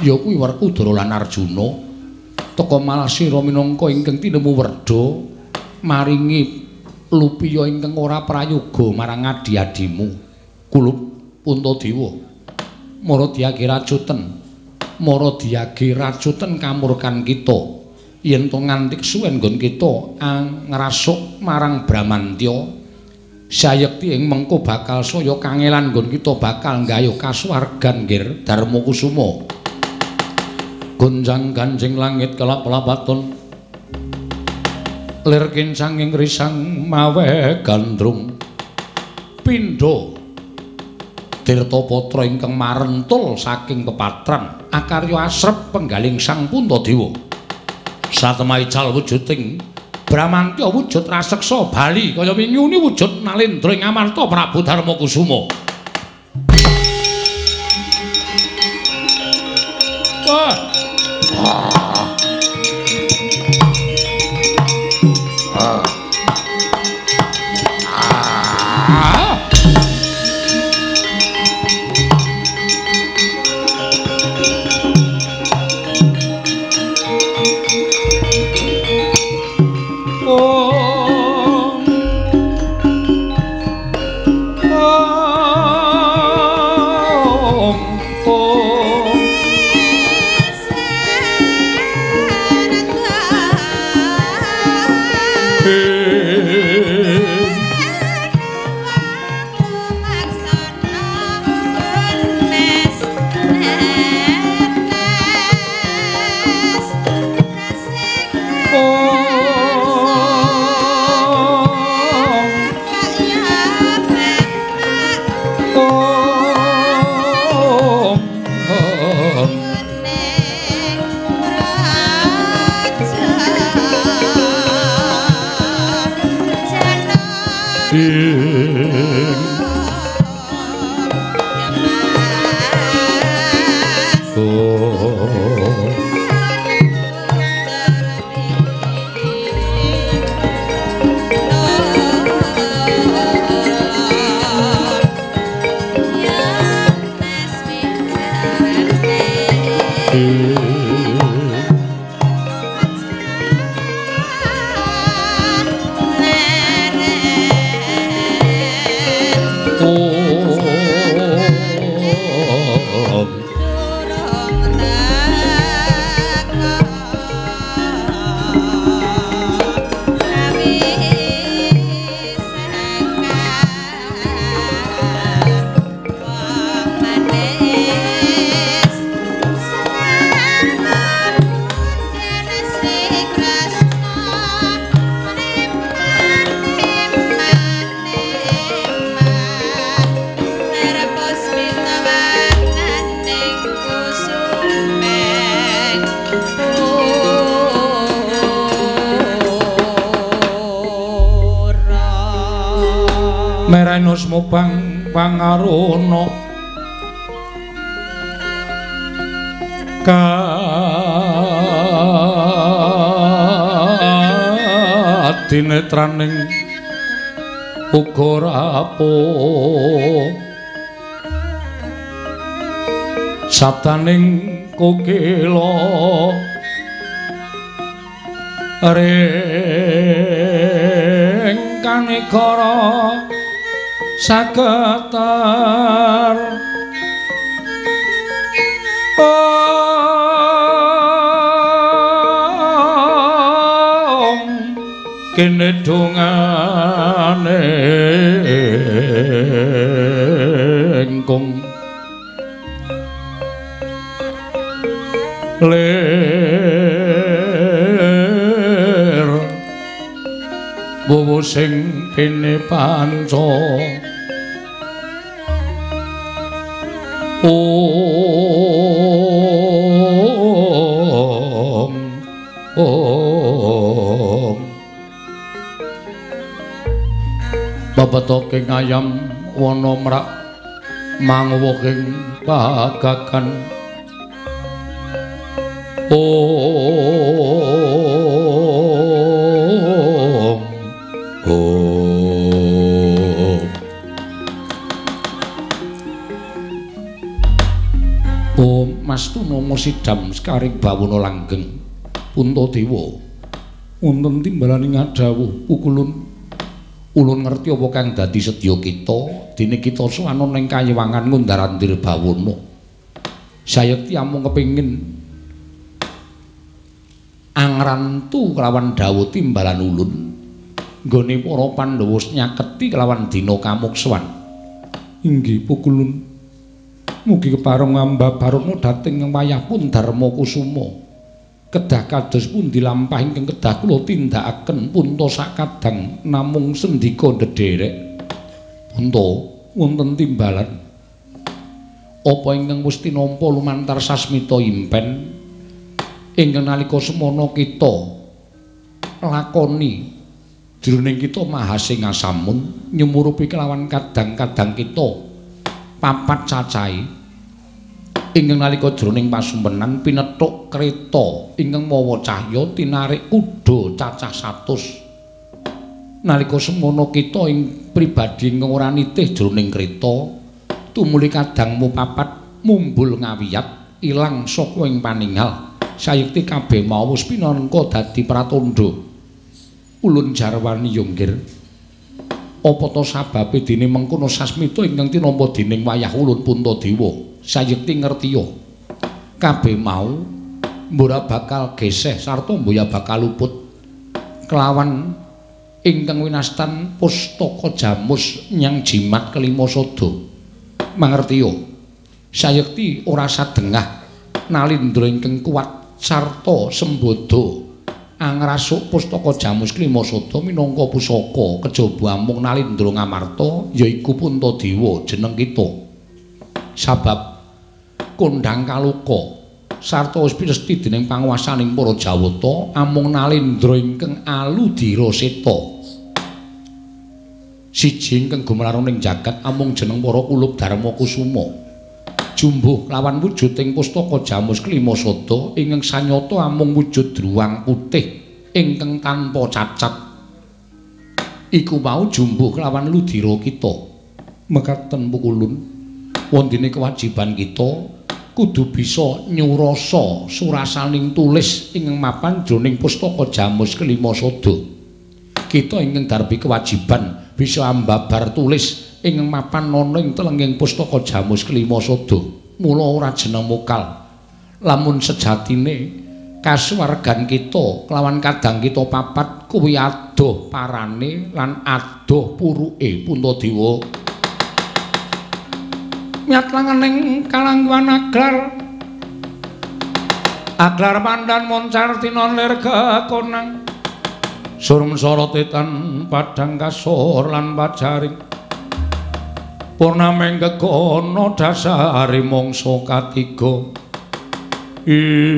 ya kuwi Werkudara lan Arjuna teka malah sira minangka ingkang tinemu werda maringi lupiya ingkang ora prayoga marang adi-adimu. Kulup Puntadewa mara diage racuten mara diage racuten kamurkan kita. Yen to nganti suwen nggon kita ngrasuk marang Bramantya sayekti ing mengko bakal saya kangelan nggon kita bakal nggayuh kasuwargan nggir Darma Kusuma gonjang ganjing langit kelap-lapaton lir kincanging risang mawe gandrung. Pindha Tirta Patra ingkang marentul saking kepatran akarya asrep penggaling Sang Puntadewa. Satemahical wujuding. Bramantya wujud raseksa bali. Kaya winyuni wujud Nalendra ing Amarta Prabu Darma Kadinetraning uga Sataning kukila ring kanikara saketar sing pene panca. Om Om. Babatoking ayam wana mrak mangwoking pagagan Nomo Sidam sekaring bawana langgeng. Puntadewa wonten timbalaning adawuh pukulun. Ulun ngerti apa kang dadi sedya kita dene kita suwana ning kayewangan ngundarandir bawana sayekti amung kepingin angrantu kelawan dawuh timbalan ulun. Nggone para Pandhawa nyaketi kelawan dina kamuksuwan inggih pukulun mugi kepareng ambabarana dhateng wayah pun Darma Kusuma. Kedah kados pundi lampah ingkang kedah kula tindakaken punta sakadang namung sendika ndederek. Punta wonten timbalan. Apa ingkang wis tinampa lumantar sasmita impen? Ingkang nalika semana kita lakoni jroning kita mahasing asamun nyumurupi kelawan kadang-kadang kita papat cacahe ingkang nalika jroning pasumpenan pinethuk kreta ingkang mawa cahya tinarik kuda cacah 100 nalika semana kita ing pribadi ingkang ora nitih jroning kreta tumuli kadangmu papat mumbul ngawiyat ilang saka ing paninggal sayekti kabeh mau wis pinangka dadi pratandha. Ulun jarwani yonggir apa to sababe dene mengkono sasmita ingkang tinampa dening wayah ulun puntadewa? Sayekti ngertiya kabeh mau mbora bakal geseh sarta mboya bakal luput. Kelawan ingkang winastan pustaka jamus nyang jimat kelima sada. Mangertiya sayekti ora sadengah nalindra ingkang kuat sarta sembodo angrasuk pustaka jamus klima sada minangka pusaka kejaba amung nalindra ngamarta yaiku puntadewa jeneng kita. Sabab kondhang kaluka. Sarta wis pinesti dening panguwasaning para jawata amung nalindra ingkang aludira seta. Siji ingkang gumlarang ning jagat amung jeneng para kulub Darma Kusuma. Jumbuh lawan wujuding pustaka Jamus Klima Sada ingkang sanyata amung wujud druwang putih ingkang tanpa cacat. Iku mau jumbuh lawan ludira kita. Mekaten pukulun wondene kewajiban kita kudu bisa nyurasa surasaning tulis ingkang mapan jroning pustaka Jamus Klima Sada. Kita ingkang darbi kewajiban bisa ambabar tulis ingkang mapan ana ing telenging pustaka Jamus Klima Sada. Mula ora jeneng mokal. Lamun sejatine kasuwargan kita kelawan kadang kita papat kuwi adoh parane lan adoh puruke Puntadewa. Miatlangening kalangguan aglar aglar pandan moncar tinon lir kekonang surum sorotetan padang kasor lan pajaring purnameng kekono dasari mongso katiga ing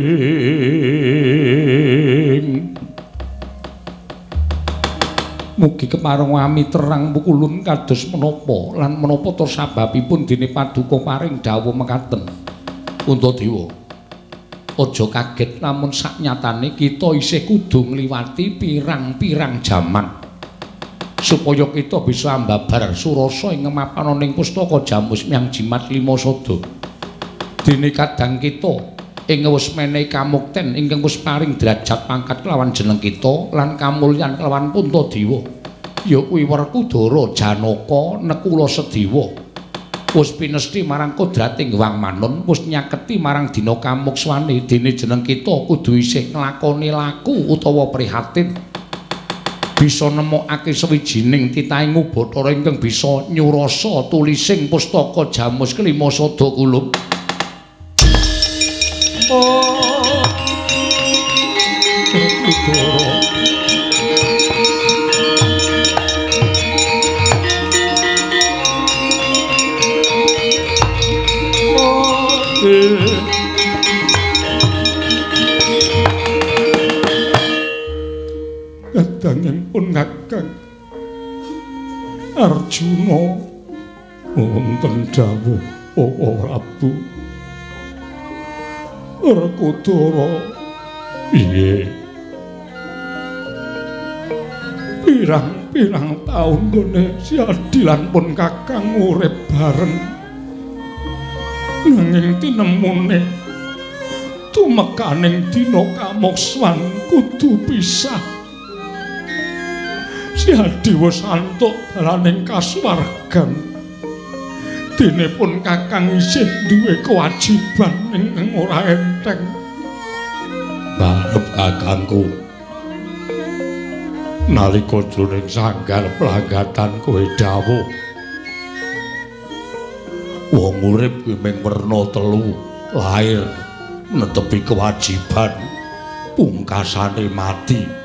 Mugi kemarung wami terang pukulun kados menapa lan menapa to sababipun dene paduka paring dawuh mekaten. Puntadewa. Aja kaget namun saknyatane kita isih kudu ngliwati pirang-pirang jaman supaya kita bisa ambabar surasa ing mapan ning pustaka Jamus Myang Jimat Lima Sada. Dene kadang kita ing wis menehi kamukten ingkang wis paring derajat pangkat kelawan jeneng kita lan kamulyan kelawan Puntadewa ya kuwi Werkudara Janaka Nekula Sedewa wis pinesti marang kodrating Wang Manon wis nyaketi marang dina kamukswane dene jeneng kita kudu isih nglakoni laku utawa prihatin bisa nemokake sawijining titahing ubathara ingkang bisa nyurasa tulising pustaka Jamus Kelima Sada kula Kadanging pun ngakang Arjuna wonten dawuh Oh Prabu Rekudara piye? Pirang-pirang taun gone siadilan pun kakang urip bareng. Nanging tinemune tumekaning dina kamokswan kudu pisah siadi wis antuk dalaning kasuwargan. Dene pun kakang isih duwe kewajiban ingkang ora enteng. Barep kakangku. Nalika jroning sanggar pelagatan kowe dawuh. Wong urip kuwi mung werna telu lahir netepi kewajiban pungkasane mati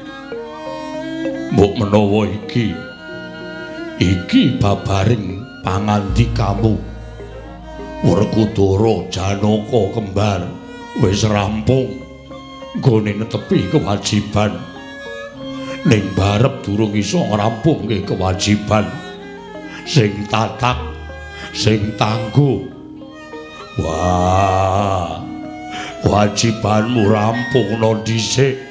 mbok menawa iki. Iki babaring pangandikamu Werkudara Janaka kembar wis rampung. Nggone netepi kewajiban. Ning barep durung iso ngrampungke kewajiban. Sing tatak sing tangguh. Wah wajibanmu rampung no dhisik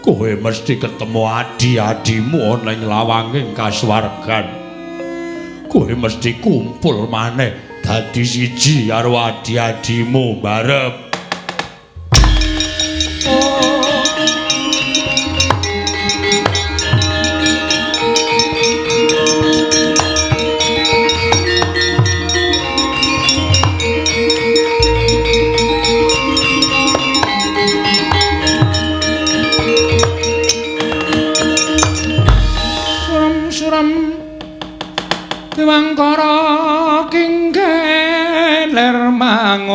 kowe mesti ketemu adi-adimu ana ing lawanging kasuwargan. Kowe mesti kumpul maneh dadi siji karo adi-adimu barep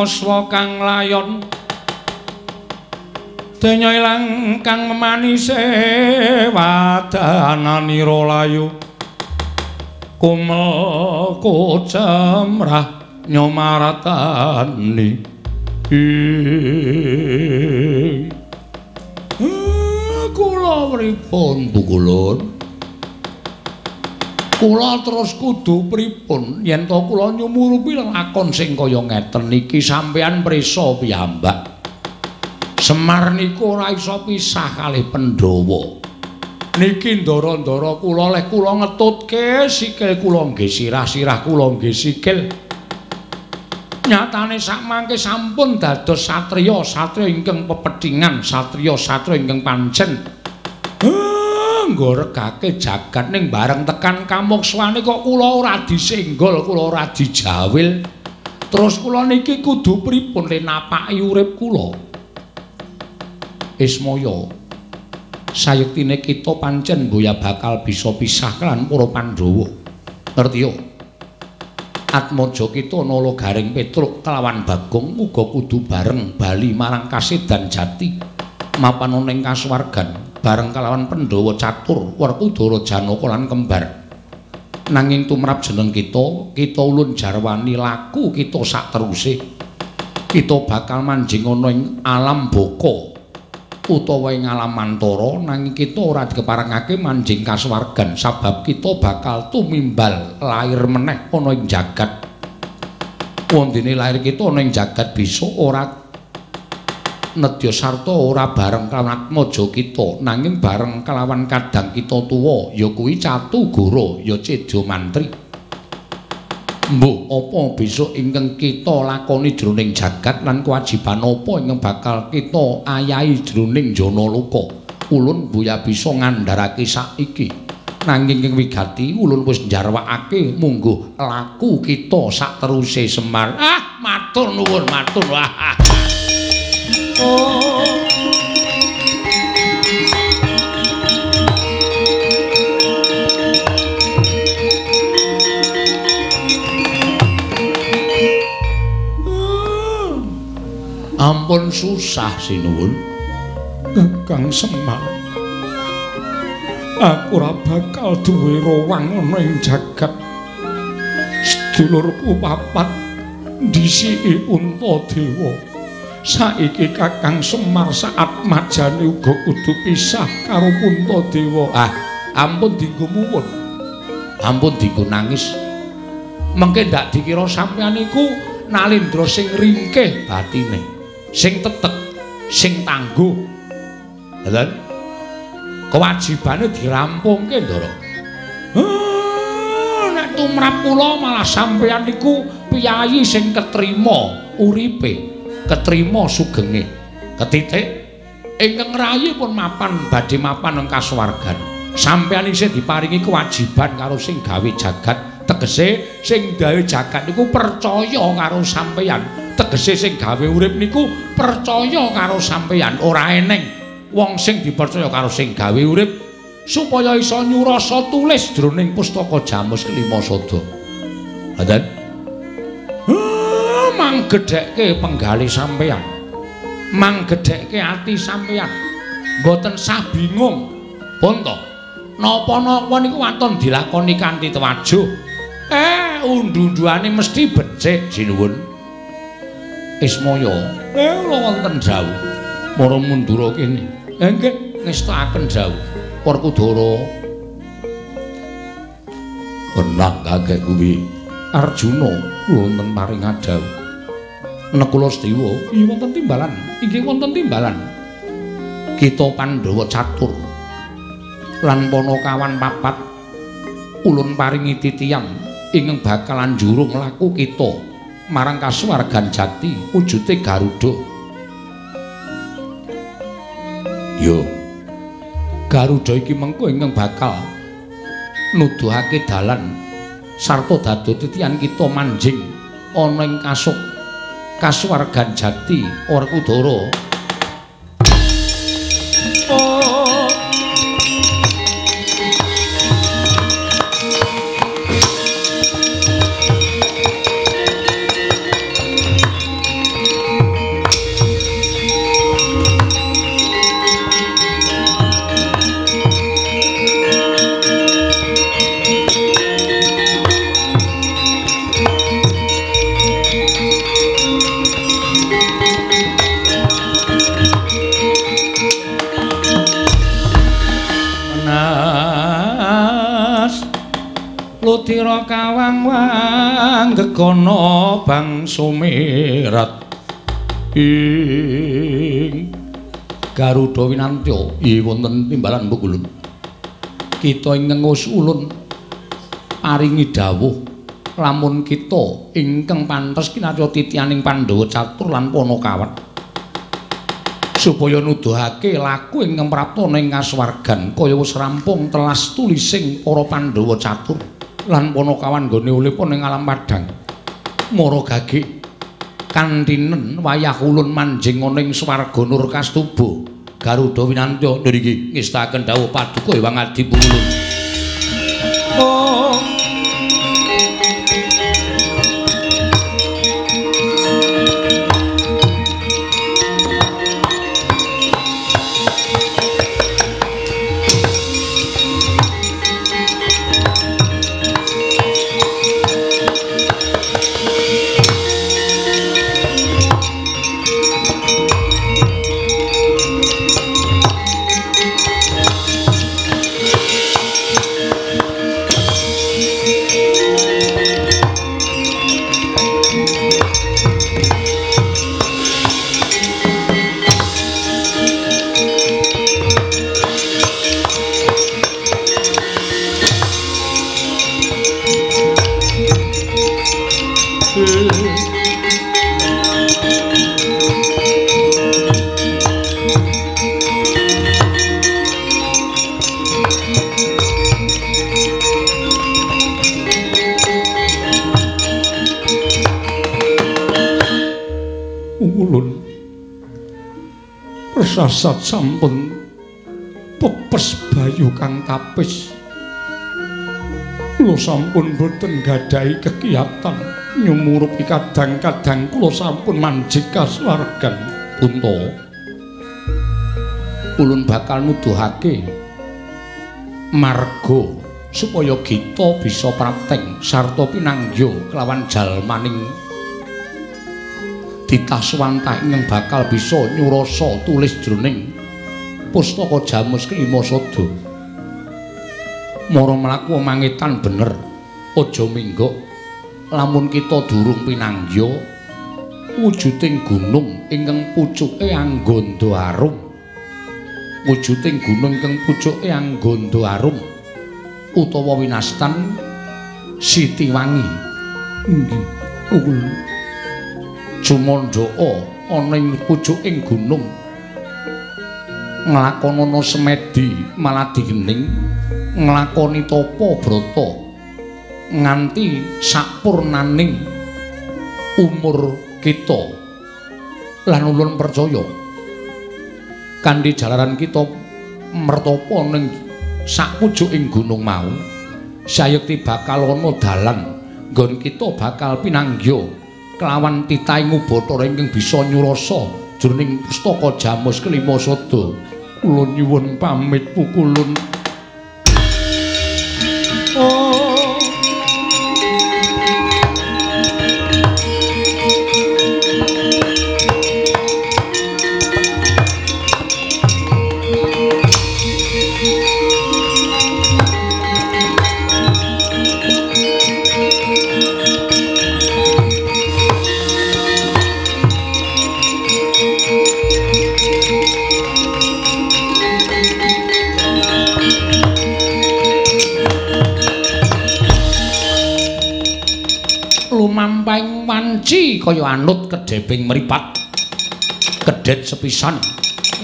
manguswa kang layon. Denya ilang kang memanise wadananira layu Kumel kocemrah nyomaratani. Ing Kula pripun Bu Kulun? Kula terus kudu pripun yen to kula nyumurupi lakon sing kaya ngeten iki sampeyan prisa piyambak. Semar niku ora iso pisah kalih Pandhawa. Niki ndara-ndara kula leh kula ngetutke sikil kula nggih sirah-sirah kula nggih sikil. Nyatane sak mangke sampun dados satriya, satriya ingkang pepethingan, satriya satriya ingkang pancen. Nggo regake jagat ning bareng tekan kamukswane kok kula ora disenggol, kula ora dijawil. Terus kula niki kudu pripun le napaki urip kula? Ismaya. Sayektine kita pancen boya bakal bisa pisah kan para Pandhawa. Ngerti yo? Atmaja kita nala garing Petruk kelawan Bagong uga kudu bareng bali marang Kasedan Jati. Mapan ning kasuwargan bareng kelawan Pandhawa catur Werkudara Janaka lan kembar. Nanging tumrap jeneng kita, kita ulun jarwani laku kita sak teruse. Kita bakal manjing ana ing alam baka utawa ing alam mantara nanging kita ora dikeparengake manjing kasuwargan sabab kita bakal tumimbal lair meneh ana ing jagat. Wondene lair kita ana ing jagat bisa ora nedya sarta ora bareng kelawan atmaja kita. Nanging bareng kelawan kadang kita tuwa ya kuwi catu goro ya cedya mantri. Mbok apa besok ingkang kita lakoni jroning jagat lan kewajiban apa ingkang bakal kita ayahi jroning jana luka ulun buya bisa ngandharake saiki nanging ing wigati ulun wis njarwakake munggo laku kita sak teruse Semar. Ah matur nuwun matur wah ampun susah sinuwun. Kang Semar aku ora bakal duwe rowang ana ing jagat. Sedulurku papat disiki Untadewa saiki Kakang Semar saat majane uga kudu pisah karo Untadewa ah ampun dinggo muwun ampun dinggo nangis mengke ndak dikira sampeyan iku nalindra sing ringkeh batine sing tetek, sing tangguh. Ngoten. Kewajibane dirampungke, Ndara. Ah, nek tumrap kula malah sampeyan niku piyayi sing ketrima uripe, ketrima sugenge. Ketitik ingkang rayi pun mapan badhe mapan ing kasuwargan. Sampeyan isih diparingi kewajiban karo sing gawe jagat. Tegese sing gawe jagat niku percaya karo sampeyan. tegese sing gawe urip niku percaya karo sampeyan ora eneng wong sing dipercaya karo sing gawe urip supaya iso nyurasa tulis jroning pustaka Jamus kelima sada. Hadan. Manggedhekke penggali sampeyan. Manggedhekke ati sampeyan. Mboten sah bingung. Pun to. Napa-napa niku waton dilakoni kanthi tewajuh. Eh, undu-unduane mesti becik sinuwun. Ismaya, eh ora wonten dawuh. Para mundura kene. Eh nggih, ngestakaken dawuh. Werkudara. Benang kagek kuwi. Arjuna wonten maring dawuh. Nekula Sedewa, iya wonten timbalan. Inggih wonten timbalan. Kita Pandhawa catur lan Panakawan papat ulun paringi titiyang ingkang bakalan jurung laku kita. marang kasuwargan jati wujute garuda yo garuda iki mengko ingkang bakal nuduhake dalan sarta dadu titian kita manjing ana ing kasuk kasuwargan jati Werkudara wang gegono bang sumirat. Ing. Garuda Winantya. Iya wonten timbalan Pukulun kita ingkang ulun paringi dawuh lamun kita ingkang pantes kinarya titianing Pandhawa catur lan Panakawan supaya nuduhake laku ingkang prapta ing kasuwargan kaya wis rampung telas tulising para Pandhawa catur lan Panakawan nggone ulih ning alam padhang mara gage kantinen wayah ulun manjing ana ing swarga nur kastuba. Garuda Winantya niki ngestaken dawuh paduka Hyang Adi Pulun. Oh persasat sampun pepes bayu kang tapis. Kula sampun boten gadhahi kegiatan nyumurupi kadang-kadang. Kula sampun manjing kasuwargan punta. Ulun bakal nuduhake marga supaya kita bisa prateng sarta pinanggya kelawan jalmaning titah swantah ingkang bakal bisa nyurasa tulis jroning pustaka jamus kelima sada. Mara mlaku mangetan bener aja minggok. Lamun kita durung pinanggya wujuding gunung ingkang pucuke anggondo arum. Wujuding gunung ingkang pucuke anggondo arum utawa winastan sitiwangi. Nggih Jumandaka ana ing pucuking gunung. Nglakonana semedi maladi gening nglakoni tapa brata nganti sapurnaning umur kita. Lan ulun percaya kanthi jalaran kita mertapa ning sapucuking gunung mau sayekti bakal ana dalan nggon kita bakal pinanggya kelawan titaing ubatara ingkang bisa nyurasa jroning pustaka jamus kelima sada. Kula nyuwun pamit pukulun wanci kaya anut kedheping mripat kedhet sepisan.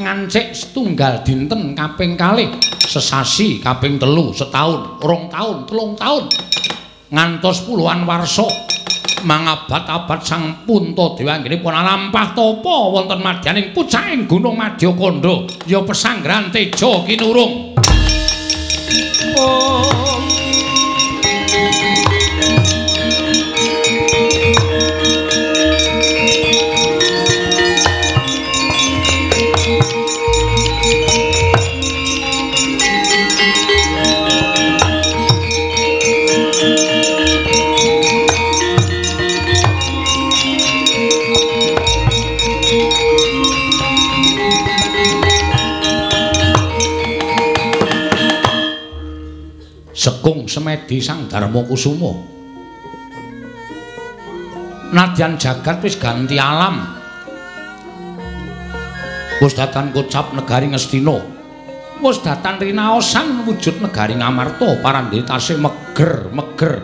Ngancik setunggal dinten kaping kalih sesasi kaping telu setahun rong taun telung taun. Ngantos puluhan warsa mangabat-abat sang punta dewa pun tapa wonten madyaning pucaking gunung Madyakanda ya pesanggrahan teja kinurung. Oh. Semedi Sang Darma Kusuma. Nadyan jagat wis ganti alam. Wis datan kocap negari Ngastina. Datan rinaosan wujud negari Ngamarta parandetase meger-meger.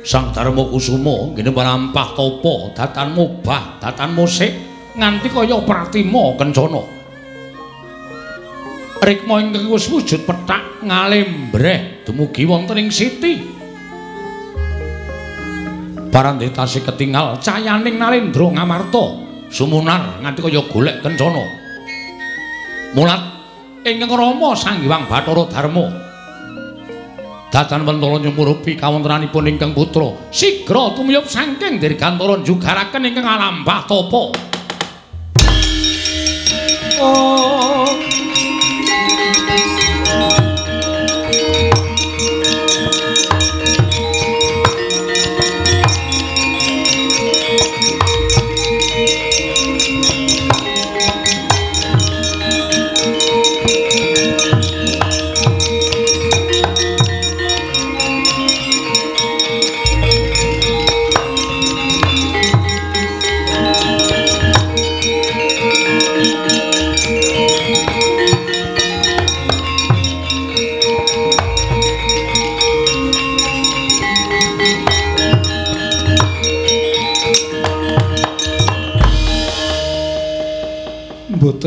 Sang Darma Kusuma ngene palampah tapa datan mubah, datan musik nganti kaya pratima kencana. Rikma ingkang wis wujud pethak ngalembreh dumugi wonten ing siti. Parandetase ketingal cayaning Narendra Ngamarta sumunar nganti kaya golek kencana. Mulat ingkang Rama Sang Hyang Bathara Darma Datan Wentara nyumurupi kawontenanipun ingkang putra sigra tumiyup saking dirgantara jugaraken ingkang alambah tapa. Oh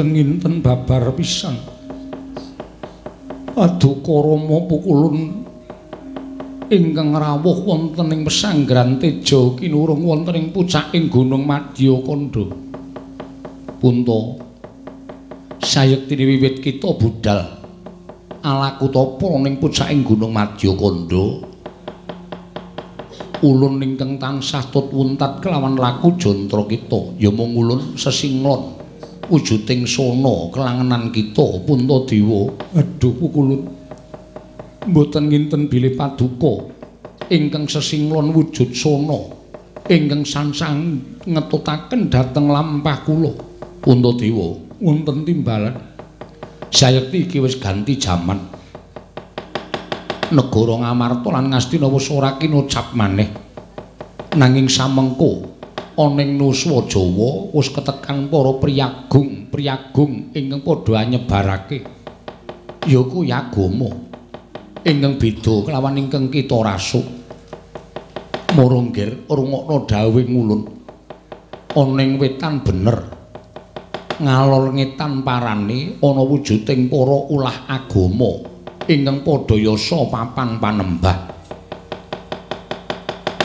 Mboten nginten babar pisan. Aduka Rama pukulun ingkang rawuh wonten ing pesanggrahan Teja kinurung wonten ing pucaking Gunung Madya. Punta sayektine wiwit kita budal alaku tapa ning pucaking Gunung Madya. Ulun ingkang tansah tut wuntat kelawan laku jantra kita ya mung ulun sesinglon. Wujuding sono kelangenan kita Puntadewa. Aduh pukulun. Mboten nginten bilih paduka ingkang sesinglon wujud sono ingkang sansang ngetutaken dhateng lampah kula. Puntadewa, wonten timbalan. Sayekti iki wis ganti jaman. Negara Ngamarta lan Ngastina wis ora kinocap maneh. Nanging samengko ana ing nuswa Jawa wis ketekan para priyagung, priyagung ingkang padha nyebarake ya kuwi agama ingkang beda kelawan ingkang kita rasuk. Moronggir rungokno dawuh ngulun. Ana ing wetan bener. Ngalor ngetan parane ana wujuding para ulah agama ingkang padha yasa papan panembah.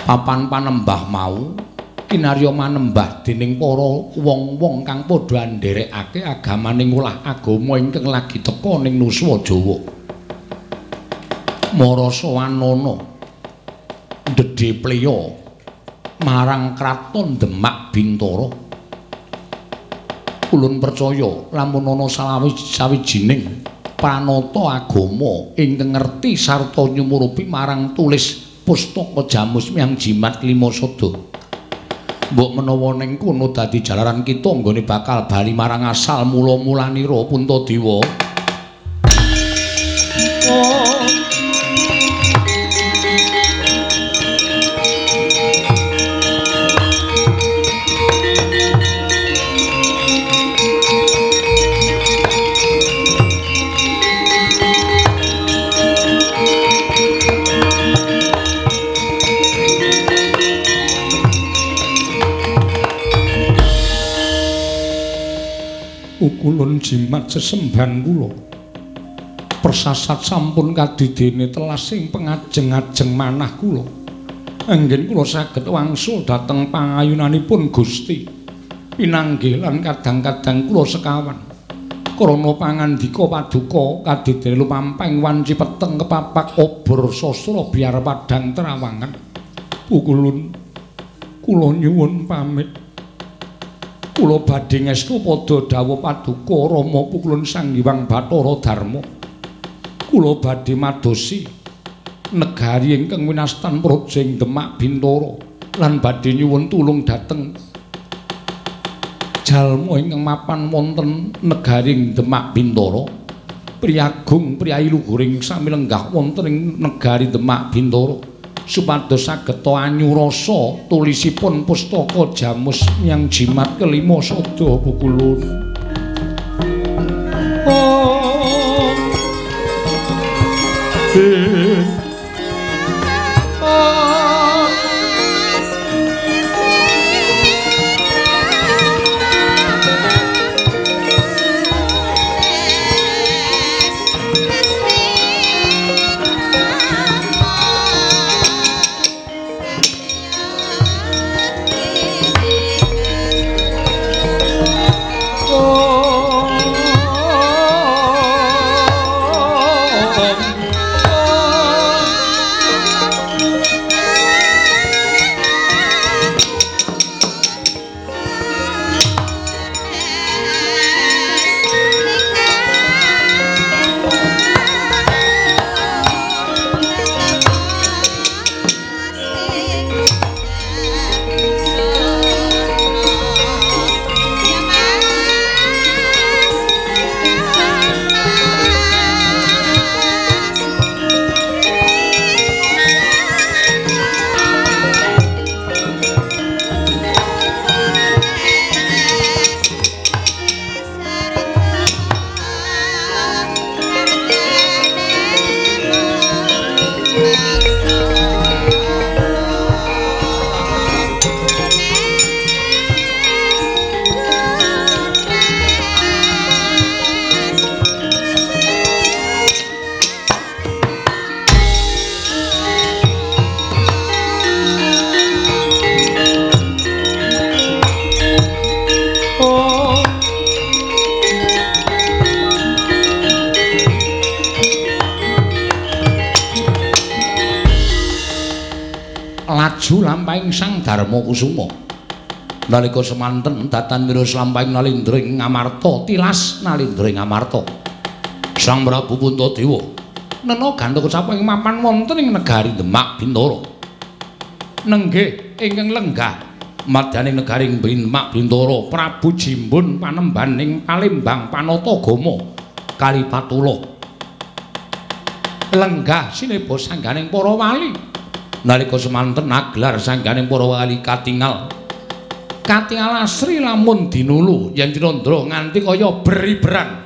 Papan panembah mau kinarya manembah dening para wong-wong kang padha ndherekake agamaning ulah agama ingkang lagi teka ning nuswa Jawa. Marasa wanana ndedhe pleya marang kraton Demak Bintara. Ulun percaya lamun ana sawijining pranata agama ingkang ngerti sarta nyumurupi marang tulis pustaka jamus miyang jimat lima sada. Mbok menawa ning kono dadi jalaran kita nggone bakal bali marang asal mula-mulanira Puntadewa. Jimat sesemban kula. Persasat sampun kadidene telasing pengajeng-ajeng manah kula. Anggen kula saged wangsul dhateng pangayunanipun Gusti. Pinanggih lan kadang-kadang kula sekawan. Krana pangandika paduka kadidene lumamping wanci peteng kepapak obor sastra biar padang trawangan. Ukulun kula nyuwun pamit. Kula badhe ngestu padha dawuh paduka Rama Pukulun Sang Hyang Bathara Darma. Kula badhe madosi negari ingkang winastan Projeng Demak Bintara lan badhe nyuwun tulung dhateng jalma ingkang mapan wonten negari Demak Bintara priyagung priyayi luhuring sami lenggah wonten ing negari Demak Bintoro supados saged anyurasa tulisipun pustaka Jamus yang jimat kelima sada pukulun. Oh. Kusuma. Nalika semanten datan mirus lampahing nalindring Ngamarta tilas nalindring Ngamarta. Sang Prabu Puntadewa nena gantuk ing mapan wonten ing negari Demak Bintara. Nenggih ingkang lenggah madyaning negari Demak Bintara Prabu Jimbun panembaning Palembang Panatagama Kalipatula. Lenggah sineba sangganing para wali nalika semanten naglar sangganing para wali katingal. Katingal asri lamun dinulu yen dinandra nganti kaya beriberan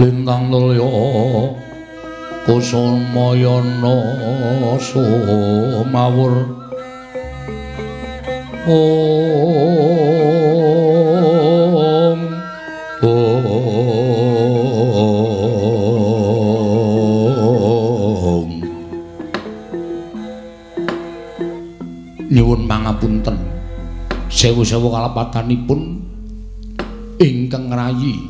lintang lelya kusumayana sumawur om om. Nyuwun pangapunten sewu-sewu kalapatanipun ingkang rayi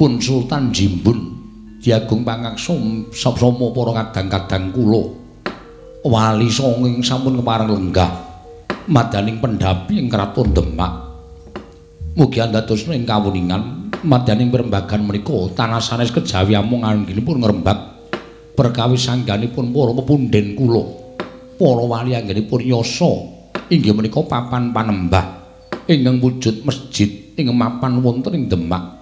pun Sultan Jimbun Diagung Pangaksum sapa para kadang-kadang kula. Wali songing sampun kepareng lenggah madaning pendhapi ing kraton Demak. Mugi andadosna ing kawuningan madaning perembagan menika tanah sanes kejawi amung anggenipun ngrembak perkawis sangganipun para pepunden kula. Para wali anggenipun yasa inggih menika papan panembah ingkang wujud masjid ing mapan wonten ing Demak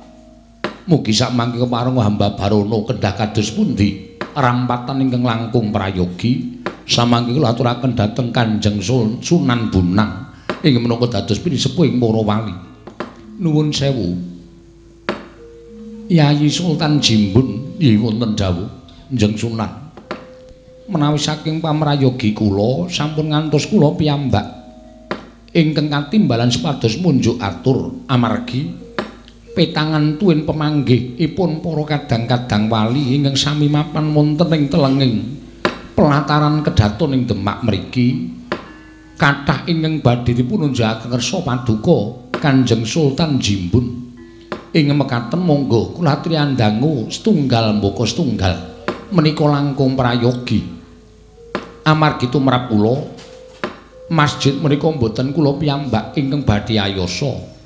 Mugi sak mangke kepareng hamba barono kedah kados pundi? Rampatan ingkang langkung prayogi. Samangke kula aturaken dhateng Kanjeng Sunan Bunang ing menapa dados pinisepuhing para wali. Nuwun sewu. Yayi Sultan Jimbun nggih wonten dawuh Njeng Sunan. Menawi saking pamrayogi kula sampun ngantos kula piyambak. Ingkang katimbalan supados munjuk atur amargi petangan tuwin pemanggihipun para kadang-kadang wali ingkang sami mapan wonten ing telenging pelataran kedaton ing Demak mriki. Kathah ingkang badhe dipun unjakaken kersa paduka Kanjeng Sultan Jimbun. Ing mekaten monggo kula triyandangu setunggal mboko setunggal menika langkung prayogi. Amargi tumrap kula masjid menika mboten kula piyambak ingkang badhe ayasa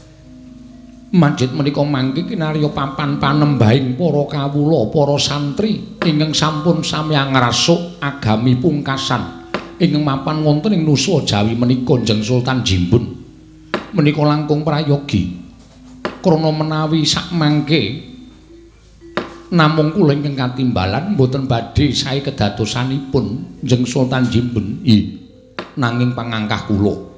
Masjid menika mangke kinarya papan panembahing para kawula, para santri ingkang sampun sami ngrasuk agami pungkasan ingkang mapan wonten ing Nusa Jawi menika Jeng Sultan Jimbun. Menika langkung prayogi. Krana menawi sak mangke namung kula ingkang katimbalan mboten badhe sae kedadosanipun Jeng Sultan Jimbun. Nggih. Nanging pangangkah kula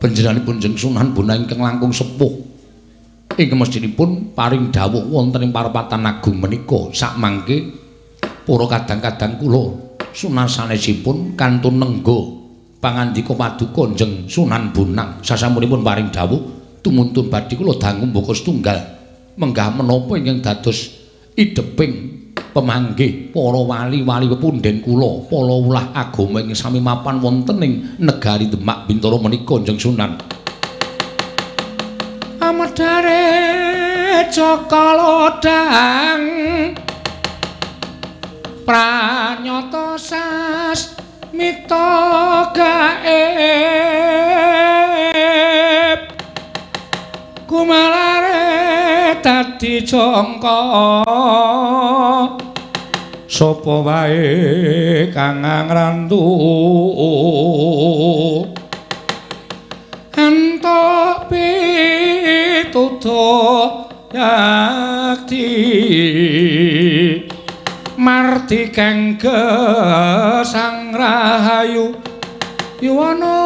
panjenenganipun Jeng Sunan Bonang ingkang langkung sepuh ing mestinipun paring dawuh wonten ing parapatan agung menika sak mangke para kadang-kadang kula sunasanesipun kantun nenggo pangandika paduka jeng Sunan Bonang. Sasampunipun paring dawuh tumuntun badhe kula dangu mboko setunggal menggah menapa ingkang dados ideping pemanggih para wali-wali pepunden kula para ulah agama ing sami mapan wonten ing negari Demak Bintoro menika jeng Sunan cokolodang pranyata sas mito gaib. Kumalare dadi jongko. Sapa wae kang ngrantu entuk pituto yakti marti kang gesang rahayu yuwana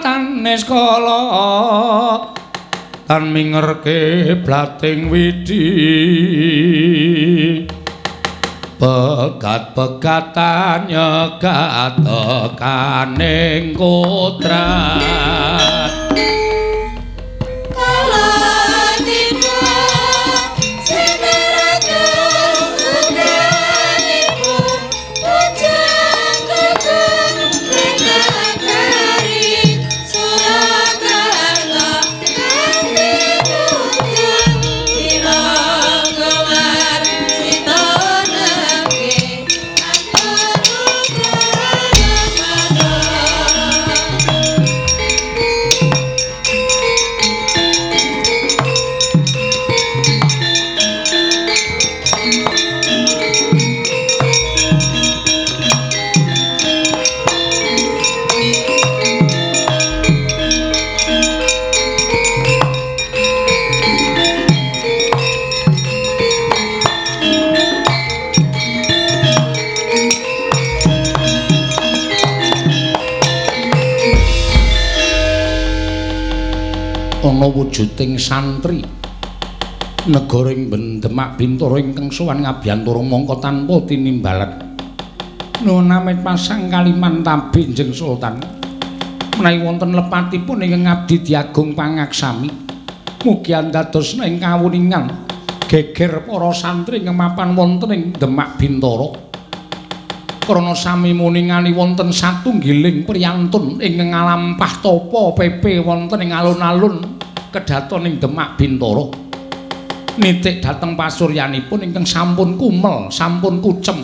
tanes kala tan mingerke blating widi. Pegat-pegatan nyegat tekaning kodrat ana wujuding santri. Negara ing Demak Bintoro ingkang sowan ngabiyantara mangka tanpa tinimbalan. Nona met pasang kaliman tabi jeng sultan. Menawi wonten lepatipun ingkang ngabdi diagung pangaksami mugi andados ing kawuningan geger para santri ingkang mapan wonten ing Demak Bintoro krana sami muningali wonten satunggiling priyantun ingkang ngalampah tapa PP wonten ing alun-alun kedaton ing Demak Bintoro. Nitik dhateng pasuryanipun ingkang sampun kumel, sampun kucem.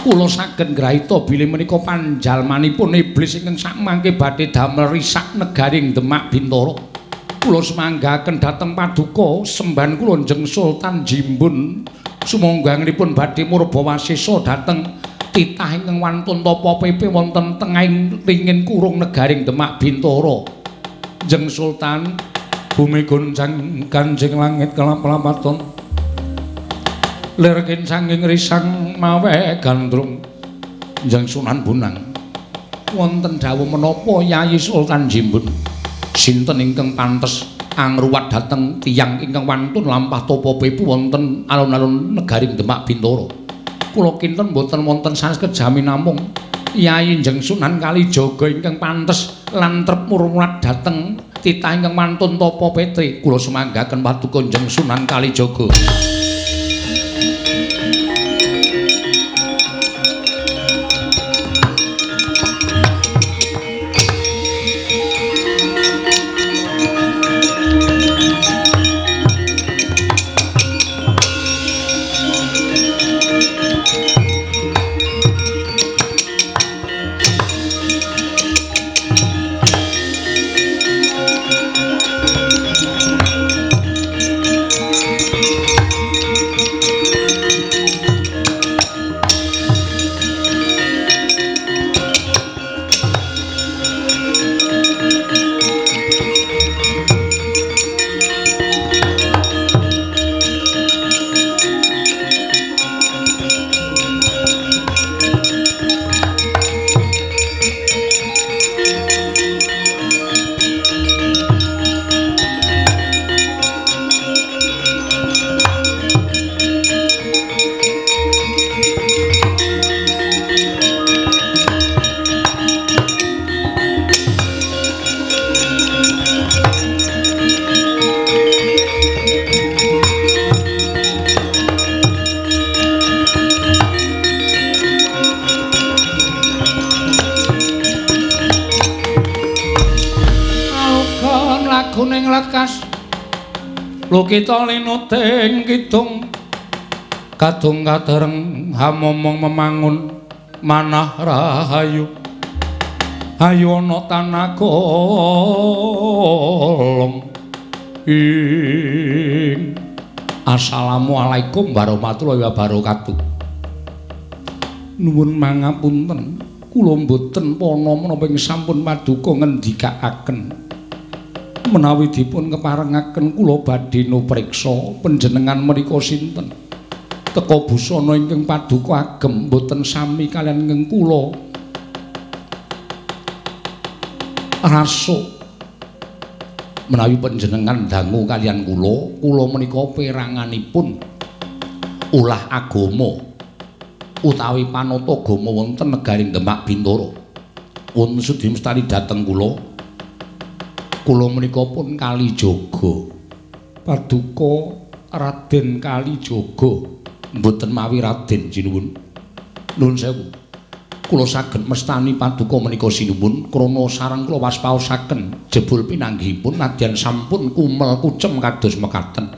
Kula saged ngrahita bilih menika panjalmanipun iblis ingkang sakmangke badhe damel risak negaring Demak Bintoro. Kula semanggaken dhateng paduka semban kula njeng Sultan Jimbun sumangganipun badhe murba wasesa dhateng titah ingkang wantun tapa PP wonten tengahing ringin kurung negaring Demak Bintoro. Jeng Sultan bumi goncang kanjeng langit kelap-lapaton. Lir kincanging risang mawe gandrung. Jeng Sunan Bunang. Wonten dawuh menapa Yayi Sultan Jimbun? Sinten ingkang pantes angruwat dhateng tiyang ingkang wantun lampah tapa PP wonten alun-alun negaring Demak Bintoro? kula kinten mboten wonten sanes kejami namung Yai Njeng Sunan Kalijaga ingkang pantes lan trep murmurat dhateng titah ingkang mantun tapa petri. Kula sumanggaken paduka Njeng Sunan Kalijaga Lukita linuting kidung Kadung kadereng hamomong memangun manah rahayu. Ayu ana ing. Assalamualaikum warahmatullahi wabarakatuh. Nuwun mangapunten. Kula mboten pana menapa ing sampun paduka ngendikaaken menawi dipun keparengaken kula badhe nupriksa panjenengan menika sinten? Teka busana ingkang paduka agem boten sami kalian ingkang kula. Raso. Menawi panjenengan dangu kalian kula kula menika peranganipun ulah agama utawi panata agama wonten negaring Demak Bintoro. Wonten sedhi mestani dhateng kula kula menika pun Kalijaga. Paduka Raden Kalijaga. Mboten mawi Raden sinuwun. Nuwun sewu. Kula saged mestani paduka menika sinuwun krana sareng kula waspaosaken jebul pinanggihipun nadyan sampun kumel kucem kados mekaten.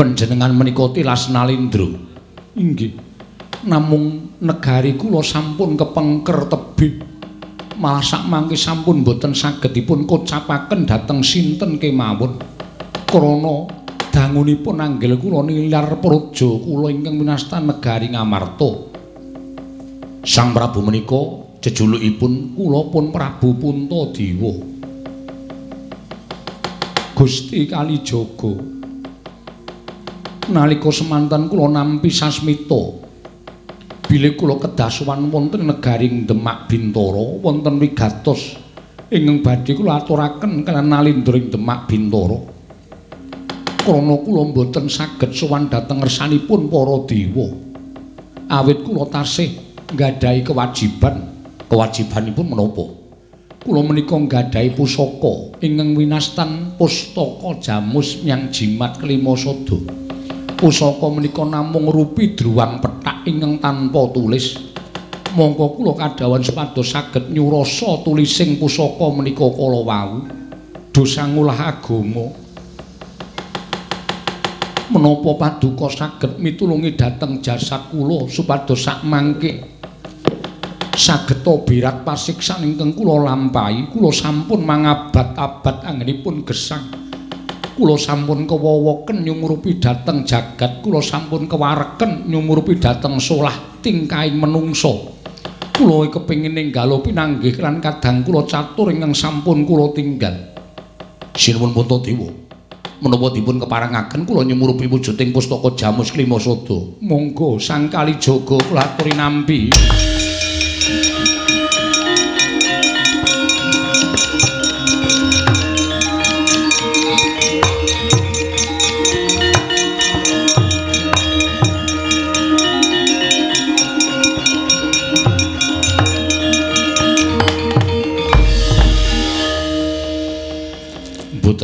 Panjenengan menika tilas nalindra. Inggih. Namung negari kula sampun kepengker tebih. Malah sak mangke sampun boten saged dipun kocapaken dhateng sinten kemawon. Krana dangunipun anggel kula nilar praja kula ingkang minasta negari Ngamarta. Sang Prabu menika jejulukipun kula pun Prabu Puntadewa. Gusti Kalijaga. Nalika semanten kula nampi sasmita bilih kula kedah sowan wonten negaring Demak Bintoro wonten wigatos ingkang badhe kula aturaken kalian nalindring Demak Bintara. Krana kula mboten saged sowan dhateng ngersanipun para dewa. Awit kula tasih nggadahi kewajiban. Kewajibanipun menapa? Kula menika nggadahi pusaka ingkang winastan pustaka jamus nyang jimat kelima sada. Pusaka menika namung rupi druwang pethak ingkang tanpa tulis. Monggo kula kadhawan supados saged nyurasa tulising pusaka menika kala wau. Dosa ngulah agama. Menapa paduka saged mitulungi dhateng jasad kula supados sak mangke sageta birat pasiksan ingkang kula lampahi kula sampun mangabad-abad anggenipun gesang kula sampun kewowoken nyumurupi dhateng jagat. Kula sampun kewareken nyumurupi dhateng solah tingkahing menungso. Kula kepengin ninggalo pinanggih lan kadang kula catur ingkang sampun kula tinggal. Sinuwun Puntadewa menapa dipun keparengaken kula nyumurupi wujuding pustaka Jamus Klima Sada monggo sang kalijaga kula aturi nampi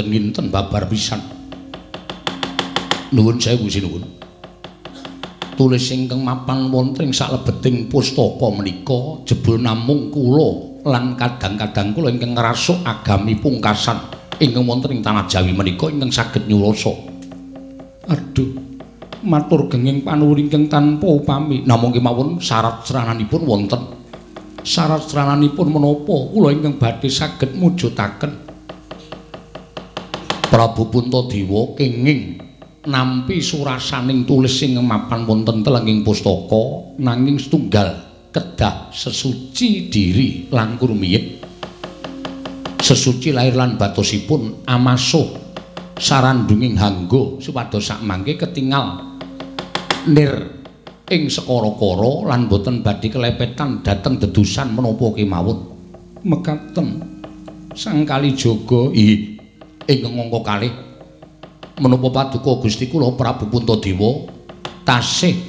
nginten babar pisan. Nuwun sewu sinuwun. Tulis ingkang mapan wonten ing salebeting pustaka menika jebul namung kula lan kadang-kadang kula ingkang ngrasuk agami pungkasan ingkang wonten ing tanah Jawi menika ingkang saged nyurasa. Aduh, matur genging panuwun ingkang tanpa upami. Namung kemawon syarat serananipun wonten. Syarat serananipun menapa kula ingkang badhe saged mujudaken Prabu Puntadewa kenging nampi surasaning tulis sing mapan wonten telenging pustaka nanging setunggal kedah sesuci diri langkur miyit sesuci lair lan batosipun amasuh sarandunging hanggo supados sak mangke ketingal nir ing sekara-kara lan boten badhe kelepetan dhateng dedusan menapa kemawon. Mekaten sang kalijaga ih ingkang angka kalih menapa paduka Gusti kula Prabu Puntadewa tasih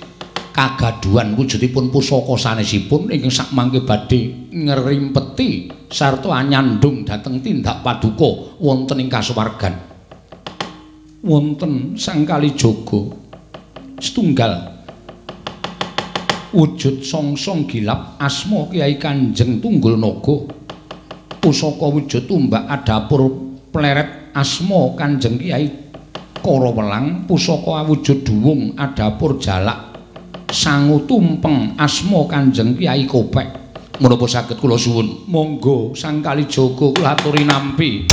kagaduhan wujudipun pusaka sanesipun ingkang sakmangke badhe ngrimpeti sarta anyandung dhateng tindak paduka wonten ing kasuwargan. Wonten sang kalijaga setunggal wujud songsong gilap asma Kiai Kanjeng Tunggul Naga. Pusaka wujud tumbak adapur pleret asma Kanjeng Kiai Kara Welang pusaka awujud duwung adapur jalak sangu tumpeng asma Kanjeng Kiai Kopek. Menapa saged kula suwun? Monggo sang kalijaga kula aturi nampi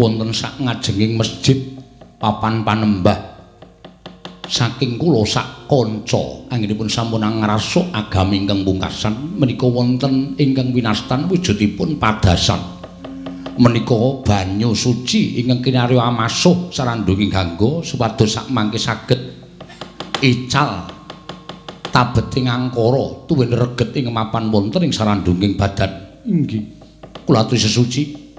wonten sak ngajenging masjid papan panembah. Saking kula sak kanca anggenipun sampun ngrasuk agami ingkang pungkasan menika wonten ingkang winastan wujudipun padasan. Menika banyu suci ingkang kinarya amasuh sarandunging gangga supados sak mangke saged. Ical tabeting angkara tuwin reget ing mapan wonten ing sarandunging badan. Inggih. Kula aturi sesuci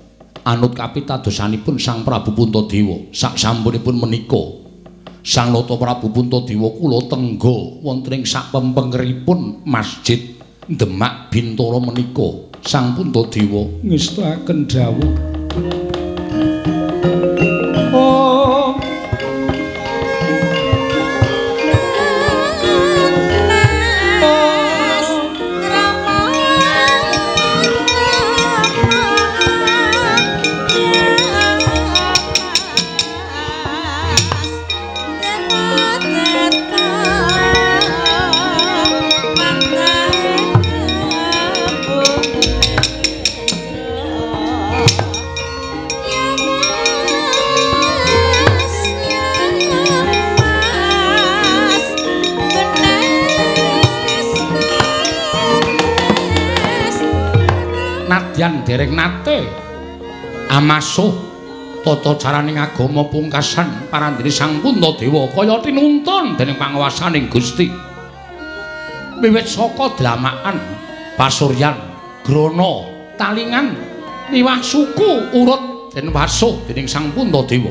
anut kapitadosanipun Sang Prabu Puntadewa. Sak sampunipun menika Sang Nata Prabu Puntadewa kula tenggo wonten ing sak pempengeripun Masjid Demak Bintara menika. Sang Puntadewa ngestakaken dawuh dereng nate amasuh tata caraning agama pungkasan parandene Sang Puntadewa kaya tinuntun dening panguwasaning Gusti. Wiwit saka dlamakan pasuryan grana talingan miwah suku urut den wasuh dening Sang Puntadewa.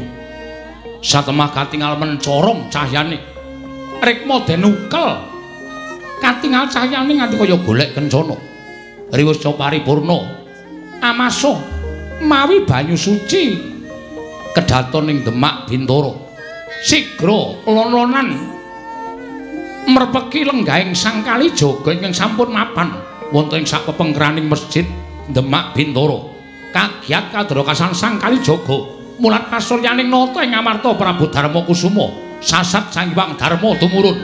Satemah katingal mencorong cahyane rikma den ukel katingal cahyane nganti kaya golek kencana. Riwasa paripurna amasuh mawi banyu suci kedaton ing Demak Bintoro. Sigra lon-lonan merpeki lenggahing Sang Kalijaga ingkang sampun mapan wonten ing sapepengkraning masjid Demak Bintoro. Kagiat kadrokasan Sang Kalijaga mulat pasuryaning nata ing Amarta Prabu Darma Kusuma sasat Sang Hyang Darma tumurun.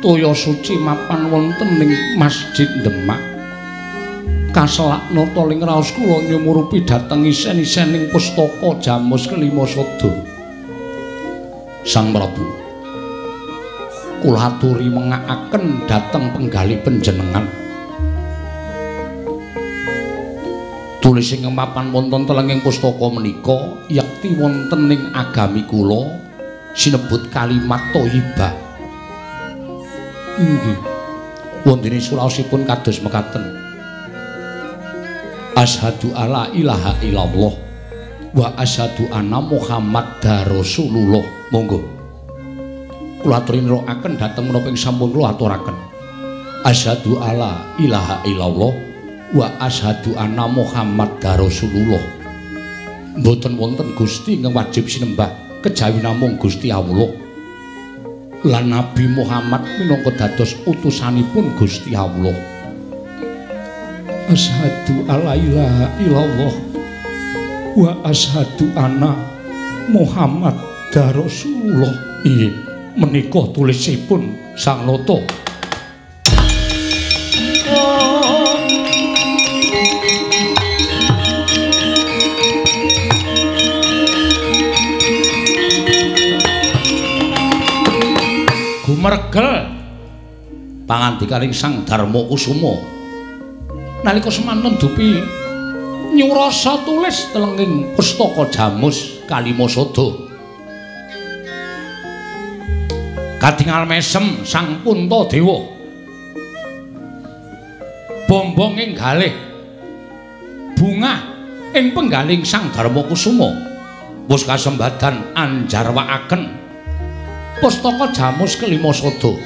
Toya suci mapan wonten ing Masjid Demak. Kaselak nata ling raos kula nyumurupi dhateng isen-isening pustaka Jamus kelima Sada Sang Prabu kula aturi mengakaken dhateng penggali panjenengan. Tulis ing mapan wonten telenging pustaka menika yakti wonten ing agami kula sinebut kalimat thayyibah inggih wonten suraosipun kados mekaten. Ashadu alla ilaha illallah wa asyhadu anna Muhammadar Rasulullah. Monggo. Kula aturi nirakaken dhateng menapa ing sampun kula aturaken. Asyhadu alla ilaha illallah wa ashadu anna Muhammad Rasulullah. Mboten wonten Gusti ingkang wajib sinembah kejawi namung Gusti Allah lan Nabi Muhammad minangka dados utusanipun Gusti Allah. Ashadu alla ilaha illallah wa ashadu anna Muhammad Rasulullah. Iya menika tulisipun Sang Nata gumergel pangandikaning Sang Darma Kusuma. Nalika semanten dupi nyurasa tulis telenging pustaka Jamus Kalimasada. Katingal mesem Sang Puntadewa bombong ing galih. Bunga ing penggaling Sang Darma Kusuma. Wis kasembadan anjarwakaken pustaka Jamus kelima Sada.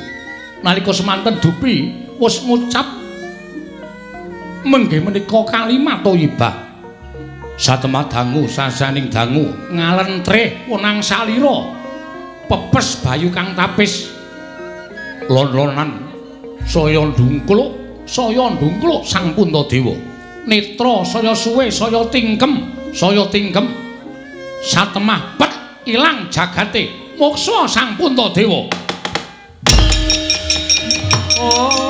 Nalika semanten dupi wis ngucap mengge menika kalimat thayyibah satemah dangu sasaning dangu ngalentreh wenang salira pepes bayu kang tapis. Lon-lonan saya ndungkluk saya ndungkluk Sang Puntadewa. Netra saya suwe saya tingkem saya tingkem. Satemah pet ilang jagate moksa Sang Puntadewa. Oh.